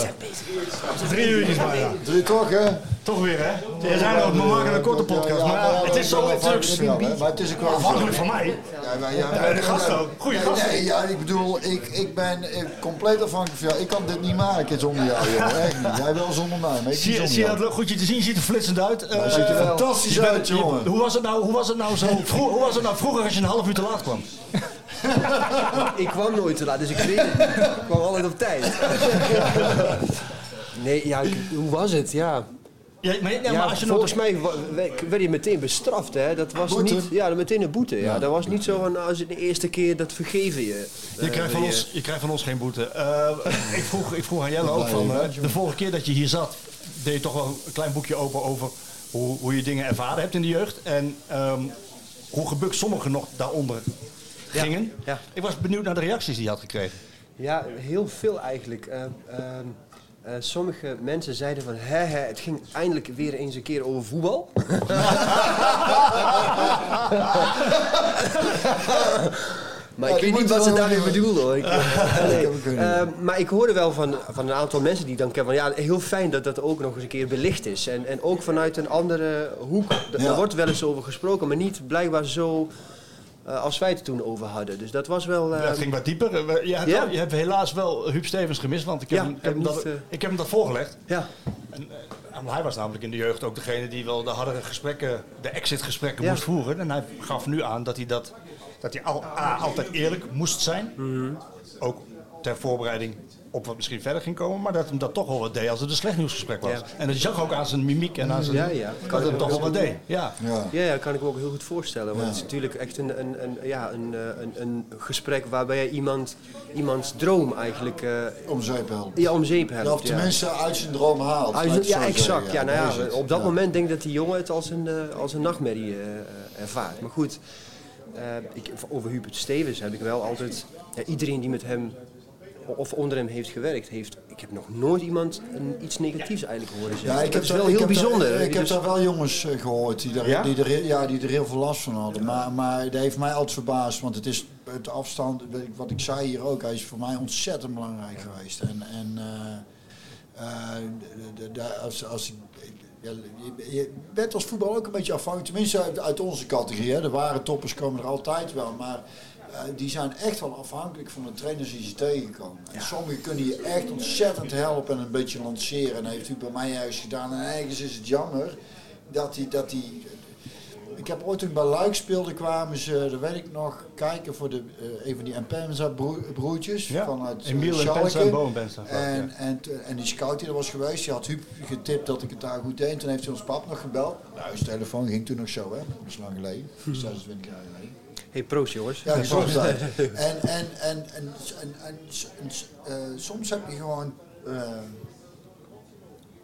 drie uurtjes bijna. Drie toch, hè? Toch weer, hè? We, zijn we maken een korte podcast, maar het is zo natuurlijk... Maar het is ook wel Afhankelijk van mij. Ja, de gasten ook. Goeie gasten. Nee, ja, ik bedoel, ik, ik ben eh, compleet afhankelijk van jou. Ik kan dit niet maken zonder jou, jongen. Echt niet. Jij wel zonder mij, maar ik Zie, zonder zie je jou. dat goed je te zien? Ziet er flitsend uit. Eh, ziet er wel fantastisch uit, je- jongen. Hoe was, het nou, hoe was het nou zo? Hoe was het nou vroeger als je een half uur te laat kwam? *laughs* Ik kwam nooit te laat, dus ik weet het. Ik kwam altijd op tijd. *laughs* Nee, ja, hoe was het? Ja. Ja, maar, ja, Ja, maar als je volgens nog... mij werd je meteen bestraft, hè? Dat was Boete? niet... Ja, meteen een boete. Ja. Dat was niet zo van, als je de eerste keer, dat vergeven je. Je Eh, krijgt, van je- ons, je krijgt van ons geen boete. Eh, ik, vroeg, ik vroeg aan Jelle ook van, eh, de vorige keer dat je hier zat, deed je toch wel een klein boekje open over hoe, hoe je dingen ervaren hebt in de jeugd. En ehm, hoe gebukt sommigen nog daaronder gingen. ja. Ik was benieuwd naar de reacties die je had gekregen. Ja, heel veel eigenlijk. Eh, ehm, eh, sommige mensen zeiden van, hè, hè, het ging eindelijk weer eens een keer over voetbal. *laughs* Maar Ja, ik weet niet wat ze daarmee bedoelden hoor. Ik, *laughs* nee. dat kunnen Eh, maar ik hoorde wel van, van een aantal mensen die dan kennen van ja, heel fijn dat dat ook nog eens een keer belicht is. En, en ook vanuit een andere hoek. Ja. Daar wordt wel eens over gesproken, maar niet blijkbaar zo eh, als wij het toen over hadden. Dus dat was wel. Ja, eh, het ging wat dieper. Eh, Je hebt, Ja. wel- je hebt helaas wel Huub Stevens gemist, want ik heb, Ja, hem, ik heb, hem niet, dat, eh, ik heb hem dat voorgelegd. Ja. En, eh, hij was namelijk in de jeugd ook degene die wel de hardere gesprekken, de exit-gesprekken Ja. moest voeren. En hij gaf nu aan dat hij, dat, dat hij al, A, altijd eerlijk moest zijn. Mhm. Ook ter voorbereiding op wat misschien verder ging komen. Maar dat hem dat toch wel wat deed als het een slecht nieuwsgesprek was. Ja. En dat zag ook aan zijn mimiek en aan zijn... Ja, ja. Dat het hem toch wel wat deed. Ja. Ja. Ja, dat kan ik me ook heel goed voorstellen. Want het is natuurlijk echt een, een, een, ja, een, eh, een, een gesprek waarbij je iemand, iemands droom eigenlijk eh, Om zeep helpen. ja, om zeep helpt. Ja, of tenminste uit zijn droom haalt. Uit- ja, exact. zeggen. Ja, nou dat ja, op dat Ja. moment denk ik dat die jongen het als een, eh, als een nachtmerrie ervaart. Maar goed, eh, ik, over Hubert Stevens heb ik wel altijd... Ja, iedereen die met hem of onder hem heeft gewerkt, heeft... Ik heb nog nooit iemand een, iets negatiefs eigenlijk horen zeggen. Ja, ik heb dat is daar- wel heel daar- bijzonder. ik heb Dus- daar wel jongens eh, gehoord die er, Ja? die, er, ja, die er heel veel last van hadden. Maar, maar dat heeft mij altijd verbaasd. Want het is het afstand, weet ik- wat ik zei hier ook, hij is voor mij ontzettend belangrijk geweest. En, en eh, eh, de- de- de- als, als ik. Ja, je, je bent als voetbal ook een beetje afhankelijk, tenminste uit, uit onze categorie. Hè. De ware toppers komen er altijd wel, maar die zijn echt wel afhankelijk van de trainers die ze tegenkomen. En sommigen kunnen je echt ontzettend helpen en een beetje lanceren. En dat heeft u bij mij juist gedaan. En ergens is het jammer dat die, dat die ik heb ooit toen bij Luik speelde, kwamen ze, dat weet ik nog, kijken voor de, eh, een van die Empenza broer- broertjes. Ja, vanuit eh, Emiel Schalke. En Bo Empenza, En, ja. en, en die scout die er was geweest, die had Huub getipt dat ik het daar goed deed. En toen heeft hij ons pap nog gebeld. Nou, zijn telefoon ging toen nog zo, hè. Dat is lang geleden. *laughs* 26 jaar geleden. Hey, proost jongens. Ja, gezondheid. en, en, en, en, en, en, en, eh, soms heb je gewoon... eh,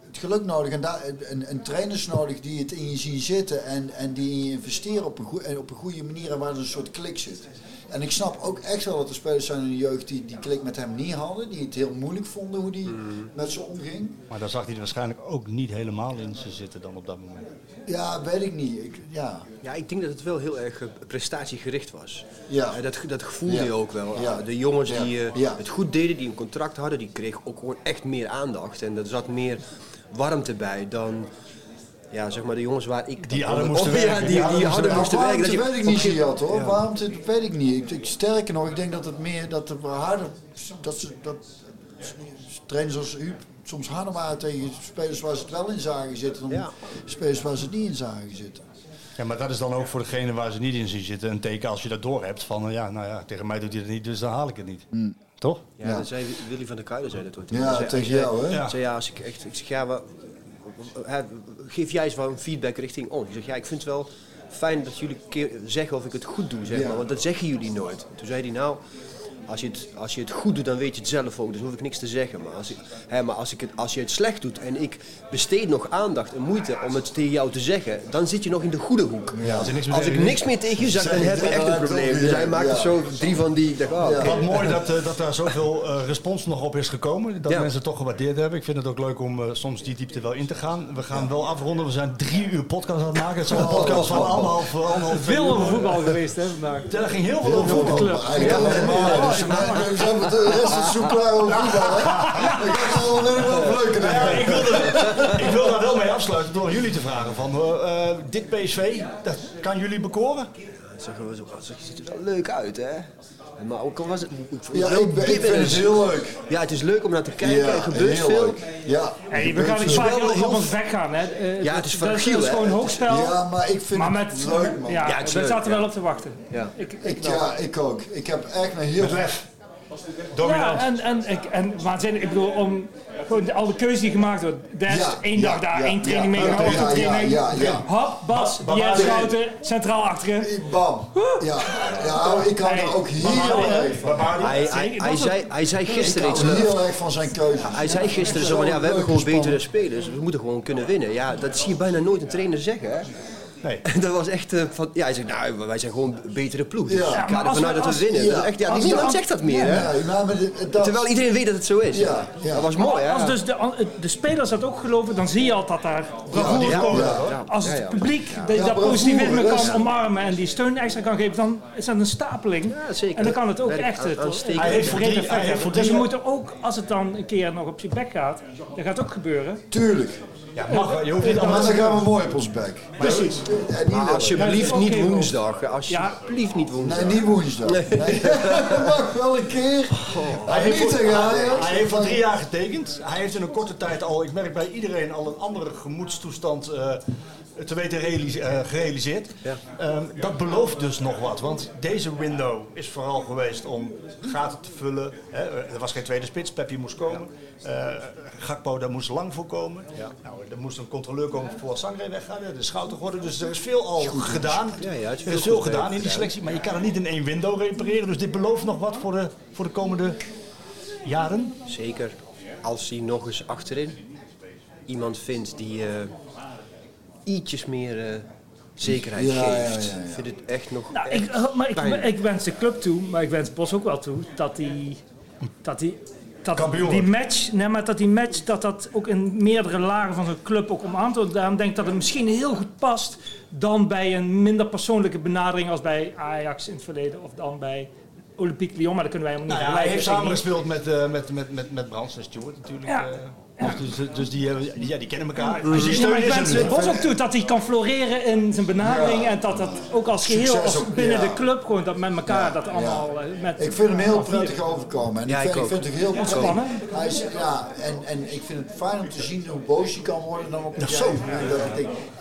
het geluk nodig en daar, een, een trainers nodig die het in je zien zitten en, en die in je investeren op een, op een goede manier en waar er een soort klik zit. En ik snap ook echt wel dat er spelers zijn in de jeugd die die klik met hem niet hadden, die het heel moeilijk vonden hoe die met ze omging. Maar daar zag hij er waarschijnlijk ook niet helemaal in ze zitten dan op dat moment. Ja, weet ik niet. Ik, ja. Ja, ik denk dat het wel heel erg eh, prestatiegericht was. Ja. Eh, dat, dat voelde Ja. je ook wel. Ja. Eh, De jongens Ja. die eh, Ja. het goed deden, die een contract hadden, die kregen ook gewoon echt meer aandacht. En er zat meer warmte bij dan... Ja, zeg maar de jongens waar ik... Die harder moesten *laughs* ja, werken. die, die harder moesten werken. Waarom Dat je- weet ik niet, Ziad, hoor. Ja. Waarom zit- weet ik niet. Ik, sterker nog, ik denk dat het meer dat er harder, dat ze, dat trainers als Huub soms harder waren tegen spelers waar ze het wel in zagen zitten, dan spelers waar ze het niet in zagen zitten. Ja, maar dat is dan ook voor degene waar ze niet in zien zitten een teken als je dat door hebt van eh, ja, nou ja, tegen mij doet hij het niet, dus dan haal ik het niet. Toch? Ja, dat zei Willy van der Kuilen zei dat ooit. Ja, tegen jou, hè? hij zei, ja, als ik echt, ik zeg, ja, geef jij eens wel een feedback richting ons. Ik zeg, ja, ik vind het wel fijn dat jullie zeggen of ik het goed doe, zeg maar, want dat zeggen jullie nooit. Toen zei hij, nou, als je, het, als je het goed doet, dan weet je het zelf ook, dus hoef ik niks te zeggen. Maar als, ik, hè, maar als, ik het, als je het slecht doet en ik besteed nog aandacht en moeite om het tegen jou te zeggen, dan zit je nog in de goede hoek. als niks als ik niks meer tegen je zeg, dan heb je ja, echt een probleem. Dus ja, hij maakte ja. zo drie van die, ik dacht, oh. Wat mooi dat, eh, dat daar zoveel eh, respons nog op is gekomen. Dat Ja. mensen het toch gewaardeerd hebben. Ik vind het ook leuk om eh, soms die diepte wel in te gaan. We gaan wel afronden. We zijn drie uur podcast aan het maken. Het is een podcast van anderhalf, Veel over voetbal geweest, hè, vandaag. Er ging heel veel over voetbal. We we zijn met de rest van het zoek klaar over voetbal. Ik ga het alleen leuker Nou ja, ik, wil er- ik wil daar wel mee afsluiten door jullie te vragen. Van, eh, eh, dit PSV, dat kan jullie bekoren? Het zag wel- het ziet er wel leuk uit, hè? Maar ook al was het... Ja, ik, ben- ik vind het heel leuk. Ja, het is leuk om naar te kijken. Ja, er gebeurt heel veel. leuk. Ja, Hey, we er gaan niet veel. vaak op ons bek gaan. Hè. Eh, Ja, het is fragiel, dat is gewoon hoogspel. Ja, maar ik vind maar het leuk, man. Ja, Ja, het is we leuk, zaten ja. wel op te wachten. Ja. Ik, ik, Ik, ja, ik ook. Ik heb echt een heel... Met Ja, en, en, ik, en waanzinnig. Ik bedoel, om gewoon de- al de keuzes die gemaakt worden. Des, Ja, één ja, dag daar, ja, één training ja, mee, een ja, training. ja, ja. Hop, Bas, Ba- Jens Schouten, centraal achterin. Bam. Ja, ja ik hou er ook heel erg van. Hij, hij, hij, zei, hij zei Ik gisteren iets. heel erg van zijn keuze. Hij zei gisteren zo van, ja, we hebben gewoon betere spelers. We moeten gewoon kunnen winnen. Ja, dat zie je bijna nooit een trainer zeggen, hè? Nee. En *laughs* dat was echt eh, van, ja, hij zegt, nou, wij zijn gewoon een betere ploeg. Dus Ja. ik ga maar ervan uit dat we winnen. ja. Dat echt, ja, Als- niemand als- zegt dat meer, hè? Maar dat, Terwijl iedereen weet dat het zo is. Ja, ja. Dat was mooi, hè? Als dus de, de spelers dat ook geloven, dan zie je al dat daar bravoure ja, komt. ja, ja. Als het publiek Ja, dat, positivisme kan omarmen en die steun extra kan geven, dan is dat een stapeling. Ja, zeker. En dan kan het ook echt aanstekend. Hij heeft voor. Dus we drie- moeten ook, als het dan een keer nog op je bek gaat, dat gaat ook gebeuren. Tuurlijk. Ja, mag. Je hoeft niet Maar allemaal... dan gaan we mooi op ons bek. Precies. En niet Maar leuk. alsjeblieft Ja, niet woensdag. Alsjeblieft niet woensdag. Nee, niet woensdag. Nee. Dat *laughs* mag wel een keer. Hij heeft, voor, hij, hij heeft voor drie jaar getekend. Hij heeft in een korte tijd al, ik merk bij iedereen, al een andere gemoedstoestand eh, te weten realise- eh, gerealiseerd. Ja. Ehm, dat belooft dus nog wat, want deze window is vooral geweest om gaten te vullen. Hè. Er was geen tweede spits, Peppi moest komen. Eh, Gakpo, daar moest lang voor komen. Nou, er moest een controleur komen voor Sangre weggaan, de schouder geworden. Dus er is veel al gedaan. Ja, ja, het is er is veel veel goed gedaan in die selectie, maar je kan het niet in één window repareren. Dus dit belooft nog wat voor de, voor de komende jaren. Zeker als hij nog eens achterin iemand vindt die eh, ietsjes meer eh, zekerheid Ja, ja, geeft. ja, ja. Ik vind het echt nog Nou, echt ik, maar ik, wens de club toe, maar ik wens Bos ook wel toe, dat die, dat die, dat Kampioen die wordt. match, nee, maar dat die match, dat dat ook in meerdere lagen van zo'n club ook om aan te Daarom denk ik dat het misschien heel goed past dan bij een minder persoonlijke benadering als bij Ajax in het verleden of dan bij Olympique Lyon, maar dat kunnen wij helemaal Nou niet ja, hij heeft samengespeeld met, eh met, met, met, met Brands en Stewart natuurlijk. Ja. eh. Dus, dus die, hebben- die- ja, die kennen elkaar. Ja, Dus die steun maar ik is er nu. Bos ook toe dat hij kan floreren in zijn benadering Ja. en dat dat ook als geheel, als ook, binnen ja. de club gewoon dat met elkaar Ja, dat allemaal eh, met Ik vind hem heel prettig overkomen. En Ja, ik, ik vind, ik vind het heel Ontspannen. Hij is, ja, en, en ik vind het fijn om te zien hoe boos hij kan worden dan op het zo.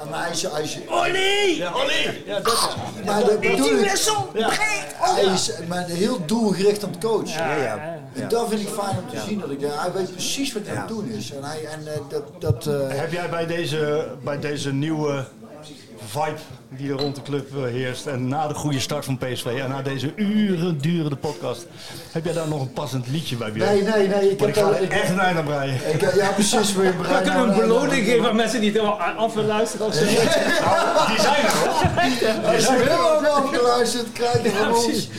en hij is, hij is, Ollie! Ja, Ollie! Ja, dat maar dat bedoel ik. wissel! Ja. Hij is maar heel doelgericht aan het coachen. Ja, ja. En dat vind ik fijn om te zien. Dat ik, hij weet precies wat hij aan het doen is. En, hij, en eh, dat, dat, eh, Heb jij bij deze, bij deze nieuwe vibe die er rond de club eh, heerst. En na de goede start van PSV en na deze uren durende podcast. Heb jij daar nog een passend liedje bij? Björn? Nee, nee, nee. Ik heb ik ga al- er ik- echt een eind aan breien. Ik, ja, precies. We, We kunnen een beloning geven aan mensen die het helemaal af willen luisteren. Of zo. die zijn er hoor. Als je helemaal wel afgeluisterd krijgt van ons.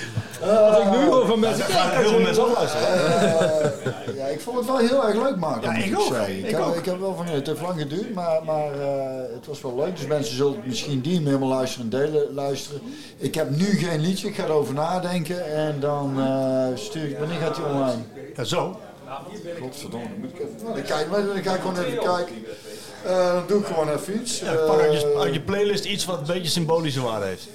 Als ik nu hoor van mensen. Ja, heel veel mensen afluisteren. Eh, ja, ik vond het wel heel erg leuk maken. Ja, ik ook. Ik, Ik heb, ook. ik heb wel van, het heeft lang geduurd, maar, maar eh, het was wel leuk. Dus mensen zullen misschien die hem helemaal luisteren en delen luisteren. Ik heb nu geen liedje, ik ga erover nadenken en dan eh, stuur ik, wanneer gaat hij online? Ja, zo. Godverdomme, moet ik even, dan kijk, maar dan ga ik gewoon even kijken. Eh, dan doe ik gewoon even iets. Ja, pak uit je, uit je playlist iets wat een beetje symbolische waarde heeft.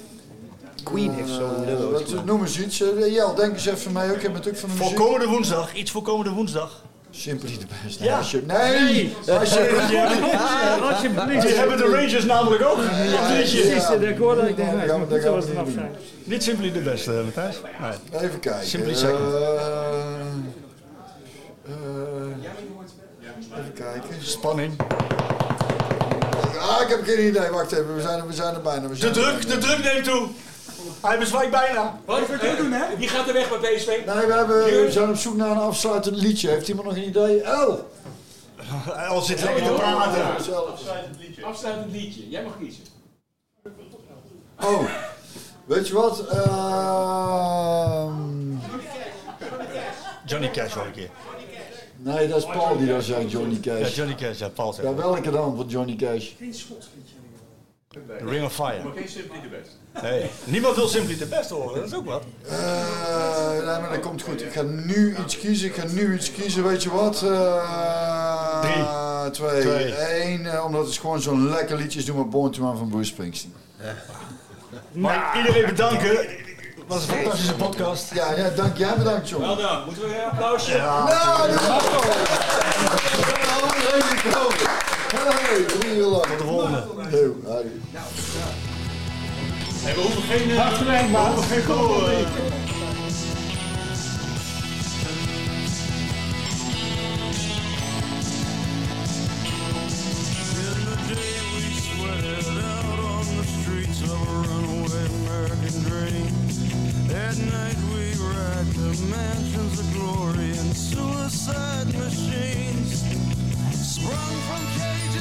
Queen heeft zo'n eh, nummer. wat- Noem eens iets. Eh, Jel, denk eens even mee. Ik heb natuurlijk van de Voor muziek. komende woensdag, iets voor komende woensdag. Simply the best. Ja. Als je, nee! Als je, Ja, alsjeblieft. Die hebben de Rangers namelijk ook. Dat liedje. Precies, eh, ik hoorde dat ik denk, nee, het moet eens vanaf niet zijn. Niet simply de beste, eh, Matthijs. Nee. Even kijken. Simply second. Eh, eh, even kijken. Spanning. Ah, ik heb geen idee. Wacht even. We zijn er, we zijn er bijna. We De zijn er druk, de druk neemt toe. Hij bezwijkt bijna. Wat moet je doen, hè? Wie gaat er weg bij PSV? Nee, we, hebben, we zijn op zoek naar een afsluitend liedje. Heeft iemand nog een idee? El! Al zit lekker te praten. Afsluitend liedje. Jij mag kiezen. Oh, weet je wat? Ehm, Johnny Cash wel een keer. nee, dat is Paul die dat zei, Johnny Ja, Cash. Johnny Cash, ja, Paul. Ja, welke dan van Johnny Cash? The Ring of Fire. Maar geen simply the best. Nee, niemand wil Simply the Best horen, dat is ook wat. Eh, nee, maar dat komt goed. Ik ga nu iets kiezen. Ik ga nu iets kiezen. Weet je wat? Eh, Drie. Twee. Twee. Eén, eh, omdat het gewoon zo'n lekker liedje is. Doe maar Born to Man van Bruce Springsteen. Mag ik iedereen bedanken. Het was een fantastische podcast. Ja, ja dank jij bedankt, jongen. Wel dan. Moeten we een applausje? Ja. Nou, dat is Hey, drie uur lang. Tot de volgende. Heel, hoi. Hey, we hoeven geen... dank, we hoeven geen goal. mansions of glory suicide machines. Sprung from